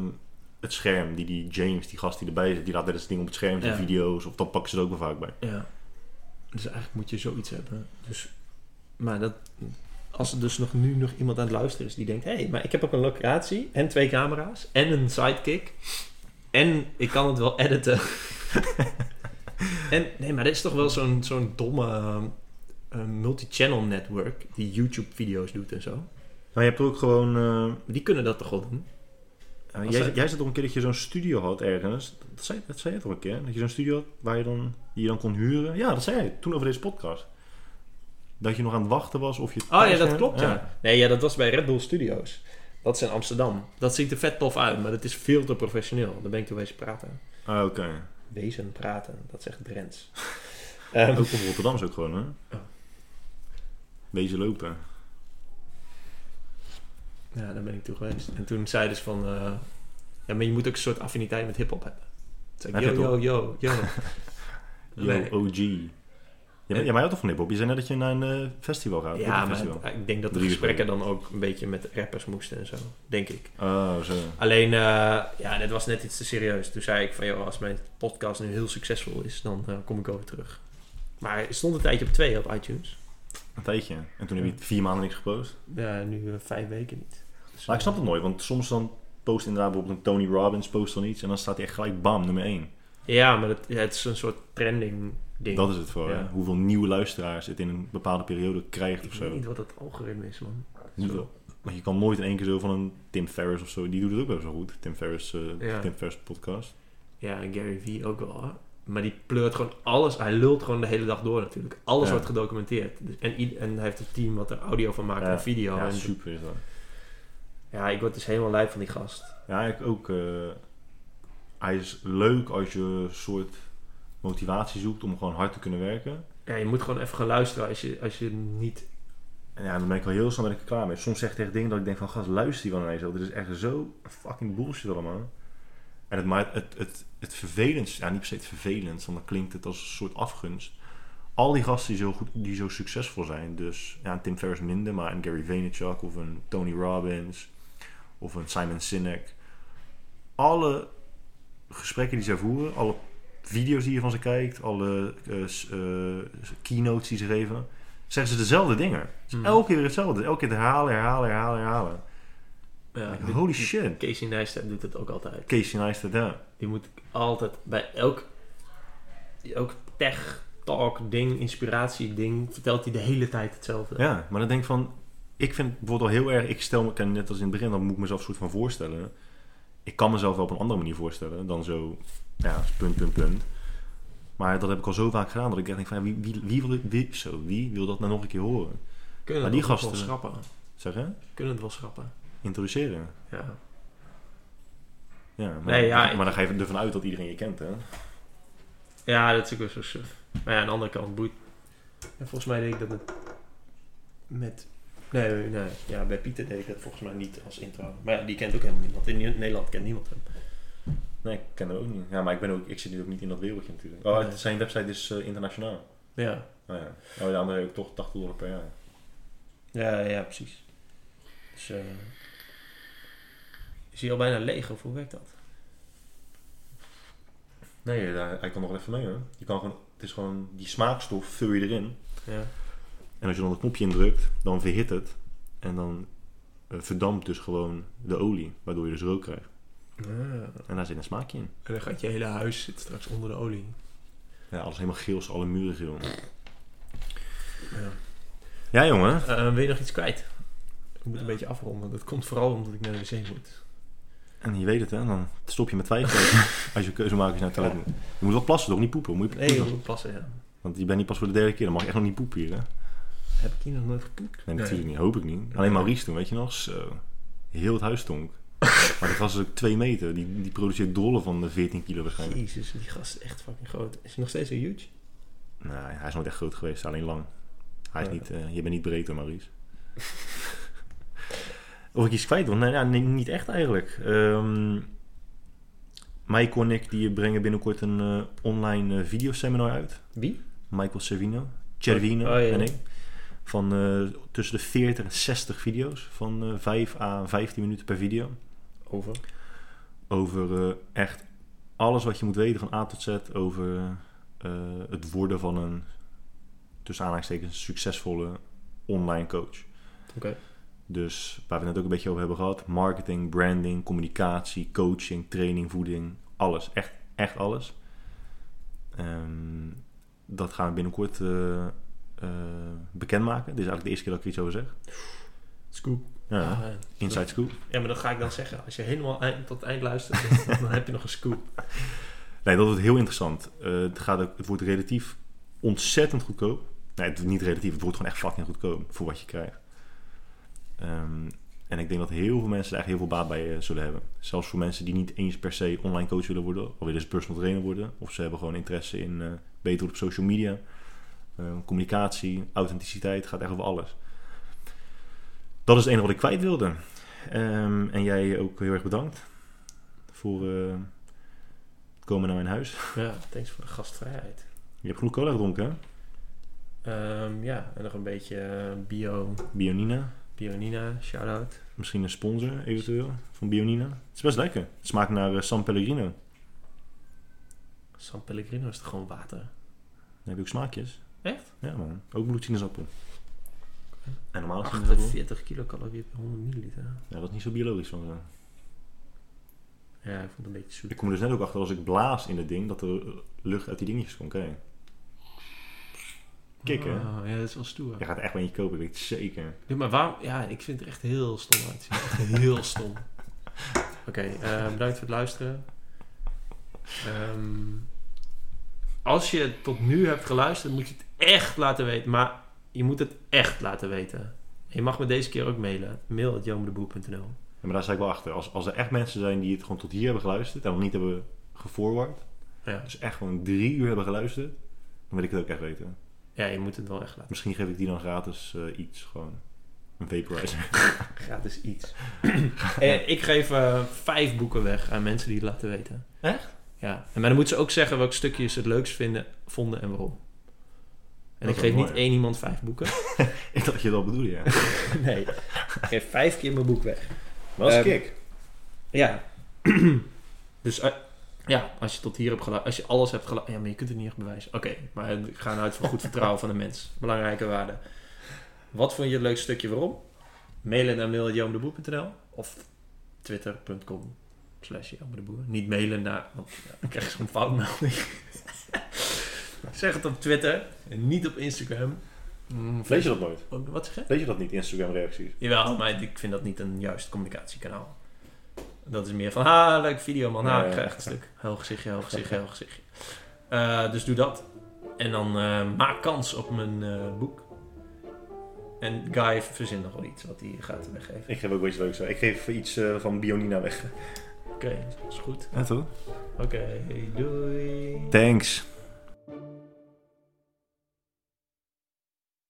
het scherm. Die, die James, die gast die erbij zit, die laat wel eens dingen op het scherm zien, Ja. video's. Of dan pakken ze er ook wel vaak bij. Ja. Dus eigenlijk moet je zoiets hebben. Dus, maar dat, als er dus nog nu nog iemand aan het luisteren is die denkt: hé, hey, maar ik heb ook een locatie en twee camera's en een sidekick. En ik kan het wel editen. en nee, maar dit is toch wel zo'n zo'n domme eh, multi-channel network die YouTube-video's doet en zo. Maar je hebt ook gewoon... eh, Die kunnen dat toch wel doen? Jij, zij- jij zei toch een keer dat je zo'n studio had ergens. Dat zei, dat zei je toch een keer? Dat je zo'n studio had waar je dan, die je dan kon huren. Ja, dat zei je toen over deze podcast. Dat je nog aan het wachten was of je... Oh ja, dat klopt, ja. Nee, ja, dat was bij Red Bull Studios. Dat is in Amsterdam. Dat ziet er vet tof uit, maar dat is veel te professioneel. Daar ben ik toen wezen praten. Ah, oké. Wezen praten, dat zegt Drents. Ehm, Ook van Rotterdam is ook gewoon, hè? Oh. Wezen lopen. ja, daar ben ik toen geweest. En toen zeiden ze van... eh, ja, maar je moet ook een soort affiniteit met hip-hop hebben. Toen zei ik, yo, yo, yo, yo. Yo. OG. Ja, maar, ja, maar je had toch van hip-hop? Je zei net dat je naar een eh, festival gaat. Ja, maar ik denk dat de gesprekken dan ook een beetje met rappers moesten en zo. Denk ik. Oh, zo. Alleen, eh, ja, dit was net iets te serieus. Toen zei ik van, joh, als mijn podcast nu heel succesvol is, dan eh, kom ik over terug. Maar het stond een tijdje op twee op iTunes. Een tijdje. En toen heb je vier maanden niks gepost. Ja, nu vijf weken niet. Dus, Maar ik snap het nooit, want soms dan post inderdaad bijvoorbeeld een Tony Robbins post dan iets en dan staat hij echt gelijk bam, nummer 1. Ja, maar ja, het is een soort trending ding. Dat is het voor. Ja. Hoeveel nieuwe luisteraars het in een bepaalde periode krijgt ik of weet zo. niet wat het algoritme is, man. Hoeveel- Maar je kan nooit in één keer zo van een Tim Ferriss of zo. Die doet het ook wel goed. Tim Ferriss, eh, Ja. Tim Ferriss podcast. Ja, en Gary Vee ook wel. Hè? Maar die pleurt gewoon alles. Hij lult gewoon de hele dag door natuurlijk. Alles Ja. wordt gedocumenteerd. Dus, en, en hij heeft een team wat er audio van maakt en video. Ja, en, super is dat. ja, ik word dus helemaal lijp van die gast. Ja, ik ook. eh, hij is leuk als je soort motivatie zoekt om gewoon hard te kunnen werken. Ja, je moet gewoon even gaan luisteren als je, als je niet... En ja, dan ben ik wel heel snel ben ik er klaar mee. Soms zeg ik tegen dingen dat ik denk van, gast, luister je wel zo. Dit is echt zo fucking bullshit allemaal. En het, maar het, het, het vervelendste, ja niet per se het vervelendst, want dan klinkt het als een soort afgunst. Al die gasten die zo, goed, die zo succesvol zijn, dus ja, Tim Ferriss minder, maar een Gary Vaynerchuk of een Tony Robbins of een Simon Sinek. Alle gesprekken die zij voeren, alle video's die je van ze kijkt, alle eh, eh, keynotes die ze geven, zeggen ze dezelfde dingen. Hmm. Elke keer weer hetzelfde. Elke keer herhalen, herhalen, herhalen, herhalen. Ja, Like, holy shit. Casey Neistat doet het ook altijd. Casey Neistat, ja. Die moet altijd bij elk, elk tech talk ding, inspiratie ding, vertelt hij de hele tijd hetzelfde. Ja, maar dan denk ik van... Ik vind het bijvoorbeeld al heel erg... Ik stel me, net als in het begin, dan moet ik mezelf soort van voorstellen. Ik kan mezelf wel op een andere manier voorstellen dan zo... Ja, punt, punt, punt. Maar dat heb ik al zo vaak gedaan dat ik echt denk van... Ja, wie, wie, wie, wil, wie, zo, wie wil dat nou nog een keer horen? Kunnen Maar het die ook wel gasten- schrappen. Zeg hè? Kunnen het wel schrappen. Introduceren. Ja. Ja, maar, Nee, ja, maar dan ga je ervan uit dat iedereen je kent, hè? ja, dat is ook wel zo suf. Maar ja, aan de andere kant boeit. En volgens mij deed ik dat met. met nee, nee. Ja, bij Pieter deed ik dat volgens mij niet als intro. Maar ja, die kent ook helemaal niemand. In Nederland kent niemand hem. Nee, ik ken dat ook niet. Ja, maar ik, ben ook, ik zit nu ook niet in dat wereldje natuurlijk. Oh, Nee. zijn website is eh, internationaal. Ja. Oh ja. Oh ja, maar heb ik toch 80 dollar per jaar. Ja, ja, precies. Dus, eh is hij al bijna leeg of hoe werkt dat? Nee, daar, hij kan nog wel even mee hoor. Je kan gewoon, het is gewoon die smaakstof vul je erin. Ja. En als je dan het knopje indrukt, dan verhit het. En dan eh, verdampt dus gewoon de olie, waardoor je dus rook krijgt. En daar zit een smaakje in. En dan gaat je hele huis zit straks onder de olie. Ja, alles helemaal geel, is alle muren geel. Ja. Ja jongen. Eh, wil je nog iets kwijt? Ik moet een beetje afronden. Dat komt vooral omdat ik naar de wc moet. En je weet het hè, dan stop je met twijfelen als je keuze maakt als je naar het toilet moet. Je moet wel plassen toch, niet poepen. Moet je Nee, je moet passen, ja. Want je bent niet pas voor de derde keer, dan mag je echt nog niet poepen hier hè. Heb ik hier nog nooit gepoept? Nee, natuurlijk niet. Hoop ik niet. Alleen Maurice toen, weet je nog? Zo. Heel het huis stonk. maar dat was ook twee meter. Die, die produceert dollen van de 14 kilo waarschijnlijk. Jezus, die gast is echt fucking groot. Is hij nog steeds zo huge? Nee, hij is nooit echt groot geweest. Alleen lang. Hij is Ja. niet, eh, je bent niet breed hoor, Maurice. of ik iets kwijt wil? Nee, ja, nee, niet echt eigenlijk. Ehm Michael en ik die brengen binnenkort een eh, online eh, videoseminar uit. Wie? Michael Cervino. Cervino Oh, ja. en ik. Van eh, tussen de 40 en 60 video's. Van eh 5 à 15 minuten per video. Over. Over eh, echt alles wat je moet weten van A tot Z. Over eh, het worden van een, tussen aanhalingstekens, succesvolle online coach. Oké. Dus waar we het net ook een beetje over hebben gehad. Marketing, branding, communicatie, coaching, training, voeding. Alles. Echt, echt alles. Ehm, dat gaan we binnenkort eh, eh, bekendmaken. Dit is eigenlijk de eerste keer dat ik er iets over zeg. Scoop. Ja, Ah, inside scoop. Ja, maar dat ga ik dan zeggen. Als je helemaal eind, tot het eind luistert, dan, dan heb je nog een scoop. Nee, dat wordt heel interessant. Eh, het, gaat ook, het wordt relatief ontzettend goedkoop. Nee, het, niet relatief. Het wordt gewoon echt fucking goedkoop voor wat je krijgt. Ehm, En ik denk dat heel veel mensen er echt heel veel baat bij eh, zullen hebben. Zelfs voor mensen die niet eens per se online coach willen worden, of willen ze personal trainer worden, of ze hebben gewoon interesse in eh, beter op social media, eh, communicatie, authenticiteit, gaat echt over alles. Dat is het enige wat ik kwijt wilde. Ehm, en jij ook heel erg bedankt voor eh, het komen naar mijn huis. Ja, thanks voor de gastvrijheid. Je hebt genoeg cola gedronken, hè? Ehm, ja, en nog een beetje eh, bio, Bionina. Bionina, shout-out. Misschien een sponsor eventueel van Bionina. Het is best lekker. Het smaakt naar eh, San Pellegrino. San Pellegrino is toch gewoon water? Dan heb je ook smaakjes. Echt? Ja man. Ook bloedsinaasappel. En normaal is het 48 kilocalorieën per 100 milliliter. Ja, dat is niet zo biologisch van zo. Ja, ik vond het een beetje zoet. Ik kom er dus net ook achter als ik blaas in het ding, dat er eh, lucht uit die dingetjes komt. Kijk. Kikken. Oh, ja, dat is wel stoer. Je gaat er echt wel eentje kopen, ik weet het zeker. Ja, maar waarom? Ja, ik vind het echt heel stom uitzien. Echt heel stom. Oké, eh, bedankt voor het luisteren. Ehm, als je tot nu hebt geluisterd, moet je het echt laten weten. Maar je moet het echt laten weten. Je mag me deze keer ook mailen. Mail at Ja, maar daar sta ik wel achter. Als, als er echt mensen zijn die het gewoon tot hier hebben geluisterd en nog niet hebben geforward, Ja. dus echt gewoon drie uur hebben geluisterd, dan wil ik het ook echt weten. ja, je moet het wel echt laten. Misschien geef ik die dan gratis eh, iets, gewoon een vaporizer. Gratis iets. Eh, ik geef eh, vijf boeken weg aan mensen die het laten weten. Echt? Ja. En maar dan moeten ze ook zeggen welk stukjes ze het leukst vinden, vonden en waarom. En ik geef niet één iemand vijf boeken. ik dacht dat je dat bedoelde, ja. nee. Ik geef vijf keer mijn boek weg. Wat is Ehm, kick? Ja. dus eh, ja, als je tot hier hebt geluisterd, als je alles hebt geluisterd, ja, maar je kunt het niet echt bewijzen. Oké, maar ik ga uit van goed vertrouwen van de mens. Belangrijke waarde. Wat vond je het leukste stukje waarom? Mailen naar mail.joomdeboer.nl of twitter.com slash. Niet mailen naar, want ja, dan krijg je zo'n foutmelding. zeg het op Twitter en niet op Instagram. Mm, Lees je dat nooit? Oh, Wat zeg je? Lees je dat niet, Instagram reacties? Jawel, maar ik vind dat niet een juist communicatiekanaal. Dat is meer van, ah, leuk video man. Ja, ik echt een stuk. Heel gezichtje, heel gezichtje, heel gezichtje. Eh, dus doe dat. En dan eh, maak kans op mijn eh, boek. En Guy verzint nog wel iets wat hij gaat weggeven. Ik geef ook wel iets leuks. Ik geef iets van Bionina weg. Oké, dat is goed. Ja, toch? Oké, doei. Thanks.